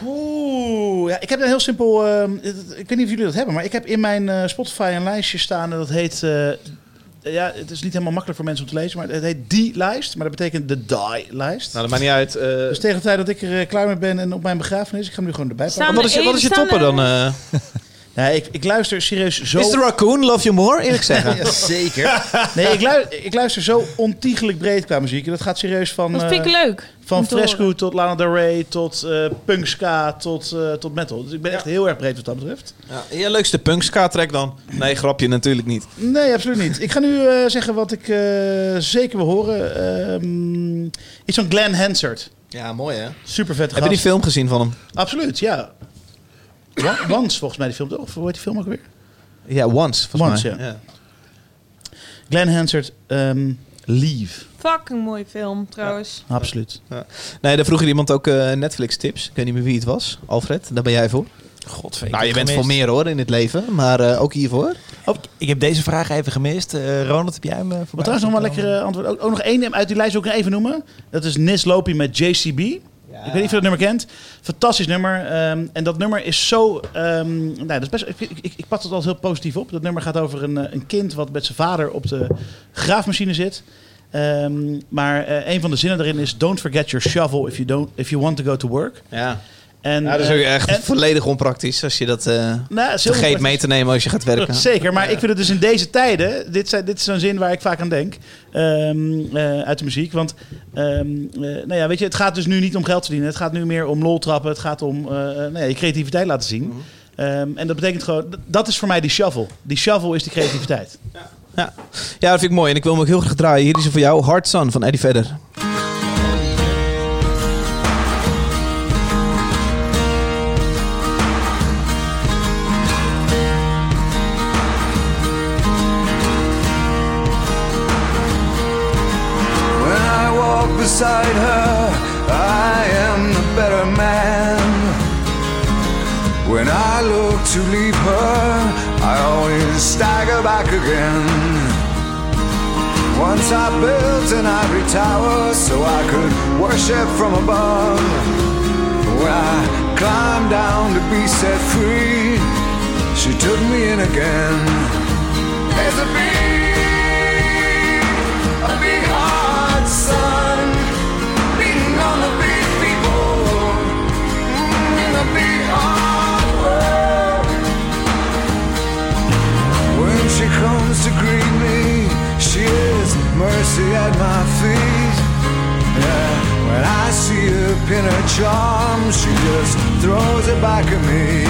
Oeh, ja, ik heb een heel simpel. ehm, ik weet niet of jullie dat hebben, maar ik heb in mijn eh, Spotify een lijstje staan en dat heet. Ja, het is niet helemaal makkelijk voor mensen om te lezen, maar het heet die lijst, maar dat betekent de die-lijst. Nou, dat maakt niet uit. eh, Dus tegen de tijd dat ik er eh, klaar mee ben en op mijn begrafenis, ik ga hem nu gewoon erbij pakken. wat, is je, wat is je topper dan? eh? Nee, ik, ik luister serieus zo... Is de Raccoon Love You More, eerlijk zeggen? Ja, zeker. Nee, ik, lu- ik luister zo ontiegelijk breed qua muziek. En dat gaat serieus van... Dat vind ik eh, leuk. Van Fresco tot Lana Del Rey, tot eh punk ska, tot, eh, tot metal. Dus ik ben echt heel erg breed wat dat betreft. Ja, je leukste punk ska track dan? Nee, grapje natuurlijk niet. Nee, absoluut niet. Ik ga nu zeggen wat ik eh, zeker wil horen. Ehm, iets van Glenn Hansard. Ja, mooi hè? Super vet Heb je die film gezien van hem? Absoluut, ja. Once, volgens mij die film toch? Of hoe heet die film ook weer? Ja, Once, volgens Once, mij. ja. Glenn Hansard, ehm, Leave. Fucking mooi film, trouwens. Absoluut. Ja. Nee, daar vroeg iemand ook eh, Netflix-tips. Ik weet niet meer wie het was. Alfred, daar ben jij voor. Godver, ik Nou, je bent gemist. voor meer hoor in het leven, maar eh, ook hiervoor. Oh, ik heb deze vraag even gemist. Eh, Ronald, heb jij hem voorbij Wat trouwens nog wel zien lekker eh, antwoord. Ook, ook nog één uit die lijst ook nog even noemen. Dat is Nis Lopi met JCB. Ik weet niet of je dat nummer kent. Fantastisch nummer. ehm, en dat nummer is zo... ehm nou, dat is best, ik, ik, ik, pat het altijd heel positief op. Dat nummer gaat over een, eh, een kind wat met zijn vader op de graafmachine zit. Ehm, maar eh, een van de zinnen erin is... Don't forget your shovel if you, don't, if you want to go to work. Ja. En, Ja, dat is eh, ook echt en- volledig onpraktisch als je dat eh Nou, heel vergeet mee te nemen als je gaat werken. Zeker, maar ik vind het dus in deze tijden... Dit, zijn, dit is zo'n zin waar ik vaak aan denk. ehm, eh, uit de muziek. Want ehm, eh, nou ja, weet je, het gaat dus nu niet om geld verdienen. Het gaat nu meer om lol trappen. Het gaat om eh, eh, nou ja, je creativiteit laten zien. Ehm, en dat betekent gewoon... Dat is voor mij die shovel. Die shovel is die creativiteit. Ja. ja, dat vind ik mooi. En ik wil hem ook heel graag draaien. Hier is er voor jou Hard Sun van Eddie Vedder. To leave her, I always stagger back again. Once I built an ivory tower so I could worship from above. When I climbed down to be set free, she took me in again. There's a big, to greet me, she is mercy at my feet. Yeah, when I see her pin her charm, she just throws it back at me.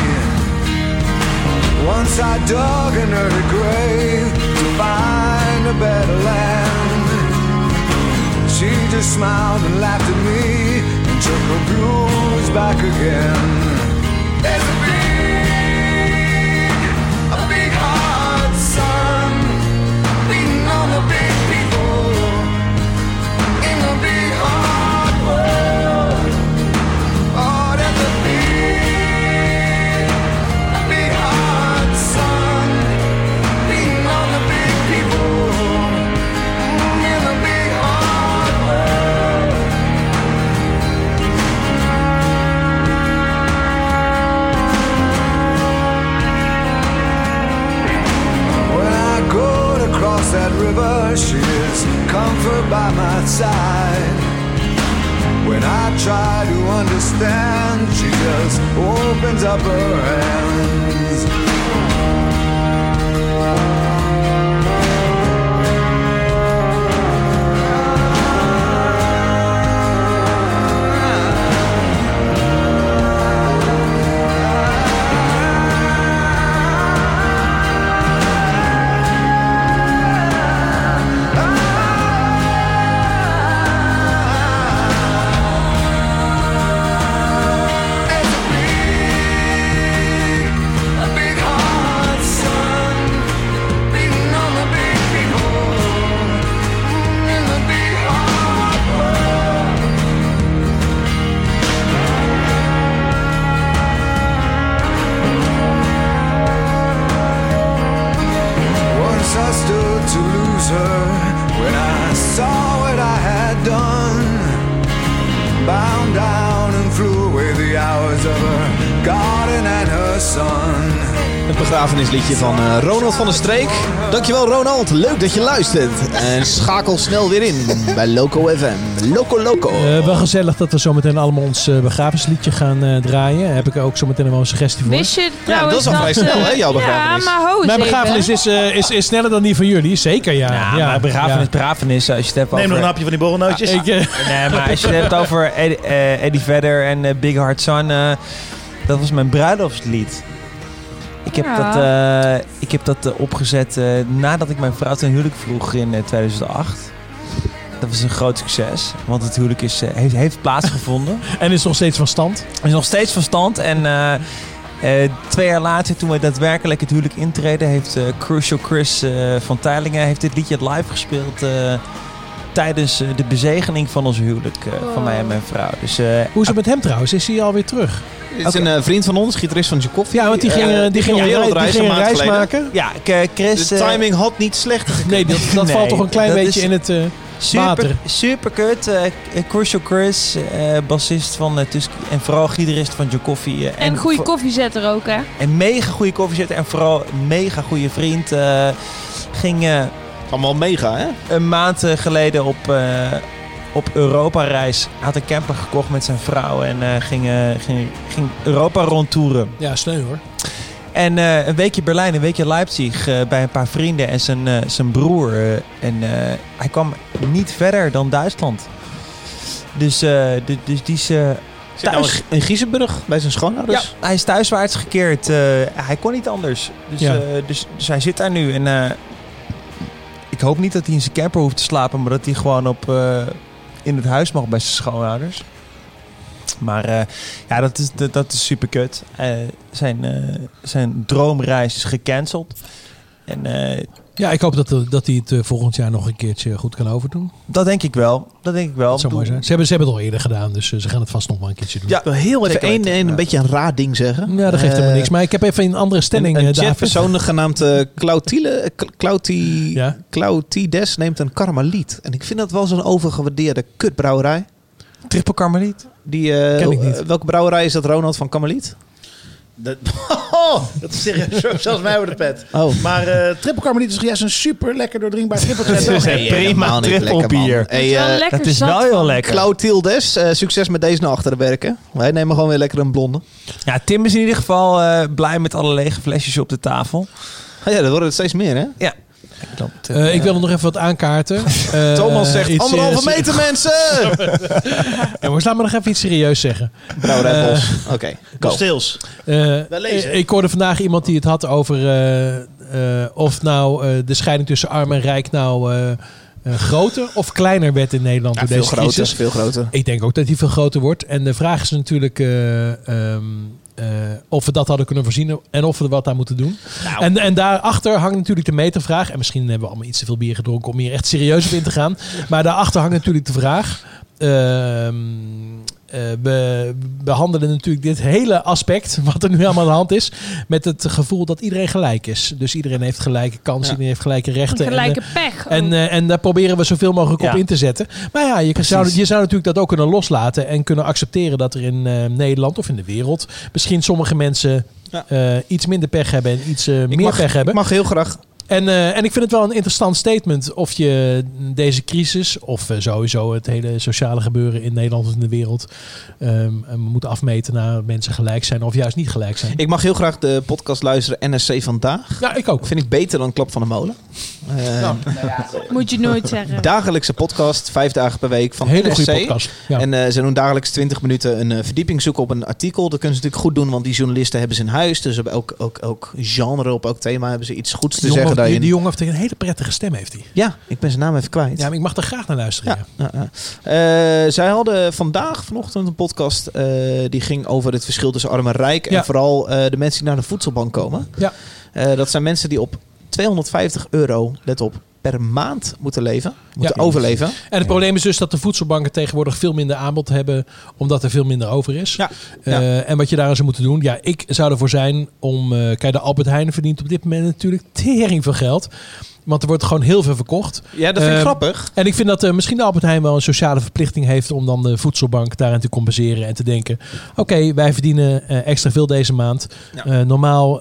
Once I dug an early grave to find a better land. She just smiled and laughed at me and took her blues back again. That river, she is comfort by my side. When I try to understand, she just opens up her hands. Het begrafenisliedje van eh, Ronald van der Streek. Dankjewel Ronald, leuk dat je luistert. En schakel snel weer in bij Loco FM. Loco Loco. Eh, wel gezellig dat we zometeen allemaal ons eh, begrafenisliedje gaan eh, draaien. Heb ik ook zometeen wel een suggestie voor. Wist je trouwens dat is al vrij snel, hè, jouw begrafenis? Ja, maar ho Mijn begrafenis is, eh, is, is sneller dan die van jullie, zeker ja. Ja, ja maar begrafenis, ja. begrafenis, als je het hebt Neem over... nog een hapje van die borrelnootjes. Ik, Nee, maar als je het hebt over Eddie, eh, Eddie Vedder en Big Hard Sun, eh, dat was mijn bruiloftslied. Ik heb Ja. dat, eh, ik heb dat eh, opgezet eh, nadat ik mijn vrouw ten huwelijk vroeg in eh, 2008. Dat was een groot succes, want het huwelijk is, eh, heeft, heeft plaatsgevonden. en is nog steeds van stand. Is nog steeds van stand. En eh, eh, twee jaar later, toen we daadwerkelijk het huwelijk intreden, heeft eh, Crucial Chris eh, van Teylingen heeft dit liedje live gespeeld. Tijdens eh, de bezegeling van ons huwelijk eh, van mij en mijn vrouw. Dus, eh, Hoe is het met hem trouwens? Is hij alweer terug? Dit is een eh, vriend van ons, gitarist van Tchaikovsky. Ja, want die ging, eh, die ging een wereldreis die ging een reis geleden. maken. Ja, ik, Chris... De timing had niet slecht gekund. Nee, dat, dat Nee, valt toch een klein beetje is- in het... eh, Super, Water. super kut. eh, Crucial Chris, eh, bassist van uh, Tusk en vooral gitarist van Joe Coffee. eh, En goede koffiezetter ook, hè? En mega goede koffiezetter en vooral een mega goede vriend. eh, ging eh, allemaal mega, hè? Een maand eh, geleden op, eh, op Europa-reis. Had een camper gekocht met zijn vrouw en eh, ging, eh, ging, ging Europa rondtoeren. Ja, steun hoor. En eh, een weekje Berlijn, een weekje Leipzig bij een paar vrienden en zijn, eh, zijn broer. en eh, hij kwam niet verder dan Duitsland. Dus, eh, du- dus die is nou thuis. in Giezenburg bij zijn schoonouders? Ja, hij is thuiswaarts gekeerd. eh, hij kon niet anders. Dus, Ja. eh, dus, dus hij zit daar nu. En eh, hoop niet dat hij in zijn camper hoeft te slapen, maar dat hij gewoon op, eh, in het huis mag bij zijn schoonouders. Maar eh, ja, dat is, dat, is super kut. Eh, zijn, zijn droomreis is gecanceld. En Ja, ik hoop dat, dat hij het eh, volgend jaar nog een keertje goed kan overdoen. dat denk ik wel. Dat denk ik wel. Dat zou mooi zijn. Ze hebben, ze hebben het al eerder gedaan, dus eh, ze gaan het vast nog wel een keertje doen. Ja, ik wil heel even één, één een beetje een raar ding zeggen. Ja, dat geeft helemaal Eh, niks. Maar ik heb even een andere stelling, Een, een eh, chatpersoon genaamd eh Clautile, Cl- Clauti, Clautides neemt een Karmeliet. En ik vind dat wel zo'n overgewaardeerde kutbrouwerij. Triple Karmeliet? Die, eh, Ken ik niet. eh, welke brouwerij is dat, Ronald, van Karmeliet? Dat, oh, dat is serieus. Zelfs mij over de pet. Oh. Maar eh triple is juist een super lekker doordrinkbaar triple Dat is echt prima trippelbier. Hey, Dat is wel heel lekker. Clautildes, eh, succes met deze naar achteren werken. Wij nemen gewoon weer lekker een blonde. Ja, Tim is in ieder geval eh, blij met alle lege flesjes op de tafel. ja, dat worden het steeds meer, hè? Ja. Eh, ik wil nog even wat aankaarten. Eh, Thomas zegt iets, anderhalve eh, meter, mensen! Jongens, laat me nog even iets serieus zeggen. Eh, Bos. Oké. Eh, lezen. eh, ik hoorde vandaag iemand die het had over eh, eh, of nou eh, de scheiding tussen arm en rijk nou eh, eh, groter of kleiner werd in Nederland Ja, door veel deze groter, crisis. veel groter. Ik denk ook dat die veel groter wordt. En de vraag is natuurlijk eh, ehm, eh, of we dat hadden kunnen voorzien en of we er wat aan moeten doen. Nou. En, en daarachter hangt natuurlijk de metervraag. En misschien hebben we allemaal iets te veel bier gedronken om hier echt serieus op in te gaan. Maar daarachter hangt natuurlijk de vraag. ehm, eh, we behandelen natuurlijk dit hele aspect, wat er nu allemaal aan de hand is, met het gevoel dat iedereen gelijk is. Dus iedereen heeft gelijke kansen, iedereen heeft gelijke rechten. en, Gelijke eh, pech. En, eh, en daar proberen we zoveel mogelijk Ja. op in te zetten. Maar ja, je zou, je zou natuurlijk dat ook kunnen loslaten en kunnen accepteren dat er in eh, Nederland of in de wereld misschien sommige mensen eh, iets minder pech hebben en iets eh, meer mag- pech hebben. Ik mag heel graag En, eh, en ik vind het wel een interessant statement of je deze crisis, of eh, sowieso het hele sociale gebeuren in Nederland of in de wereld, ehm, eh, moet afmeten naar mensen gelijk zijn of juist niet gelijk zijn. Ik mag heel graag de podcast luisteren NSC Vandaag. Ja, ik ook. Vind ik beter dan Klap van de Molen. Eh, Moet je nooit zeggen. Dagelijkse podcast, vijf dagen per week van Hele goede podcast, ja. En eh, ze doen dagelijks 20 minuten een eh, verdieping zoeken op een artikel. Dat kunnen ze natuurlijk goed doen, want die journalisten hebben ze in huis. Dus op elk, elk, elk genre, op elk thema hebben ze iets goeds te jongen, zeggen. die, daarin. die jongen heeft een hele prettige stem, heeft hij. Ja, ik ben zijn naam even kwijt. Ja, maar ik mag er graag naar luisteren. Ja. Eh, zij hadden vandaag, vanochtend, een podcast eh, die ging over het verschil tussen arm en rijk. En vooral eh, de mensen die naar de voedselbank komen. Ja. Eh, dat zijn mensen die op 250 euro, let op, per maand moeten leven. Moeten Ja. overleven. En het probleem is dus dat de voedselbanken tegenwoordig veel minder aanbod hebben, omdat er veel minder over is. Ja. Eh, en wat je daar aan zou moeten doen, ja, ik zou ervoor zijn om. eh kijk, de Albert Heijn verdient op dit moment natuurlijk tering veel geld. Want er wordt gewoon heel veel verkocht. Ja, dat vind ik Eh, grappig. En ik vind dat eh, misschien de Albert Heijn wel een sociale verplichting heeft om dan de voedselbank daarin te compenseren en te denken: oké, wij verdienen extra veel deze maand. Normaal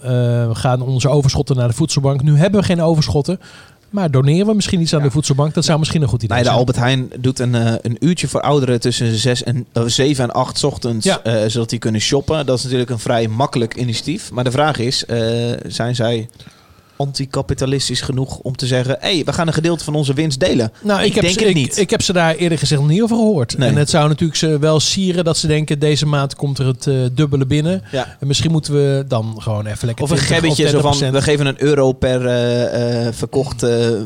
gaan onze overschotten naar de voedselbank. Nu hebben we geen overschotten. Maar doneren we misschien iets aan de voedselbank? Dat zou misschien een goed idee Nee, de zijn. Albert Heijn doet een, eh, een uurtje voor ouderen tussen 6 en, eh, 7 en 8 ochtends, Ja. eh, zodat die kunnen shoppen. Dat is natuurlijk een vrij makkelijk initiatief. Maar de vraag is, eh, zijn zij anticapitalistisch genoeg om te zeggen... hé, hey, we gaan een gedeelte van onze winst delen? Nou, ik, heb denk ze, het niet. Ik heb ze daar eerder gezegd niet over gehoord. Nee. En het zou natuurlijk ze wel sieren dat ze denken... deze maand komt er het eh, dubbele binnen. Ja. En misschien moeten we dan gewoon even lekker... Of een 20 gebbetje zo van, 30%. we geven een euro per eh, eh, verkocht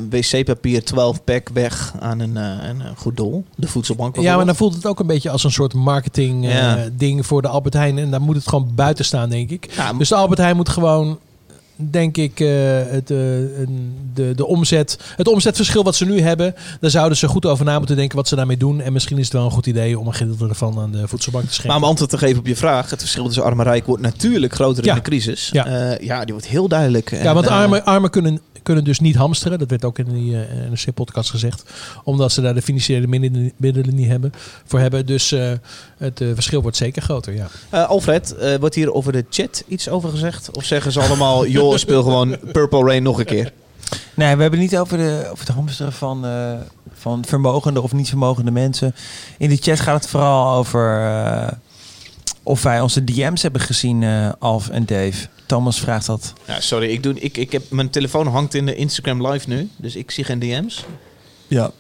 wc-papier 12 pack weg aan een, een goed doel. De voedselbank Ja, maar dan voelt het ook een beetje als een soort marketing eh, Ja. ding voor de Albert Heijn. En daar moet het gewoon buiten staan, denk ik. Ja, dus de Albert Heijn moet gewoon denk ik, eh, het, eh, de, de omzet, het omzetverschil wat ze nu hebben, daar zouden ze goed over na moeten denken wat ze daarmee doen. En misschien is het wel een goed idee om een gedeelte ervan aan de voedselbank te schenken. Maar om antwoord te geven op je vraag, het verschil tussen arm en rijk wordt natuurlijk groter Ja. in de crisis. Ja. Ja. ja, die wordt heel duidelijk. Ja, En, want eh, armen, armen kunnen, kunnen dus niet hamsteren. Dat werd ook in die eh, NRC-podcast gezegd. Omdat ze daar de financiële middelen, niet hebben, voor hebben. Dus eh, het eh, verschil wordt zeker groter, ja. eh, Alfred, eh, wordt hier over de chat iets over gezegd? Of zeggen ze allemaal, joh, speel gewoon Purple Rain nog een keer? Nee, we hebben niet over, de, over het hamsteren van, eh, van vermogende of niet vermogende mensen. In de chat gaat het vooral over eh, of wij onze DM's hebben gezien, eh, Alf en Dave. Thomas vraagt dat. Ja, sorry, ik doe, ik, ik heb, mijn telefoon hangt in de Instagram live nu, dus ik zie geen DM's. Ja.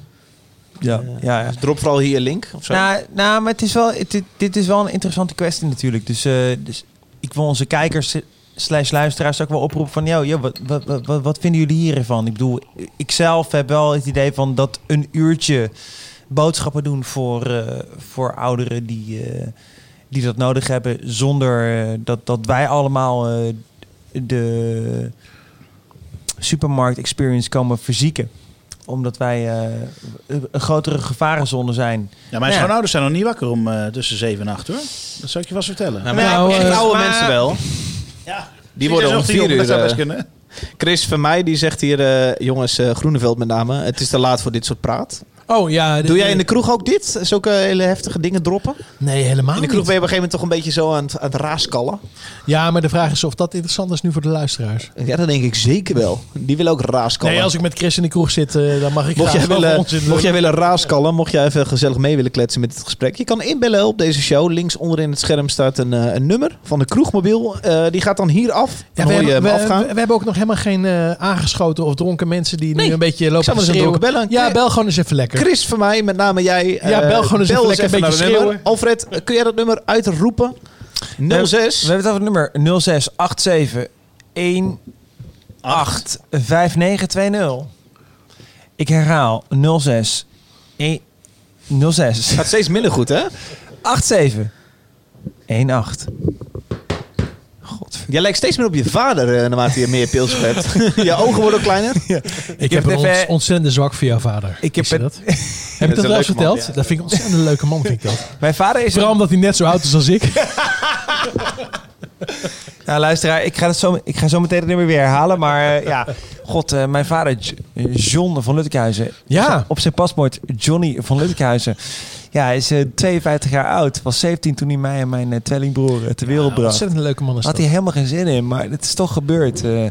Ja, ja, ja. Dus drop vooral hier een link of zo. Nou, nou, maar het is wel, het, dit is wel een interessante kwestie natuurlijk. Dus, eh, dus ik wil onze kijkers slash luisteraars ook wel oproepen van... Yo, yo, wat, wat, wat, wat- vinden jullie hiervan? Ik bedoel, ik zelf heb wel het idee van dat een uurtje boodschappen doen voor, eh, voor ouderen die, eh, die dat nodig hebben... zonder eh, dat, dat wij allemaal eh, de supermarkt experience komen verzieken omdat wij eh, een grotere gevarenzone zijn. Ja, mijn Nou schoonouders zijn nog niet wakker om tussen 7 en 8 hoor. Dat zou ik je vast vertellen. Nou, maar echt eh, oude maar- mensen wel. Ja, Die worden om Ziekenhuis vier uur... dat zou best kunnen. Chris van mij die zegt hier, eh, jongens, eh, Groeneveld met name, het is te laat voor dit soort praat. Oh ja. Doe jij in de kroeg ook dit? Zulke hele heftige dingen droppen? Nee, helemaal In de kroeg niet. ben je op een gegeven moment toch een beetje zo aan het, aan het raaskallen. Ja, maar de vraag is of dat interessant is nu voor de luisteraars. Ja, dat denk ik zeker wel. Die willen ook raaskallen. Nee, als ik met Chris in de kroeg zit, eh, dan mag ik Mocht jij, willen, mocht jij willen raaskallen, mocht jij even gezellig mee willen kletsen met het gesprek. Je kan inbellen op deze show. Links onderin het scherm staat een, eh, een nummer van de kroegmobiel. Eh, die gaat dan hier af. Ja, we, hebben, we, afgaan. we- we hebben ook nog helemaal geen aangeschoten of dronken mensen die Nee, nu een beetje lopen te schreeuwen. bellen. Ja, bel gewoon eens even lekker. Chris van mij, met name jij. Ja, eh, bel gewoon eens even lekker een naar beetje het nummer. Alfred, eh, kun jij dat nummer uitroepen? 06. We hebben het over het nummer 0687 185920. Ik herhaal 06 1 06 Gaat steeds minder goed, hè? 87 18. Jij lijkt steeds meer op je vader eh, naarmate je meer pils hebt. je ogen worden ook kleiner. Ik heb een even- ont- ontzettend zwak voor jouw vader. Ik heb het- dat? Heb ik dat een wel eens man, verteld? ja. Dat vind ik een ontzettend leuke man, vind ik dat. Mijn vader is Vooral omdat hij net zo oud is als ik. Nou, luisteraar, ik ga, het zo, ik ga zo meteen het nummer weer herhalen. Maar eh, ja, god, eh, mijn vader John van Luttekhuizen. Ja. Op zijn paspoort Johnny van Luttekhuizen. Ja, hij is eh, 52 jaar oud. Was 17 toen hij mij en mijn eh, tweelingbroer eh, ter wereld bracht. Ontzettend leuke man is Had hij helemaal geen zin in, maar het is toch gebeurd. eh.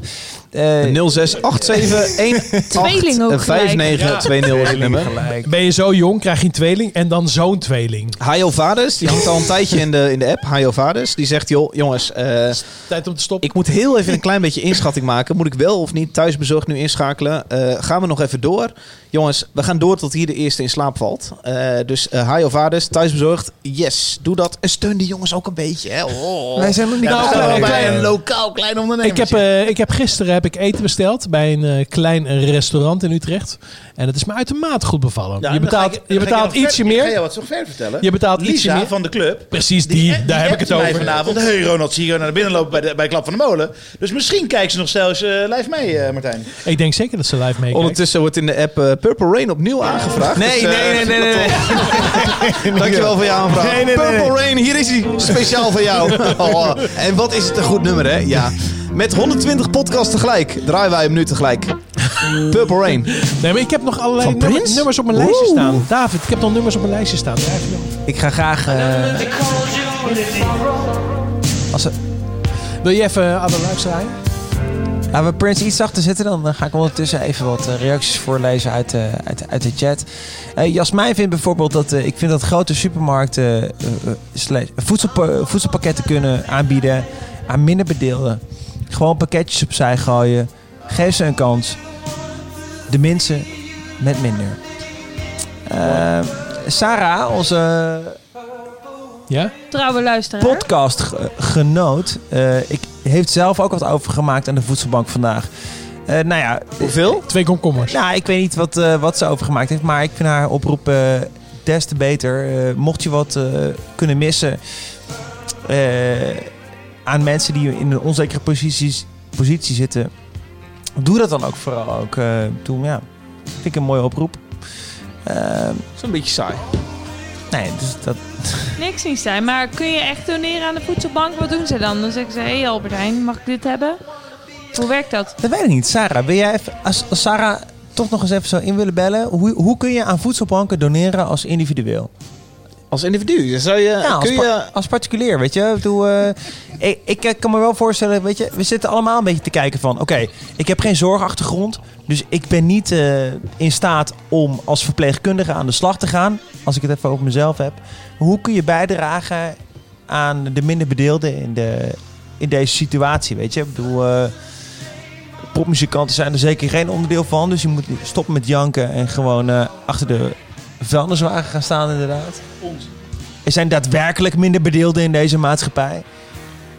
Eh, 0687 Tweeling ook gelijk. 5920 is het nummer. gelijk. Ben je zo jong, krijg je een tweeling en dan zo'n tweeling. Hajo Vaders, die hangt al een tijdje in de, in de app. Hajo Vaders, die zegt, joh, jongens, eh, Tijd om te stoppen. ik moet heel even een klein beetje inschatting maken. Moet ik wel of niet thuisbezorgd nu inschakelen? Eh, gaan we nog even door? Jongens, we gaan door tot hier de eerste in slaap valt. Eh, dus eh Hajo Vaders, thuisbezorgd, yes, doe dat. En steun die jongens ook een beetje. Hè. Oh. Wij zijn nog niet bij een lokaal klein ondernemer. Ik heb, eh, ik heb gisteren heb ik eten besteld bij een eh, klein restaurant in Utrecht. En het is me uitermate goed bevallen. je betaalt, je betaalt ietsje Ik ga meer. je wat zo verder vertellen. Je betaalt Lisa ietsje meer. van de club. Precies, die, die daar heb ik het over. vanavond. Hey Ronald, zie je naar binnen lopen bij, de, bij Klap van de Molen. Dus misschien kijken ze nog zelfs eh, live mee, eh, Martijn. Ik denk zeker dat ze live meekijken. Ondertussen wordt in de app eh, Purple Rain opnieuw aangevraagd. Nee, Dus, nee, eh, nee, nee, nee, nee. Dankjewel voor je aanvraag. Nee, nee, nee, Purple nee. Rain, hier is hij. Speciaal voor jou. Oh, en wat is het een goed nummer, hè? Ja. Met 120 podcasts tegelijk draaien wij hem nu tegelijk. Purple Rain. Nee, maar ik heb nog allerlei nummer- nummers op mijn lijstje staan. David, ik heb nog nummers op mijn lijstje staan. Ik ga graag... eh, als, we- Wil je even Other Lives draaien? Laten we Prince iets achter zitten, dan eh, ga ik ondertussen even wat eh, reacties voorlezen uit, eh, uit, uit de chat. Eh, Jasmijn vindt bijvoorbeeld dat ik vind dat grote supermarkten voedselpakketten kunnen aanbieden aan minder bedeelden. Gewoon pakketjes opzij gooien. Geef ze een kans. De mensen met minder. Sarah, onze Ja? Trouwe luisteraar. podcastgenoot, eh ik heeft zelf ook wat overgemaakt aan de voedselbank vandaag. Eh, nou ja, Hoeveel? Twee komkommers. nou, ik weet niet wat, eh, wat ze overgemaakt heeft, maar ik vind haar oproep eh, des te beter. Eh, mocht je wat eh, kunnen missen eh, aan mensen die in een onzekere posities positie zitten, doe dat dan ook vooral ook. eh toen, ja, vind ik een mooie oproep. Ehm, Zo'n beetje saai. Nee, dus dat... Niks niet zijn, maar kun je echt doneren aan de voedselbank? Wat doen ze dan? Dan zeggen ze, hé hey Albert Heijn, mag ik dit hebben? Hoe werkt dat? Dat weet ik niet. Sarah, wil jij even, als, als Sarah toch nog eens even zo in willen bellen, hoe, hoe kun je aan voedselbanken doneren als individueel? Als individu? Zou je, Ja, als, kun pa- je... als particulier, weet je. Bedoel, eh, ik, ik, kan me wel voorstellen, weet je, we zitten allemaal een beetje te kijken van... Oké, ik heb geen zorgachtergrond, dus ik ben niet eh, in staat om als verpleegkundige aan de slag te gaan. Als ik het even over mezelf heb. Hoe kun je bijdragen aan de minder bedeelden in, de, in deze situatie, weet je? Ik bedoel, eh, popmuzikanten zijn er zeker geen onderdeel van. Dus je moet stoppen met janken en gewoon achter de vuilniswagen gaan staan inderdaad. Er zijn daadwerkelijk minder bedeelden in deze maatschappij.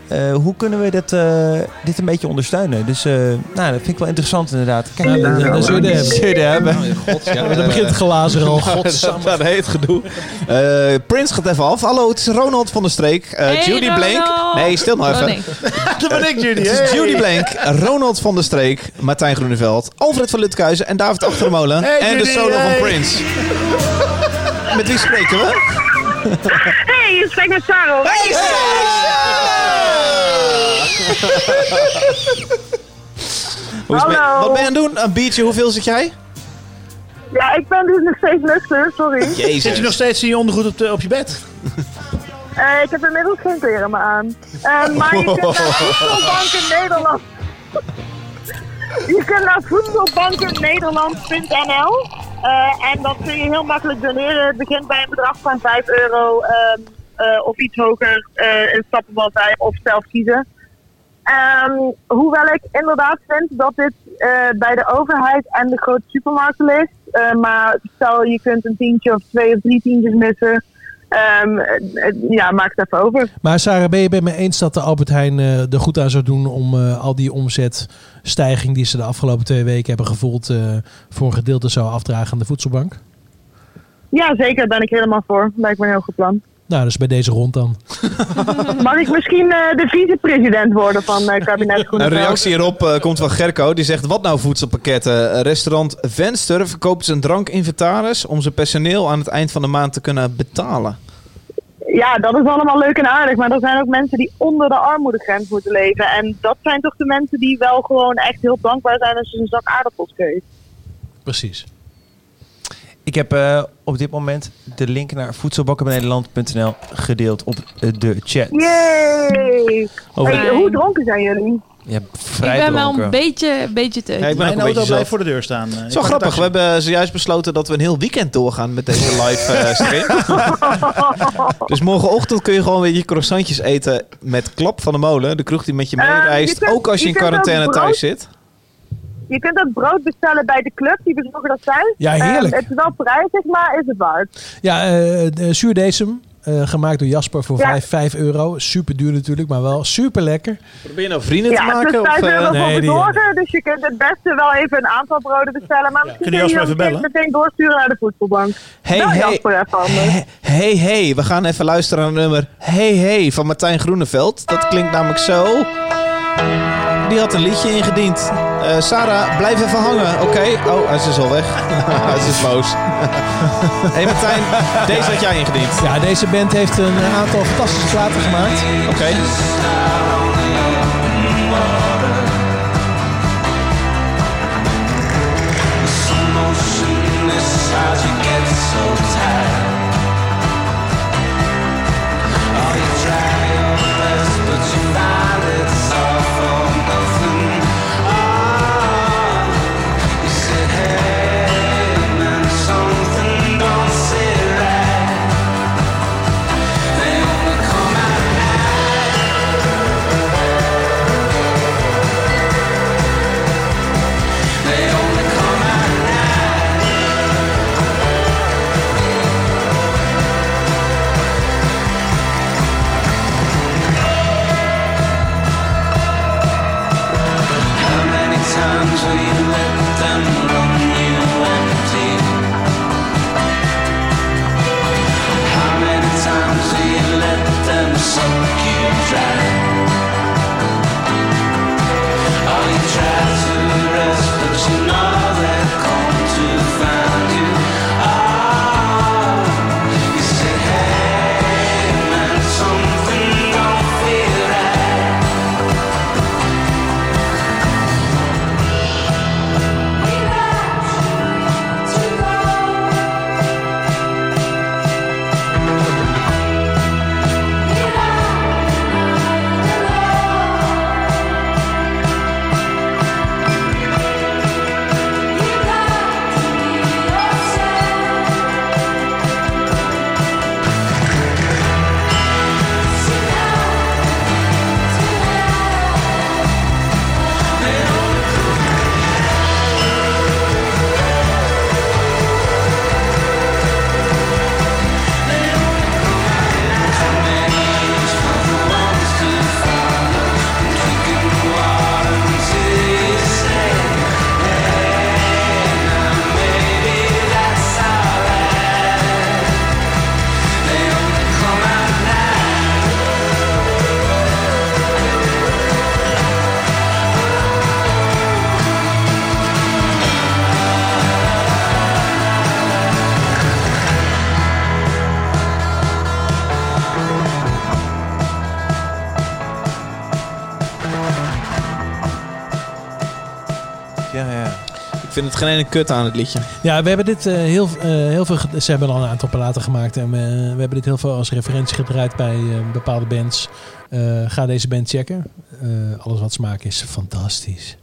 Eh, hoe kunnen we dit, eh, dit een beetje ondersteunen? Dus eh, nou, dat vind ik wel interessant inderdaad. Kijk, Ja, dat- dat zullen we hebben. Zullen we hebben. Oh, God, ja, Dan begint het glazen al. Godsamme. dat heet gedoe. Eh Prins gaat even af. Hallo, het is Ronald van der Streek. Eh, Hey, Judy Blank. Nee, stil maar Oh, even. nee. Dat ben ik, Judy. Het is Hey. Judy Blank, Ronald van der Streek, Martijn Groeneveld, Alfred van Lutkuizen en David Achtermolen. Hey, en de solo hey. van Prins. Met wie spreken we? Hey, je spreekt met Sarah. Is Hallo. Wat ben je aan het doen? Een biertje, hoeveel zit jij? Ja, ik ben dus nog steeds nuchter, sorry. Jezus. Zit je nog steeds in je ondergoed op, de, op je bed? Eh, ik heb inmiddels geen kleren meer aan. Eh, maar je kunt naar Voedselbank in Nederland. je kunt naar eh, en dat kun je heel makkelijk doneren. Het begint bij een bedrag van 5 euro ehm, eh, of iets hoger eh in stappen wat wij of zelf kiezen. Ehm, hoewel ik inderdaad vind dat dit eh, bij de overheid en de grote supermarkten ligt. Eh, maar stel je kunt een tientje of twee of drie tientjes missen. Ehm, eh, eh, ja, maak het even over. Maar Sarah, ben je het me eens dat de Albert Heijn eh, er goed aan zou doen om al die omzetstijging die ze de afgelopen twee weken hebben gevoeld voor een gedeelte zou afdragen aan de voedselbank? Ja, zeker. Ben ik helemaal voor. Lijkt me een heel goed plan. Nou, dus bij deze rond dan. Mag ik misschien eh, de vicepresident worden van eh kabinet Een reactie hierop eh, komt van Gerco. Die zegt, wat nou voedselpakketten? Restaurant Venster verkoopt zijn drankinventaris... om zijn personeel aan het eind van de maand te kunnen betalen. Ja, dat is allemaal leuk en aardig. Maar er zijn ook mensen die onder de armoedegrens moeten leven. En dat zijn toch de mensen die wel gewoon echt heel dankbaar zijn als je een zak aardappels keuzt. Precies. Ik heb eh, op dit moment de link naar voedselbakkenbenederland.nl gedeeld op eh, de chat. Yay! Over Hey, de- hoe dronken zijn jullie? Ja, Ik ben wel een beetje, beetje te. Ja, ik ben ook een auto beetje voor de deur staan. Eh, Het ik is wel pak grappig. We hebben zojuist besloten dat we een heel weekend doorgaan met deze live stream. dus morgenochtend kun je gewoon weer je croissantjes eten met Klap van de Molen. De kroeg die met je meereist. ook als je je in quarantaine thuis zit. Je kunt ook brood bestellen bij de club, die bezorgen dat thuis. Ja, heerlijk. Eh, het is wel prijzig, maar is het waard. Ja, eh de zuurdesem, eh, gemaakt door Jasper voor Ja. 5, 5 euro. Super duur natuurlijk, maar wel super lekker. Probeer je nou vrienden Ja, te maken? is 5 Of, eh, euro voor nee, die- bezorgen, dus je kunt het beste wel even een aantal broden bestellen. Maar misschien Kun je kun je Jasper even meteen, meteen doorsturen naar de voedselbank. Hey, Bel hey. Jasper even anders. Hey, hey, we gaan even luisteren naar het nummer Hey, hey van Martijn Groeneveld. Dat klinkt namelijk zo. Die had een liedje ingediend. Eh, Sarah, blijf even hangen, oké? Oh, hij is dus al weg. hij is dus boos. hey Martijn, deze had jij ingediend. Ja, deze band heeft een eh, aantal fantastische platen gemaakt. Oké. Vind het geen ene kut aan het liedje. Ja, we hebben dit eh, heel, eh, heel veel. Ze hebben al een aantal platen gemaakt. En eh, we hebben dit heel veel als referentie gedraaid bij eh, bepaalde bands. Eh, ga deze band checken. Eh, alles wat smaak is, fantastisch.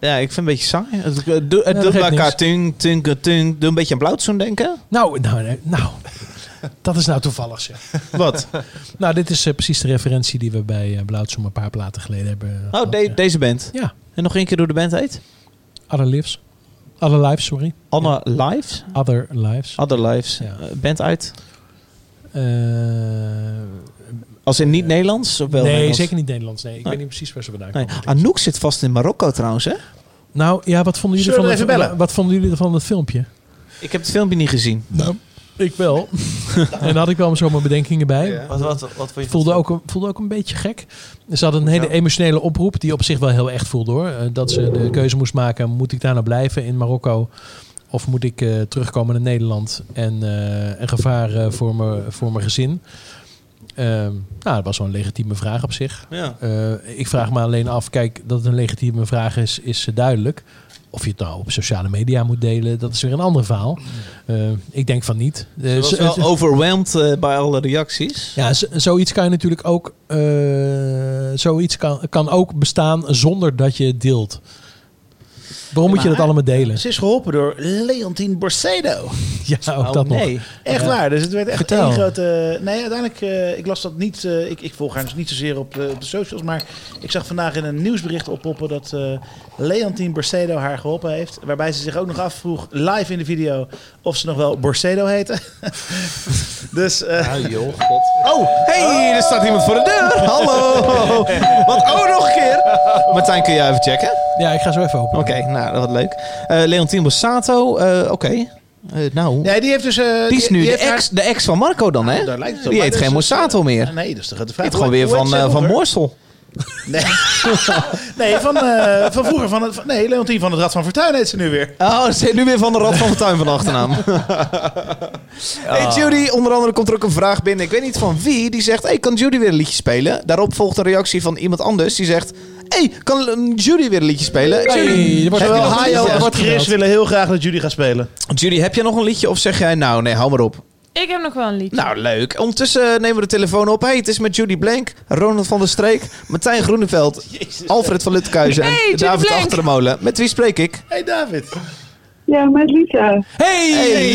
Ja, ik vind het een beetje saai. Het, het, doet- het dat doet bij elkaar tung, tung, tung. Doe een beetje aan Blauwtsoen denken. Nou, nou, nou. Dat is nou toevallig zeg. Wat? nou, dit is eh, precies de referentie die we bij uh, een paar platen geleden hebben. Oh, gehad, de- ja. deze band. Ja. En nog één keer hoe de band heet? Other Lives. Other Lives, sorry. Anna Lives? Other Lives. Other Lives. Ja. Eh, band uit? Eh, Als in niet Nederlands? Of wel nee, Nederlands? zeker niet Nederlands. Nee, ik Nee. weet niet precies waar ze vandaan Nee. komen. Anouk zit vast in Marokko trouwens, hè? Nou, ja, wat vonden jullie, Zullen van we het, even bellen? wat vonden jullie van het filmpje? Ik heb het filmpje niet gezien. Nou, ik wel. en daar had ik wel zo mijn bedenkingen bij. Wat, wat, wat vond je voelde ook, een- voelde ook een beetje gek. Ze hadden een hele emotionele oproep, die op zich wel heel echt voelde hoor. Eh, Dat ze de keuze moest maken, moet ik daar nou blijven in Marokko? Of moet ik eh, terugkomen naar Nederland en eh, een gevaar voor, me, voor mijn gezin? Ehm, nou, dat was wel een legitieme vraag op zich. Ja. Ik vraag me alleen af, kijk, dat het een legitieme vraag is, is duidelijk. Of je het nou op sociale media moet delen, dat is weer een ander verhaal. Eh, ik denk van niet. Ze was wel overwhelmed eh, bij alle reacties. ja, zoiets kan je natuurlijk ook. zoiets kan, kan ook bestaan zonder dat je het deelt. Waarom moet je dat allemaal delen? Ze is geholpen door Leontien Borsedo. Ja, ook dat nog. Echt Ja. waar. Dus het werd echt Vertel. één grote... Nee, uiteindelijk, eh, ik las dat niet... eh, ik, ik volg haar dus niet zozeer op de, op de socials. Maar ik zag vandaag in een nieuwsbericht oppoppen dat eh Leontien Borsedo haar geholpen heeft. Waarbij ze zich ook nog afvroeg, live in de video, of ze nog wel Borsedo heette. dus... eh joh, god. Oh, hey, er staat iemand voor de deur. Hallo. Wat, oh, nog een keer. Martijn, kun jij even checken? Ja, ik ga zo even open. Oké, nou, wat leuk. Eh Leontien Bossato, eh, oké. Eh, nou, Ja, die heeft dus... eh, die is nu de ex, de ex van Marco dan, hè? daar lijkt het op. Die heet dus geen Mossato meer. Nee, dus de grote Die vraag. heet gewoon weer van, eh, van vroeger? Moorsel. Nee, nee van, eh, van vroeger. Van het, van- nee, Leontien van het Rad van Fortuin heet ze nu weer. Oh, ze heet nu weer van de Rad van Fortuin van de achternaam. Hey Judy, onder andere komt er ook een vraag binnen. Ik weet niet van wie. Die zegt, hey, kan Judy weer een liedje spelen? Daarop volgt een reactie van iemand anders. Die zegt, hey, kan eh, Judy weer een liedje spelen? Judy, heb je Zowel als Chris willen heel graag dat jullie gaan spelen. Judy, heb je nog een liedje of zeg jij, nou nee, hou maar op. Ik heb nog wel een liedje. Nou, leuk. Ondertussen nemen we de telefoon op. Hey, het is met Judy Blank, Ronald van der Streek, Martijn Groeneveld, Alfred van Lutkuizen Hey, en Judy David Blank. De Molen. Met wie spreek ik? Hey David. Ja, met Lisa. Hey,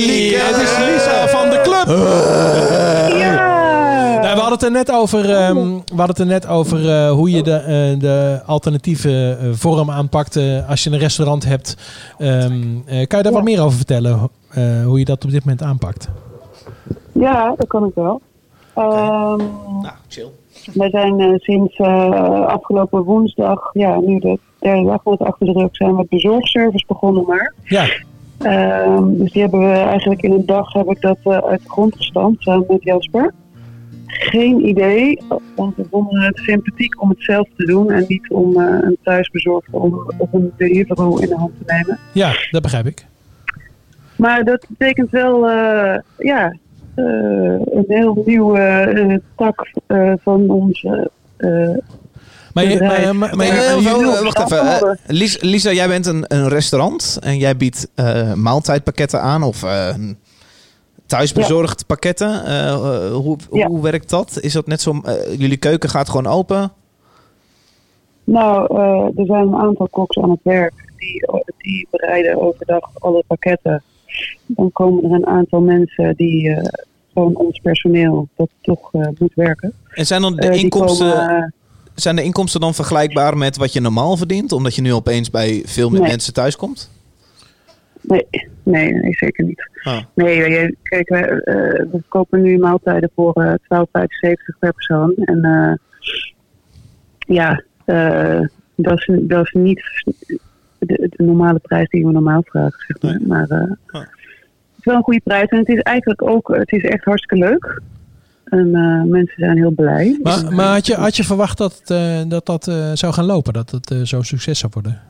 Lieke. het is Lisa van de club. Ja! Nou, we hadden het er net over, ehm, we hadden het er net over eh, hoe je de, eh, de alternatieve eh, vorm aanpakt eh, als je een restaurant hebt. Ehm, eh, kan je daar wat meer over vertellen? eh, hoe je dat op dit moment aanpakt? Ja, dat kan ik wel. Ehm Nou, chill. wij zijn eh, sinds eh, afgelopen woensdag, ja, nu de derde dag met achter de rug, zijn we met bezorgservice begonnen maar. Ja. Ehm, dus die hebben we eigenlijk in een dag heb ik dat eh, uit de grond gestampt samen met Jasper. Geen idee, want we vonden het sympathiek om het zelf te doen en niet om eh, een thuisbezorgde om, of een Deliveroo in de hand te nemen. Ja, dat begrijp ik. Maar dat betekent wel, eh, ja, eh, een heel nieuwe eh, tak eh, van onze. eh, Maar, je, maar, maar, maar- wacht- even. Lisa, Lisa, jij bent een, een restaurant en jij biedt eh, maaltijdpakketten aan of thuisbezorgd pakketten. Eh, eh, hoe, Ja. hoe werkt dat? Is dat net zo? eh, jullie keuken gaat gewoon open? Nou, er zijn een aantal koks aan het werk die, die bereiden overdag alle pakketten. Dan komen er een aantal mensen die gewoon ons personeel dat toch moet werken. En zijn dan de inkomsten? komen, Zijn de inkomsten dan vergelijkbaar met wat je normaal verdient? Omdat je nu opeens bij veel meer Nee. mensen thuis komt? nee, nee, nee, zeker niet. Ah. Nee, je- kijk, we, eh, we kopen nu maaltijden voor eh 12,75 per persoon. En eh, ja, eh, dat, is, dat is niet de, de normale prijs die we normaal vragen, zeg maar. Maar eh, het is wel een goede prijs. En het is eigenlijk ook, het is echt hartstikke leuk. En eh, mensen zijn heel blij. maar, maar had, je, had je verwacht dat eh, dat, dat eh, zou gaan lopen? Dat het eh, zo'n succes zou worden?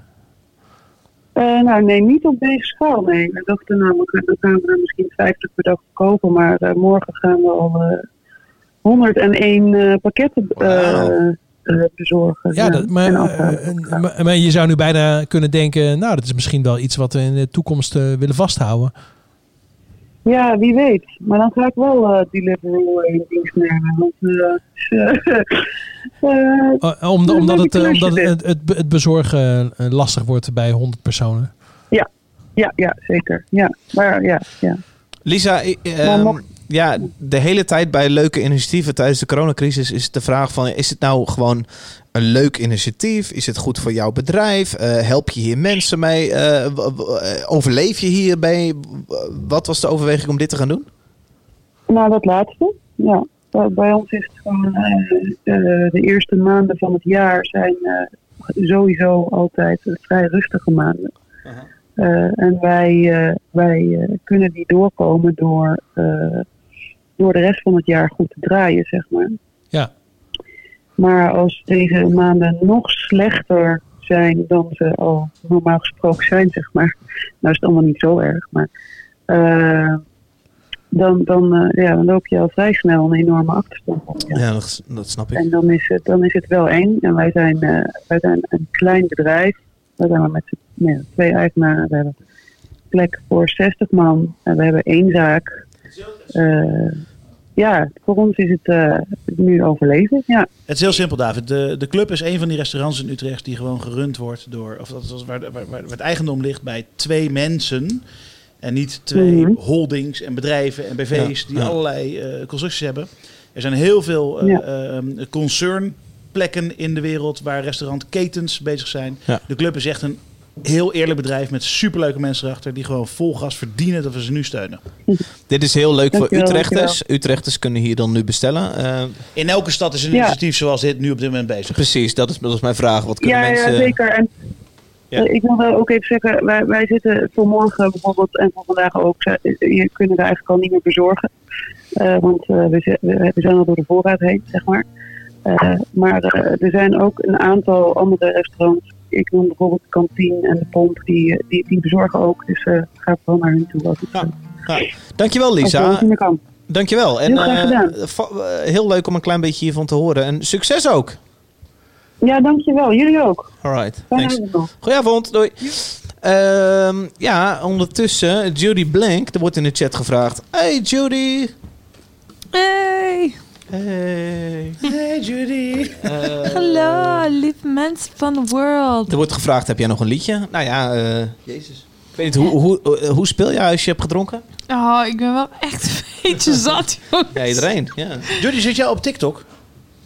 Eh, nou, nee, niet op deze schaal. Nee, we dachten namelijk, we gaan we er misschien 50 per dag verkopen. Maar eh, morgen gaan we al eh 101 eh, pakketten bezorgen. Ja, dat, maar, maar, maar je zou nu bijna kunnen denken, nou, dat is misschien wel iets wat we in de toekomst willen vasthouden. Ja, wie weet. Maar dan ga ik wel eh Deliveroo in dienst nemen. Want, eh, eh, Eh, om, omdat het, eh, omdat het, het, het bezorgen eh, lastig wordt bij 100 personen. Ja, ja, ja, zeker. Ja, maar ja, ja. Lisa, Maar ehm, mocht- ja, de hele tijd bij leuke initiatieven tijdens de coronacrisis is de vraag van... is het nou gewoon een leuk initiatief? Is het goed voor jouw bedrijf? Eh, help je hier mensen mee? Eh, eh, overleef je hierbij? Wat was de overweging om dit te gaan doen? Nou, dat laatste. Ja. Bij- ons is het gewoon de eerste maanden van het jaar zijn eh, sowieso altijd vrij rustige maanden. Eh, en wij, eh, wij eh, kunnen die doorkomen door, eh, door de rest van het jaar goed te draaien, zeg maar. Maar als deze maanden nog slechter zijn dan ze al normaal gesproken zijn, zeg maar. Nou is het allemaal niet zo erg, maar eh, dan, dan, eh, ja, dan loop je al vrij snel een enorme achterstand op. Ja. Ja, dat, dat snap ik. En dan is, het, dan is het wel eng. En wij zijn, eh, wij zijn een klein bedrijf. We zijn maar met ja, twee eigenaren. We hebben plek voor 60 man. En we hebben één zaak. Ja, voor ons is het eh, nu overleven. Ja. Het is heel simpel, David. De, de club is een van die restaurants in Utrecht die gewoon gerund wordt door, of dat is waar, waar, waar, waar het eigendom ligt bij twee mensen. En niet twee Mhm. holdings en bedrijven en BV's Ja, die ja. allerlei eh, constructies hebben. Er zijn heel veel eh, Ja. ehm, concernplekken in de wereld waar restaurantketens bezig zijn. Ja. De club is echt een heel eerlijk bedrijf met superleuke mensen erachter die gewoon vol gas verdienen dat we ze nu steunen. Dit is heel leuk Dankjewel, voor Utrechters. Utrechters kunnen hier dan nu bestellen. Eh, In elke stad is een Ja. initiatief zoals dit nu op dit moment bezig. precies, dat is, dat is mijn vraag. Wat kunnen Ja, mensen... ja, zeker. En Ja. eh, ik wil wel ook even zeggen, wij, wij zitten voor morgen bijvoorbeeld en voor vandaag ook, je kunnen er eigenlijk al niet meer bezorgen. Eh, want we, we we zijn al door de voorraad heen, zeg maar. Eh, maar er zijn ook een aantal andere restaurants. Ik noem bijvoorbeeld de kantine en de pomp, die, eh, die, die bezorgen ook. Dus eh ga vooral naar hun toe. Als het, Ja. Dankjewel als Lisa. meer kan. Dankjewel. En Heel graag eh, heel leuk om een klein beetje hiervan te horen. En succes ook. Ja, dankjewel. Jullie ook. Alright, thanks. Goedenavond, doei. Ehm, ja, ondertussen, Judy Blank, er wordt in de chat gevraagd. Hey Judy. Hey. Hey. Hey Judy. Hallo, lieve mensen van de world. Er wordt gevraagd, heb jij nog een liedje? Nou ja, eh, Jezus. Ik weet niet, hoe, hoe, eh, hoe speel je als je hebt gedronken? Oh, ik ben wel echt een beetje zat, jongens. Ja, iedereen. Ja. Judy, zit jij op TikTok?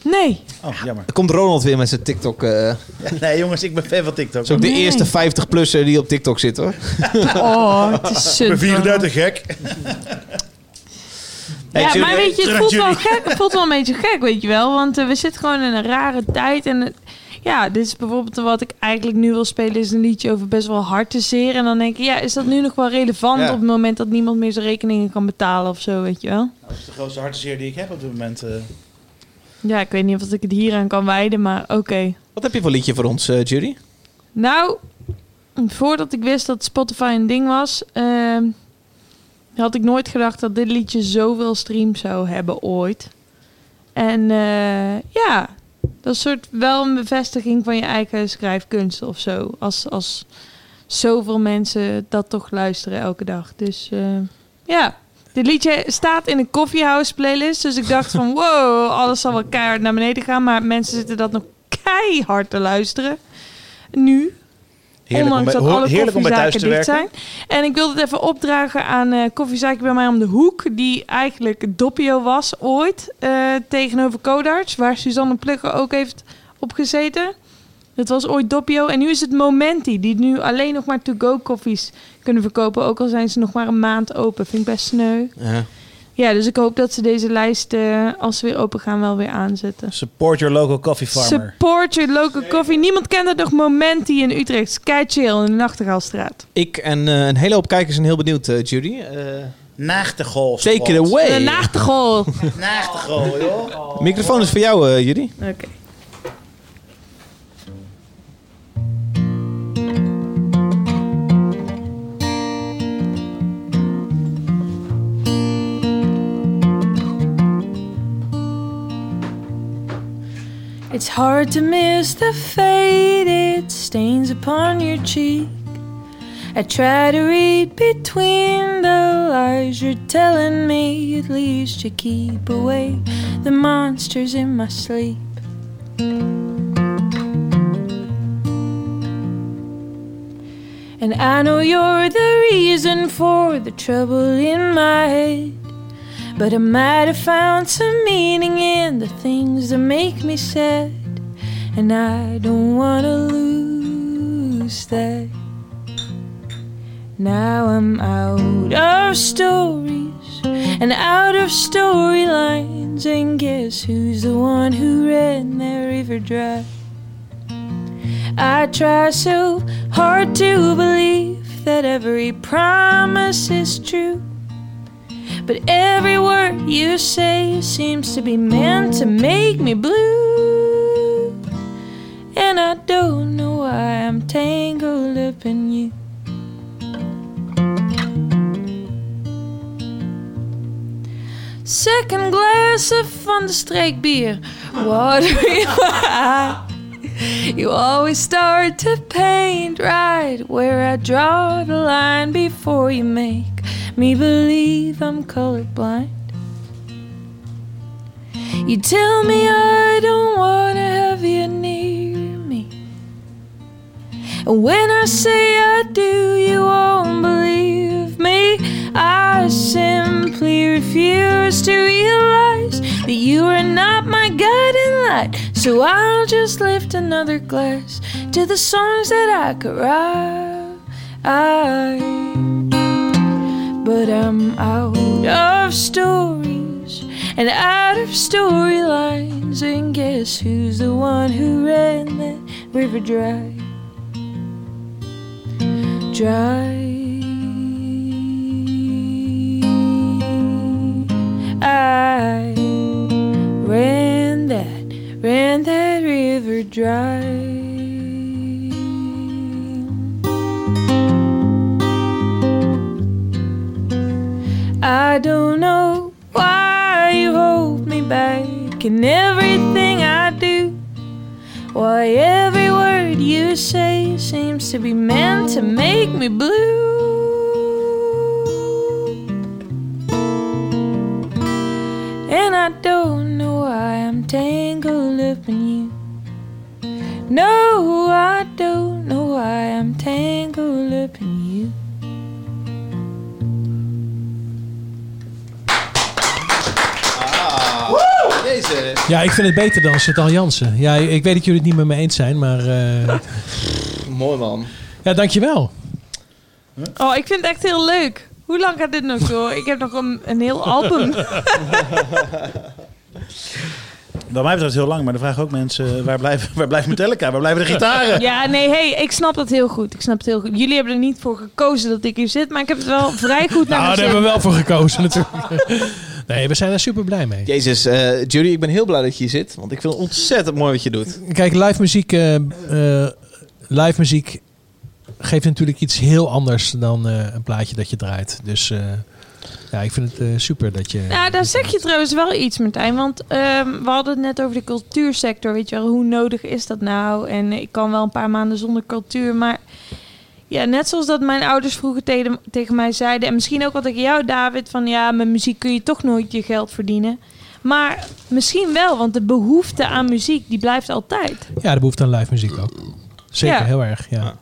Nee. Oh, jammer. Er komt Ronald weer met zijn TikTok. eh Nee jongens, ik ben fan van TikTok. is ook de Nee. eerste 50-plusser die op TikTok zit hoor. Oh, het is Ik zut. ben 34 gek. Ja, maar weet je, het voelt wel, gek, het voelt wel een beetje gek, weet je wel. Want eh, we zitten gewoon in een rare tijd. En ja, dit is bijvoorbeeld wat ik eigenlijk nu wil spelen... is een liedje over best wel hartenzeer. En dan denk ik, ja, is dat nu nog wel relevant... Ja. op het moment dat niemand meer zijn rekeningen kan betalen of zo, weet je wel? Dat is de grootste hartzeer die ik heb op dit moment. eh. Ja, ik weet niet of ik het hier aan kan wijden, maar oké. Wat heb je voor liedje voor ons, eh, Judy? Nou, voordat ik wist dat Spotify een ding was, ehm, had ik nooit gedacht dat dit liedje zoveel streams zou hebben ooit. En eh, ja, dat is soort wel een bevestiging van je eigen schrijfkunst of zo. Als, als zoveel mensen dat toch luisteren elke dag. Dus eh, ja, dit liedje staat in een Coffeehouse playlist. Dus ik dacht van wow, alles zal wel keihard naar beneden gaan. Maar mensen zitten dat nog keihard te luisteren. Nu, Heerlijk om Ondanks bij- dat alle heerlijk om bij thuis te werken. zijn. En ik wilde het even opdragen aan koffiezaakje bij mij om de hoek. Die eigenlijk Doppio was ooit. eh, tegenover Codarts. Waar Suzanne Plugger ook heeft opgezeten. Het was ooit Doppio. En nu is het Momenti. Die nu alleen nog maar to-go koffies kunnen verkopen. Ook al zijn ze nog maar een maand open. Vind ik best sneu. Ja. Ja, dus ik hoop dat ze deze lijst, eh, als ze weer open gaan, wel weer aanzetten. Support your local coffee farmer. Support your local coffee. Niemand kent het nog Momenti in Utrecht. Kei chill in de Nachtegaalstraat. Ik en eh, een hele hoop kijkers zijn heel benieuwd, eh, Judy. Eh Nachtegol. take it away. De Nachtegol. Nachtegol, joh. Microfoon is voor jou, eh, Judy. Oké. It's hard to miss the faded stains upon your cheek. I try to read between the lies you're telling me. At least you keep away the monsters in my sleep. And I know you're the reason for the trouble in my head. But I might have found some meaning in the things that make me sad. And I don't wanna lose that. Now I'm out of stories and out of storylines. And guess who's the one who ran that river dry? I try so hard to believe that every promise is true. But every word you say seems to be meant to make me blue. And I don't know why I'm tangled up in you. Second glass of Van de Streek beer. Watery eye. You always start to paint right where I draw the line before you make me believe I'm colorblind. You tell me I don't want to have you near me. And when I say I do, you won't believe me. I simply refuse to realize that you are not my guiding light. So I'll just lift another glass to the songs that I could write. But I'm out of stories and out of storylines. And guess who's the one who ran that river dry? Dry. I ran ran that river dry. I don't know why you hold me back in everything I do. Why every word you say seems to be meant to make me blue. And I don't tangled up in you. No, I don't know why I'm tangled up in you. Jezus. Ja, ik vind het beter dan Chantal Jansen. Ja, ik weet dat jullie het niet met me eens zijn, maar... eh, Mooi man. ja, dankjewel. Oh, ik vind het echt heel leuk. Hoe lang gaat dit nog door? Ik heb nog een, een heel album. Bij mij betreft heel lang, maar dan vragen ook mensen... waar blijven, waar blijven Metallica? Waar blijven de gitaren? Ja, nee, hey, ik snap dat heel goed. Ik snap het heel goed. Jullie hebben er niet voor gekozen dat ik hier zit, maar ik heb het wel vrij goed naar Nou, daar zin. hebben we wel voor gekozen natuurlijk. nee, we zijn er super blij mee. Jezus, eh, Judy, ik ben heel blij dat je hier zit. Want ik vind het ontzettend mooi wat je doet. Kijk, live muziek, eh, eh, live muziek geeft natuurlijk iets heel anders dan eh, een plaatje dat je draait. Dus eh, ja, ik vind het eh, super dat je... Ja, daar zeg je trouwens wel iets, Martijn. Want ehm, we hadden het net over de cultuursector. Weet je wel, hoe nodig is dat nou? En ik kan wel een paar maanden zonder cultuur. Maar ja, net zoals dat mijn ouders vroeger tegen, tegen mij zeiden... en misschien ook wat tegen jou, David... van ja, met muziek kun je toch nooit je geld verdienen. Maar misschien wel, want de behoefte aan muziek, die blijft altijd. Ja, de behoefte aan live muziek ook. Zeker, Ja. heel erg, ja.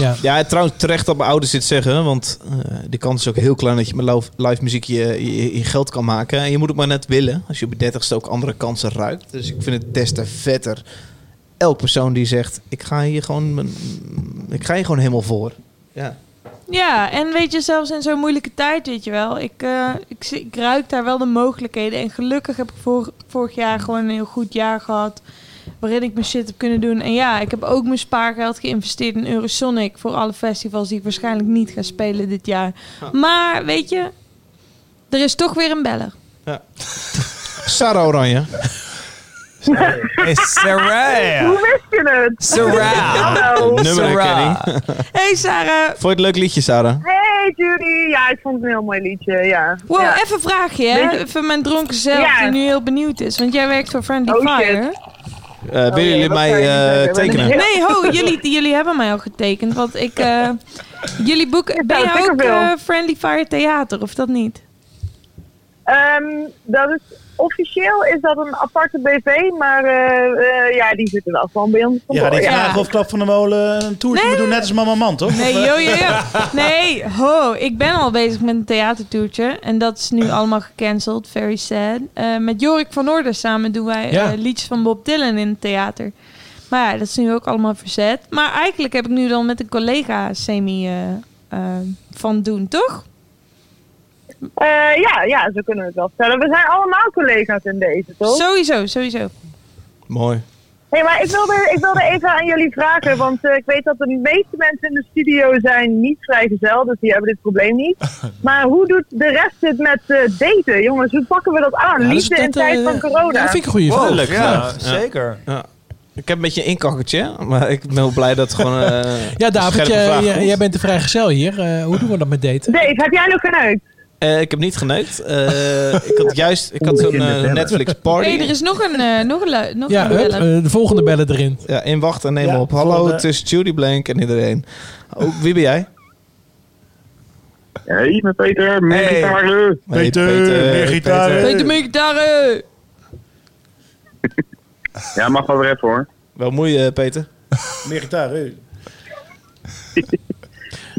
Ja. Ja, trouwens terecht dat mijn ouders dit zeggen. Want eh, de kans is ook heel klein dat je met live, live muziek je, je, je geld kan maken. En je moet het maar net willen. Als je op je dertigste ook andere kansen ruikt. Dus ik vind het des te vetter. Elk persoon die zegt, ik ga hier gewoon, ik ga hier gewoon helemaal voor. Ja. Ja, en weet je, zelfs in zo'n moeilijke tijd, weet je wel. Ik, eh, ik, ruik daar wel de mogelijkheden. En gelukkig heb ik vor- vorig jaar gewoon een heel goed jaar gehad. Waarin ik mijn shit heb kunnen doen. En ja, ik heb ook mijn spaargeld geïnvesteerd in Eurosonic. Voor alle festivals die ik waarschijnlijk niet ga spelen dit jaar. Maar weet je, er is toch weer een beller. Sarah Oranje. Hey, Sarah. Hoe wist je het? Sarah. Hallo. Nummerherkenning. Hey Sarah. Vond je het leuk liedje, Sarah? Hey Judy. Ja, ik vond het een heel mooi liedje. Ja. Wow, ja. even een vraagje, hè? Even mijn dronken zelf, Ja. die nu heel benieuwd is. Want jij werkt voor Friendly Oh, shit. Eh, willen jullie wat mij eh, zeggen? tekenen? Nee, ho, jullie, jullie hebben mij al getekend. Want ik. eh, jullie boeken. Ben je ook eh, Friendly Fire Theater of dat niet? Ehm, dat is, officieel is dat een aparte BV, maar eh, eh, ja, die zitten wel gewoon bij ons. Ja, die vragen of Klap van de Molen een toertje moet doen, net als Mama Man, toch? Nee, eh, yo, yo, yo. Nee, ho. Ik ben al bezig met een theatertoertje. En dat is nu allemaal gecanceld. Very sad. Eh, met Jorik van Orde samen doen wij Ja. eh, liedjes van Bob Dylan in het theater. Maar ja, dat is nu ook allemaal verzet. Maar eigenlijk heb ik nu dan met een collega semi van doen, toch? Eh, ja, ja, zo kunnen we het wel stellen. We zijn allemaal collega's in deze, toch? Sowieso, sowieso. Mooi. Hey, maar ik wilde, ik wilde even aan jullie vragen, want eh, ik weet dat de meeste mensen in de studio zijn niet vrijgezel, dus die hebben dit probleem niet. Maar hoe doet de rest het met eh, daten? Jongens, hoe pakken we dat aan? Ja, Liefde in tijd van corona. ja, dat vind ik een goede vraag. Leuk, Ja, zeker. Ja. Ik heb een beetje een inkakkertje, maar ik ben wel blij dat het gewoon. eh, Ja, een David, jij- jij, bent de vrijgezel hier. Eh, hoe doen we dat met daten? Dave, heb jij nog geneukt? Eh, ik heb niet geneukt. Eh, ik had juist ik had zo'n eh. Netflix party. hey, er is nog een, nog een, nog Ja, een hup, bellen. de volgende bellen erin. Ja, in wacht en neem Ja, op. Hallo, het is Judy Blank en iedereen. Oh, wie ben jij? Hey, met Peter, meer Hey. gitaren. Hey, Peter, meer gitaren. Peter meer gitaren. Ja, mag wel weer even hoor. Wel mooi, eh, Peter. Meer gitaar, hè?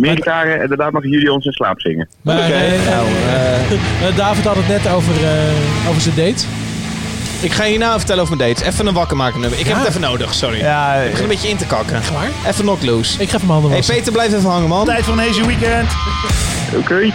Meer gitaren en daarna mag jullie ons in slaap zingen. Maar Oké, eh, nou, eh, eh, David had het net over, eh, over zijn date. ik ga je nou vertellen over mijn dates. Even een wakker maken nummer. Ik heb het even nodig, sorry. Ja, Ik begin een beetje in te kakken. Echt waar? Even knock loose. Ik ga even mijn handen Hey wassen. Peter, blijf even hangen, man. Tijd van een Hazy Weekend. Oké.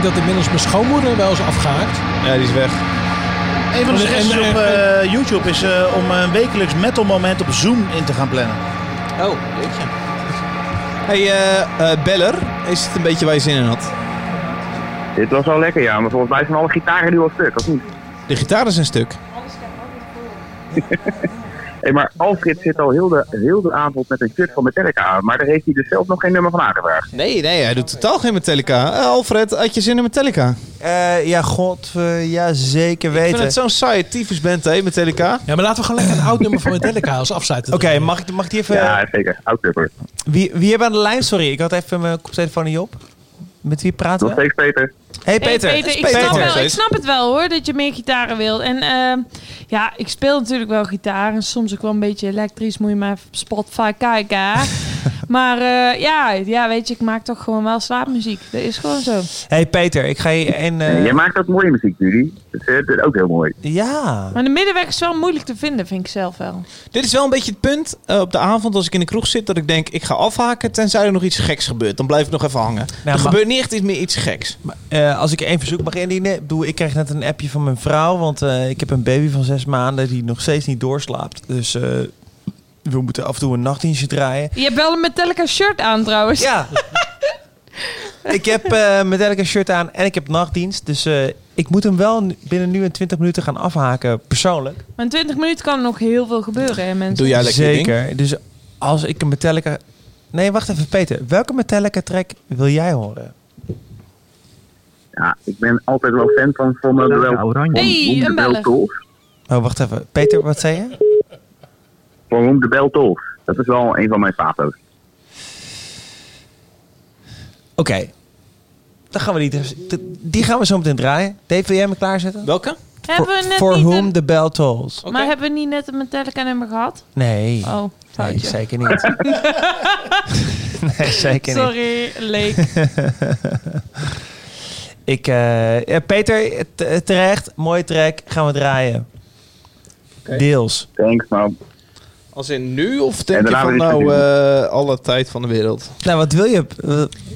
Denk dat inmiddels mijn schoonmoeder wel is afgehaakt. Ja, die is weg. een van de suggesties op eh, YouTube is eh, om een wekelijks metal moment op Zoom in te gaan plannen. Oh, jeetje. Hey, eh, eh, Beller, is het een beetje waar je zin in had? Dit was wel lekker, ja. Maar volgens mij zijn alle gitaren nu al stuk, of niet? De gitaar is een stuk. Hey, maar Alfred zit al heel de, heel de avond met een shirt van Metallica aan. Maar daar heeft hij dus zelf nog geen nummer van aangevraagd. Nee, nee, hij doet totaal geen Metallica. Eh, Alfred, had je zin in Metallica? Eh, ja, god, eh, ja, zeker weten. Ik vind het zo'n saaie tyfusband, hè, Metallica. Ja, maar laten we gewoon lekker een oud nummer van Metallica als afsluiter. Oké, mag, ik, mag ik die even... Ja, zeker. Outclipper. Wie, wie hebben aan de lijn? Sorry, ik had even mijn koptelefoon niet op. Met wie praten Nog we? steeds Peter. Hey Hey, Peter. Ik, Peter. snap wel, ik Steeds. snap het wel hoor, dat je meer gitaren wil. En ehm, ja, ik speel natuurlijk wel gitaar. En soms ook wel een beetje elektrisch. Moet je maar Spotify kijken. maar eh, ja, ja, weet je, ik maak toch gewoon wel slaapmuziek. Dat is gewoon zo. Hey Peter, ik ga je een... eh, jij maakt ook mooie muziek, Judy. Dat is, eh, dat is ook heel mooi. Ja. Maar de middenweg is wel moeilijk te vinden, vind ik zelf wel. Dit is wel een beetje het punt op de avond als ik in de kroeg zit dat ik denk ik ga afhaken tenzij er nog iets geks gebeurt. Dan blijf ik nog even hangen. er maar- gebeurt niet echt iets meer iets geks. Eh, als ik één verzoek mag indienen, ik bedoel, ik kreeg net een appje van mijn vrouw, want eh, ik heb een baby van zes maanden die nog steeds niet doorslaapt. Dus eh, we moeten af en toe een nachtdienstje draaien. Je hebt wel een Metallica shirt aan trouwens. Ja. Ik heb eh Metallica shirt aan en ik heb nachtdienst, dus eh, ik moet hem wel binnen nu en 20 minuten gaan afhaken, persoonlijk. Maar in 20 minuten kan er nog heel veel gebeuren, hè, mensen. Zeker. Dus als ik een Metallica... Nee, wacht even, Peter. Welke Metallica track wil jij horen? Ja, ik ben altijd wel fan van Bell Oranje. Hey, een. Oh, wacht even. Peter, wat zei je? The Bell Tolls. Dat is wel een van mijn favorieten. Oké. Dan gaan we die, die gaan we zo meteen draaien. Dave, wil jij me klaarzetten? Welke? Hebben we net For whom een- the bell tolls. Maar hebben we niet net een Metallica nummer gehad? Nee. Oh, nee, zeker niet. nee, zeker niet. Sorry, leek. Ik, eh, Peter, terecht. Mooie track. Gaan we draaien. Deels. Thanks, man. Als in nu of En denk je van nou eh, alle tijd van de wereld? Nou, wat wil je?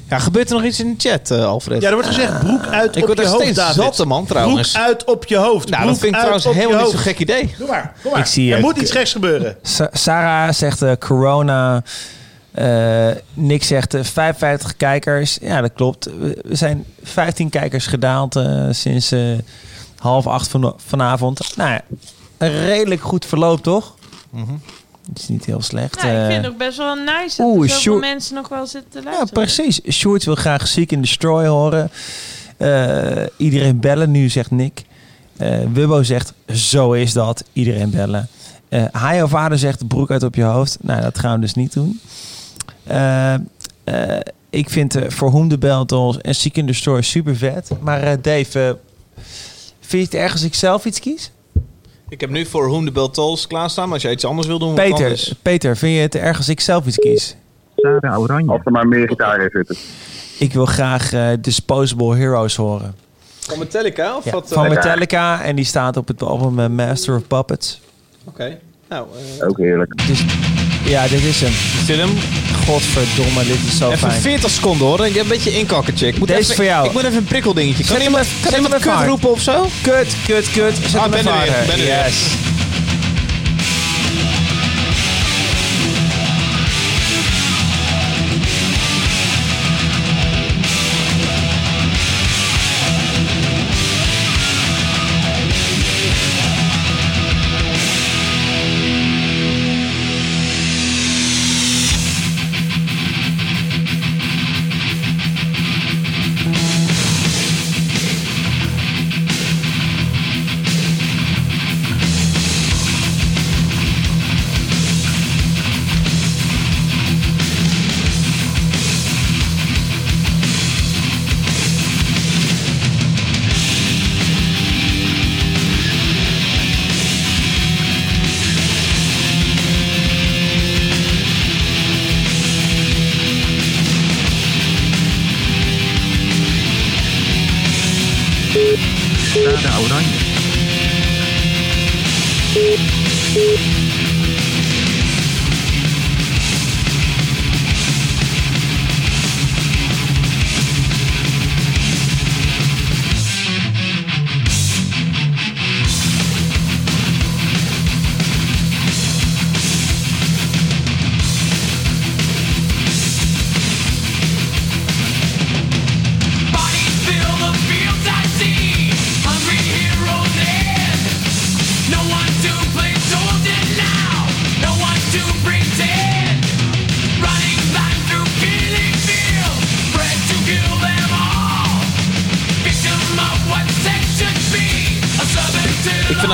ja, gebeurt er nog iets in de chat, eh, Alfred? Ja, er wordt gezegd broek uit Ik op word je er hoofd, steeds David. zatte, man, trouwens. Broek uit op je hoofd. Nou, dat Broek vind ik trouwens helemaal niet zo'n gek idee. Doe maar, kom maar. Ik zie, er eh, moet iets geks gebeuren. Sa- Sarah zegt eh, corona. Eh, Nick zegt eh, 55 kijkers. Ja, dat klopt. We zijn 15 kijkers gedaald eh, sinds eh, half acht van, vanavond. Nou ja, een redelijk goed verloop, toch? Het is niet heel slecht. Ja, ik eh. vind het ook best wel nice dat Oeh, zoveel mensen nog wel zitten te Ja, luisteren. precies. Sjoerd wil graag Seek and Destroy horen. Eh, iedereen bellen nu, zegt Nick. Eh Wubbo zegt, zo is dat. Iedereen bellen. Eh Hajo vader zegt, broek uit op je hoofd. Nou, dat gaan we dus niet doen. Eh, eh, ik vind eh, For Whom the Bell en Seek and Destroy super vet. Maar eh, Dave, eh, vind je het erg als ik zelf iets kies? Ik heb nu voor Whom the Bell Tolls klaarstaan, maar als jij iets anders wil doen... Peter, anders. Peter, vind je het erg als ik zelf iets kies? Sarah Oranje. Als er maar meer gitaar in zitten. Ik wil graag eh, Disposable Heroes horen. Van Metallica? Of Ja, wat, eh, van Metallica en die staat op het album eh, Master of Puppets. Oké. Nou, eh, Ook heerlijk. Dus, ja, dit is hem. Hem? Godverdomme, dit is zo even fijn. 40 seconden hoor. Ik heb een beetje inkakken, check. Moet Deze even, voor jou. Ik moet even een prikkeldingetje. Kan iemand, even- kan iemand even kut roepen of zo? Kut, kut, kut. Zet Ah, even ben er weer. Yes. Sarah Oranje.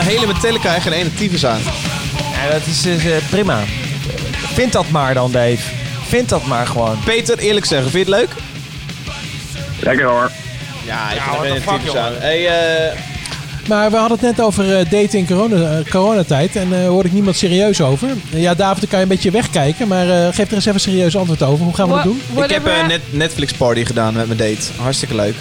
Hele Metallica echt geen ene tyfus aan. Ja, dat is eh, prima. Vind dat maar dan, Dave. Vind dat maar gewoon. Peter, eerlijk zeggen, vind je het leuk? Lekker hoor. Ja, ik Ja, vind what er the geen fuck, tyfus jongen. aan. Hey, eh, Maar we hadden het net over eh, daten in corona, eh, coronatijd. En daar hoorde ik niemand serieus over. Eh, ja, David, dan kan je een beetje wegkijken. Maar eh, geef er eens even een serieus antwoord over. Hoe gaan we dat doen? ik heb een net Netflix party gedaan met mijn date. Hartstikke leuk.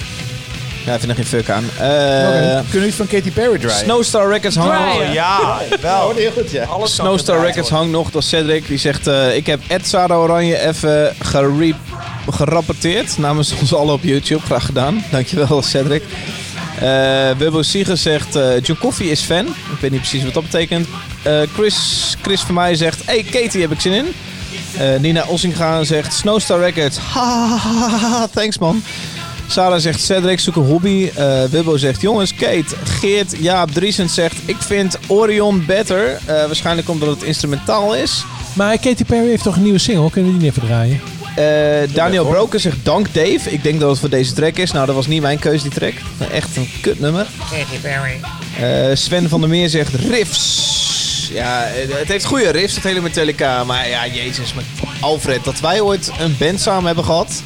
Ja, ik vind er geen fuck aan. Eh, Kunnen we iets van Katy Perry draaien? Snowstar Records hangt nog. Ja, wel. heel goed, ja. Alles Snowstar Records hangt nog. Dat is Cedric. Die zegt, eh, ik heb Ed Sarah Oranje even gere- gerapporteerd. Namens ons allen op YouTube. Graag gedaan. Dankjewel, Cedric. Eh Wubbo Sieger zegt, eh John Coffee is fan. Ik weet niet precies wat dat betekent. Eh, Chris, Chris van mij zegt, hey Katie, heb ik zin in. Eh, Nina Ossinga zegt, Snowstar Records. Ha, ha, ha, ha, ha, thanks man. Sarah zegt, Cedric, zoek een hobby. Eh Wubbo zegt, jongens, Kate. Geert, Jaap, Driesend zegt, ik vind Orion better. Eh, waarschijnlijk omdat het instrumentaal is. Maar Katy Perry heeft toch een nieuwe single? Kunnen we die niet even draaien? Eh, Daniel Broker zegt, dank Dave. Ik denk dat het voor deze track is. Nou, dat was niet mijn keuze, die track. Echt een kutnummer. Katy Perry. Eh, Sven van der Meer zegt riffs. Ja, het heeft goede riffs, het hele Metallica. Maar ja, jezus, met Alfred, dat wij ooit een band samen hebben gehad.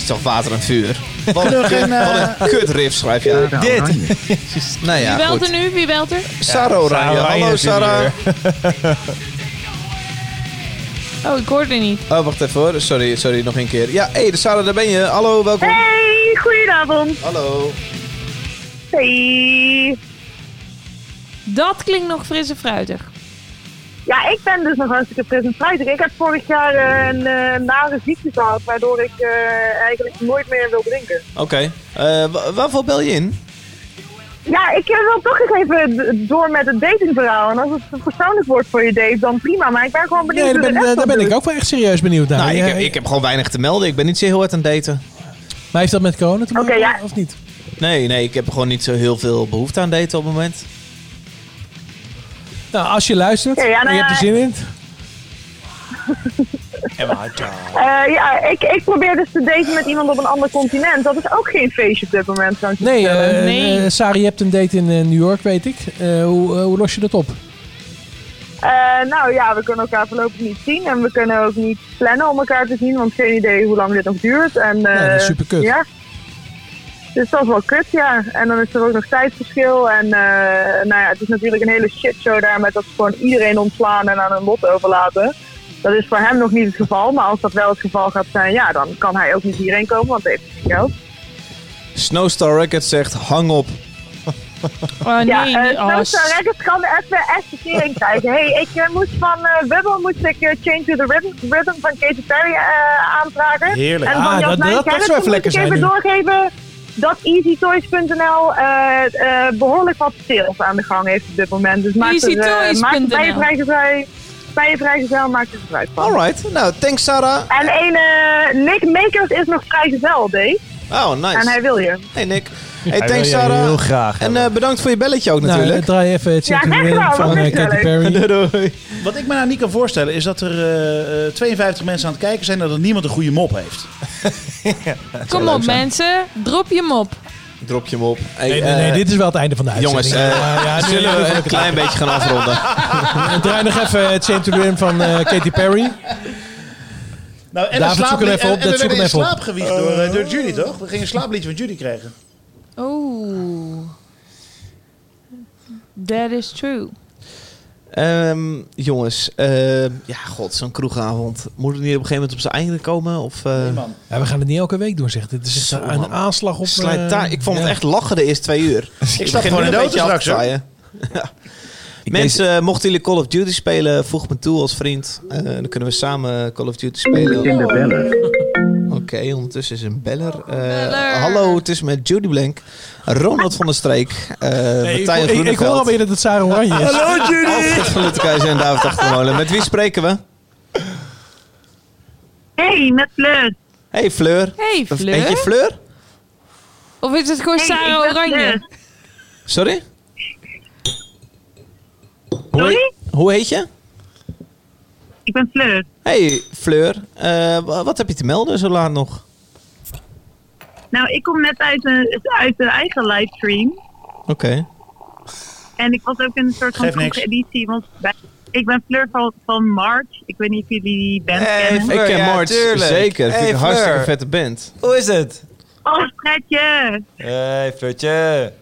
Dat is toch water en vuur. Wat, een, geen, eh, wat een kut schrijf je aan. Dit. nou ja, Wie belt goed. er nu? Wie belt er? Sarah Oranje. Hallo Sarah. Oh, ik hoorde niet. Oh, wacht even hoor. Sorry, sorry, nog een keer. Ja, hé, hey, Sarah, daar ben je. Hallo, welkom. Hey, goedenavond. Hallo. Hey. Dat klinkt nog fris en fruitig. Ja, ik ben dus nog hartstikke fris en fruitig. Ik heb vorig jaar een eh, nare ziekte gehad, waardoor ik eh, eigenlijk nooit meer wil drinken. Oké. Eh, wa- waarvoor bel je in? Ja, ik wil toch nog even door met het datingverhaal. En als het persoonlijk wordt voor je date, dan prima. Maar ik ben gewoon benieuwd Nee, daar ben, daar ben ik ook wel echt serieus benieuwd naar. Nou, ik heb, ik heb gewoon weinig te melden. Ik ben niet zo heel hard aan het daten. Maar heeft dat met corona te maken Oké, ja. of niet? Nee, nee, ik heb gewoon niet zo heel veel behoefte aan daten op het moment. Nou, als je luistert ja, en nou je hebt er zin in. Eh, ja, ik, ik probeer dus te daten met iemand op een ander continent. Dat is ook geen feestje op dit moment, zou ik je Nee, eh eh, Sari, je hebt een date in eh, New York, weet ik. Eh, hoe, eh, hoe los je dat op? Eh, nou ja, we kunnen elkaar voorlopig niet zien. En we kunnen ook niet plannen om elkaar te zien. Want geen idee hoe lang dit nog duurt. En, eh, Ja, dat is superkut. Ja. Dus dat is wel kut, ja. En dan is er ook nog tijdsverschil. En eh, nou ja, het is natuurlijk een hele shitshow daar met dat ze gewoon iedereen ontslaan en aan hun lot overlaten. Dat is voor hem nog niet het geval. Maar als dat wel het geval gaat zijn, ja, dan kan hij ook niet hierheen komen, want hij heeft geen geld. Snowstar Records zegt, hang op. Oh nee, ja, niet eh. Snowstar Records kan even echt de tering krijgen. hey, ik eh, moest van eh Bubble moest ik Change to the Rhythm, Rhythm van Katy Perry eh, aanvragen. Heerlijk. En Ah, van dat- Jasmijn dat- dat Gerritsen zou even moet lekker ik zijn even nu. doorgeven dat EasyToys.nl eh, eh, behoorlijk wat sales aan de gang heeft op dit moment. Dus maak er, eh, bij je vrijgezel, bij je vrijgezel, maak er gebruik van. Alright, nou, thanks Sarah. En een Nick Makers is nog vrijgezel, Dave. Oh, nice. En hij wil je. Hey Nick. Hey, thanks Sarah. heel graag En eh, bedankt voor je belletje ook Nou, natuurlijk. eh, draai even het Ja, van eh, Katy. Perry. Doei. Wat ik me nou niet kan voorstellen is dat er eh, eh, 52 mensen aan het kijken zijn en dat er niemand een goede mop heeft. Kom op mensen, drop je hem op. Drop je hem op. Hey, Nee, nee, nee, dit is wel het einde van de uitzending. Jongens, Ja, zullen we een klein beetje gaan afronden? En draai nog even het to the van eh, Katy Perry. Nou, en David, zoek hem slaaplie- even op, En, en dat we werden hem in slaap gewiegd door, eh, door Judy, toch? We gingen een slaapliedje van Judy krijgen. Oeh. That is true. Ehm, jongens, eh, ja, god, zo'n kroegavond. Moet het niet op een gegeven moment op zijn einde komen? Of, eh, Ja, we gaan het niet elke week doen, zegt Dit is Zo, een man. aanslag op... Slijt eh. Ik vond het echt lachen de eerste twee uur. stap begin gewoon nu in de een auto beetje af te. Ja. Mensen, eh, mochten jullie Call of Duty spelen, voeg me toe als vriend. Eh, dan kunnen we samen Call of Duty spelen. In de beller. Oké, ondertussen is een beller. Eh, hallo, het is met Judy Blank, Ronald van der Streek, eh Nee, ik, Matthijs ik, ik hoor alweer dat het Sarah Oranje is. Alfred van Luttekijzer en David Achtermolen. Met wie spreken we? Hey, met Fleur. Hey Fleur. Hey Of Fleur. Heet je Fleur? Of is het gewoon Hey, Sarah ik Oranje? Fleur. Sorry? Hoe, Sorry? hoe heet je? Ik ben Fleur. Hey Fleur, Eh, wa- wat heb je te melden zo laat nog? Nou, ik kom net uit, een, uit de eigen livestream. Oké. En ik was ook in een soort van editie. Want bij- ik ben Fleur van, van March. Ik weet niet of jullie die band kennen. ik ken ja, March, tuurlijk. zeker. Vind ik Hey, een hartstikke vette band. Hoe is het? Oh, Fredje! Hey, Flirtje.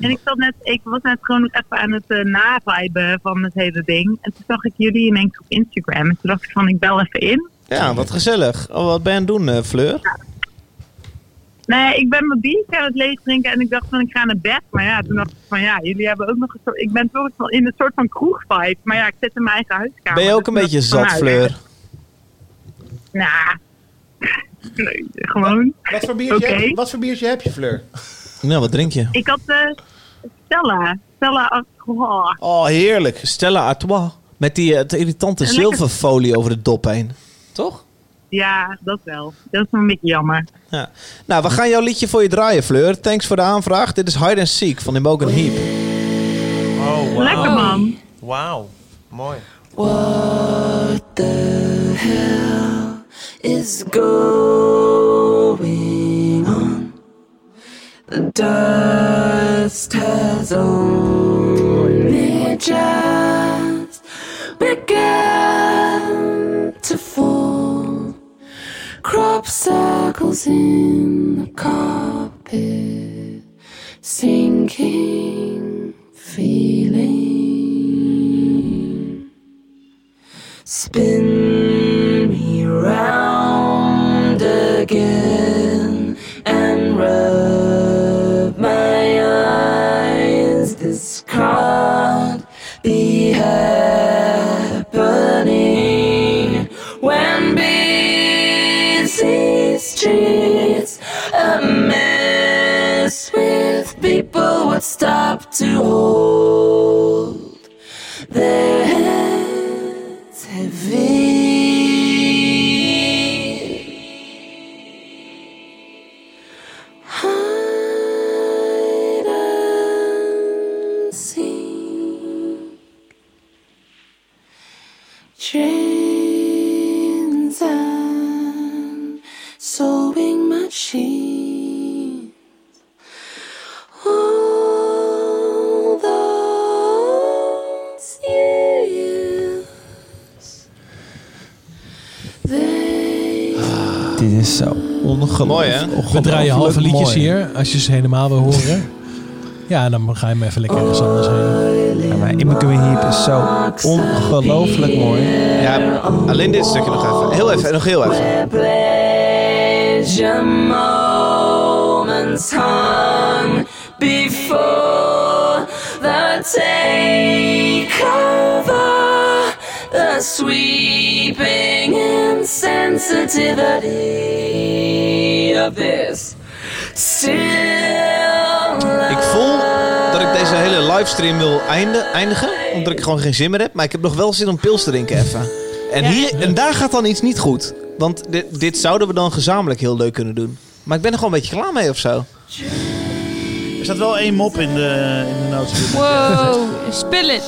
En ik, zat net, ik was net gewoon nog even aan het uh, naviben van het hele ding. En toen zag ik jullie ineens op Instagram. En toen dacht ik van, ik bel even in. Ja, wat gezellig. Oh, wat ben je aan het doen, eh, Fleur? Nee, ik ben mijn biertje aan het leeg drinken en ik dacht van ik ga naar bed. Maar ja, toen dacht ik van ja, jullie hebben ook nog een soort... Ik ben toch in een soort van kroegvibe. Maar ja, ik zit in mijn eigen huiskamer. Ben je ook een dus beetje zat, nou, Fleur? Nou, nee, gewoon. Wat voor, biertje Oké. heb, wat voor biertje heb je, Fleur? Nou, wat drink je? Ik had eh Stella. Stella Artois. Oh, heerlijk. Stella Artois. Met die eh, het irritante lekker- zilverfolie over de dop heen. Toch? Ja, dat wel. Dat is een beetje jammer. Ja. Nou, we gaan jouw liedje voor je draaien, Fleur. Thanks voor de aanvraag. Dit is Hide and Seek van Imogen Heap. Oh, wow. Lekker man. Wauw. Mooi. What the hell is going dust has only just begun to fall. Crop circles in the carpet, sinking feeling. Spin me round again and rub happening when busy streets a mess with people. Would stop to hold their ongelooflijk. Mooi, hè? We draaien halve liedjes mooi. hier, als je ze helemaal wil horen. Ja, dan ga je hem even lekker ergens anders heen. Ja, maar Imogen Heap is zo ongelooflijk mooi. Ja, alleen dit stukje nog even. Heel even, nog heel even. pleasure moments hung before the takeover, the sweeping insensitivity of this still Ik voel dat ik deze hele livestream wil einde, eindigen. Omdat ik gewoon geen zin meer heb. Maar ik heb nog wel zin om pils te drinken even. En, hier, en daar gaat dan iets niet goed. Want dit, dit zouden we dan gezamenlijk heel leuk kunnen doen. Maar ik ben er gewoon een beetje klaar mee of zo. Er staat wel één mop in de, in de notes. Wow, speel het.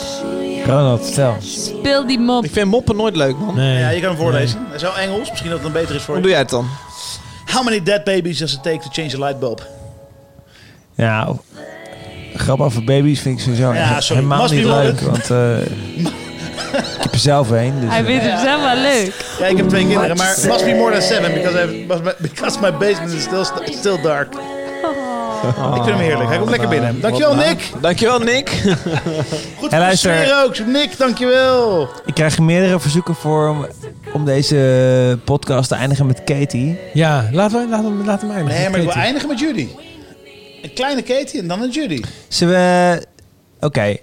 Ronald, stel. Speel die mop. Ik vind moppen nooit leuk, man. Ja, je kan hem voorlezen. Hij is wel Engels. Misschien dat het dan beter is voor Hoe je. doe jij het dan? How many dead babies does it take to change a light bulb? Ja, grap over baby's vind ik sowieso Ja, sorry. helemaal Must niet be leuk. loaded. Want eh, ik heb er zelf een. Dus, Hij vindt hem zelf wel leuk. Ja, ik heb twee kinderen, maar it must be more than seven because, I, because my basement is still, still dark. Ik vind hem heerlijk. Hij komt lekker binnen. Dankjewel, Wat Nick. Dankjewel, Nick. Goed de luister. sfeer ook. Nick, dankjewel. Ik krijg meerdere verzoeken voor om, om deze podcast te eindigen met Katie. Ja, laten we, laten we, laten we eindigen. Nee, maar ik wil eindigen met Judy. Een kleine Katie en dan een Judy. Zullen we... Oké.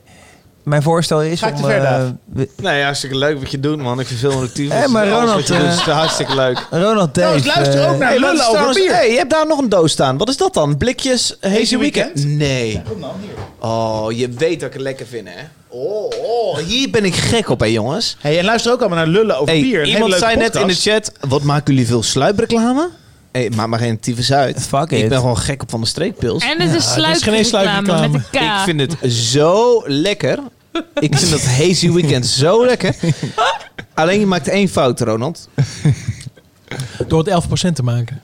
Mijn voorstel is Ga ik om... te ver, eh, Daaf? we- Nee, hartstikke leuk wat je doet, man. Ik vind veel actief. Hé, maar Alles Ronald, je doet is eh, hartstikke leuk. Ronald Dave... Trouwens, luister eh, ook naar Hey, Lullen over trouwens, bier. hey, je hebt daar nog een doos staan. Wat is dat dan? Blikjes Hazy, Hazy Weekend? Weekend? Nee. Kom dan, hier. Oh, je weet dat ik het lekker vind, hè? Oh, oh, hier ben ik gek op, hè, jongens. Hey, en luister ook allemaal naar Lullen over Hey, bier. Een hele iemand leuke zei net in de podcast. chat, wat maken jullie veel sluipreclame? Hey, maak maar geen tyfus uit. Fuck ik it. ben gewoon gek op van de streekpils. En het is geen met de K. Ik vind het zo lekker. Ik vind dat Hazy Weekend zo lekker. Alleen je maakt één fout, Ronald. Door het 11% te maken.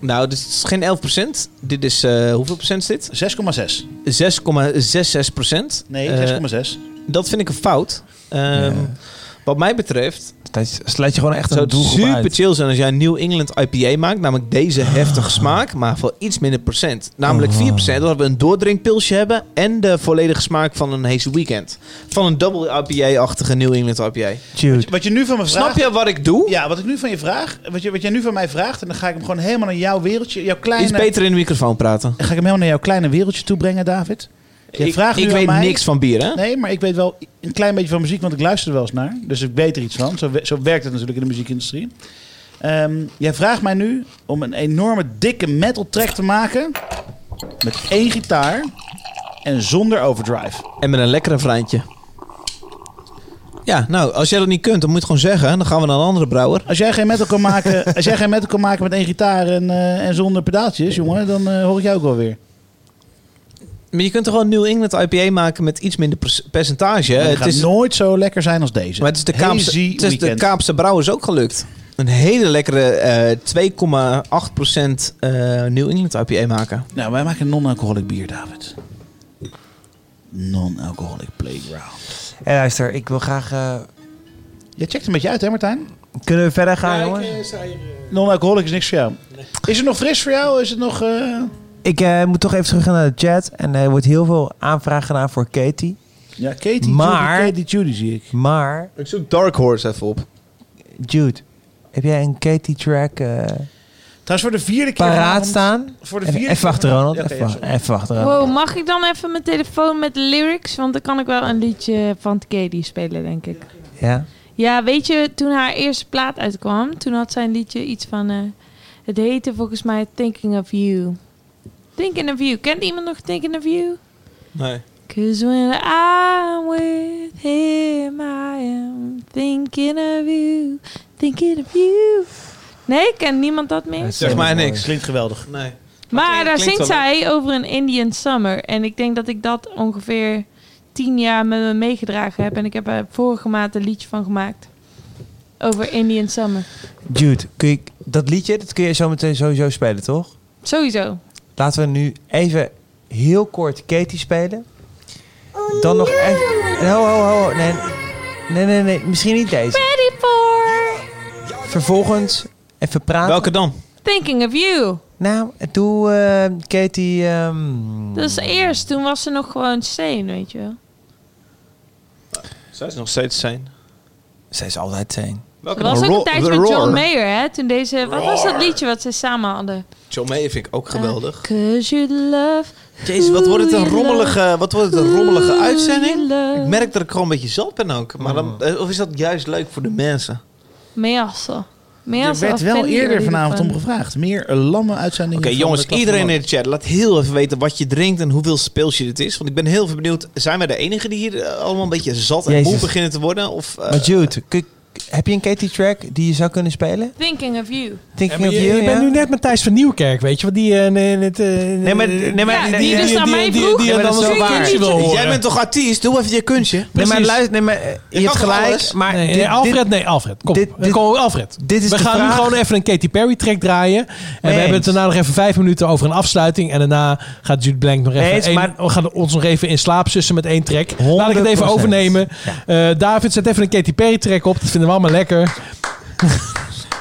Nou, dit is geen 11%. Dit is, eh, hoeveel procent is dit? 6,6. 6,66%. Nee, Eh, 6,6. dat vind ik een fout. Ehm, Wat mij betreft... Sluit je gewoon echt een super uit. chill zijn als jij een New England IPA maakt. Namelijk deze heftige smaak, maar voor iets minder procent. Namelijk Oh. 4%, dat we een doordrinkpilsje hebben. En de volledige smaak van een Hazy Weekend. Van een double IPA-achtige New England IPA. Wat je nu van me vraagt... Snap je wat ik doe? Ja, wat ik nu van je vraag. Wat, je, wat jij nu van mij vraagt. En dan ga ik hem gewoon helemaal naar jouw wereldje. Jouw kleine, Iets beter in de microfoon praten. Dan ga ik hem helemaal naar jouw kleine wereldje toe brengen, David. Je Ik- vraagt ik aan weet mij- niks van bier, hè? Nee, maar ik weet wel een klein beetje van muziek, want ik luister er wel eens naar. Dus ik weet er iets van. Zo, zo werkt het natuurlijk in de muziekindustrie. Ehm, jij vraagt mij nu om een enorme dikke metal track te maken. Met één gitaar en zonder overdrive. En met een lekkere vriendje. Ja, nou, als jij dat niet kunt, dan moet je gewoon zeggen. Dan gaan we naar een andere brouwer. Als jij geen metal kan maken, als jij geen metal kan maken met één gitaar en, eh, en zonder pedaaltjes, jongen, dan eh, hoor ik jou ook wel weer. Maar je kunt toch gewoon een New England IPA maken met iets minder percentage. Het gaat is, nooit zo lekker zijn als deze. maar het is de Kaapse, Hazy het is de Weekend. Kaapse brouwers ook gelukt. Een hele lekkere eh 2,8% eh New England IPA maken. Nou, wij maken non-alcoholic bier, David. Non-alcoholic playground. Hé, luister, ik wil graag... eh, Jij checkt een beetje uit, hè Martijn? Kunnen we verder gaan, jongen? Non-alcoholic is niks voor jou. Is het nog fris voor jou? Is het nog... eh, Ik eh, moet toch even terug gaan naar de chat. En er wordt heel veel aanvraag gedaan voor Katie. Ja, Katie, Maar- Judy, Katie Judy zie ik. Maar... Ik zoek Dark Horse even op. Jude, heb jij een Katie-track eh Trouwens, voor de vierde keer paraat staan? Voor de Even- vierde even keer wachten, Ronald. Ja, even, ja, even wachten, Ronald. Wow, mag ik dan even mijn telefoon met lyrics? Want dan kan ik wel een liedje van Katie spelen, denk ik. Ja? Ja, weet je, toen haar eerste plaat uitkwam, toen had zij een liedje iets van... eh, het heette volgens mij Thinking of You. Thinking of You. Kent iemand nog Thinking of You? Nee. Cause when I'm with him, I am thinking of you. Thinking of you. Nee, kent niemand dat meer? Zeg mij niks. Klinkt geweldig. Nee. Maar daar zingt zij over een Indian Summer. En ik denk dat ik dat ongeveer tien jaar met me meegedragen heb. En ik heb er vorige maand een liedje van gemaakt. Over Indian Summer. Jude, kun je, dat liedje, dat kun je zo meteen sowieso spelen, toch? Sowieso. Laten we nu even heel kort Katie spelen. Dan nog even... Ho, ho, ho. Nee, nee, nee, nee. Misschien niet deze. Ready for Vervolgens even praten. Welke dan? Thinking of You. Nou, doe eh, Katie... ehm, Dat is eerst. Toen was ze nog gewoon sane, weet je wel. Zij is nog steeds zijn. Zij is altijd Ze was ook een tijdje met John Mayer, hè? Toen deze... Wat was dat liedje wat ze samen hadden? John Mayer vind ik ook geweldig. Cause you love... Jezus, wat wordt het een rommelige, wat wordt het een rommelige uitzending? Ik merk dat ik gewoon een beetje zat ben ook. Maar dan, eh, of is dat juist leuk voor de mensen? Measse. Er werd wel eerder vanavond om gevraagd. Meer lamme uitzendingen. Oké, jongens, iedereen de in de chat, laat heel even weten wat je drinkt en hoeveel speels je dit is. Want ik ben heel veel benieuwd. Zijn wij de enigen die hier eh, allemaal een beetje zat en Jezus. moe beginnen te worden? Of, eh, Maar Jude, heb je een Katie-track die je zou kunnen spelen? Thinking of You. Thinking Ja, maar of je, you, je bent nu net met Thijs van Nieuwkerk, weet je wat? Die, eh, nee, net, eh, Nee, maar, nee, maar Ja, die dus aan mij vroeg. Die, dan waar. wil horen. Jij bent toch artiest? Doe even je kunstje. Nee, maar luister, nee, maar eh, je, hebt gelijk. alles. Maar Nee, dit- nee, Alfred, dit- nee, Alfred. Kom, dit- dit- kom Alfred. dit is We gaan nu gewoon even een Katy Perry track draaien. En we hebben het daarna nog even vijf minuten over een afsluiting. En daarna gaat Jude Blank nog even... We gaan ons nog even in slaap sussen met één track. Laat ik het even 100%. overnemen. Eh, David, zet even een Katy Perry track op. Dat vinden we allemaal lekker.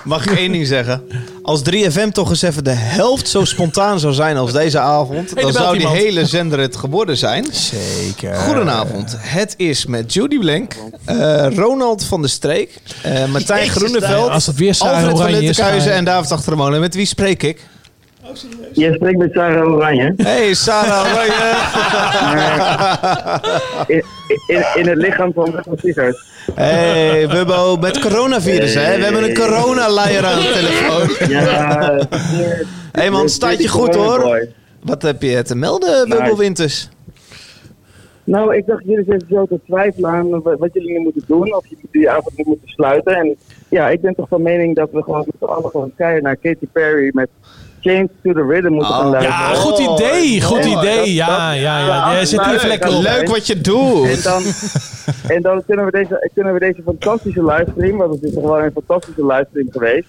Mag ik één ding zeggen? Als 3FM toch eens even de helft zo spontaan zou zijn als deze avond, dan zou die iemand. hele zender het geworden zijn. Zeker. Goedenavond. Het is met Judy Blank, eh, Ronald van der Streek, eh, Martijn Jezus, Groeneveld, als het weer Sarah Alfred van Oranje is, Littenkuizen en David Achtermolen. Met wie spreek ik? Je spreekt met Sarah Oranje. Hey, Sarah Oranje. In, in, in het lichaam van Siegert. Hey, Bubbo, met coronavirus, hè? We hebben een corona-leier aan de telefoon. Ja, hey man, staat je goed hoor. Wat heb je te melden, Bubbo Nice. Winters? Nou, ik dacht jullie zitten zo te twijfelen aan wa- wat jullie nu moeten doen. Of je die avond nu moeten sluiten. En ja, ik ben toch van mening dat we gewoon met z'n allen gewoon kijken naar Katy Perry met Change to the Rhythm moeten gaan luisteren. Ja, goed idee. Goed idee. dat- Ja, dat- ja, ja. Jij zit hier even lekker op. Leuk wat je doet. En dan, en dan kunnen, we deze, kunnen we deze fantastische livestream, want het is toch wel een fantastische livestream geweest.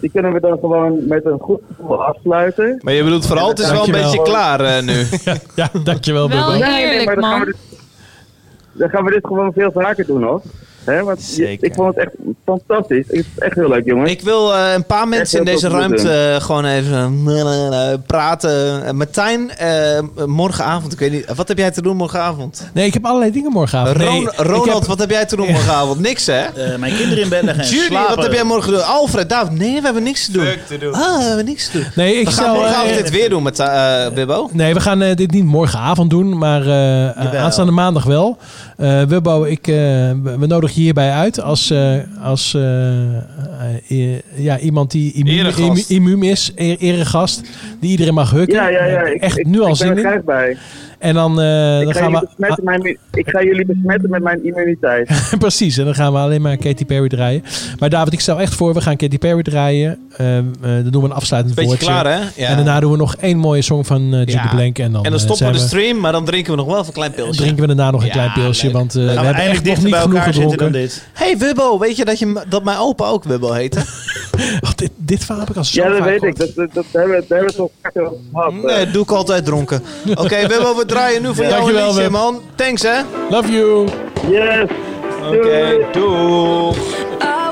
die kunnen we dan gewoon met een goed gevoel afsluiten. Maar je bedoelt vooral, het is wel een beetje klaar eh, nu. ja, dankjewel, Wel Bubbo. eerlijk, maar dan gaan, man. we dit, dan gaan we dit gewoon veel vaker doen, hoor. Hè, want je- ik vond het echt fantastisch. Het is echt heel leuk, jongen. Ik wil eh, een paar mensen in deze ruimte eh, gewoon even eh, praten. Uh, Martijn, eh, morgenavond, ik weet niet, wat heb jij te doen morgenavond? Nee, ik heb allerlei dingen morgenavond. Nee, Ron- Ronald, heb- wat heb jij te doen morgenavond? Niks, hè? Eh, mijn kinderen in bed leggen en Julie, slapen. wat heb jij morgen te doen? Alfred, David, nee, we hebben niks te doen. te doen. Ah, we hebben niks te doen. Nee, ik we gaan zou, morgenavond dit weer doen met eh Bibbo. Nee, we gaan eh, dit niet morgenavond doen, maar eh, aanstaande maandag wel. Eh Wubbo, ik, eh, we we nodigen je hierbij uit als, eh, als eh, eh, ja, iemand die immuun, immuun is, e- eregast, die iedereen mag hukken. Ja, ja, ja. Ik, Echt ik, nu al ik ben zin er in. graag bij. En dan, eh, Ik dan ga, gaan jullie we... besmetten met mijn, ik ga jullie besmetten met mijn immuniteit. Precies, en dan gaan we alleen maar Katy Perry draaien. Maar David, ik stel echt voor, we gaan Katy Perry draaien. Eh, eh, dan doen we een afsluitend Beetje woordje. klaar, hè? Ja. En daarna doen we nog één mooie song van eh Judy Ja. Blank. En dan, En dan stoppen we de stream, maar dan drinken we nog wel even een klein pilsje. drinken we daarna nog een Ja, klein pilsje, leuk. want eh, we hebben echt eindelijk nog dichter niet bij genoeg gedronken. dan dit. Hey Wubbo, weet je dat, je dat mijn opa ook Wubbo heette? Oh, dit, dit verhaal heb ik al zo Ja, dat vaak weet gehoord. ik. Dat, dat, dat hebben we, over gehad. eh. Nee, doe ik altijd dronken. Oké, Wubbo, we draaien nu voor Ja. jou een liedje, man. Thanks, hè? Love you. Yes. Oké, doei. Are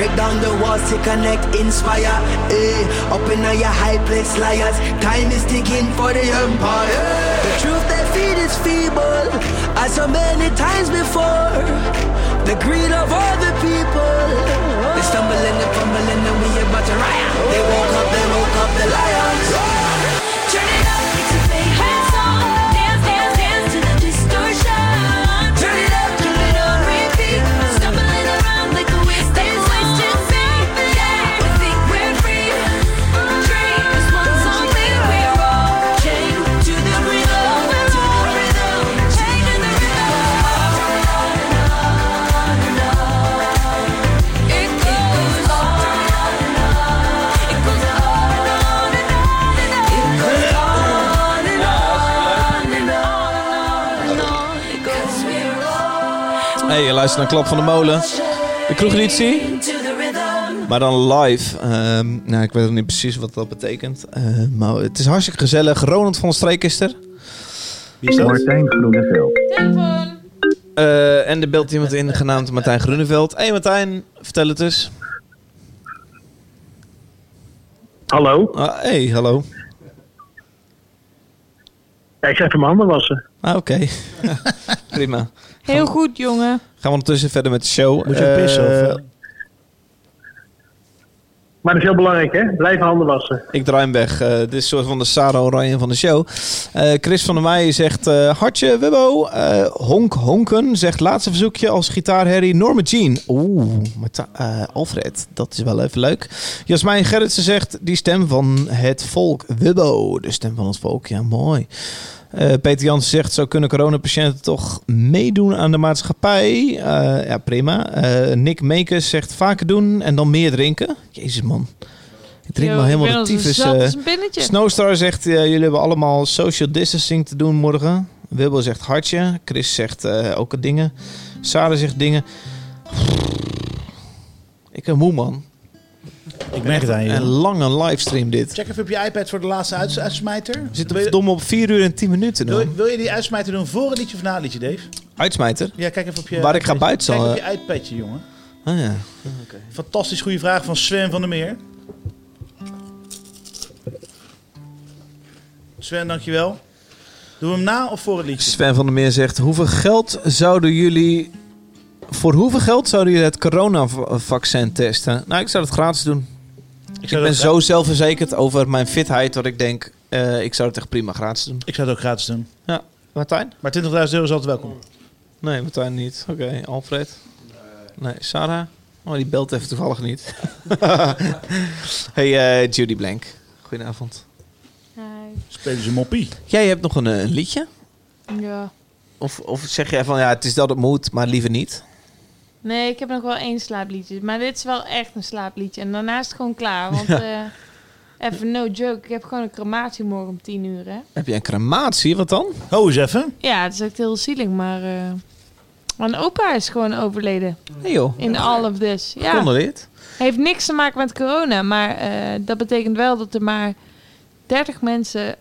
Break down the walls to connect, inspire. Eh, up in your high place, liars. Time is ticking for the empire. The truth they feed is feeble, as so many times before. The greed of all the people. They stumbling and fumbling, and we about to riot. They woke up, they woke up the lions. Hey, je luistert naar Klap van de Molen. De kroegeditie. Maar dan live. Ehm, nou, ik weet nog niet precies wat dat betekent. Eh, maar het is hartstikke gezellig. Ronald van Streek is er. Wie is dat? Martijn Groeneveld. Eh, en er belt iemand in genaamd Martijn Groeneveld. Hé hey Martijn, vertel het eens. Hallo. Ah, hey, hallo. Ja, ik ga even mijn handen wassen. Ah, oké. Prima. Heel goed, jongen. Gaan we ondertussen verder met de show. Moet je ook pissen, of, Eh, eh? Maar dat is heel belangrijk, hè? Blijf handen wassen. Ik draai hem weg. Eh, dit is een soort van de Sarah Oranje van de show. Eh, Chris van der Meij zegt eh, hartje, Wibbo. Eh, Honk Honken zegt laatste verzoekje als gitaarherrie Norma Jean. Oeh, eh, Alfred, dat is wel even leuk. Jasmijn Gerritsen zegt die stem van het volk. Wibbo, de stem van het volk. Ja, mooi. Eh, Peter Jansen zegt, zo kunnen coronapatiënten toch meedoen aan de maatschappij? Eh, ja, prima. Eh, Nick Meekes zegt, vaker doen en dan meer drinken. Jezus man. Ik drink Yo, maar helemaal de een tyfus. een. Snowstar zegt, jullie hebben allemaal social distancing te doen morgen. Wibbel zegt hartje. Chris zegt ook dingen. Sarah zegt dingen. Ik ben moe man. Ik merk het aan je. Een lange livestream dit. Check even op je iPad voor de laatste uits uitsmijter. We zitten verdomme op 4 uur en 10 minuten Wil, wil je die uitsmijter doen voor het liedje of na het liedje, Dave? Uitsmijter? Ja, kijk even op je... Waar ik ga buiten Kijk zal, op eh. je iPadje, jongen. Ah ja. Fantastisch goede vraag van Sven van der Meer. Sven, dankjewel. Doen we hem na of voor het liedje? Sven van der Meer zegt, hoeveel geld zouden jullie... Voor hoeveel geld zouden jullie het coronavaccin testen? Nou, ik zou het gratis doen. Ik, zou ben zo zelfverzekerd over mijn fitheid dat ik denk, eh, ik zou het echt prima gratis doen. Ik zou het ook gratis doen. Ja, Martijn? Maar 20.000 euro is altijd welkom. Nee, Martijn niet. Oké, Alfred? Nee, Sarah? Oh, die belt even toevallig niet. hey, eh, Judy Blank. Goedenavond. Spelen ze moppie? Jij hebt nog een, eh, een liedje? Ja. Of, of zeg jij van, ja, het is dat het moet, maar liever niet? Nee, ik heb nog wel één slaapliedje. Maar dit is wel echt een slaapliedje. En daarna is het gewoon klaar. Want Ja. eh, even no joke. Ik heb gewoon een crematie morgen om tien uur, hè. Heb je een crematie? Wat dan? Ho eens even. Ja, het is echt heel zielig. Maar eh, mijn opa is gewoon overleden. Nee joh. In all of this. Ja. Gecondoleerd. Heeft niks te maken met corona. Maar eh, dat betekent wel dat er maar 30 mensen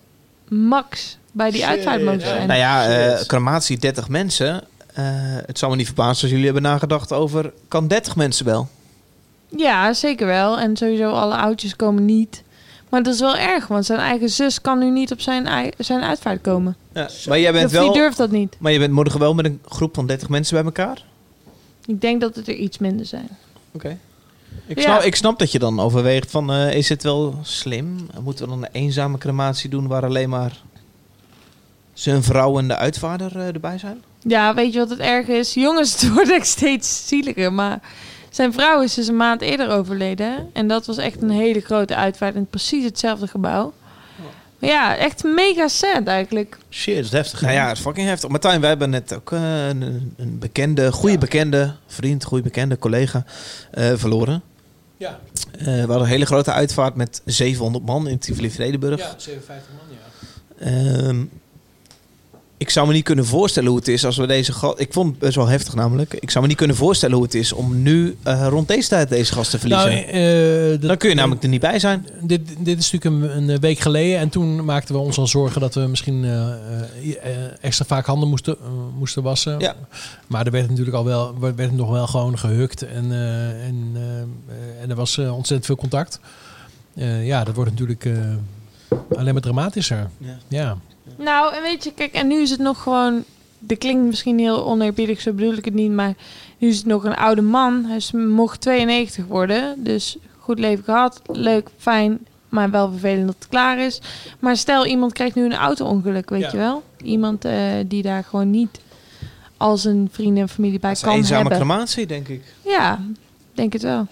max bij die uitvaart mogen zijn. Nou ja, eh, crematie 30 mensen. Eh, het zou me niet verbazen als jullie hebben nagedacht over... kan 30 mensen wel? Ja, zeker wel. En sowieso alle oudjes komen niet. Maar dat is wel erg, want zijn eigen zus kan nu niet op zijn, zijn uitvaart komen. Ja, maar jij bent Of die wel... durft dat niet. Maar je bent morgen wel met een groep van 30 mensen bij elkaar? Ik denk dat het er iets minder zijn. Oké. Ik, Ja. ik snap dat je dan overweegt van... eh, is het wel slim? Moeten we dan een eenzame crematie doen... waar alleen maar zijn vrouw en de uitvaarder eh, erbij zijn? Ja, weet je wat het erg is? Jongens, het wordt echt steeds zieliger. Maar zijn vrouw is dus een maand eerder overleden. En dat was echt een hele grote uitvaart in precies hetzelfde gebouw. Maar ja, echt mega sad eigenlijk. Shit, dat is heftig. Nou ja, het is fucking heftig. Martijn, wij hebben net ook eh, een, een bekende, goede bekende, vriend, goede bekende, collega eh, verloren. Ja. Eh, we hadden een hele grote uitvaart met 700 man in Tivoli-Vredenburg. Ja, 57 man, ja. Ehm, ik zou me niet kunnen voorstellen hoe het is als we deze gast... Ik vond het best wel heftig namelijk. Ik zou me niet kunnen voorstellen hoe het is om nu eh, rond deze tijd deze gast te verliezen. Nou, eh, dat- Dan kun je namelijk er niet bij zijn. Dit, dit is natuurlijk een, een week geleden. En toen maakten we ons al zorgen dat we misschien eh, eh, eh, extra vaak handen moesten, eh, moesten wassen. Ja. Maar er werd natuurlijk al wel, werd nog wel gewoon gehukt. En, eh, en, eh, eh, en er was eh, ontzettend veel contact. Eh, ja, dat wordt natuurlijk eh, alleen maar dramatischer. Ja. ja. Nou, en weet je, kijk, en nu is het nog gewoon... Dat klinkt misschien heel oneerbiedig, zo bedoel ik het niet. Maar nu is het nog een oude man. Hij is, mocht 92 worden. Dus goed leven gehad. Leuk, fijn. Maar wel vervelend dat het klaar is. Maar stel, iemand krijgt nu een auto-ongeluk, weet Ja. je wel? Iemand eh, die daar gewoon niet als een vrienden en familie bij Dat is een kan eenzame hebben. crematie, denk ik. Ja, denk het wel.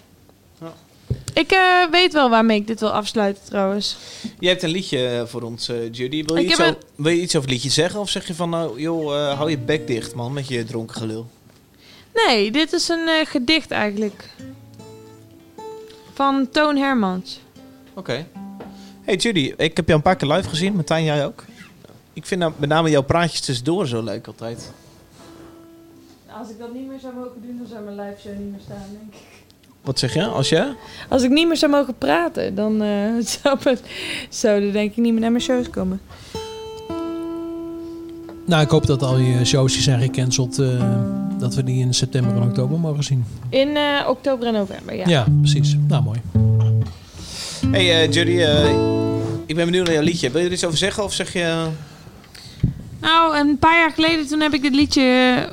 Ik eh, weet wel waarmee ik dit wil afsluiten trouwens. Je hebt een liedje eh, voor ons, eh, Judy. Wil je, Ik iets over, wil je iets over het liedje zeggen? Of zeg je van, nou, joh, eh, hou je bek dicht, man, met je dronken gelul? Nee, dit is een eh, gedicht eigenlijk. Van Toon Hermans. Oké. Hey Judy, ik heb jou een paar keer live gezien. Martijn, jij ook? Ik vind nou, met name jouw praatjes tussendoor zo leuk altijd. Als ik dat niet meer zou mogen doen, dan zou mijn live show niet meer staan, denk ik. Wat zeg je? Als je? Als ik niet meer zou mogen praten, dan eh, zou het- zouden denk ik niet meer naar mijn shows komen. Nou, ik hoop dat al je shows die zijn gecanceld, eh, dat we die in september en oktober mogen zien. In eh, oktober en november, ja. Ja, precies. Nou, mooi. Hey eh, Judy, eh, ik ben benieuwd naar jouw liedje. Wil je er iets over zeggen of zeg je... Nou, een paar jaar geleden toen heb ik dit liedje...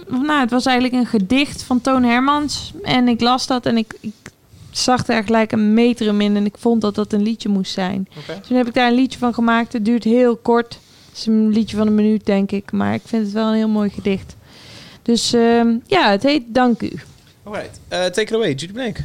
Nou, het was eigenlijk een gedicht van Toon Hermans. En ik las dat en ik, ik zag er gelijk een metrum in. En ik vond dat dat een liedje moest zijn. Toen heb ik daar een liedje van gemaakt. Het duurt heel kort. Het is een liedje van een minuut, denk ik. Maar ik vind het wel een heel mooi gedicht. Dus ehm, ja, het heet Dank U. Alright, eh, take it away, Judy Blank.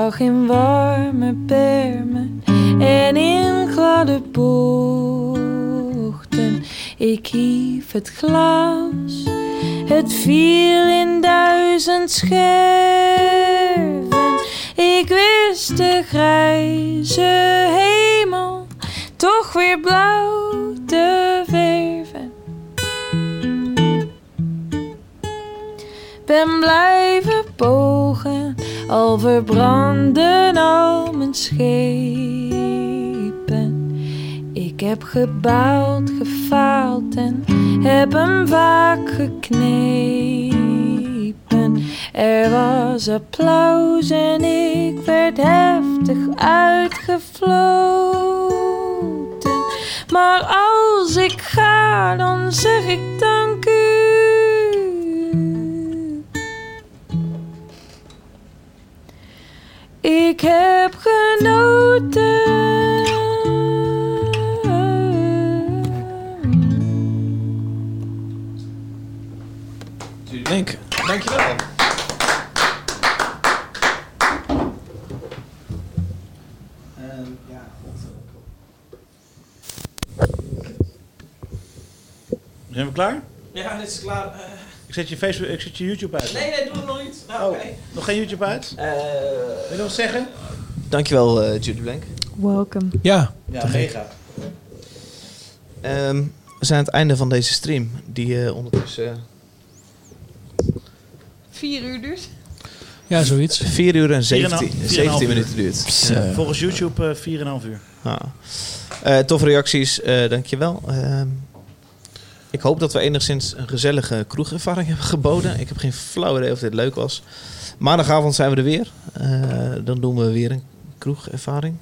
In warme bermen en in gladde bochten. Ik hief het glas, het viel in duizend scherven. Ik wist de grijze hemel toch weer blauw te verven. Ben blijven pogen, al verbranden al mijn schepen. Ik heb gebaald, gefaald en heb hem vaak geknepen. Er was applaus en ik werd heftig uitgefloten. Maar als ik ga, dan zeg ik dank u. Ik heb genoten. Blank, dankjewel. Zijn we klaar? Ja, dit is klaar. Ik zet je, Facebook, ik zet je YouTube uit. nee, nee, doe het nog niet. Nou, Oh, oké. nog geen YouTube uit? Wil je nog zeggen? Dankjewel, eh Judy Blank. Welcome. Ja, Ja, mega. Ehm, we zijn aan het einde van deze stream, die eh, ondertussen eh, Vier uur dus. Ja, zoiets. 4 uur en 17, 4,5 17 uur. minuten duurt. Ja, Volgens YouTube eh 4,5 uur. Ja. Eh, toffe reacties, eh dankjewel. Ik hoop dat we enigszins een gezellige kroegervaring hebben geboden. Ik heb geen flauw idee of dit leuk was. Maandagavond zijn we er weer. Eh, dan doen we weer een kroegervaring.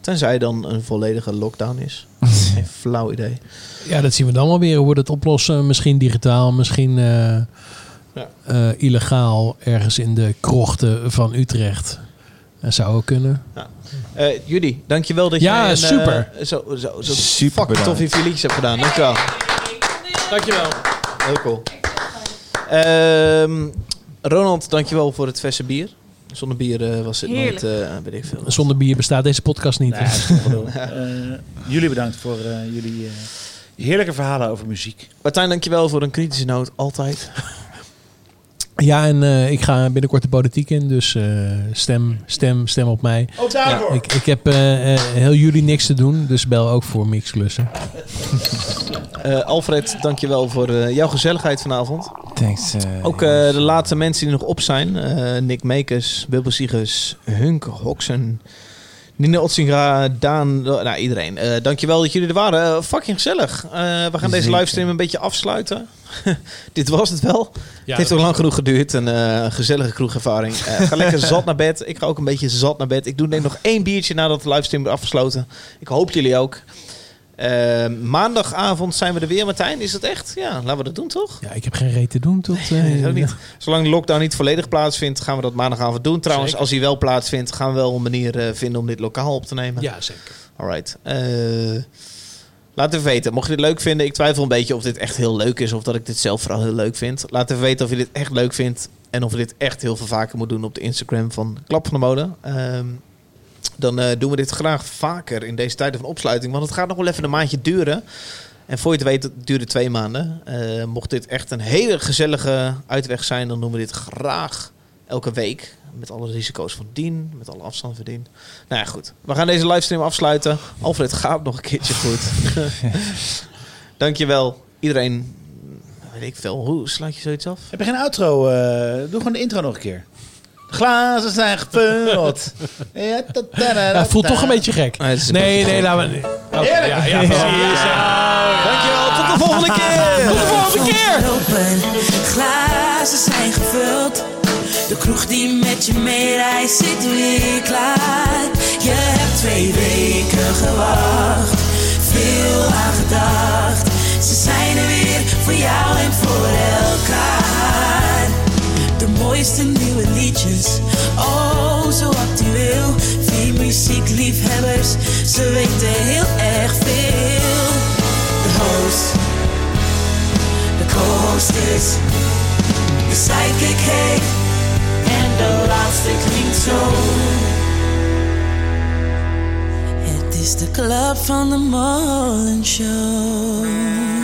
Tenzij dan een volledige lockdown is. geen flauw idee. Ja, dat zien we dan wel weer. Hoe we het oplossen. Misschien digitaal, misschien eh, Ja. eh, illegaal ergens in de krochten van Utrecht. Dat zou ook kunnen. Eh Judy, dankjewel dat Ja, je een, super. eh, zo, zo, zo Super fucking tof bedankt. je liedjes hebt gedaan. Dankjewel. Dankjewel. Heel cool. Ehm, Ronald, dankjewel voor het verse bier. Zonder bier eh, was het Heerlijk. nooit, eh weet ik veel. Zonder bier bestaat deze podcast niet. Eh, jullie bedankt voor eh, jullie eh, heerlijke verhalen over muziek. Martijn, dankjewel voor een kritische noot. Altijd. Ja, en eh, ik ga binnenkort de politiek in, dus eh, stem, stem, stem op mij. Ook daarvoor. Ik, ik heb eh, heel jullie niks te doen, dus bel ook voor mixklussen. Eh, Alfred, dankjewel voor eh, jouw gezelligheid vanavond. Thanks. eh, Ook eh, de laatste mensen die nog op zijn. eh, Nick Meekers, Wilbur Siegers, Hunk Hoksen, Nina Otsinga, Daan, nou iedereen. Eh, dankjewel dat jullie er waren. Fucking gezellig. Eh, we gaan deze livestream een beetje afsluiten. Dit was het wel. Ja, het heeft ook lang genoeg geduurd. Een eh, gezellige kroegervaring. Eh, ga lekker zat naar bed. Ik ga ook een beetje zat naar bed. Ik doe denk nog één biertje nadat de livestream is afgesloten. Ik hoop jullie ook. Eh, maandagavond zijn we er weer, Martijn. Is dat echt? Ja, laten we dat doen, toch? Ja, ik heb geen reet te doen tot... Nee, niet. Zolang de lockdown niet volledig plaatsvindt, gaan we dat maandagavond doen. Trouwens, Zeker. als hij wel plaatsvindt, gaan we wel een manier vinden om dit lokaal op te nemen. Ja, zeker. Alright. Eh, Laat even weten. Mocht je dit leuk vinden, ik twijfel een beetje of dit echt heel leuk is of dat ik dit zelf vooral heel leuk vind. Laat even weten of je dit echt leuk vindt en of we dit echt heel veel vaker moeten doen op de Instagram van Klap van de Mode. Ehm, dan eh, doen we dit graag vaker in deze tijden van opsluiting, want het gaat nog wel even een maandje duren. En voor je het weet, het duurde twee maanden. Eh, mocht dit echt een hele gezellige uitweg zijn, dan doen we dit graag elke week. Met alle risico's van dien, met alle afstand van dien. Nou ja, goed. We gaan deze livestream afsluiten. Alfred, gaat nog een keertje goed. Dankjewel. Iedereen, weet ik veel, hoe sluit je zoiets af? Heb je geen outro? eh, doe gewoon de intro nog een keer. De glazen zijn gevuld. ja, Ja, voelt toch een beetje gek. Nee, Nee, laten we... Oké, Heerlijk. ja, ja, precies. Dankjewel, tot de volgende keer! Tot de volgende keer! Glazen zijn gevuld. De kroeg die met je meereist zit weer klaar. Je hebt twee weken gewacht, veel aan gedacht. Ze zijn er weer voor jou en voor elkaar. De mooiste nieuwe liedjes, oh zo actueel. Vier muziekliefhebbers, ze weten heel erg veel. De host, de co-host is de sidekick laatste klinkt zo. Het is club van de Molen Show.